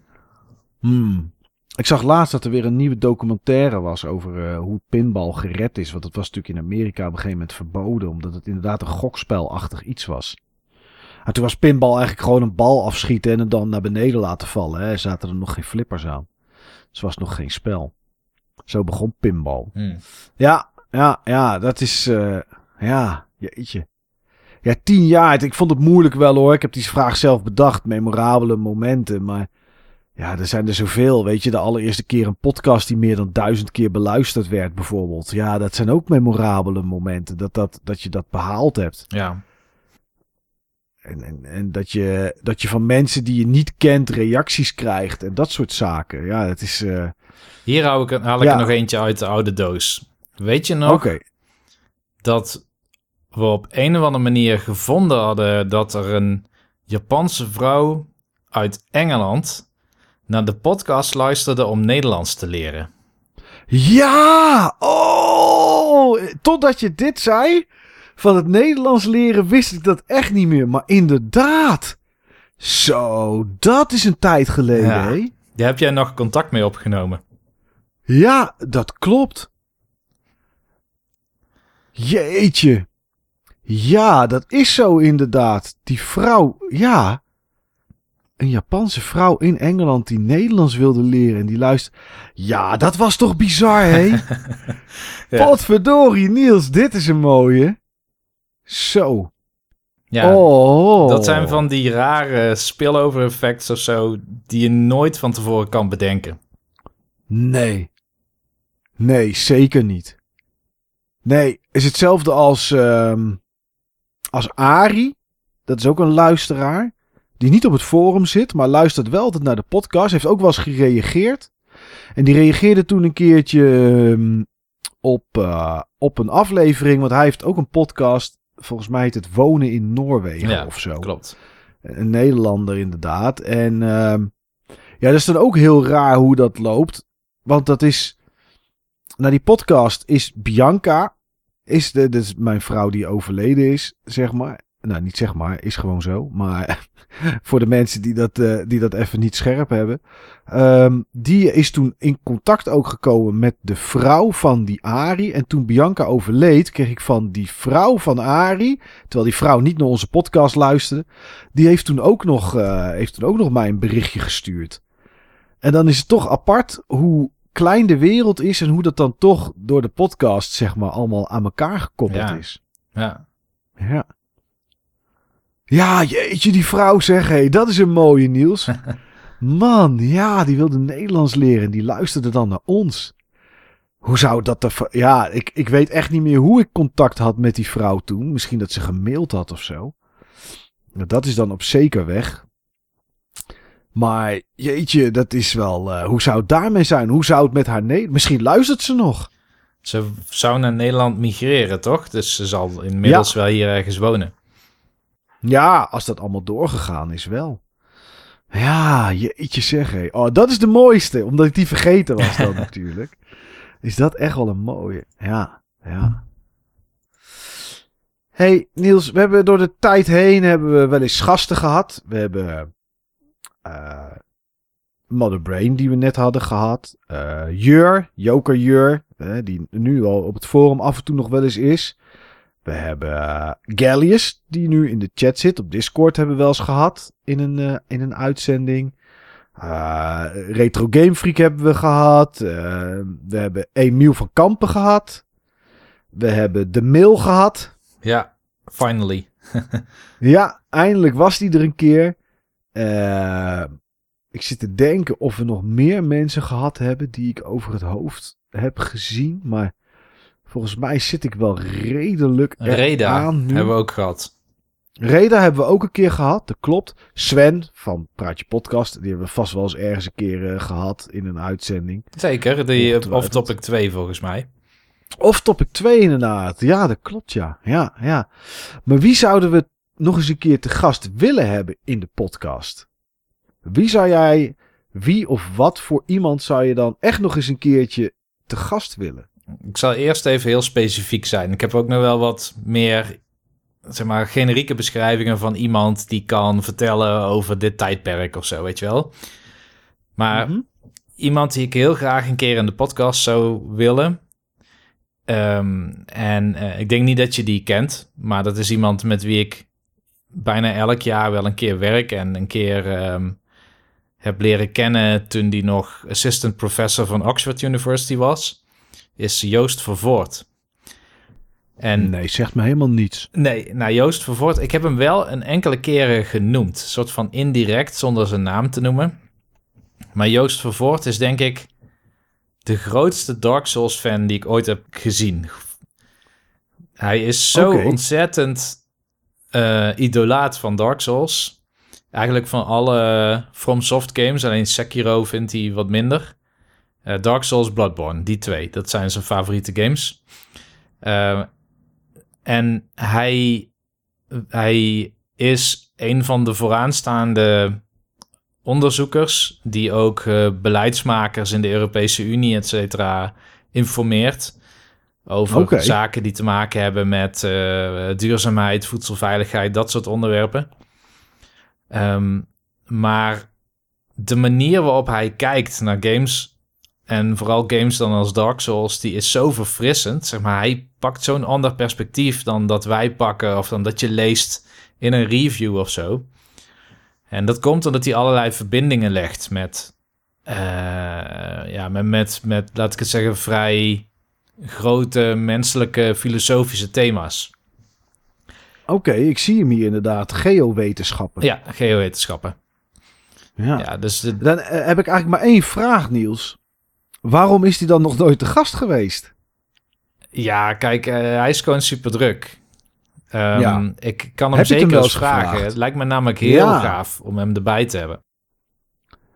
Hmm. Ik zag laatst dat er weer een nieuwe documentaire was over eh, hoe pinbal gered is. Want het was natuurlijk in Amerika op een gegeven moment verboden. Omdat het inderdaad een gokspelachtig iets was. En toen was pinbal eigenlijk gewoon een bal afschieten en het dan naar beneden laten vallen. Hè. Er zaten er nog geen flippers aan. Ze was nog geen spel. Zo begon pinball. Hm. Ja, ja, ja, dat is, eh, ja, jeetje. Ja, tien jaar. Ik vond het moeilijk wel hoor. Ik heb die vraag zelf bedacht. Memorabele momenten. Maar ja, er zijn er zoveel. Weet je, de allereerste keer een podcast die meer dan duizend keer beluisterd werd bijvoorbeeld. Ja, dat zijn ook memorabele momenten. Dat, dat, dat je dat behaald hebt. Ja. En, en, en dat, je, dat je van mensen die je niet kent reacties krijgt. En dat soort zaken. Ja, het is... eh, Hier hou ik, haal ik Ja. er nog eentje uit de oude doos. Weet je nog dat we op een of andere manier gevonden hadden dat er een Japanse vrouw uit Engeland naar de podcast luisterde om Nederlands te leren? Ja! Oh! Totdat je dit zei. Van het Nederlands leren wist ik dat echt niet meer. Maar inderdaad. Zo, dat is een tijd geleden, Ja. hè? Daar heb jij nog contact mee opgenomen. Ja, dat klopt. Jeetje. Ja, dat is zo inderdaad. Die vrouw, ja. Een Japanse vrouw in Engeland die Nederlands wilde leren en die luistert. Ja, dat was toch bizar, hè? Ja. Potverdorie, Niels, dit is een mooie. Zo. Ja, oh. dat zijn van die rare spillover effects of zo die je nooit van tevoren kan bedenken. Nee. Nee, zeker niet. Nee, is hetzelfde als, ehm als Ari. Dat is ook een luisteraar. Die niet op het forum zit, maar luistert wel altijd naar de podcast. Heeft ook wel eens gereageerd. En die reageerde toen een keertje ehm, op, eh, op een aflevering. Want hij heeft ook een podcast. Volgens mij heet het Wonen in Noorwegen Ja, of zo. Klopt. Een Nederlander inderdaad. En ehm, ja, dat is dan ook heel raar hoe dat loopt. Want dat is... Nou, die podcast is Bianca. Is de, is mijn vrouw die overleden is, zeg maar. Nou, niet zeg maar, is gewoon zo. Maar voor de mensen die dat, eh, die dat even niet scherp hebben. Ehm, die is toen in contact ook gekomen met de vrouw van die Ari. En toen Bianca overleed, kreeg ik van die vrouw van Ari... Terwijl die vrouw niet naar onze podcast luisterde. Die heeft toen ook nog, eh, heeft toen ook nog mij een berichtje gestuurd. En dan is het toch apart hoe klein de wereld is. En hoe dat dan toch door de podcast, zeg maar, allemaal aan elkaar gekoppeld Ja. is. Ja. Ja. Ja, jeetje, die vrouw zeg, hé, dat is een mooie Niels. Man, ja, die wilde Nederlands leren en die luisterde dan naar ons. Hoe zou dat er... Ja, ik, ik weet echt niet meer hoe ik contact had met die vrouw toen. Misschien dat ze gemaild had of zo. Nou, Dat is dan op zeker weg. Maar jeetje, dat is wel... eh, hoe zou het daarmee zijn? Hoe zou het met haar... Nee, misschien luistert ze nog. Ze zou naar Nederland migreren, toch? Dus ze zal inmiddels wel hier ergens wonen. Ja, als dat allemaal doorgegaan is wel. Ja, jeetje zeg hé. Oh, dat is de mooiste, omdat ik die vergeten was dan natuurlijk. Is dat echt wel een mooie. Ja, ja. Hey Niels, we hebben door de tijd heen hebben we wel eens gasten gehad. We hebben eh Mother Brain die we net hadden gehad. Eh Jur, Joker Jur, die nu al op het forum af en toe nog wel eens is. We hebben eh, Gallius, die nu in de chat zit. Op Discord hebben we wel eens gehad in een, eh, in een uitzending. Eh, Retro Game Freak hebben we gehad. Eh, we hebben Emiel van Kampen gehad. We hebben De Mail gehad. Ja, finally. Ja, eindelijk was die er een keer. Ik zit te denken of we nog meer mensen gehad hebben die ik over het hoofd heb gezien. Maar volgens mij zit ik wel redelijk Reda aan nu. hebben we ook gehad. Reda hebben we ook een keer gehad, dat klopt. Sven van Praatje Podcast, die hebben we vast wel eens ergens een keer eh, gehad in een uitzending. Zeker, die of Ongetwijfeld. topic 2 volgens mij. Of topic 2 inderdaad. Ja, dat klopt ja. Ja, ja. Maar wie zouden we nog eens een keer te gast willen hebben in de podcast? Wie zou jij, wie of wat voor iemand zou je dan echt nog eens een keertje te gast willen? Ik zal eerst even heel specifiek zijn. Ik heb ook nog wel wat meer, zeg maar, generieke beschrijvingen van iemand die kan vertellen over dit tijdperk of zo, weet je wel. Maar Mhm. iemand die ik heel graag een keer in de podcast zou willen. Ehm, en eh, ik denk niet dat je die kent, maar dat is iemand met wie ik bijna elk jaar wel een keer werk en een keer ehm, heb leren kennen toen hij nog assistant professor van Oxford University was, is Joost Vervoort. En Nee, zegt me helemaal niets. Nee, nou Joost Vervoort, ik heb hem wel een enkele keren genoemd. Een soort van indirect, zonder zijn naam te noemen. Maar Joost Vervoort is denk ik de grootste Dark Souls fan die ik ooit heb gezien. Hij is zo ontzettend eh, idolaat van Dark Souls. Eigenlijk van alle From Soft games, alleen Sekiro vindt hij wat minder. Eh, Dark Souls, Bloodborne, die twee, dat zijn zijn favoriete games. Eh, en hij, hij is een van de vooraanstaande onderzoekers die ook eh, beleidsmakers in de Europese Unie, et cetera, informeert over zaken die te maken hebben met duurzaamheid, voedselveiligheid, dat soort onderwerpen. Ehm, maar de manier waarop hij kijkt naar games en vooral games dan als Dark Souls, die is zo verfrissend. Zeg maar, hij pakt zo'n ander perspectief dan dat wij pakken of dan dat je leest in een review of zo. En dat komt omdat hij allerlei verbindingen legt met, eh, ja, met, met, met, laat ik het zeggen, vrij grote menselijke filosofische thema's. Oké, ik zie hem hier inderdaad. Geowetenschappen. Ja, geowetenschappen. Ja. Ja, dus de, Dan eh, heb ik eigenlijk maar één vraag, Niels. Waarom is hij dan nog nooit te gast geweest? Ja, kijk, eh, hij is gewoon super druk. Ehm, Ja. Ik kan hem Heb zeker wel eens vragen. gevraagd? Het lijkt me namelijk heel Ja. gaaf om hem erbij te hebben.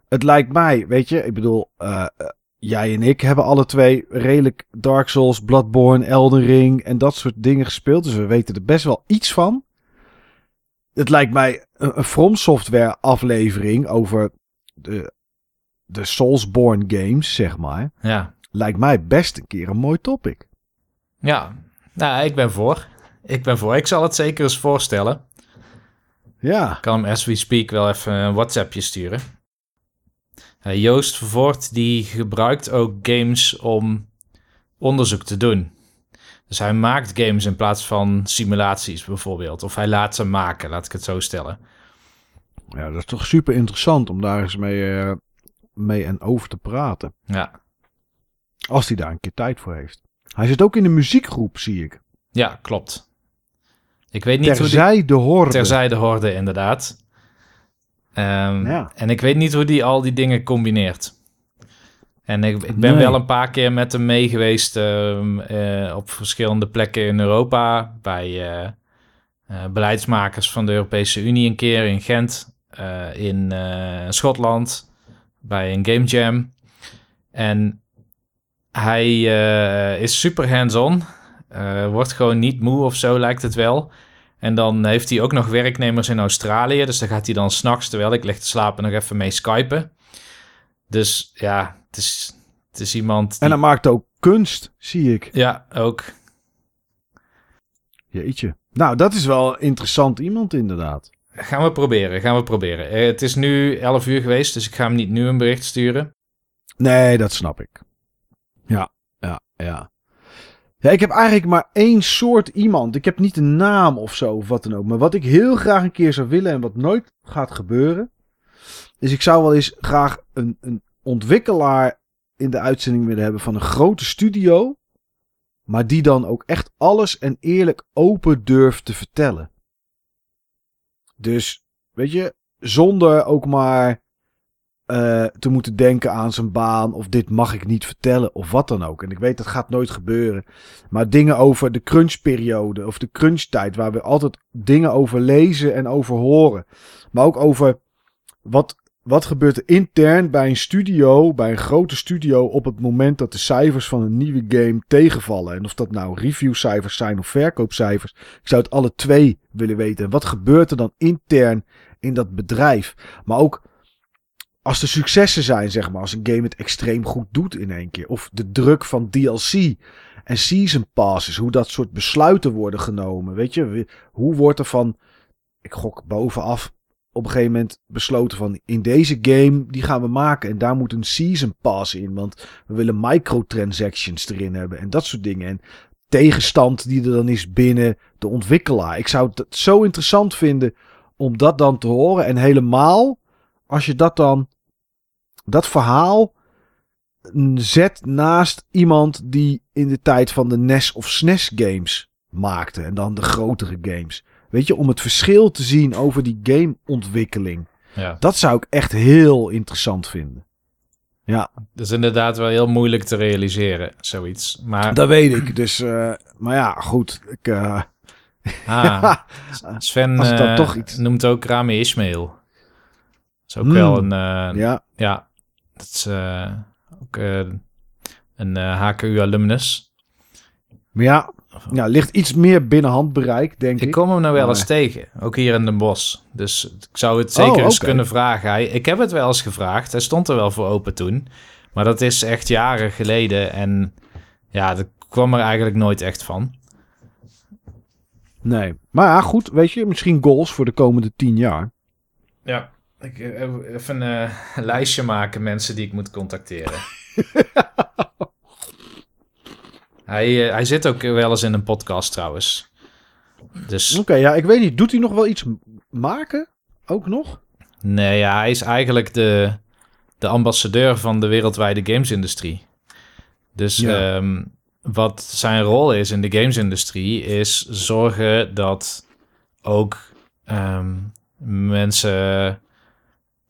Het lijkt mij, weet je, ik bedoel, eh, eh, jij en ik hebben alle twee redelijk Dark Souls, Bloodborne, Elden Ring en dat soort dingen gespeeld. Dus we weten er best wel iets van. Het lijkt mij een, een From Software aflevering over de, de Soulsborne games, zeg maar. Ja, Lijkt mij best een keer een mooi topic. ja. Nou, ik ben voor. Ik ben voor. Ik zal het zeker eens voorstellen. Ja, Ik kan hem as we speak wel even een WhatsAppje sturen. Eh, Joost Vervoort die gebruikt ook games om onderzoek te doen. Dus hij maakt games in plaats van simulaties bijvoorbeeld. Of hij laat ze maken, laat ik het zo stellen. ja dat is toch super interessant om daar eens mee, eh, mee en over te praten. Ja, Als hij daar een keer tijd voor heeft. Hij zit ook in de muziekgroep, zie ik. ja klopt. Ik weet niet hoe die... Terzij de horde. Terzijde horde, inderdaad. Ehm, Ja. En ik weet niet hoe die al die dingen combineert. En ik, ik ben Nee. wel een paar keer met hem mee geweest ehm, eh, op verschillende plekken in Europa. Bij eh, eh, beleidsmakers van de Europese Unie een keer in Gent. in Schotland. Bij een Game Jam. En hij eh, is super hands-on. Eh, wordt gewoon niet moe of zo, lijkt het wel. En dan heeft hij ook nog werknemers in Australië. Dus dan gaat hij dan s'nachts, terwijl ik lig te slapen, nog even mee skypen. Dus ja, het is, het is iemand die... En hij maakt ook kunst, zie ik. Ja, ook. Jeetje. Nou, dat is wel interessant iemand inderdaad. Gaan we proberen, gaan we proberen. Eh, het is nu 11 uur geweest, dus ik ga hem niet nu een bericht sturen. Nee, dat snap ik. Ja, ja, ja. Ja, ik heb eigenlijk maar één soort iemand. Ik heb niet een naam of zo of wat dan ook. Maar wat ik heel graag een keer zou willen en wat nooit gaat gebeuren. Is ik zou wel eens graag een, een ontwikkelaar in de uitzending willen hebben van een grote studio. Maar die dan ook echt alles en eerlijk open durft te vertellen. Dus, weet je, zonder ook maar eh, te moeten denken aan zijn baan of dit mag ik niet vertellen of wat dan ook. En ik weet dat gaat nooit gebeuren. Maar dingen over de crunchperiode of de crunchtijd waar we altijd dingen over lezen en over horen. Maar ook over wat, wat gebeurt er intern bij een studio, bij een grote studio op het moment dat de cijfers van een nieuwe game tegenvallen. En of dat nou reviewcijfers zijn of verkoopcijfers. Ik zou het alle twee willen weten. En wat gebeurt er dan intern in dat bedrijf? Maar ook als er successen zijn, zeg maar, als een game het extreem goed doet in één keer. Of de druk van DLC en season passes, hoe dat soort besluiten worden genomen. Weet je, hoe wordt er van, ik gok bovenaf, op een gegeven moment besloten van, in deze game, die gaan we maken. En daar moet een season pass in, want we willen microtransactions erin hebben en dat soort dingen. En tegenstand die er dan is binnen de ontwikkelaar. Ik zou het zo interessant vinden om dat dan te horen. En helemaal als je dat dan dat verhaal zet naast iemand die in de tijd van de NES of SNES games maakte. En dan de grotere games. Weet je, om het verschil te zien over die gameontwikkeling. Ja. Dat zou ik echt heel interessant vinden. Ja, Dat is inderdaad wel heel moeilijk te realiseren, zoiets. Maar dat weet ik. Dus, eh, maar ja, goed. Ik, eh, ah, Sven eh, toch iets- noemt ook Rami Ismail. Dat is ook Hmm. wel een... ja, Ja, dat is ook een HKU-alumnus. ja, ja, ligt iets meer binnen handbereik, denk ik. Ik kom hem nou wel Maar- eens tegen, ook hier in Den Bosch. Dus ik zou het zeker Oh, eens oké. kunnen vragen. Hij, ik heb het wel eens gevraagd, hij stond er wel voor open toen. Maar dat is echt jaren geleden en ja, dat kwam er eigenlijk nooit echt van. Nee. Maar ja, goed, weet je, misschien goals voor de komende tien jaar. Ja, ik eh, even een eh, lijstje maken mensen die ik moet contacteren. hij, eh, hij zit ook wel eens in een podcast trouwens. Dus Oké, ja, ik weet niet. Doet hij nog wel iets maken? Ook nog? nee, ja, hij is eigenlijk de, de ambassadeur van de wereldwijde gamesindustrie. Dus Ja. ehm, wat zijn rol is in de gamesindustrie is zorgen dat ook ehm, mensen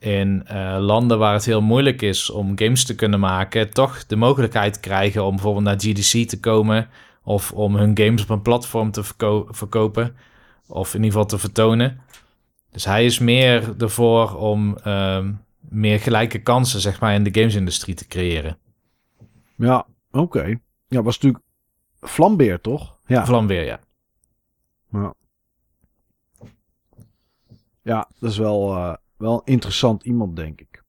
in eh, landen waar het heel moeilijk is om games te kunnen maken, toch de mogelijkheid krijgen om bijvoorbeeld naar GDC te komen of om hun games op een platform te verko- verkopen of in ieder geval te vertonen. Dus hij is meer ervoor om ehm, meer gelijke kansen zeg maar in de gamesindustrie te creëren. Ja, oké. Ja, was natuurlijk Flambeer, toch? Ja. Vlambeer, ja. Ja, ja dat is wel, eh, wel interessant iemand, denk ik.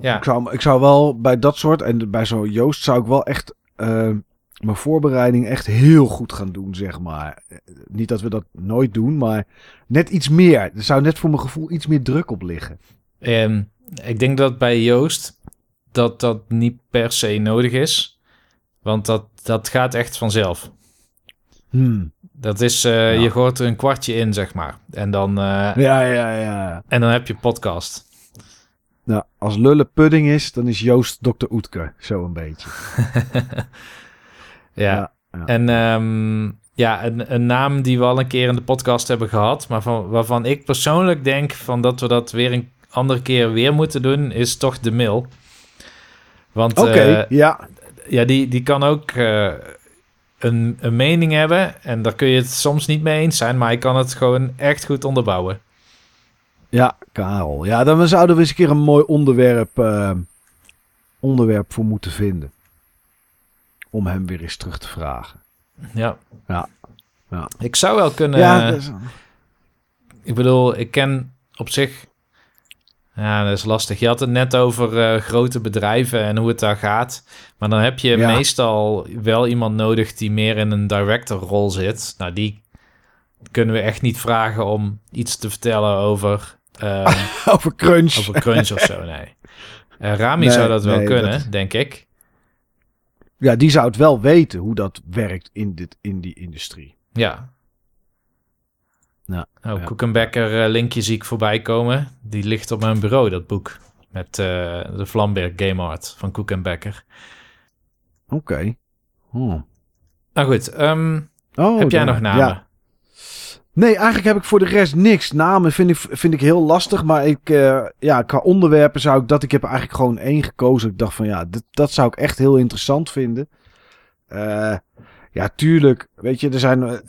Ja, Ik zou, ik zou wel bij dat soort, en bij zo'n Joost, zou ik wel echt eh, mijn voorbereiding echt heel goed gaan doen, zeg maar. Eh, Niet dat we dat nooit doen, maar net iets meer. Er zou net voor mijn gevoel iets meer druk op liggen. Ehm, ik denk dat bij Joost dat dat niet per se nodig is. Want dat, dat gaat echt vanzelf. Hmm. Dat is, eh, Ja. je gooit er een kwartje in, zeg maar. En dan, eh, Ja, ja, ja. en dan heb je podcast. Nou, als lullen pudding is, dan is Joost Dr. Oetker. Zo een beetje. Ja. Ja, ja. En ehm, ja, een, een naam die we al een keer in de podcast hebben gehad, maar van, waarvan ik persoonlijk denk van dat we dat weer een andere keer weer moeten doen, is toch de mail. Want Oké, eh, ja. ja, die, die kan ook een, een mening hebben. En daar kun je het soms niet mee eens zijn, maar hij kan het gewoon echt goed onderbouwen. Ja, Karel. Ja, dan zouden we eens een keer een mooi onderwerp, eh, onderwerp voor moeten vinden. Om hem weer eens terug te vragen. Ja. Ja. Ja. Ik zou wel kunnen. ja, is- Ik bedoel, ik ken op zich. Ja, dat is lastig. Je had het net over eh, grote bedrijven en hoe het daar gaat. Maar dan heb je Ja. meestal wel iemand nodig die meer in een director-rol zit. Nou, die kunnen we echt niet vragen om iets te vertellen over, eh, over crunch. over crunch of zo. Nee. Eh, Rami Nee, zou dat wel nee, kunnen, dat- denk ik. Ja, die zou het wel weten hoe dat werkt in, dit, in die industrie. Ja. Ja, Oh, ja. Koekenbekker eh, linkje zie ik voorbij komen. Die ligt op mijn bureau, dat boek. Met eh, de Vlamberg Game Art van Koekenbekker. Oké. Oh. Nou goed, ehm, Oh, heb jij nog namen? Ja. Nee, eigenlijk heb ik voor de rest niks. Namen vind ik, vind ik heel lastig. Maar ik, eh, ja, qua onderwerpen zou ik dat. Ik heb eigenlijk gewoon één gekozen. Ik dacht van ja, dit, dat zou ik echt heel interessant vinden. Ja, tuurlijk. Weet je, er zijn,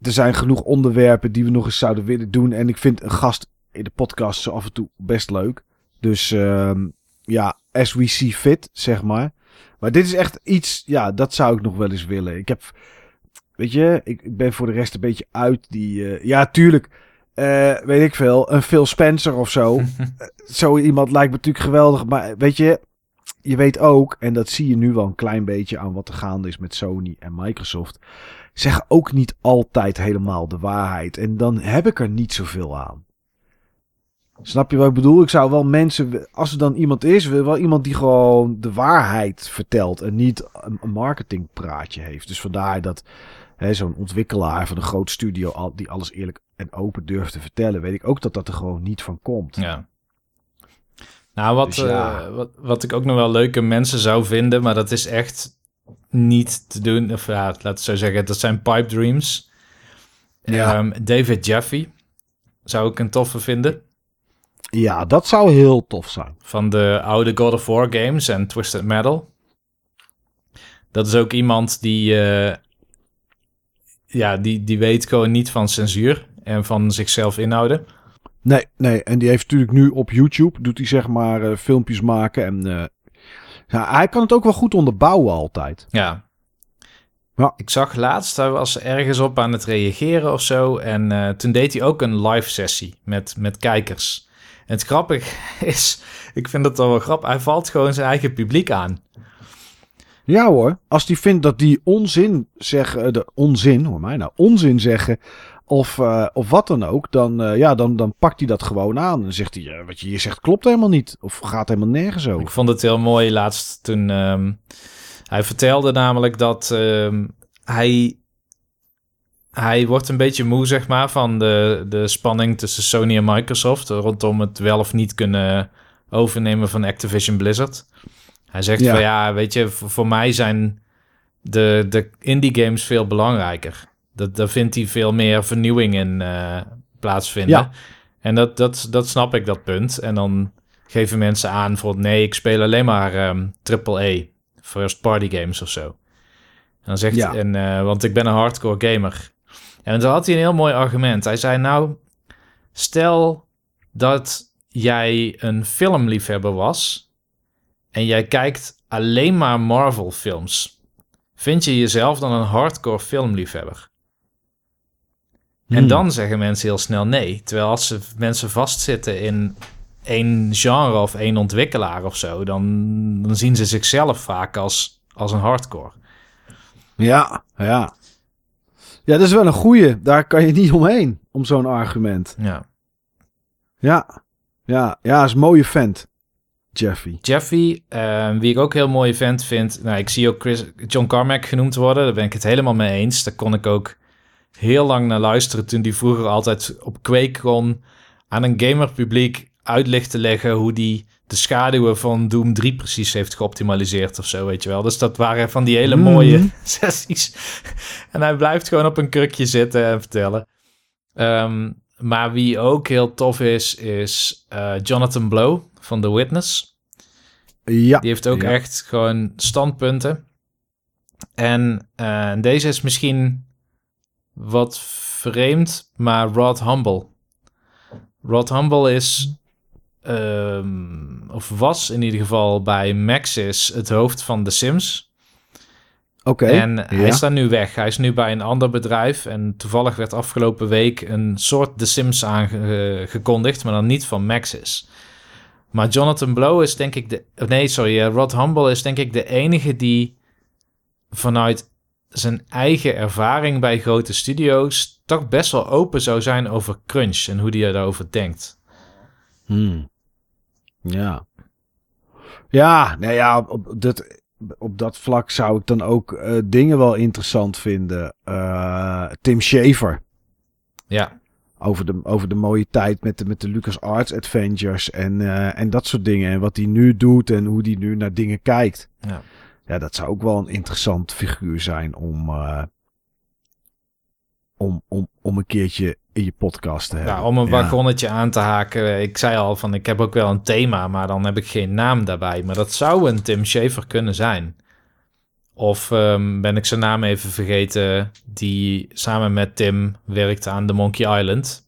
er zijn genoeg onderwerpen die we nog eens zouden willen doen. En ik vind een gast in de podcast zo af en toe best leuk. Dus ehm, ja, as we see fit, zeg maar. Maar dit is echt iets, ja, dat zou ik nog wel eens willen. Ik heb, weet je, ik, ben voor de rest een beetje uit die, eh, ja, tuurlijk, eh, weet ik veel, een Phil Spencer of zo. zo iemand lijkt me natuurlijk geweldig, maar weet je, je weet ook, en dat zie je nu wel een klein beetje aan wat er gaande is met Sony en Microsoft, zeggen ook niet altijd helemaal de waarheid. En dan heb ik er niet zoveel aan. Snap je wat ik bedoel? Ik zou wel mensen, als er dan iemand is, wel iemand die gewoon de waarheid vertelt en niet een, marketingpraatje heeft. Dus vandaar dat hè, zo'n ontwikkelaar van een groot studio al, die alles eerlijk en open durft te vertellen, weet ik ook dat dat er gewoon niet van komt. Ja. Nou, wat, Dus ja. eh, wat, wat ik ook nog wel leuke mensen zou vinden, maar dat is echt niet te doen. Of ja, laten we zo zeggen, dat zijn pipe dreams. Ja. Ehm, David Jeffy zou ik een toffe vinden. Ja, dat zou heel tof zijn. Van de oude God of War games en Twisted Metal. Dat is ook iemand die, eh, ja, die, die weet gewoon niet van censuur en van zichzelf inhouden. Nee, nee. En die heeft natuurlijk nu op YouTube, doet hij zeg maar eh, filmpjes maken. En eh, ja, hij kan het ook wel goed onderbouwen altijd. Ja. Ja. Ik zag laatst, hij was ergens op aan het reageren of zo. En eh, toen deed hij ook een live sessie met, met kijkers. En het grappige is, ik vind het al wel grappig, hij valt gewoon zijn eigen publiek aan. Ja hoor, als die vindt dat die onzin zeggen, eh, de onzin, hoor mij nou, onzin zeggen, of, eh, of wat dan ook, dan, eh, ja, dan, dan pakt hij dat gewoon aan. En zegt hij, eh, wat je hier zegt klopt helemaal niet, of gaat helemaal nergens Ik over. vond het heel mooi laatst toen ehm, hij vertelde namelijk dat ehm, hij, hij wordt een beetje moe, zeg maar, van de, de spanning tussen Sony en Microsoft rondom het wel of niet kunnen overnemen van Activision Blizzard. Hij zegt Ja. van ja, weet je, voor, voor mij zijn de, de indie games veel belangrijker. Dat, daar vindt hij veel meer vernieuwing in eh, plaatsvinden. Ja. En dat, dat, dat snap ik, dat punt. En dan geven mensen aan bijvoorbeeld... nee, ik speel alleen maar ehm AAA, first party games of zo. En dan zegt Ja. en, eh, want ik ben een hardcore gamer. En dan had hij een heel mooi argument. Hij zei nou, stel dat jij een filmliefhebber was... en jij kijkt alleen maar Marvel films... vind je jezelf dan een hardcore filmliefhebber? En Hmm. dan zeggen mensen heel snel nee. Terwijl als ze mensen vastzitten in één genre of één ontwikkelaar of zo, dan, dan zien ze zichzelf vaak als, als een hardcore. Ja, ja. Ja, dat is wel een goeie. Daar kan je niet omheen, om zo'n argument. Ja. Ja, ja, ja, is een mooie vent, Jeffy. Jeffy, eh, wie ik ook heel mooi vent vind, nou, ik zie ook Chris, John Carmack genoemd worden. Daar ben ik het helemaal mee eens. Daar kon ik ook heel lang naar luisteren toen die vroeger altijd op Quake kon aan een gamerpubliek uit te leggen hoe die de schaduwen van Doom 3 precies heeft geoptimaliseerd of zo, weet je wel. Dus dat waren van die hele Mhm. mooie sessies. en hij blijft gewoon op een krukje zitten en vertellen. Ehm, maar wie ook heel tof is, is eh, Jonathan Blow van The Witness. Ja, Die heeft ook Ja. echt gewoon standpunten. En eh, deze is misschien wat vreemd, maar Rod Humble. Rod Humble is, ehm, of was in ieder geval bij Maxis het hoofd van The Sims. oké. En ja. hij is daar nu weg. Hij is nu bij een ander bedrijf. En toevallig werd afgelopen week een soort The Sims aangekondigd, maar dan niet van Maxis. Maar Jonathan Blow is denk ik de... Nee, sorry. eh, Rod Humble is denk ik de enige die vanuit zijn eigen ervaring bij grote studio's toch best wel open zou zijn over crunch en hoe hij daarover denkt. Hmm. Ja. Ja, nou ja, op, op dat, op dat vlak zou ik dan ook eh, dingen wel interessant vinden. Eh, Tim Schafer. Ja, Over de, over de mooie tijd met de, met de Lucas Arts Adventures en, eh, en dat soort dingen. En wat hij nu doet en hoe hij nu naar dingen kijkt. ja. Ja, dat zou ook wel een interessant figuur zijn om, eh, om, om, om een keertje in je podcast te hebben. Ja, om een Ja. wagonnetje aan te haken. Ik zei al van ik heb ook wel een thema, maar dan heb ik geen naam daarbij. Maar dat zou een Tim Schafer kunnen zijn. Of ehm, ben ik zijn naam even vergeten, die samen met Tim werkte aan The Monkey Island.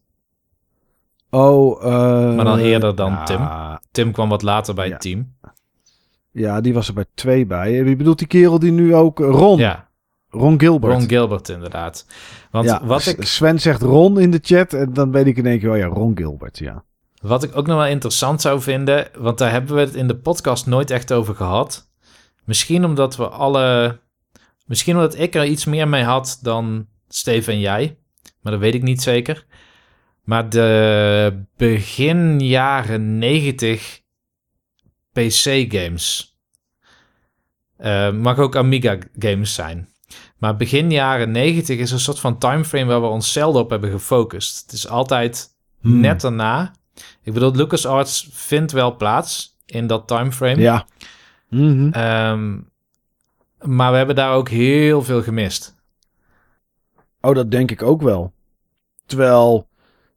Oh, eh, Maar dan eerder dan ja, Tim. Tim kwam wat later bij Ja. het team. Ja, die was er bij twee bij. Wie bedoelt die kerel die nu ook... eh, Ron. Ja, Ron Gilbert. Ron Gilbert inderdaad. Want ja, wat, ik, Sven zegt Ron in de chat en dan weet ik in één keer... Oh ja, Ron Gilbert, ja. wat ik ook nog wel interessant zou vinden, want daar hebben we het in de podcast nooit echt over gehad. Misschien omdat we alle... Misschien omdat ik er iets meer mee had dan Steven en jij. Maar dat weet ik niet zeker. Maar de begin jaren 90 PC-games. Eh, mag ook Amiga-games zijn. Maar begin jaren 90 is een soort van timeframe waar we ons zelden op hebben gefocust. Het is altijd Hmm. net daarna. Ik bedoel, LucasArts vindt wel plaats in dat timeframe. Ja. Mhm. Ehm, maar we hebben daar ook heel veel gemist. Oh, dat denk ik ook wel. Terwijl,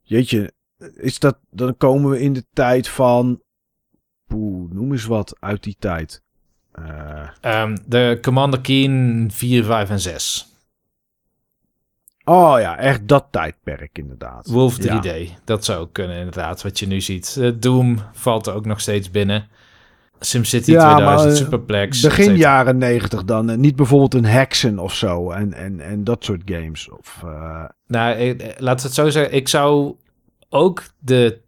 jeetje, is dat, dan komen we in de tijd van, poeh, noem eens wat uit die tijd. Eh, Ehm, de Commander Keen 4, 5 en 6. oh ja, echt dat tijdperk inderdaad. Wolf 3D. Ja. Dat zou ook kunnen inderdaad, wat je nu ziet. Eh, Doom valt er ook nog steeds binnen. SimCity Ja, 2000, maar, eh, Superplex. Begin jaren negentig dan. En niet bijvoorbeeld een Hexen of zo. En, en, en dat soort games. Of, Nou, eh, laat het zo zeggen. Ik zou ook de,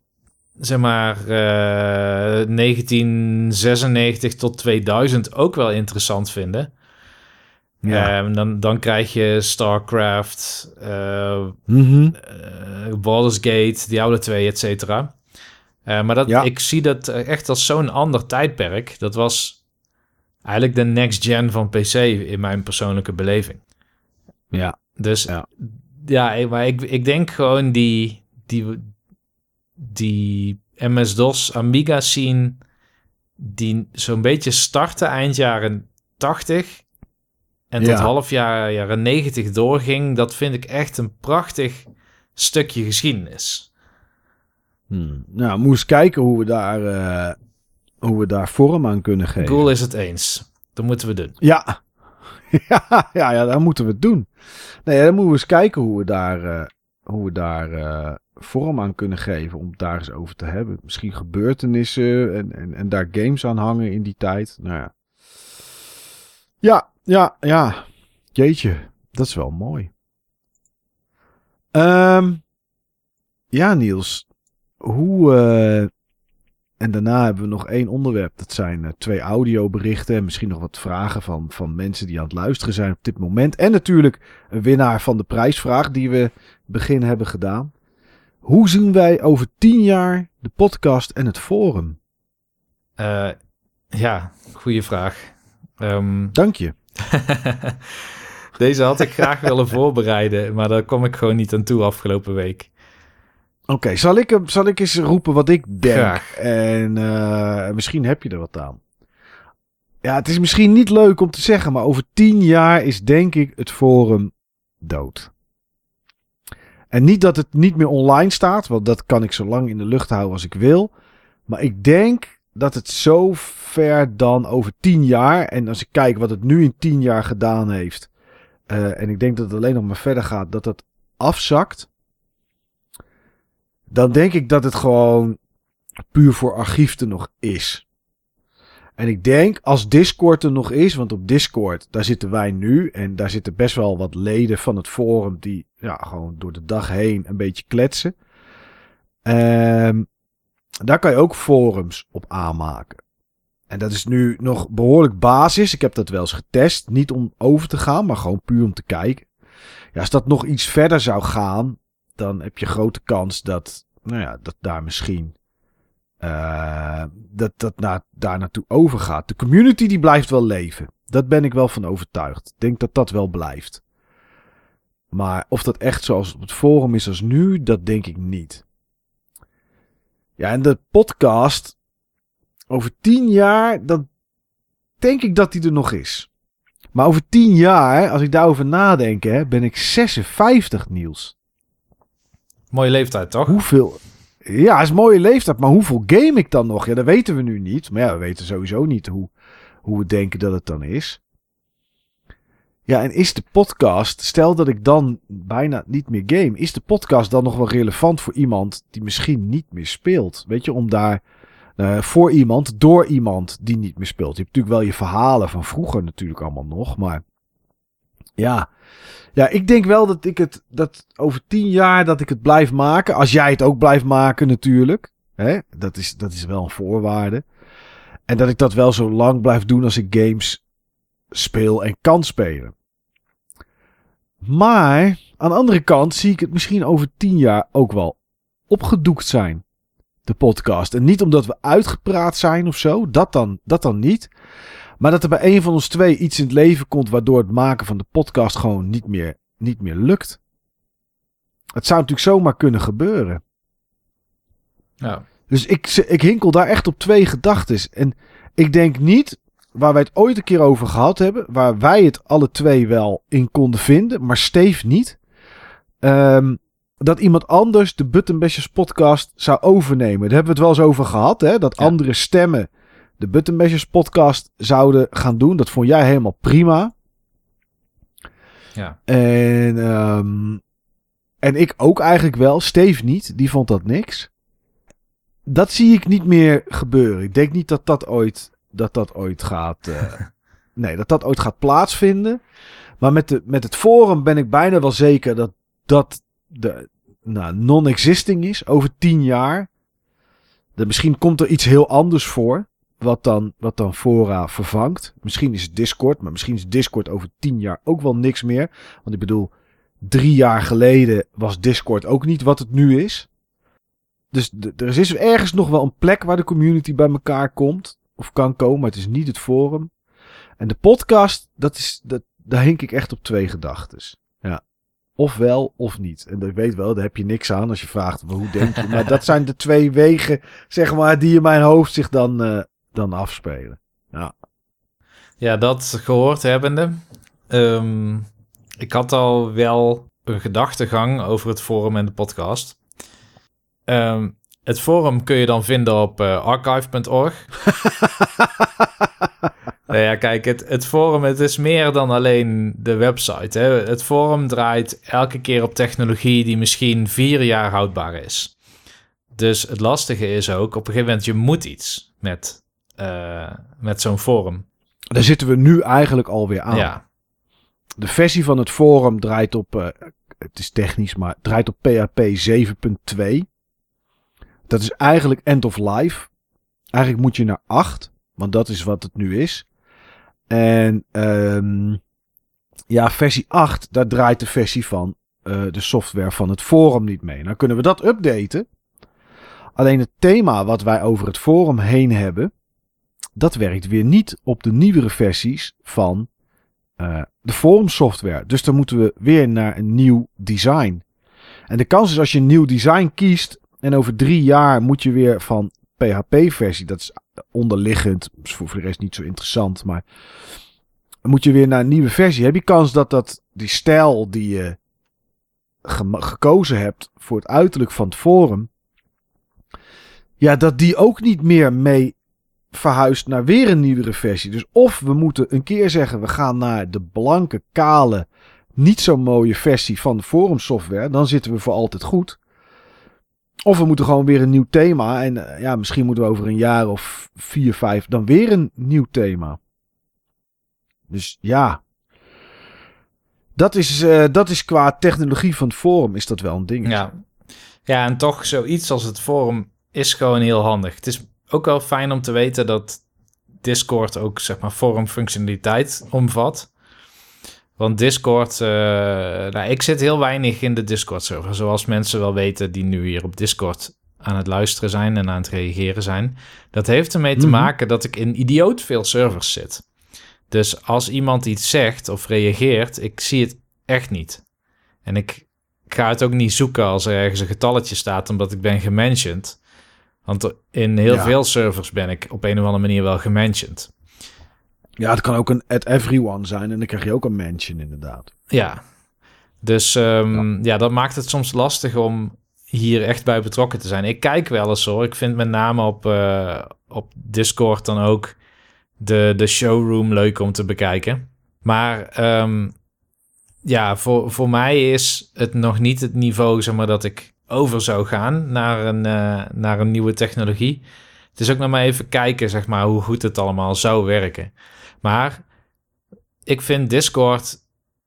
zeg maar, eh 1996 tot 2000 ook wel interessant vinden. ja. Ehm, dan, dan krijg je StarCraft, eh Mhm. eh, Baldur's Gate, Diablo 2, et cetera. Eh, maar dat, Ja. ik zie dat eh, echt als zo'n ander tijdperk. Dat was eigenlijk de next gen van PC in mijn persoonlijke beleving. ja. Dus Ja. ja, ik- maar ik, ik denk gewoon die, die, die MS-DOS Amiga scene die zo'n beetje startte eind jaren 80 en tot Ja. half jaar, jaren 90 doorging, dat vind ik echt een prachtig stukje geschiedenis. Hmm. Nou, moest kijken hoe we daar, eh, hoe we daar vorm aan kunnen geven. Cool is het eens. Dat moeten we doen. Ja. ja, ja, ja, daar moeten we het doen. Nee, dan moeten we eens kijken hoe we daar, eh, hoe we daar eh, vorm aan kunnen geven. Om het daar eens over te hebben. Misschien gebeurtenissen en, en, en daar games aan hangen in die tijd. Nou ja. Ja, ja, ja. Jeetje, dat is wel mooi. Ehm, ja, Niels. Hoe. eh, en daarna hebben we nog één onderwerp. Dat zijn eh, twee audioberichten. En misschien nog wat vragen van, van mensen die aan het luisteren zijn op dit moment. En natuurlijk een winnaar van de prijsvraag die we begin hebben gedaan. Hoe zien wij over tien jaar de podcast en het forum? Eh, ja, goede vraag. Ehm, Dank je. Deze had ik graag willen voorbereiden, maar daar kom ik gewoon niet aan toe afgelopen week. Oké, zal, ik, zal ik eens roepen wat ik denk? Graag. En eh, misschien heb je er wat aan. Ja, het is misschien niet leuk om te zeggen, maar over tien jaar is denk ik het forum dood. En niet dat het niet meer online staat, want dat kan ik zo lang in de lucht houden als ik wil. Maar ik denk dat het zo ver dan over tien jaar, en als ik kijk wat het nu in tien jaar gedaan heeft, eh, en ik denk dat het alleen nog maar verder gaat, dat het afzakt. Dan denk ik dat het gewoon puur voor archief er nog is. En ik denk als Discord er nog is, want op Discord daar zitten wij nu en daar zitten best wel wat leden van het forum die ja, gewoon door de dag heen een beetje kletsen. Ehm, daar kan je ook forums op aanmaken. En dat is nu nog behoorlijk basis. Ik heb dat wel eens getest. Niet om over te gaan, maar gewoon puur om te kijken. Ja, als dat nog iets verder zou gaan, dan heb je grote kans dat, nou ja, dat daar misschien eh, dat dat naar, daar naartoe overgaat. De community die blijft wel leven. Dat ben ik wel van overtuigd. Ik denk dat dat wel blijft. Maar of dat echt zoals op het forum is als nu, dat denk ik niet. Ja, en de podcast over tien jaar, dan denk ik dat die er nog is. Maar over tien jaar, als ik daarover nadenk, hè, ben ik 56, Niels. Mooie leeftijd, toch? Hoeveel... Ja, is een mooie leeftijd, maar hoeveel game ik dan nog? Ja, dat weten we nu niet. Maar ja, we weten sowieso niet hoe, hoe we denken dat het dan is. Ja, en is de podcast, stel dat ik dan bijna niet meer game, is de podcast dan nog wel relevant voor iemand die misschien niet meer speelt? Weet je, om daar eh, voor iemand, door iemand die niet meer speelt. Je hebt natuurlijk wel je verhalen van vroeger natuurlijk allemaal nog, maar ja. Ja, ik denk wel dat ik het, dat over tien jaar dat ik het blijf maken. Als jij het ook blijft maken natuurlijk. Hè? Dat, is, dat is wel een voorwaarde. En dat ik dat wel zo lang blijf doen als ik games speel en kan spelen. Maar aan de andere kant zie ik het misschien over tien jaar ook wel opgedoekt zijn. De podcast. En niet omdat we uitgepraat zijn of zo. Dat dan, dat dan niet. Maar dat er bij een van ons twee iets in het leven komt waardoor het maken van de podcast gewoon niet meer, niet meer lukt. Het zou natuurlijk zomaar kunnen gebeuren. Ja. Dus ik, ik hinkel daar echt op twee gedachten. En ik denk niet, waar wij het ooit een keer over gehad hebben, waar wij het alle twee wel in konden vinden, maar Steve niet. Ehm, dat iemand anders de Buttonbashers podcast zou overnemen. Daar hebben we het wel eens over gehad, hè? Dat andere stemmen de Buttonbashers podcast zouden gaan doen. Dat vond jij helemaal prima. Ja. En, ehm, en ik ook eigenlijk wel. Steve niet, die vond dat niks. Dat zie ik niet meer gebeuren. Ik denk niet dat dat ooit, dat dat ooit gaat. Uh, nee, dat dat ooit gaat plaatsvinden. Maar met, de, met het forum ben ik bijna wel zeker dat dat de nou, non-existing is over tien jaar. De, misschien komt er iets heel anders voor. Wat dan, wat dan Fora vervangt. Misschien is Discord. Maar misschien is Discord over tien jaar ook wel niks meer. Want ik bedoel, drie jaar geleden was Discord ook niet wat het nu is. Dus er is ergens nog wel een plek waar de community bij elkaar komt. Of kan komen, maar het is niet het forum. En de podcast, dat is, dat, daar hink ik echt op twee gedachten. Ja. Of wel of niet. En dat weet wel, daar heb je niks aan als je vraagt hoe denk je. Maar dat zijn de twee wegen, zeg maar, die in mijn hoofd zich dan, uh, dan afspelen. Ja. Ja, dat gehoord hebbende. Um, ik had al wel een gedachtegang over het forum en de podcast. Um, het forum kun je dan vinden op uh, archive.org. nou ja, kijk, het, het forum het is meer dan alleen de website. Hè. Het forum draait elke keer op technologie die misschien vier jaar houdbaar is. Dus het lastige is ook, op een gegeven moment, je moet iets met, uh, met zo'n forum. Daar zitten we nu eigenlijk alweer aan. Ja. De versie van het forum draait op, uh, het is technisch, maar draait op PHP 7.2. Dat is eigenlijk end of life. Eigenlijk moet je naar 8, want dat is wat het nu is. En um, ja, versie 8, daar draait de versie van uh, de software van het forum niet mee. Nou kunnen we dat updaten. Alleen het thema wat wij over het forum heen hebben, dat werkt weer niet op de nieuwere versies van uh, de forum software. Dus dan moeten we weer naar een nieuw design. En de kans is als je een nieuw design kiest en over drie jaar moet je weer van PHP-versie, dat is onderliggend, is voor de rest niet zo interessant, maar moet je weer naar een nieuwe versie. Heb je kans dat, dat die stijl die je gekozen hebt voor het uiterlijk van het forum, ja, dat die ook niet meer mee verhuist naar weer een nieuwere versie. Dus of we moeten een keer zeggen, we gaan naar de blanke, kale, niet zo mooie versie van de forum software, dan zitten we voor altijd goed. Of we moeten gewoon weer een nieuw thema. En eh, ja, misschien moeten we over een jaar of vier, vijf dan weer een nieuw thema. Dus ja. Dat is, uh, dat is qua technologie van het forum is dat wel een ding. Ja. ja, en toch zoiets als het forum is gewoon heel handig. Het is ook wel fijn om te weten dat Discord ook zeg maar forum functionaliteit omvat. Want Discord, uh, nou, ik zit heel weinig in de Discord-server. Zoals mensen wel weten die nu hier op Discord aan het luisteren zijn en aan het reageren zijn. Dat heeft ermee te mhm. maken dat ik in idioot veel servers zit. Dus als iemand iets zegt of reageert, ik zie het echt niet. En ik ga het ook niet zoeken als er ergens een getalletje staat, omdat ik ben gementiond. Want in heel veel servers ben ik op een of andere manier wel gementiond. Ja, het kan ook een at everyone zijn en dan krijg je ook een mention inderdaad. Ja, dus um, ja. dat maakt het soms lastig om hier echt bij betrokken te zijn. Ik kijk wel eens hoor. Ik vind met name op, uh, op Discord dan ook de, de showroom leuk om te bekijken. Maar um, ja, voor, voor mij is het nog niet het niveau zeg maar, dat ik over zou gaan naar een, uh, naar een nieuwe technologie. Het is ook nog maar even kijken zeg maar, hoe goed het allemaal zou werken. Maar ik vind Discord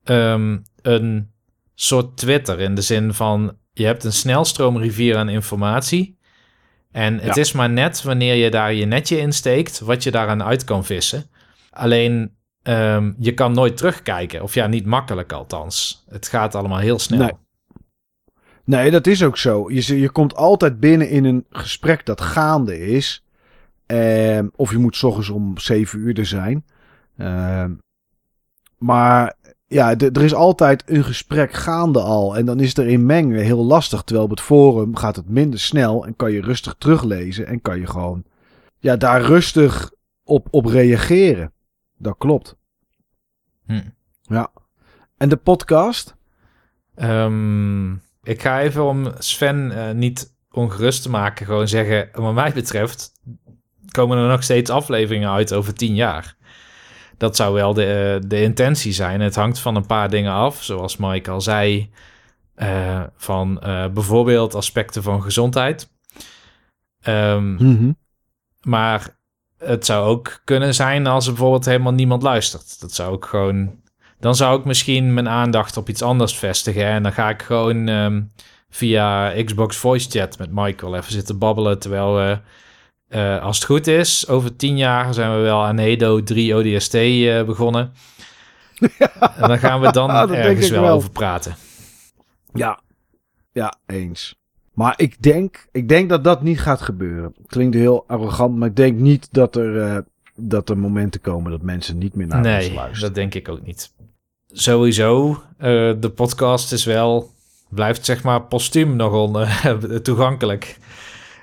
um, een soort Twitter in de zin van je hebt een snelstroomrivier aan informatie. En het is maar net wanneer je daar je netje in steekt, wat je daaraan uit kan vissen. Alleen um, je kan nooit terugkijken. Of ja, niet makkelijk althans. Het gaat allemaal heel snel. Nee. Nee, dat is ook zo. Je, je komt altijd binnen in een gesprek dat gaande is. Eh, of je moet s ochtends om zeven uur er zijn. Uh, maar ja, er is altijd een gesprek gaande al. En dan is er in mengen heel lastig. Terwijl op het forum gaat het minder snel. En kan je rustig teruglezen. En kan je gewoon ja, daar rustig op, op reageren. Dat klopt. Hm. En de podcast? Ehm, ik ga even om Sven eh, niet ongerust te maken, gewoon zeggen, wat mij betreft, komen er nog steeds afleveringen uit over tien jaar. Dat zou wel de, eh, de intentie zijn. Het hangt van een paar dingen af, zoals Mike al zei, eh, van bijvoorbeeld aspecten van gezondheid. Ehm, Mhm. maar het zou ook kunnen zijn als er bijvoorbeeld helemaal niemand luistert. Dat zou ik gewoon. Dan zou ik misschien mijn aandacht op iets anders vestigen. En dan ga ik gewoon ehm, via Xbox Voice Chat met Michael even zitten babbelen. Terwijl we, eh, als het goed is, over tien jaar zijn we wel aan Hedo 3 ODST eh, begonnen. En dan gaan we dan ergens wel, wel. over praten. Ja. Ja, eens. Maar ik denk, ik denk dat dat niet gaat gebeuren. Klinkt heel arrogant, maar ik denk niet dat er, eh, dat er momenten komen dat mensen niet meer naar ons nee, luisteren. dat denk ik ook niet. Sowieso, eh, de podcast is wel, blijft zeg maar postuum nogal eh, toegankelijk.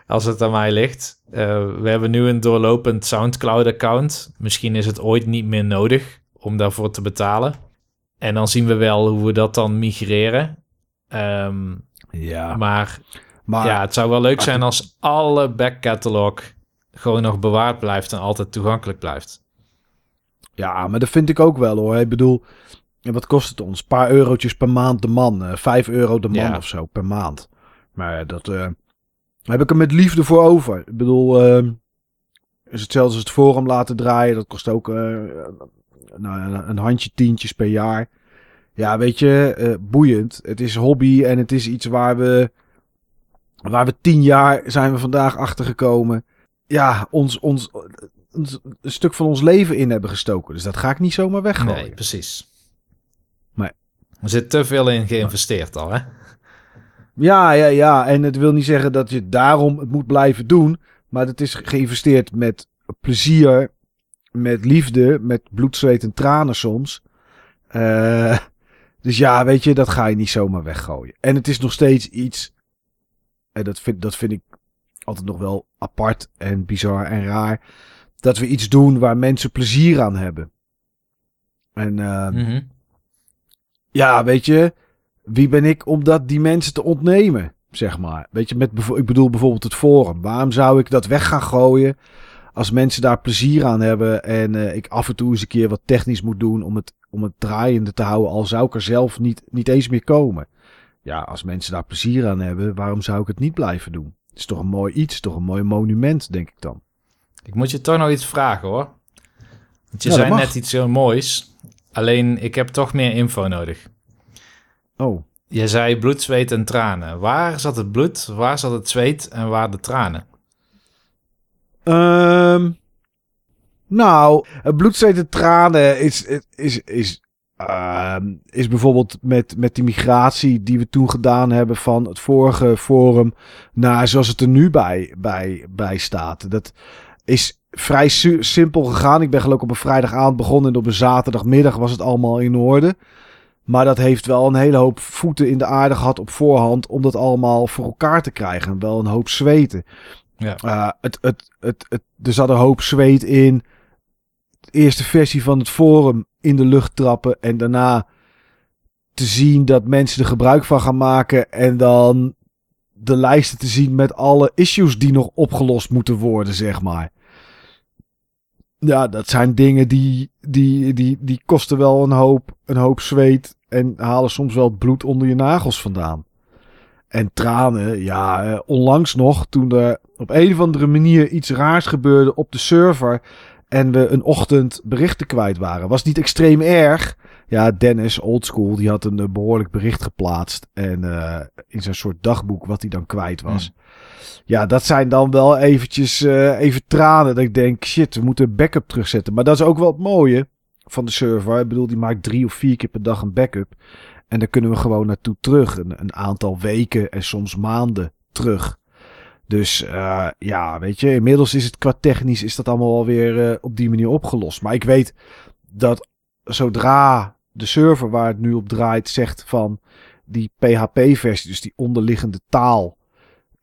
Als het aan mij ligt. Eh, we hebben nu een doorlopend Soundcloud-account. Misschien is het ooit niet meer nodig om daarvoor te betalen. En dan zien we wel hoe we dat dan migreren. Ehm, Ja, maar maar ja, het zou wel leuk zijn als alle backcatalog gewoon nog bewaard blijft en altijd toegankelijk blijft. Ja, maar dat vind ik ook wel hoor. Ik bedoel, en wat kost het ons? Een paar eurotjes per maand de man. eh, Vijf euro de man Ja. of zo per maand. Maar dat eh, heb ik er met liefde voor over. Ik bedoel, eh, is hetzelfde als het forum laten draaien. Dat kost ook eh, nou, een- een handje tientjes per jaar. Ja, weet je, boeiend. Het is hobby en het is iets waar we, waar we tien jaar zijn we vandaag achter gekomen. Ja, ons, ons, ons- een stuk van ons leven in hebben gestoken. Dus dat ga ik niet zomaar weggooien. Nee, precies. Er zit te veel in geïnvesteerd al, hè? Ja, ja, ja. En het wil niet zeggen dat je daarom het moet blijven doen. Maar het is geïnvesteerd met plezier, met liefde, met bloed, zweet en tranen soms. Eh, dus ja, weet je, dat ga je niet zomaar weggooien. En het is nog steeds iets. En dat vind, dat vind ik altijd nog wel apart en bizar en raar. Dat we iets doen waar mensen plezier aan hebben. En eh, Mhm. Ja, weet je, wie ben ik om dat die mensen te ontnemen, zeg maar. Weet je, met, ik bedoel bijvoorbeeld het forum. Waarom zou ik dat weg gaan gooien als mensen daar plezier aan hebben en eh, ik af en toe eens een keer wat technisch moet doen om het, om het draaiende te houden, al zou ik er zelf niet, niet eens meer komen. Ja, als mensen daar plezier aan hebben, waarom zou ik het niet blijven doen? Het is toch een mooi iets, toch een mooi monument, denk ik dan. Ik moet je toch nog iets vragen, hoor. Want je Ja, zei net iets heel moois. Alleen, ik heb toch meer info nodig. Oh, Je zei bloed, zweet en tranen. Waar zat het bloed, waar zat het zweet en waar de tranen? Ehm, nou, het bloed, zweet en tranen is, is, is, ehm, is bijvoorbeeld met, met die migratie die we toen gedaan hebben van het vorige forum naar zoals het er nu bij, bij, bij staat. Dat is vrij simpel gegaan. Ik ben geloof ik op een vrijdagavond begonnen en op een zaterdagmiddag was het allemaal in orde. Maar dat heeft wel een hele hoop voeten in de aarde gehad op voorhand om dat allemaal voor elkaar te krijgen. En wel een hoop zweten. Ja. Eh, het, het, het, het, er zat een hoop zweet in. De eerste versie van het forum in de lucht trappen. En daarna te zien dat mensen er gebruik van gaan maken. En dan de lijsten te zien met alle issues die nog opgelost moeten worden, zeg maar. Ja, dat zijn dingen die, die, die, die kosten wel een hoop, een hoop zweet. En halen soms wel bloed onder je nagels vandaan. En tranen, ja, eh, onlangs nog, toen er op een of andere manier iets raars gebeurde op de server. En we een ochtend berichten kwijt waren. Was niet extreem erg. Ja, Dennis, oldschool, die had een eh, behoorlijk bericht geplaatst. En eh, in zijn soort dagboek wat hij dan kwijt was. Ja, dat zijn dan wel eventjes eh, even tranen. Dat ik denk, shit, we moeten een backup terugzetten. Maar dat is ook wel het mooie van de server. Ik bedoel, die maakt drie of vier keer per dag een backup. En daar kunnen we gewoon naartoe terug. Een, een aantal weken en soms maanden terug. Dus eh, ja, weet je, inmiddels is het qua technisch is dat allemaal alweer eh, op die manier opgelost. Maar ik weet dat zodra de server waar het nu op draait zegt van die PHP-versie, dus die onderliggende taal,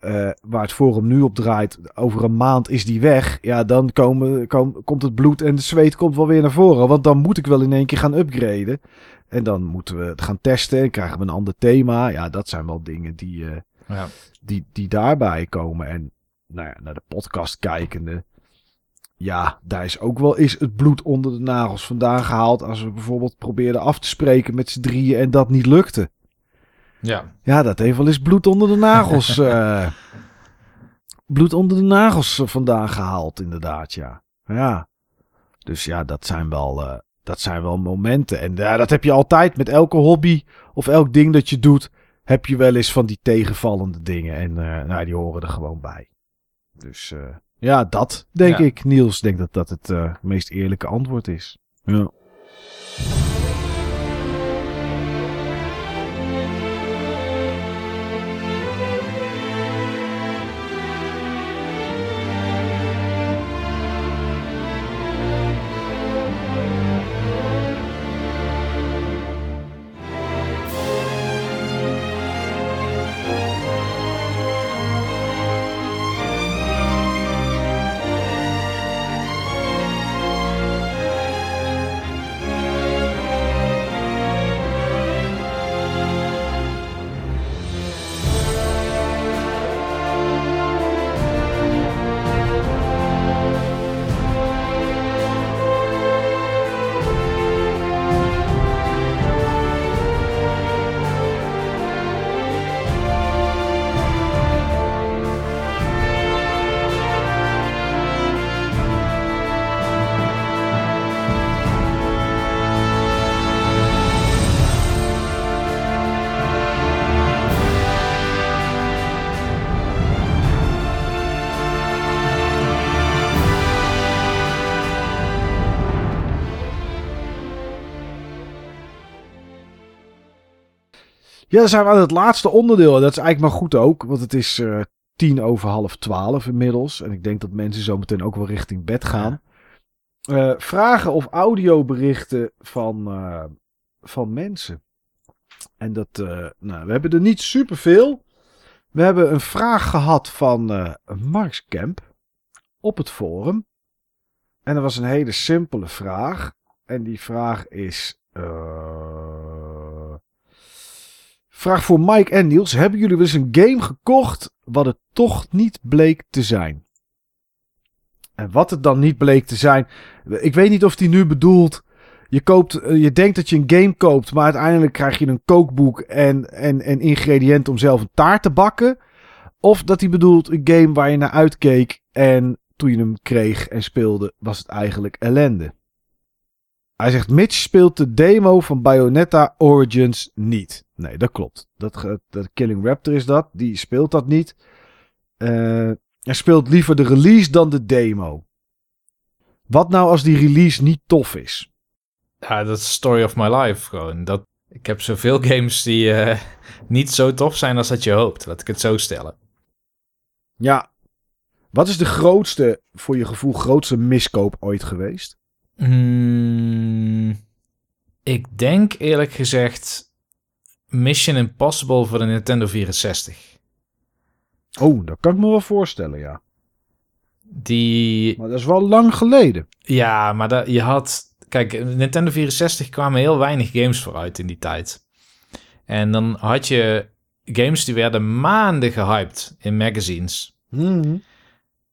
eh, waar het forum nu op draait, over een maand is die weg. Ja, dan komen, kom, komt het bloed en de zweet komt wel weer naar voren. Want dan moet ik wel in één keer gaan upgraden. En dan moeten we het gaan testen en krijgen we een ander thema. Ja, dat zijn wel dingen die, eh, Ja. die, die daarbij komen. En nou ja, naar de podcast kijkende. Ja, daar is ook wel eens het bloed onder de nagels vandaan gehaald. Als we bijvoorbeeld probeerden af te spreken met z'n drieën en dat niet lukte. Ja. Ja, dat heeft wel eens bloed onder de nagels. eh, bloed onder de nagels vandaan gehaald, inderdaad, ja. Ja. Dus ja, dat zijn wel, eh, dat zijn wel momenten. En ja, dat heb je altijd met elke hobby of elk ding dat je doet. Heb je wel eens van die tegenvallende dingen. En eh, nou, die horen er gewoon bij. Dus ja, dat denk Ja. ik. Niels denkt dat dat het meest eerlijke antwoord is. Ja. Ja, dan zijn we aan het laatste onderdeel. En dat is eigenlijk maar goed ook, want het is eh, tien over half twaalf inmiddels. En ik denk dat mensen zo meteen ook wel richting bed gaan. Eh, vragen of audioberichten van, eh, van mensen. En dat, nou, we hebben er niet superveel. We hebben een vraag gehad van Marks Kemp op het forum. En dat was een hele simpele vraag. En die vraag is. Vraag voor Mike en Niels. Hebben jullie wel eens een game gekocht wat het toch niet bleek te zijn? En wat het dan niet bleek te zijn. Ik weet niet of hij nu bedoelt. Je, koopt, eh, je denkt dat je een game koopt, maar uiteindelijk krijg je een kookboek en, en, en ingrediënten om zelf een taart te bakken. Of dat hij bedoelt een game waar je naar uitkeek en toen je hem kreeg en speelde, was het eigenlijk ellende. Hij zegt, Mitch speelt de demo van Bayonetta Origins niet. Nee, dat klopt. Dat, dat Killing Raptor is dat. Die speelt dat niet. Eh, hij speelt liever de release dan de demo. Wat nou als die release niet tof is? Ja, dat is story of my life gewoon. Dat, ik heb zoveel games die eh, niet zo tof zijn als dat je hoopt. Laat ik het zo stellen. Ja. Wat is de grootste, voor je gevoel, grootste miskoop ooit geweest? Hmm, ik denk eerlijk gezegd Mission Impossible voor de Nintendo 64. Oh, dat kan ik me wel voorstellen, ja. Die, Maar dat is wel lang geleden. ja, maar dat, je had... Kijk, Nintendo 64 kwamen heel weinig games vooruit in die tijd. En dan had je games die werden maanden gehyped in magazines. Mhm.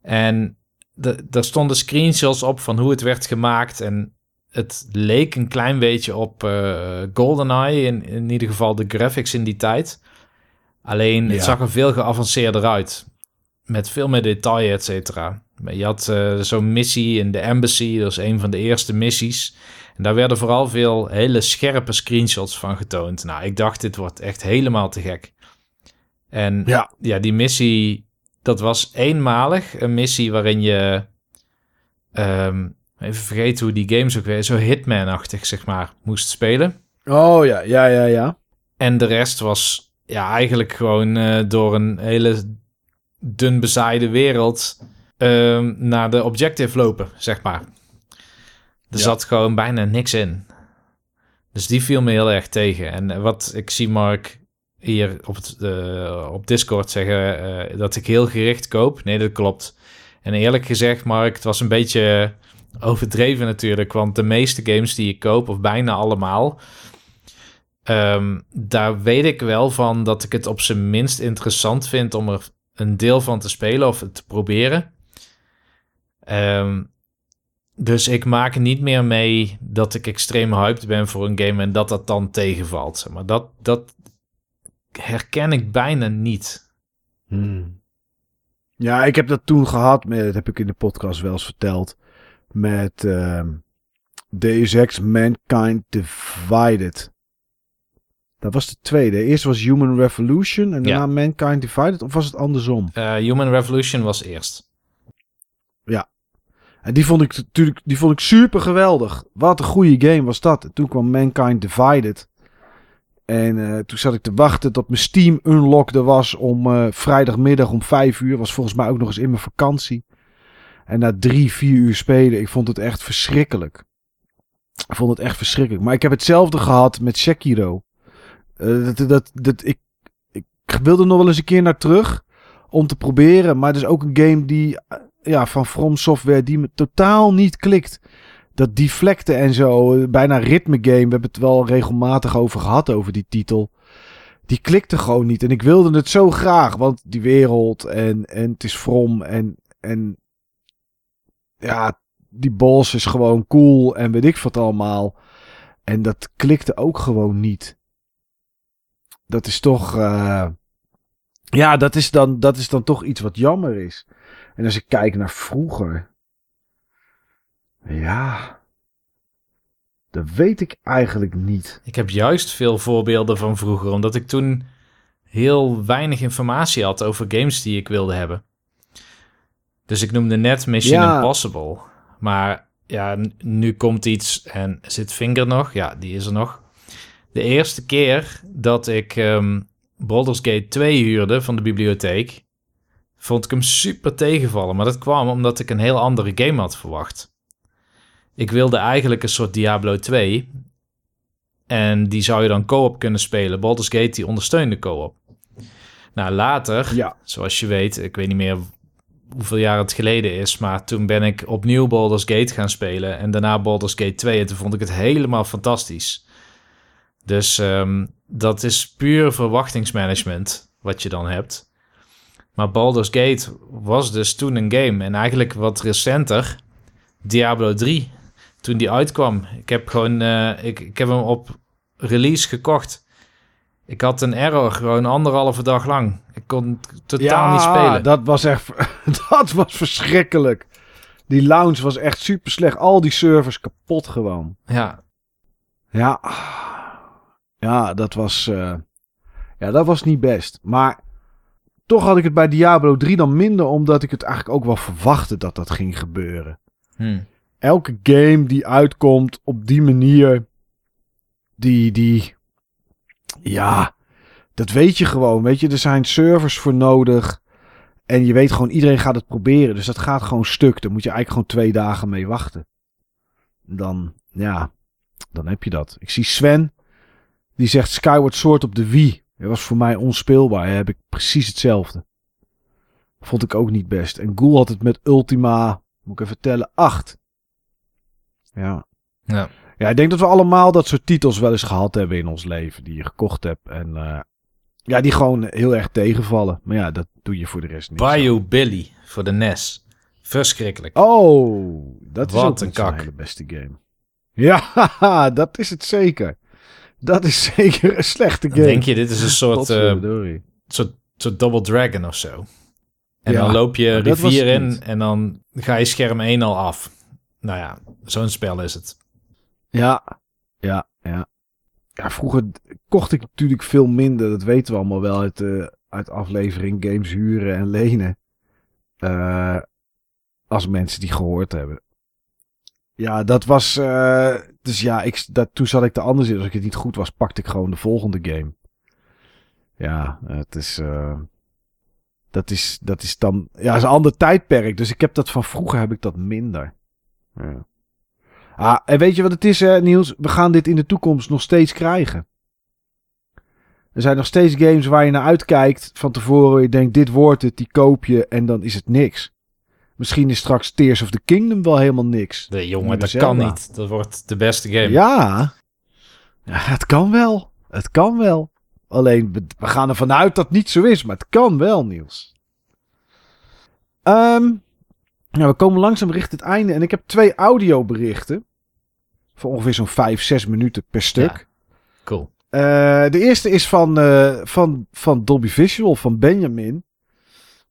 En de- daar stonden screenshots op van hoe het werd gemaakt. En het leek een klein beetje op eh, GoldenEye, in, in ieder geval de graphics in die tijd. Alleen Ja. het zag er veel geavanceerder uit. Met veel meer detail, et cetera. Je had eh, zo'n missie in de Embassy, dat is een van de eerste missies. En daar werden vooral veel hele scherpe screenshots van getoond. Nou, ik dacht, dit wordt echt helemaal te gek. En Ja. ja, die missie, dat was eenmalig. Een missie waarin je, ehm, even vergeten hoe die games ook weer, zo Hitman-achtig zeg maar, moest spelen. Oh ja, ja, ja, ja. En de rest was ja, eigenlijk gewoon eh, door een hele dun bezaaide wereld ehm, naar de objective lopen, zeg maar. Er Ja. zat gewoon bijna niks in. Dus die viel me heel erg tegen. En wat ik zie Mark hier op, het, uh, op Discord zeggen uh, dat ik heel gericht koop. Nee, dat klopt. En eerlijk gezegd, Mark, het was een beetje overdreven natuurlijk. Want de meeste games die ik koop, of bijna allemaal, um, daar weet ik wel van dat ik het op zijn minst interessant vind om er een deel van te spelen of te proberen. Um, dus ik maak niet meer mee dat ik extreem hyped ben voor een game en dat dat dan tegenvalt. Maar dat, dat herken ik bijna niet. Hmm. Ja, ik heb dat toen gehad, met, dat heb ik in de podcast wel eens verteld, met uh, Deus Ex Mankind Divided. Dat was de tweede. Eerst was Human Revolution en daarna Mankind Divided. Of was het andersom? Uh, Human Revolution was eerst. Ja. En die vond ik natuurlijk die vond ik super geweldig. Wat een goede game was dat. En toen kwam Mankind Divided. En uh, toen zat ik te wachten tot mijn Steam unlocked was om uh, vrijdagmiddag om vijf uur. Was volgens mij ook nog eens in mijn vakantie. En na drie, vier uur spelen, ik vond het echt verschrikkelijk. Ik vond het echt verschrikkelijk. Maar ik heb hetzelfde gehad met Sekiro. Uh, dat, dat, dat, ik, ik wilde nog wel eens een keer naar terug om te proberen. Maar het is ook een game die ja, van From Software die me totaal niet klikt. Dat deflecten en zo, bijna ritme game. We hebben het wel regelmatig over gehad, over die titel. Die klikte gewoon niet. En ik wilde het zo graag, want die wereld en, en het is From en, en ja, die boss is gewoon cool en weet ik wat allemaal. En dat klikte ook gewoon niet. Dat is toch. Uh, ja, dat is, dan, dat is dan toch iets wat jammer is. En als ik kijk naar vroeger. Ja. Dat weet ik eigenlijk niet. Ik heb juist veel voorbeelden van vroeger, omdat ik toen heel weinig informatie had over games die ik wilde hebben. Dus ik noemde net Mission ja. Impossible. Maar ja, nu komt iets en zit Finger nog? Ja, die is er nog. De eerste keer dat ik um, Baldur's Gate 2 huurde van de bibliotheek, vond ik hem super tegenvallen. Maar dat kwam omdat ik een heel andere game had verwacht. Ik wilde eigenlijk een soort Diablo 2. En die zou je dan co-op kunnen spelen. Baldur's Gate die ondersteunde co-op. Nou, later, ja. zoals je weet, ik weet niet meer hoeveel jaar het geleden is, maar toen ben ik opnieuw Baldur's Gate gaan spelen en daarna Baldur's Gate 2 en toen vond ik het helemaal fantastisch. Dus um, dat is puur verwachtingsmanagement wat je dan hebt. Maar Baldur's Gate was dus toen een game. En eigenlijk wat recenter, Diablo 3, toen die uitkwam. Ik heb gewoon, uh, ik, ik heb hem op release gekocht. Ik had een error gewoon anderhalve dag lang. Ik kon totaal niet spelen. dat was echt, dat was verschrikkelijk. Die lounge was echt super slecht. Al die servers kapot gewoon. Ja. Ja. Ja, dat was, uh, ja, dat was niet best. Maar toch had ik het bij Diablo 3 dan minder, omdat ik het eigenlijk ook wel verwachtte dat dat ging gebeuren. Hmm. Elke game die uitkomt op die manier, die, die, ja, dat weet je gewoon. Weet je, er zijn servers voor nodig. En je weet gewoon, iedereen gaat het proberen. Dus dat gaat gewoon stuk. Daar moet je eigenlijk gewoon twee dagen mee wachten. Dan, ja, dan heb je dat. Ik zie Sven, die zegt Skyward Sword op de Wii. Dat was voor mij onspeelbaar. heb ik precies hetzelfde. Vond ik ook niet best. En Ghoul had het met Ultima, moet ik even vertellen, 8. Ja. Ja. Ja, ik denk dat we allemaal dat soort titels wel eens gehad hebben in ons leven. Die je gekocht hebt. En uh, ja, die gewoon heel erg tegenvallen. Maar ja, dat doe je voor de rest niet. Bayou Billy voor de NES. Verschrikkelijk. Oh, dat Wat is ook een kak. de beste game. Ja, dat is het zeker. Dat is zeker een slechte game. Denk je, dit is een soort, uh, soort, soort Double Dragon of zo? En dan loop je rivier in en dan ga je scherm 1 al af. Nou ja, zo'n spel is het. Ja, ja, ja. Ja, vroeger kocht ik natuurlijk veel minder. Dat weten we allemaal wel uit, uh, uit aflevering games huren en lenen. Uh, als mensen die gehoord hebben. Ja, dat was. Uh, dus ja, ik, toen zat ik er anders in. Als ik het niet goed was, pakte ik gewoon de volgende game. Ja, het is. Dat is, dat is dan. Ja, is een ander tijdperk. Dus ik heb dat van vroeger heb ik dat minder. Ja. Ah, en weet je wat het is, hè, Niels? We gaan dit in de toekomst nog steeds krijgen. Er zijn nog steeds games waar je naar uitkijkt van tevoren. Je denkt, dit wordt het, die koop je en dan is het niks. Misschien is straks Tears of the Kingdom wel helemaal niks. De jongen, dat kan niet. Dat wordt de beste game. Ja. ja, het kan wel. Het kan wel. Alleen, we- gaan ervan uit dat het niet zo is, maar het kan wel, Niels. Ehm, nou, we komen langzaam richting het einde en ik heb twee audioberichten. Voor ongeveer zo'n vijf, zes minuten per stuk. Ja. Cool. Eh, de eerste is van, eh, van, van Dolby Visual, van Benjamin.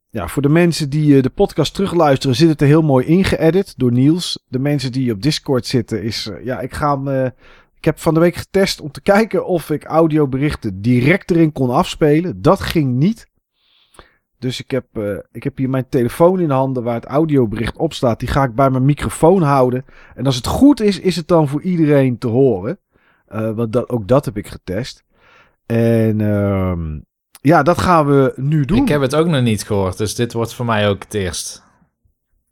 Ja, voor de mensen die eh, de podcast terugluisteren, zit het er heel mooi ingeëdit door Niels. De mensen die op Discord zitten, is. ja, ik ga hem. ik heb van de week getest om te kijken of ik audioberichten direct erin kon afspelen. Dat ging niet. Dus ik heb, eh, ik heb hier mijn telefoon in handen waar het audiobericht op staat. Die ga ik bij mijn microfoon houden. En als het goed is, is het dan voor iedereen te horen. Eh, want dat, ook dat heb ik getest. En ehm, ja, dat gaan we nu doen. Ik heb het ook nog niet gehoord, dus dit wordt voor mij ook het eerst.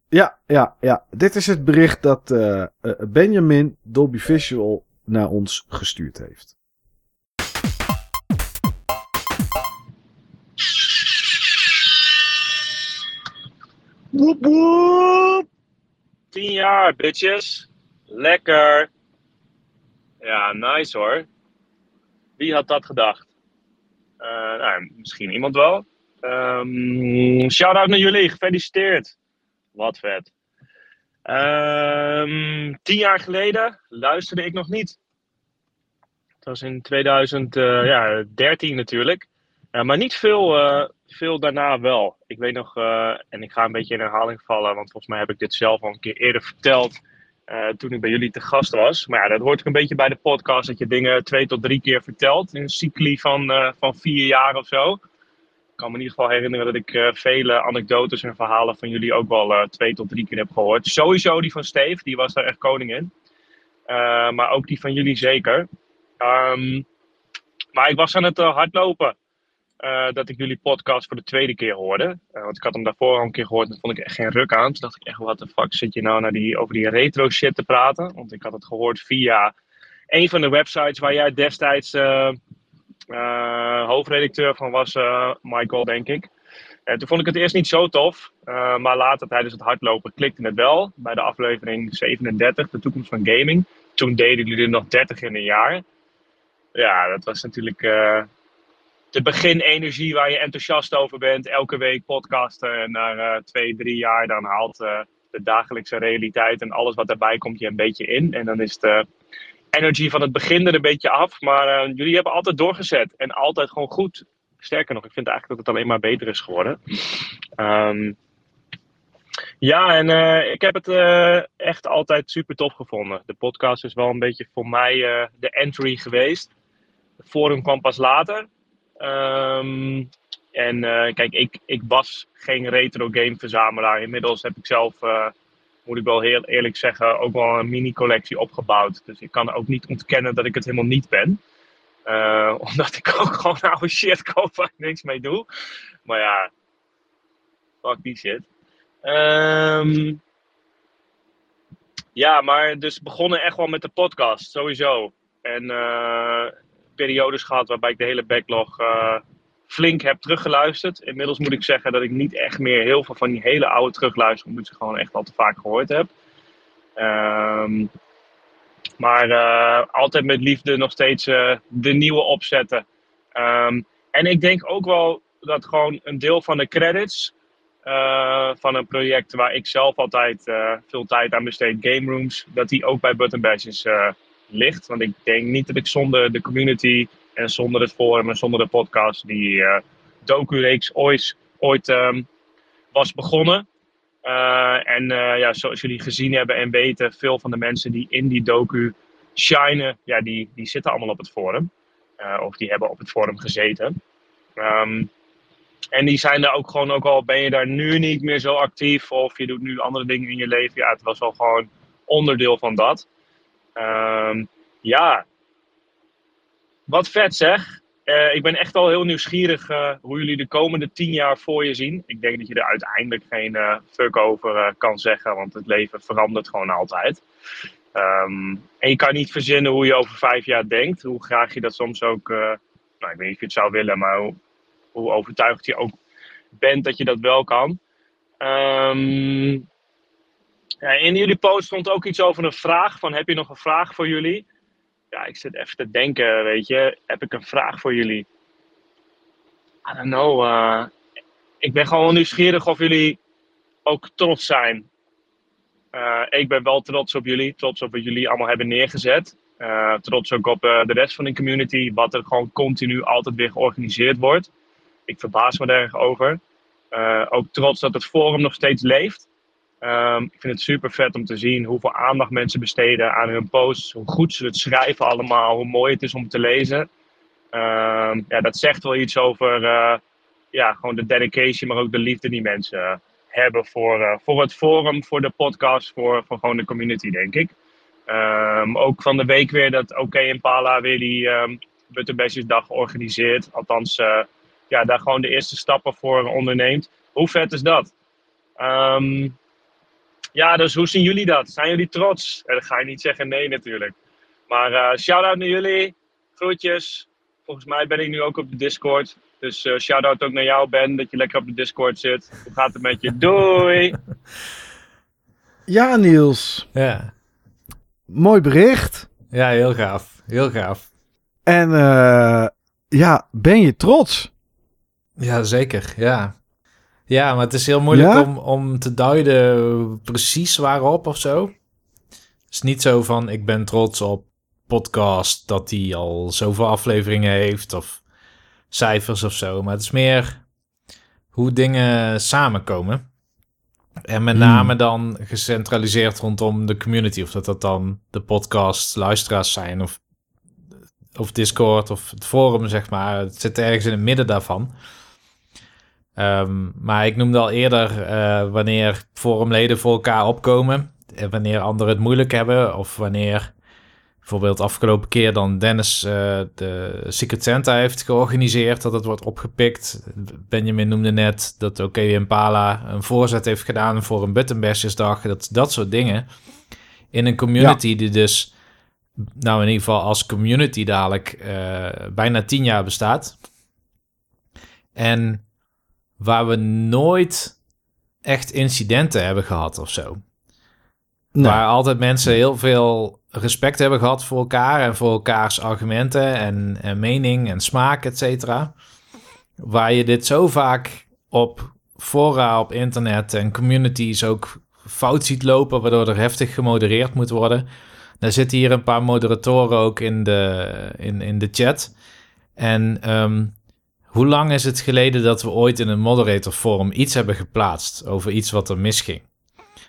Ja, ja, ja. Dit is het bericht dat eh, Benjamin Dolby Visual naar ons gestuurd heeft. Woep woep. Tien jaar, bitches. Lekker. Ja, nice hoor. Wie had dat gedacht? Eh, nou, misschien iemand wel. Ehm Shout-out naar jullie, gefeliciteerd. Wat vet. Ehm, tien jaar geleden luisterde ik nog niet. Het was in 2013 natuurlijk. Ja, maar niet veel, eh, veel daarna wel. Ik weet nog, eh, en ik ga een beetje in herhaling vallen, want volgens mij heb ik dit zelf al een keer eerder verteld. eh, toen ik bij jullie te gast was. Maar ja, dat hoort ook een beetje bij de podcast, dat je dingen twee tot drie keer vertelt. In een cycli van, eh, van vier jaar of zo. Ik kan me in ieder geval herinneren dat ik eh, vele anekdotes en verhalen van jullie ook wel eh, twee tot drie keer heb gehoord. Sowieso die van Steve, die was daar echt koning in. Eh, maar ook die van jullie zeker. Ehm, maar ik was aan het eh, hardlopen eh, dat ik jullie podcast voor de tweede keer hoorde. Eh, want ik had hem daarvoor al een keer gehoord en vond ik echt geen ruk aan. Toen dacht ik echt, wat de fuck zit je nou naar die, over die retro shit te praten? Want ik had het gehoord via een van de websites waar jij destijds eh, hoofdredacteur van was, Michael, denk ik. En toen vond ik het eerst niet zo tof, maar later tijdens het hardlopen klikte het wel. Bij de aflevering 37, de toekomst van gaming. Toen deden jullie er nog 30 in een jaar. Ja, dat was natuurlijk de beginenergie waar je enthousiast over bent. Elke week podcasten en na eh, twee, drie jaar dan haalt eh, de dagelijkse realiteit en alles wat daarbij komt je een beetje in. En dan is de energy van het begin er een beetje af. Maar eh, jullie hebben altijd doorgezet en altijd gewoon goed. Sterker nog, ik vind eigenlijk dat het alleen maar beter is geworden. Ehm, ja, en ik heb het echt altijd super tof gevonden. De podcast is wel een beetje voor mij de entry geweest. Het forum kwam pas later. Ehm, en eh, kijk, ik, ik was geen retro game verzamelaar. Inmiddels heb ik zelf, eh, moet ik wel heel eerlijk zeggen, ook wel een mini collectie opgebouwd. Dus ik kan ook niet ontkennen dat ik het helemaal niet ben. Eh, omdat ik ook gewoon oude shit koop waar ik niks mee doe. Maar ja, fuck die shit. Ehm, ja, maar dus begonnen echt wel met de podcast, sowieso. En periodes gehad waarbij ik de hele backlog eh, flink heb teruggeluisterd. Inmiddels moet ik zeggen dat ik niet echt meer heel veel van die hele oude terugluister, omdat ik ze gewoon echt al te vaak gehoord heb. Ehm, maar eh, altijd met liefde nog steeds eh, de nieuwe opzetten. Ehm, en ik denk ook wel dat gewoon een deel van de credits van een project waar ik zelf altijd veel tijd aan besteed, Game Rooms, dat die ook bij Button Bashes eh, ligt. Want ik denk niet dat ik zonder de community en zonder het forum en zonder de podcast die eh docu-reeks ooit, ooit ehm, was begonnen. Eh, en eh, ja, zoals jullie gezien hebben en weten, veel van de mensen die in die docu shinen, ja, die, die zitten allemaal op het forum. Of die hebben op het forum gezeten. Ehm, en die zijn er ook gewoon, ook al ben je daar nu niet meer zo actief of je doet nu andere dingen in je leven. Ja, het was wel gewoon onderdeel van dat. Ehm, ja, wat vet zeg. Eh, ik ben echt al heel nieuwsgierig eh, hoe jullie de komende tien jaar voor je zien. Ik denk dat je er uiteindelijk geen eh, fuck over kan zeggen, want het leven verandert gewoon altijd. Ehm, en je kan niet verzinnen hoe je over vijf jaar denkt. Hoe graag je dat soms ook, nou, ik weet niet of je het zou willen, maar hoe, hoe overtuigd je ook bent dat je dat wel kan. Um, in jullie post stond ook iets over een vraag. Van heb je nog een vraag voor jullie? Ja, ik zit even te denken, weet je. Heb ik een vraag voor jullie? I don't know. Uh, ik ben gewoon nieuwsgierig of jullie ook trots zijn. Uh, ik ben wel trots op jullie. Trots op wat jullie allemaal hebben neergezet. Uh, trots ook op de rest van de community. Wat er gewoon continu altijd weer georganiseerd wordt. Ik verbaas me er erg over. ook trots dat het forum nog steeds leeft. Um, ik vind het super vet om te zien hoeveel aandacht mensen besteden aan hun posts. Hoe goed ze het schrijven allemaal. Hoe mooi het is om te lezen. Um, ja, dat zegt wel iets over uh, ja, gewoon de dedication, maar ook de liefde die mensen hebben voor, uh, voor het forum, voor de podcast, voor, voor gewoon de community, denk ik. Um, ook van de week weer dat OK Impala weer die um, Butterbestjesdag organiseert. Althans, uh, ja, daar gewoon de eerste stappen voor onderneemt. Hoe vet is dat? Um, ja, dus hoe zien jullie dat? Zijn jullie trots? En dan ga je niet zeggen nee natuurlijk. Maar uh, shout-out naar jullie. Groetjes. Volgens mij ben ik nu ook op de Discord. Dus uh, shout-out ook naar jou, Ben, dat je lekker op de Discord zit. Hoe gaat het met je? Doei! Ja, Niels. Ja. Mooi bericht. Ja, heel gaaf. Heel gaaf. En uh, ja, ben je trots? Ja, zeker. Ja. Ja, maar het is heel moeilijk om, om te duiden precies waarop of zo. Het is niet zo van ik ben trots op podcast dat die al zoveel afleveringen heeft of cijfers of zo. Maar het is meer hoe dingen samenkomen. En met hmm. name dan gecentraliseerd rondom de community. Of dat dat dan de podcast luisteraars zijn of, of Discord of het forum, zeg maar. Het zit ergens in het midden daarvan. Um, maar ik noemde al eerder uh, wanneer forumleden voor elkaar opkomen. En wanneer anderen het moeilijk hebben. Of wanneer bijvoorbeeld afgelopen keer dan Dennis uh, de Secret Santa heeft georganiseerd. Dat het wordt opgepikt. Benjamin noemde net dat OK Impala een voorzet heeft gedaan voor een Buttonbashers Dat, dat soort dingen. In een community die dus, nou in ieder geval als community dadelijk uh, bijna tien jaar bestaat. En waar we nooit echt incidenten hebben gehad of zo. Waar altijd mensen heel veel respect hebben gehad voor elkaar en voor elkaars argumenten en, en mening en smaak, et cetera. Waar je dit zo vaak op fora op internet en communities ook fout ziet lopen, waardoor er heftig gemodereerd moet worden. Dan zitten hier een paar moderatoren ook in de, in, in de chat. En um, hoe lang is het geleden dat we ooit in een moderator forum iets hebben geplaatst over iets wat er misging?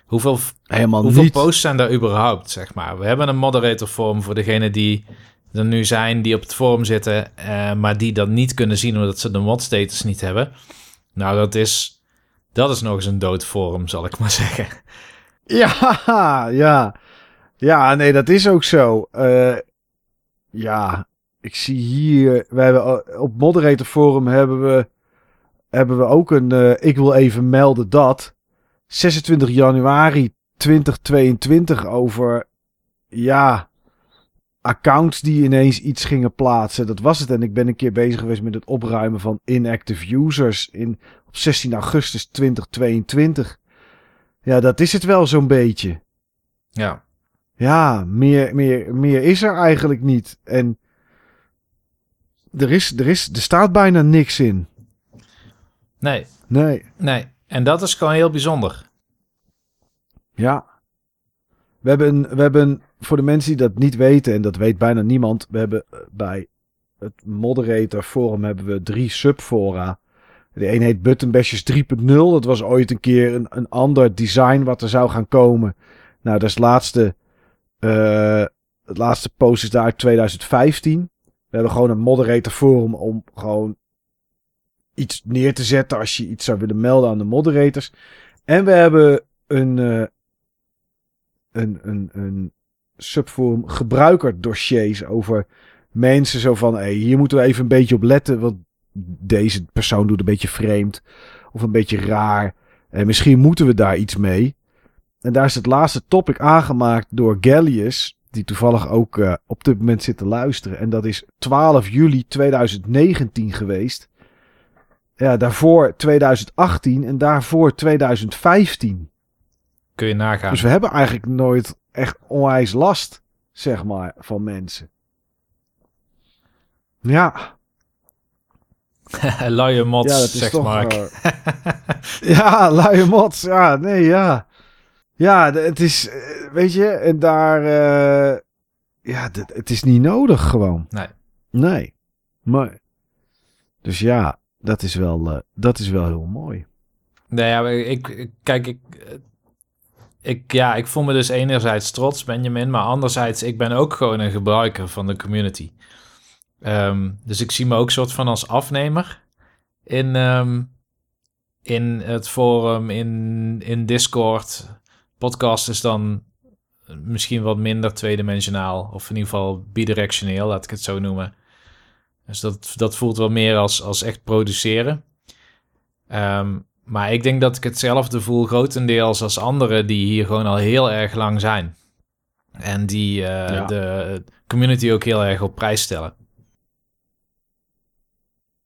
Hoeveel, Helemaal hoeveel niet. posts zijn daar überhaupt, zeg maar? We hebben een moderator forum voor degenen die er nu zijn, die op het forum zitten, eh, maar die dat niet kunnen zien omdat ze de mod status niet hebben. Nou, dat is, dat is nog eens een dood forum, zal ik maar zeggen. Ja, ja. Ja, nee, dat is ook zo. Uh, ja, ik zie hier, we hebben op Moderator Forum hebben we, hebben we ook een, uh, ik wil even melden dat, 26 januari 2022 over, ja, accounts die ineens iets gingen plaatsen. Dat was het. En ik ben een keer bezig geweest met het opruimen van inactive users in, op 16 augustus 2022. Ja, dat is het wel zo'n beetje. Ja. Ja, meer, meer, meer is er eigenlijk niet. En er, is, er, is, er staat bijna niks in. Nee. Nee. Nee. En dat is gewoon heel bijzonder. Ja. We hebben, we hebben, voor de mensen die dat niet weten, en dat weet bijna niemand, we hebben eh, bij het moderator forum hebben we drie subfora. De een heet Buttonbashers 3.0. Dat was ooit een keer een, een ander design wat er zou gaan komen. Nou, dat is het laatste, uh, het laatste post is daar uit 2015. We hebben gewoon een moderator forum om gewoon iets neer te zetten als je iets zou willen melden aan de moderators. En we hebben een, uh, een, een, een subforum gebruikerdossiers over mensen zo van, hey, hier moeten we even een beetje op letten, want deze persoon doet een beetje vreemd of een beetje raar. En misschien moeten we daar iets mee. En daar is het laatste topic aangemaakt door Gallius. Die toevallig ook uh, op dit moment zit te luisteren. En dat is 12 juli 2019 geweest. Ja, daarvoor 2018 en daarvoor 2015. Kun je nagaan. Dus we hebben eigenlijk nooit echt onwijs last, zeg maar, van mensen. Ja. luie mots, ja, toch, Mark. Uh, ja, luie mots. Ja, nee, ja. Ja, het is, eh, weet je, en daar, uh, ja, het is niet nodig gewoon. Nee. Nee. Maar, dus ja, dat is wel, uh, dat is wel heel mooi. Nee, ja, ik, kijk, ik, ik, ja, ik voel me dus enerzijds trots, Benjamin, maar anderzijds, ik ben ook gewoon een gebruiker van de community. Um, dus ik zie me ook soort van als afnemer in, um, in het forum, in, in Discord. Podcast is dan misschien wat minder tweedimensionaal, of in ieder geval bidirectioneel, laat ik het zo noemen. Dus dat, dat voelt wel meer als, als echt produceren. Um, maar ik denk dat ik hetzelfde voel grotendeels als anderen die hier gewoon al heel erg lang zijn. En die uh, de community ook heel erg op prijs stellen.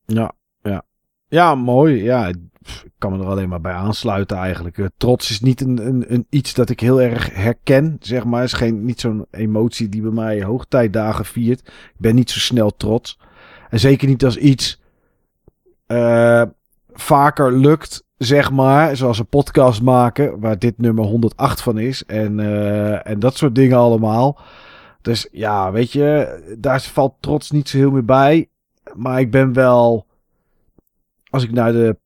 Ja, ja. Ja, mooi. Ja, ik kan me er alleen maar bij aansluiten eigenlijk. Uh, trots is niet een, een, een, iets dat ik heel erg herken, zeg maar. is geen, niet zo'n emotie die bij mij hoogtijdagen viert. Ik ben niet zo snel trots. En zeker niet als iets uh, vaker lukt zeg maar. Zoals een podcast maken, waar dit nummer 108 van is. En, uh, en dat soort dingen allemaal. Dus ja, weet je, daar valt trots niet zo heel meer bij. Maar ik ben wel, als ik naar de,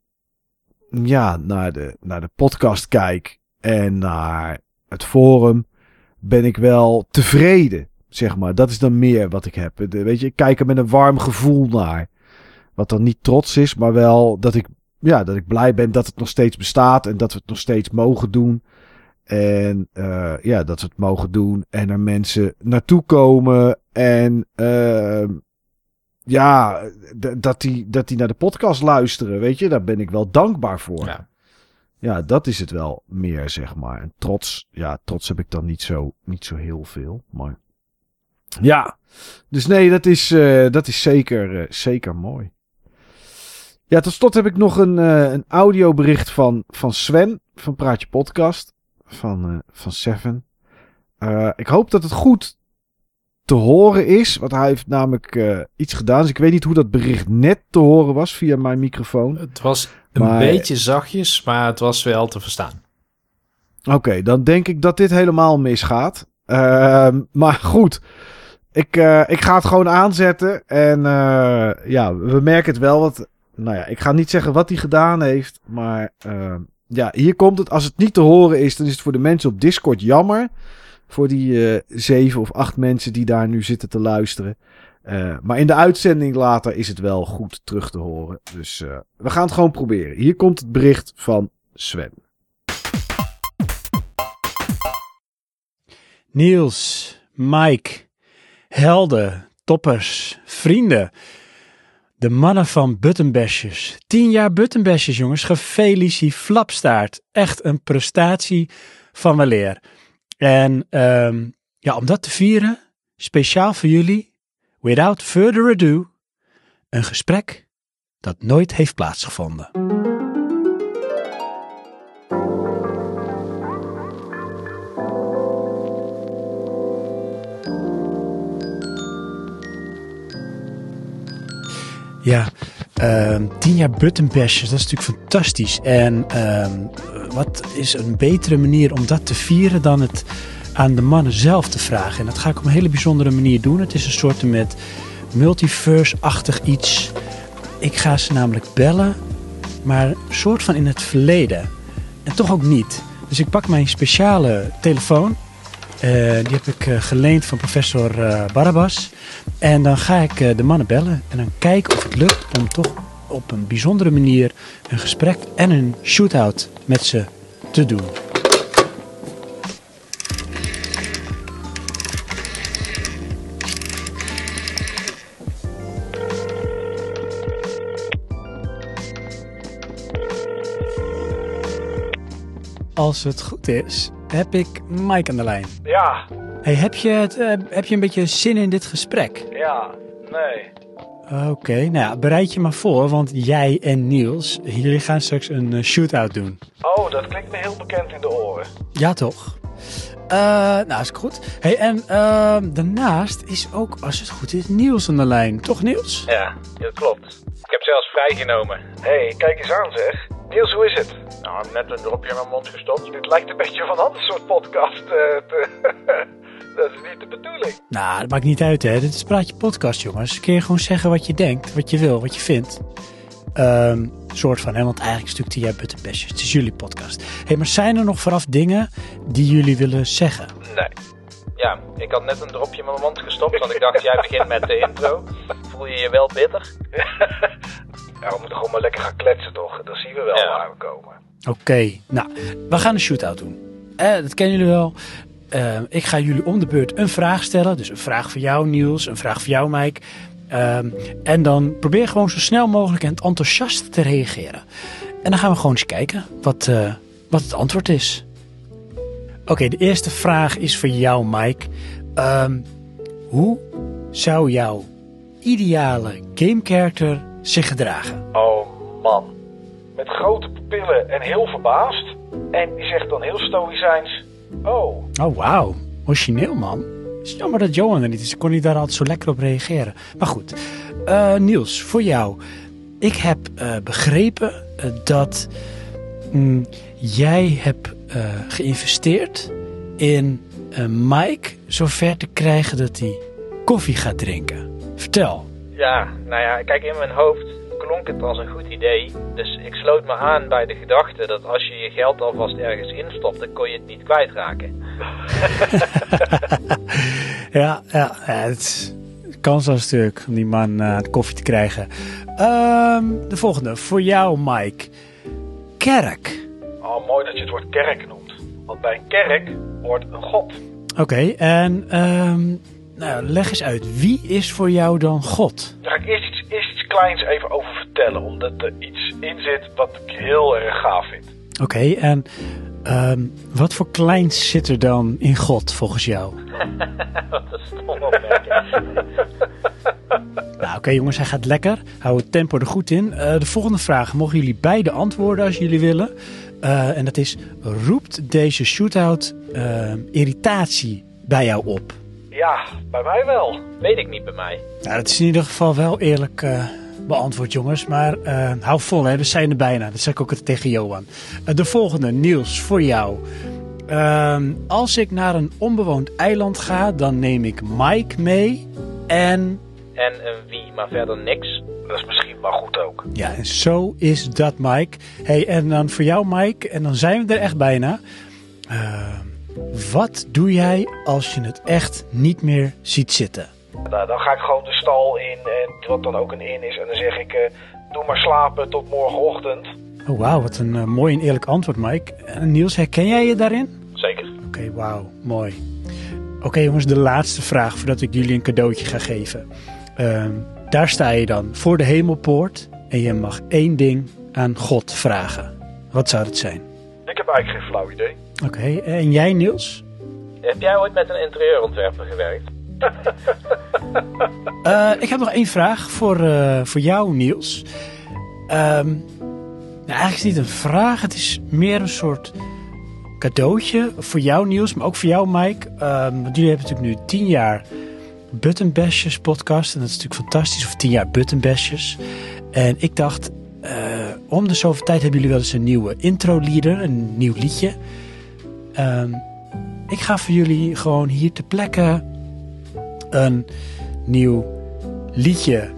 ja, naar de, naar de podcast kijk en naar het forum, ben ik wel tevreden, zeg maar. Dat is dan meer wat ik heb. weet je, ik kijk er met een warm gevoel naar. Wat dan niet trots is, maar wel dat ik ja, dat ik blij ben dat het nog steeds bestaat en dat we het nog steeds mogen doen. En uh, ja, dat we het mogen doen en er mensen naartoe komen. En uh, ja, dat die, dat die naar de podcast luisteren, weet je, daar ben ik wel dankbaar voor. Ja. ja, dat is het wel meer, zeg maar. En trots, ja, trots heb ik dan niet zo, niet zo heel veel. Maar ja, dus nee, dat is, uh, dat is zeker, zeker mooi. Ja, tot slot heb ik nog een, uh, een audiobericht van, van Sven van Praatje Podcast van, van Seven. Ik hoop dat het goed te horen is, want hij heeft namelijk iets gedaan. Dus ik weet niet hoe dat bericht net te horen was via mijn microfoon. Het was een beetje zachtjes, maar het was wel te verstaan. Oké, dan denk ik dat dit helemaal misgaat. Ehm, maar goed, ik, ik ga het gewoon aanzetten. En ja, we merken het wel, want nou ja, ik ga niet zeggen wat hij gedaan heeft. Maar uh, ja, hier komt het. Als het niet te horen is, dan is het voor de mensen op Discord jammer. Voor die uh, zeven of acht mensen die daar nu zitten te luisteren. Uh, maar in de uitzending later is het wel goed terug te horen. Dus we gaan het gewoon proberen. Hier komt het bericht van Sven. Niels, Mike, helden, toppers, vrienden. De mannen van Buttonbashers. 10 jaar Buttonbashers, jongens. Gefeliciteerd, flapstaart. Echt een prestatie van weleer. En um, ja, om dat te vieren, speciaal voor jullie, without further ado, een gesprek dat nooit heeft plaatsgevonden. Ja, tien jaar buttonbashers, dat is natuurlijk fantastisch. En uh, wat is een betere manier om dat te vieren dan het aan de mannen zelf te vragen? En dat ga ik op een hele bijzondere manier doen. Het is een soort met multiverse-achtig iets. Ik ga ze namelijk bellen, maar soort van in het verleden. En toch ook niet. Dus ik pak mijn speciale telefoon uh, die heb ik uh, geleend van professor uh, Barabas. En dan ga ik de mannen bellen en dan kijken of het lukt om toch op een bijzondere manier een gesprek en een shootout met ze te doen. Als het goed is, heb ik Mike aan de lijn. Ja, Hey, heb, je het, eh, heb je een beetje zin in dit gesprek? ja, nee. Oké, nou ja, bereid je maar voor, want jij en Niels, jullie gaan straks een eh, shootout doen. Oh, dat klinkt me heel bekend in de oren. Ja, toch? Eh, nou, is goed. Hey, en daarnaast is ook, als het goed is, Niels aan de lijn. Toch, Niels? Ja, dat klopt. Zelfs vrijgenomen. Hé, hey, kijk eens aan zeg. Niels, hoe is het? Nou, net een dropje in mijn mond gestopt. Dit lijkt een beetje van een ander soort podcast. eh, te- dat is niet de bedoeling. Nou, dat maakt niet uit, hè. Dit is Praatje Podcast, jongens. Kun je gewoon zeggen wat je denkt, wat je wil, wat je vindt. Ehm, soort van, hè, want eigenlijk is het natuurlijk Tia Buttenbestjes. Het is jullie podcast. hey, maar zijn er nog vooraf dingen die jullie willen zeggen? Nee. Ja, ik had net een dropje in mijn mond gestopt, want ik dacht, jij begint met de intro. Voel je je wel bitter? Ja, we moeten gewoon maar lekker gaan kletsen, toch? Dan zien we wel Ja. waar we komen. Oké, nou, we gaan een shootout doen. Eh, dat kennen jullie wel. Eh, ik ga jullie om de beurt een vraag stellen. Dus een vraag voor jou, Niels. Een vraag voor jou, Mike. Ehm, en dan probeer gewoon zo snel mogelijk en enthousiast te reageren. En dan gaan we gewoon eens kijken wat, eh, wat het antwoord is. Oké, de eerste vraag is voor jou, Mike. Ehm, hoe zou jouw ideale game character zich gedragen? Oh man. Met grote pupillen en heel verbaasd. En die zegt dan heel stoïcijns. Oh, Oh, wauw. Origineel, man. Het is jammer dat Johan er niet is. Ik kon niet daar altijd zo lekker op reageren. Maar goed. Eh, Niels, voor jou. Ik heb eh, begrepen eh, dat mm, jij hebt eh, geïnvesteerd in eh, Mike zover te krijgen dat hij koffie gaat drinken. Vertel. Ja, nou ja, kijk, in mijn hoofd klonk het als een goed idee. Dus ik sloot me aan bij de gedachte dat als je je geld alvast ergens instopte, kon je het niet kwijtraken. Ja, ja, het is kans stuk om die man eh, koffie te krijgen. Ehm, de volgende, voor jou Mike. Kerk. Oh, mooi dat je het woord kerk noemt. Want bij een kerk hoort een god. Oké, en ehm, nou, leg eens uit. Wie is voor jou dan God? Daar ga ik eerst iets, eerst iets kleins even over vertellen. Omdat er iets in zit wat ik heel erg gaaf vind. Oké, en ehm, wat voor kleins zit er dan in God volgens jou? Wat een stom. Nou, oké jongens, hij gaat lekker. Hou het tempo er goed in. Eh, de volgende vraag mogen jullie beide antwoorden als jullie willen. Eh, en dat is, roept deze shootout eh, irritatie bij jou op? Ja, bij mij wel. Weet ik niet bij mij. Nou, dat is in ieder geval wel eerlijk eh, beantwoord, jongens. Maar hou vol, hè. we zijn er bijna. Dat zeg ik ook tegen Johan. De volgende, Niels, voor jou. Ehm, als ik naar een onbewoond eiland ga, dan neem ik Mike mee. En En een wie, maar verder niks. Dat is misschien wel goed ook. ja, en zo is dat, Mike. Hey, en dan voor jou, Mike, en dan zijn we er echt bijna. Ehm, wat doe jij als je het echt niet meer ziet zitten? Nou, dan ga ik gewoon de stal in, en wat dan ook een in is. En dan zeg ik, eh, doe maar slapen tot morgenochtend. Oh, wauw, wat een eh, mooi en eerlijk antwoord, Mike. En Niels, herken jij je daarin? Zeker. Oké, wauw, mooi. Oké jongens, de laatste vraag voordat ik jullie een cadeautje ga geven. Ehm, daar sta je dan voor de hemelpoort en je mag één ding aan God vragen. Wat zou het zijn? Ik heb eigenlijk geen flauw idee. Oké, en jij Niels? Heb jij ooit met een interieurontwerper gewerkt? Eh, ik heb nog één vraag voor, eh, voor jou Niels. Ehm, nou, eigenlijk is het niet een vraag, het is meer een soort cadeautje voor jou Niels, maar ook voor jou Mike. Ehm, want jullie hebben natuurlijk nu tien jaar Buttonbashers podcast. En dat is natuurlijk fantastisch, of tien jaar Buttonbashers. En ik dacht, eh, om de zoveel tijd hebben jullie wel eens een nieuwe intro-leader, een nieuw liedje. Ehm, ik ga voor jullie gewoon hier ter plekke een nieuw liedje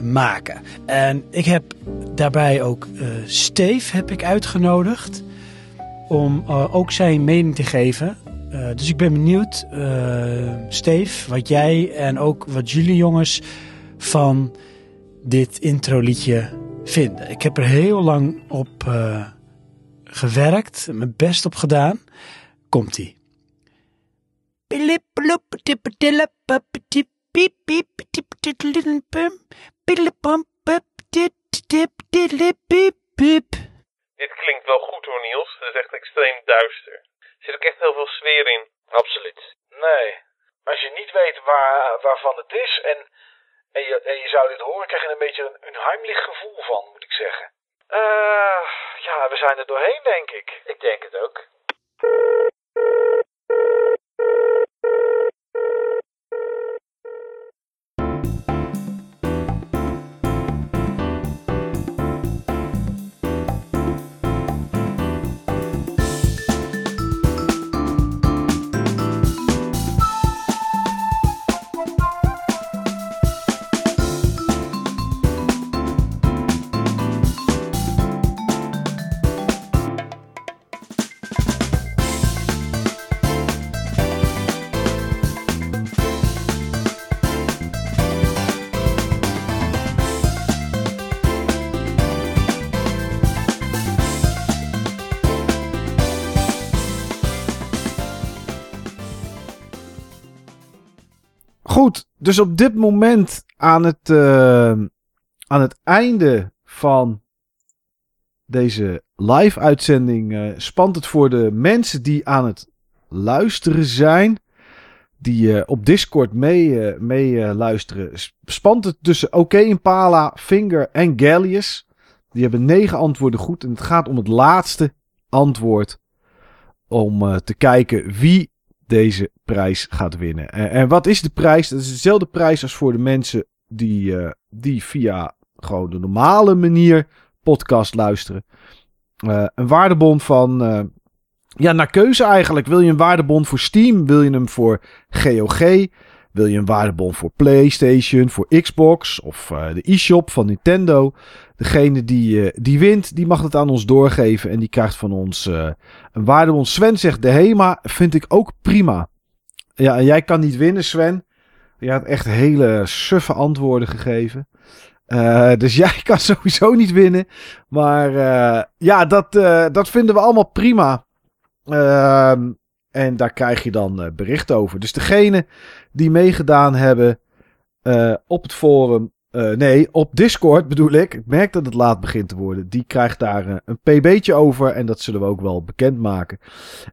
maken. En ik heb daarbij ook eh Steve heb ik uitgenodigd om eh, ook zijn mening te geven. Eh, dus ik ben benieuwd, eh, Steve, wat jij en ook wat jullie jongens van dit introliedje vinden. Ik heb er heel lang op eh, gewerkt, mijn best op gedaan. Komt-ie. Dit klinkt wel goed hoor Niels, het is echt extreem duister. Er zit ook echt heel veel sfeer in. Absoluut. Nee. Als je niet weet waar, waarvan het is en, en, je, en je zou dit horen, krijg je een beetje een, een heimlich gevoel van, moet ik zeggen. Eh, ja, we zijn er doorheen, denk ik. Ik denk het ook. Goed, dus op dit moment aan het, eh, aan het einde van deze live uitzending eh, spant het voor de mensen die aan het luisteren zijn. Die eh, op Discord mee, mee luisteren. sp- Spant het tussen Oké Impala, Finger en Gallius. Die hebben negen antwoorden goed. En het gaat om het laatste antwoord. Om te kijken wie deze prijs gaat winnen. En, en wat is de prijs? Dat is dezelfde prijs als voor de mensen die, eh, die via gewoon de normale manier podcast luisteren. Eh, een waardebon van. eh, ja, naar keuze eigenlijk. Wil je een waardebon voor Steam? Wil je hem voor GOG? Wil je een waardebon voor PlayStation, voor Xbox of eh, de e-shop van Nintendo? Degene die, eh, die wint, die mag het aan ons doorgeven en die krijgt van ons eh, een waardebon. Sven zegt de HEMA, vind ik ook prima. Ja, en jij kan niet winnen, Sven. Je had echt hele suffe antwoorden gegeven. Eh, dus jij kan sowieso niet winnen. Maar ja, dat, dat vinden we allemaal prima. Ehm, en daar krijg je dan bericht over. Dus degene die meegedaan hebben op het forum. Eh, nee, op Discord bedoel ik. Ik merk dat het laat begint te worden. Die krijgt daar eh, een pb'tje over. En dat zullen we ook wel bekendmaken.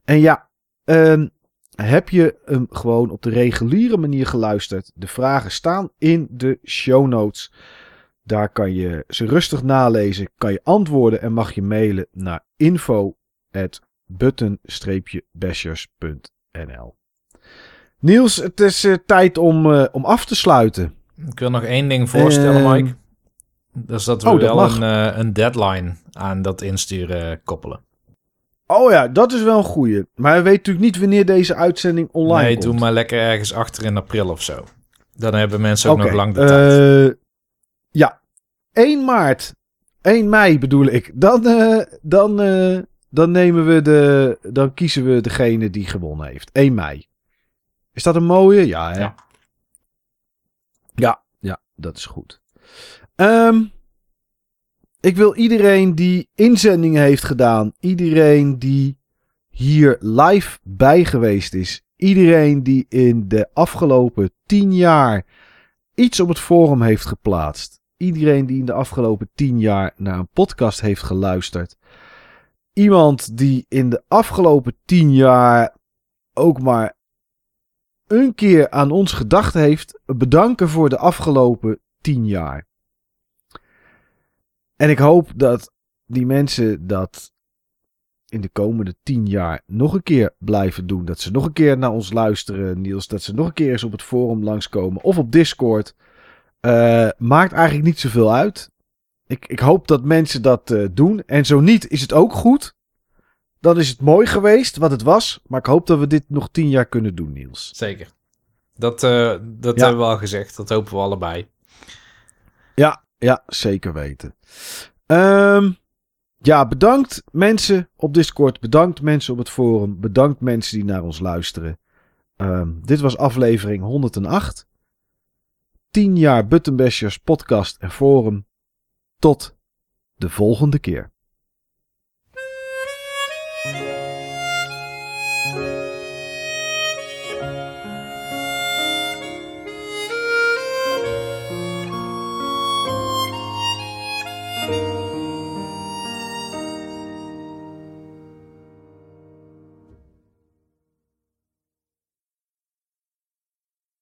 En ja, ehm, heb je hem gewoon op de reguliere manier geluisterd? De vragen staan in de show notes. Daar kan je ze rustig nalezen. Kan je antwoorden en mag je mailen naar info button-bashers.nl. Niels, het is eh, tijd om, om af te sluiten. Ik wil nog één ding voorstellen, Ehm, Mike. Is dat we oh, dat wel mag. een, eh, een deadline aan dat insturen koppelen. Oh ja, dat is wel een goeie. Maar hij weet natuurlijk niet wanneer deze uitzending online nee, komt. doe maar lekker ergens achter in april of zo. Dan hebben mensen ook nog lang de tijd. eh, ja, 1 maart, 1 mei bedoel ik. Dan, eh, dan, dan nemen we de, dan kiezen we degene die gewonnen heeft. 1 mei. Is dat een mooie? Ja, hè? Ja. Ja, ja, dat is goed. Ehm, ik wil iedereen die inzendingen heeft gedaan, iedereen die hier live bij geweest is, iedereen die in de afgelopen 10 jaar iets op het forum heeft geplaatst, iedereen die in de afgelopen 10 jaar naar een podcast heeft geluisterd, iemand die in de afgelopen 10 jaar ook maar een keer aan ons gedacht heeft, bedanken voor de afgelopen 10 jaar. En ik hoop dat die mensen dat in de komende 10 jaar nog een keer blijven doen. Dat ze nog een keer naar ons luisteren, Niels. Dat ze nog een keer eens op het forum langskomen of op Discord. Eh, maakt eigenlijk niet zoveel uit. Ik, ik hoop dat mensen dat eh, doen. En zo niet, is het ook goed. Dan is het mooi geweest wat het was. Maar ik hoop dat we dit nog 10 jaar kunnen doen, Niels. Zeker. Dat, eh, dat Ja. hebben we al gezegd. Dat hopen we allebei. Ja, ja, zeker weten. Ehm, ja, bedankt mensen op Discord. Bedankt mensen op het forum. Bedankt mensen die naar ons luisteren. Ehm, dit was aflevering 108. 10 jaar Buttonbashers podcast en forum. Tot de volgende keer.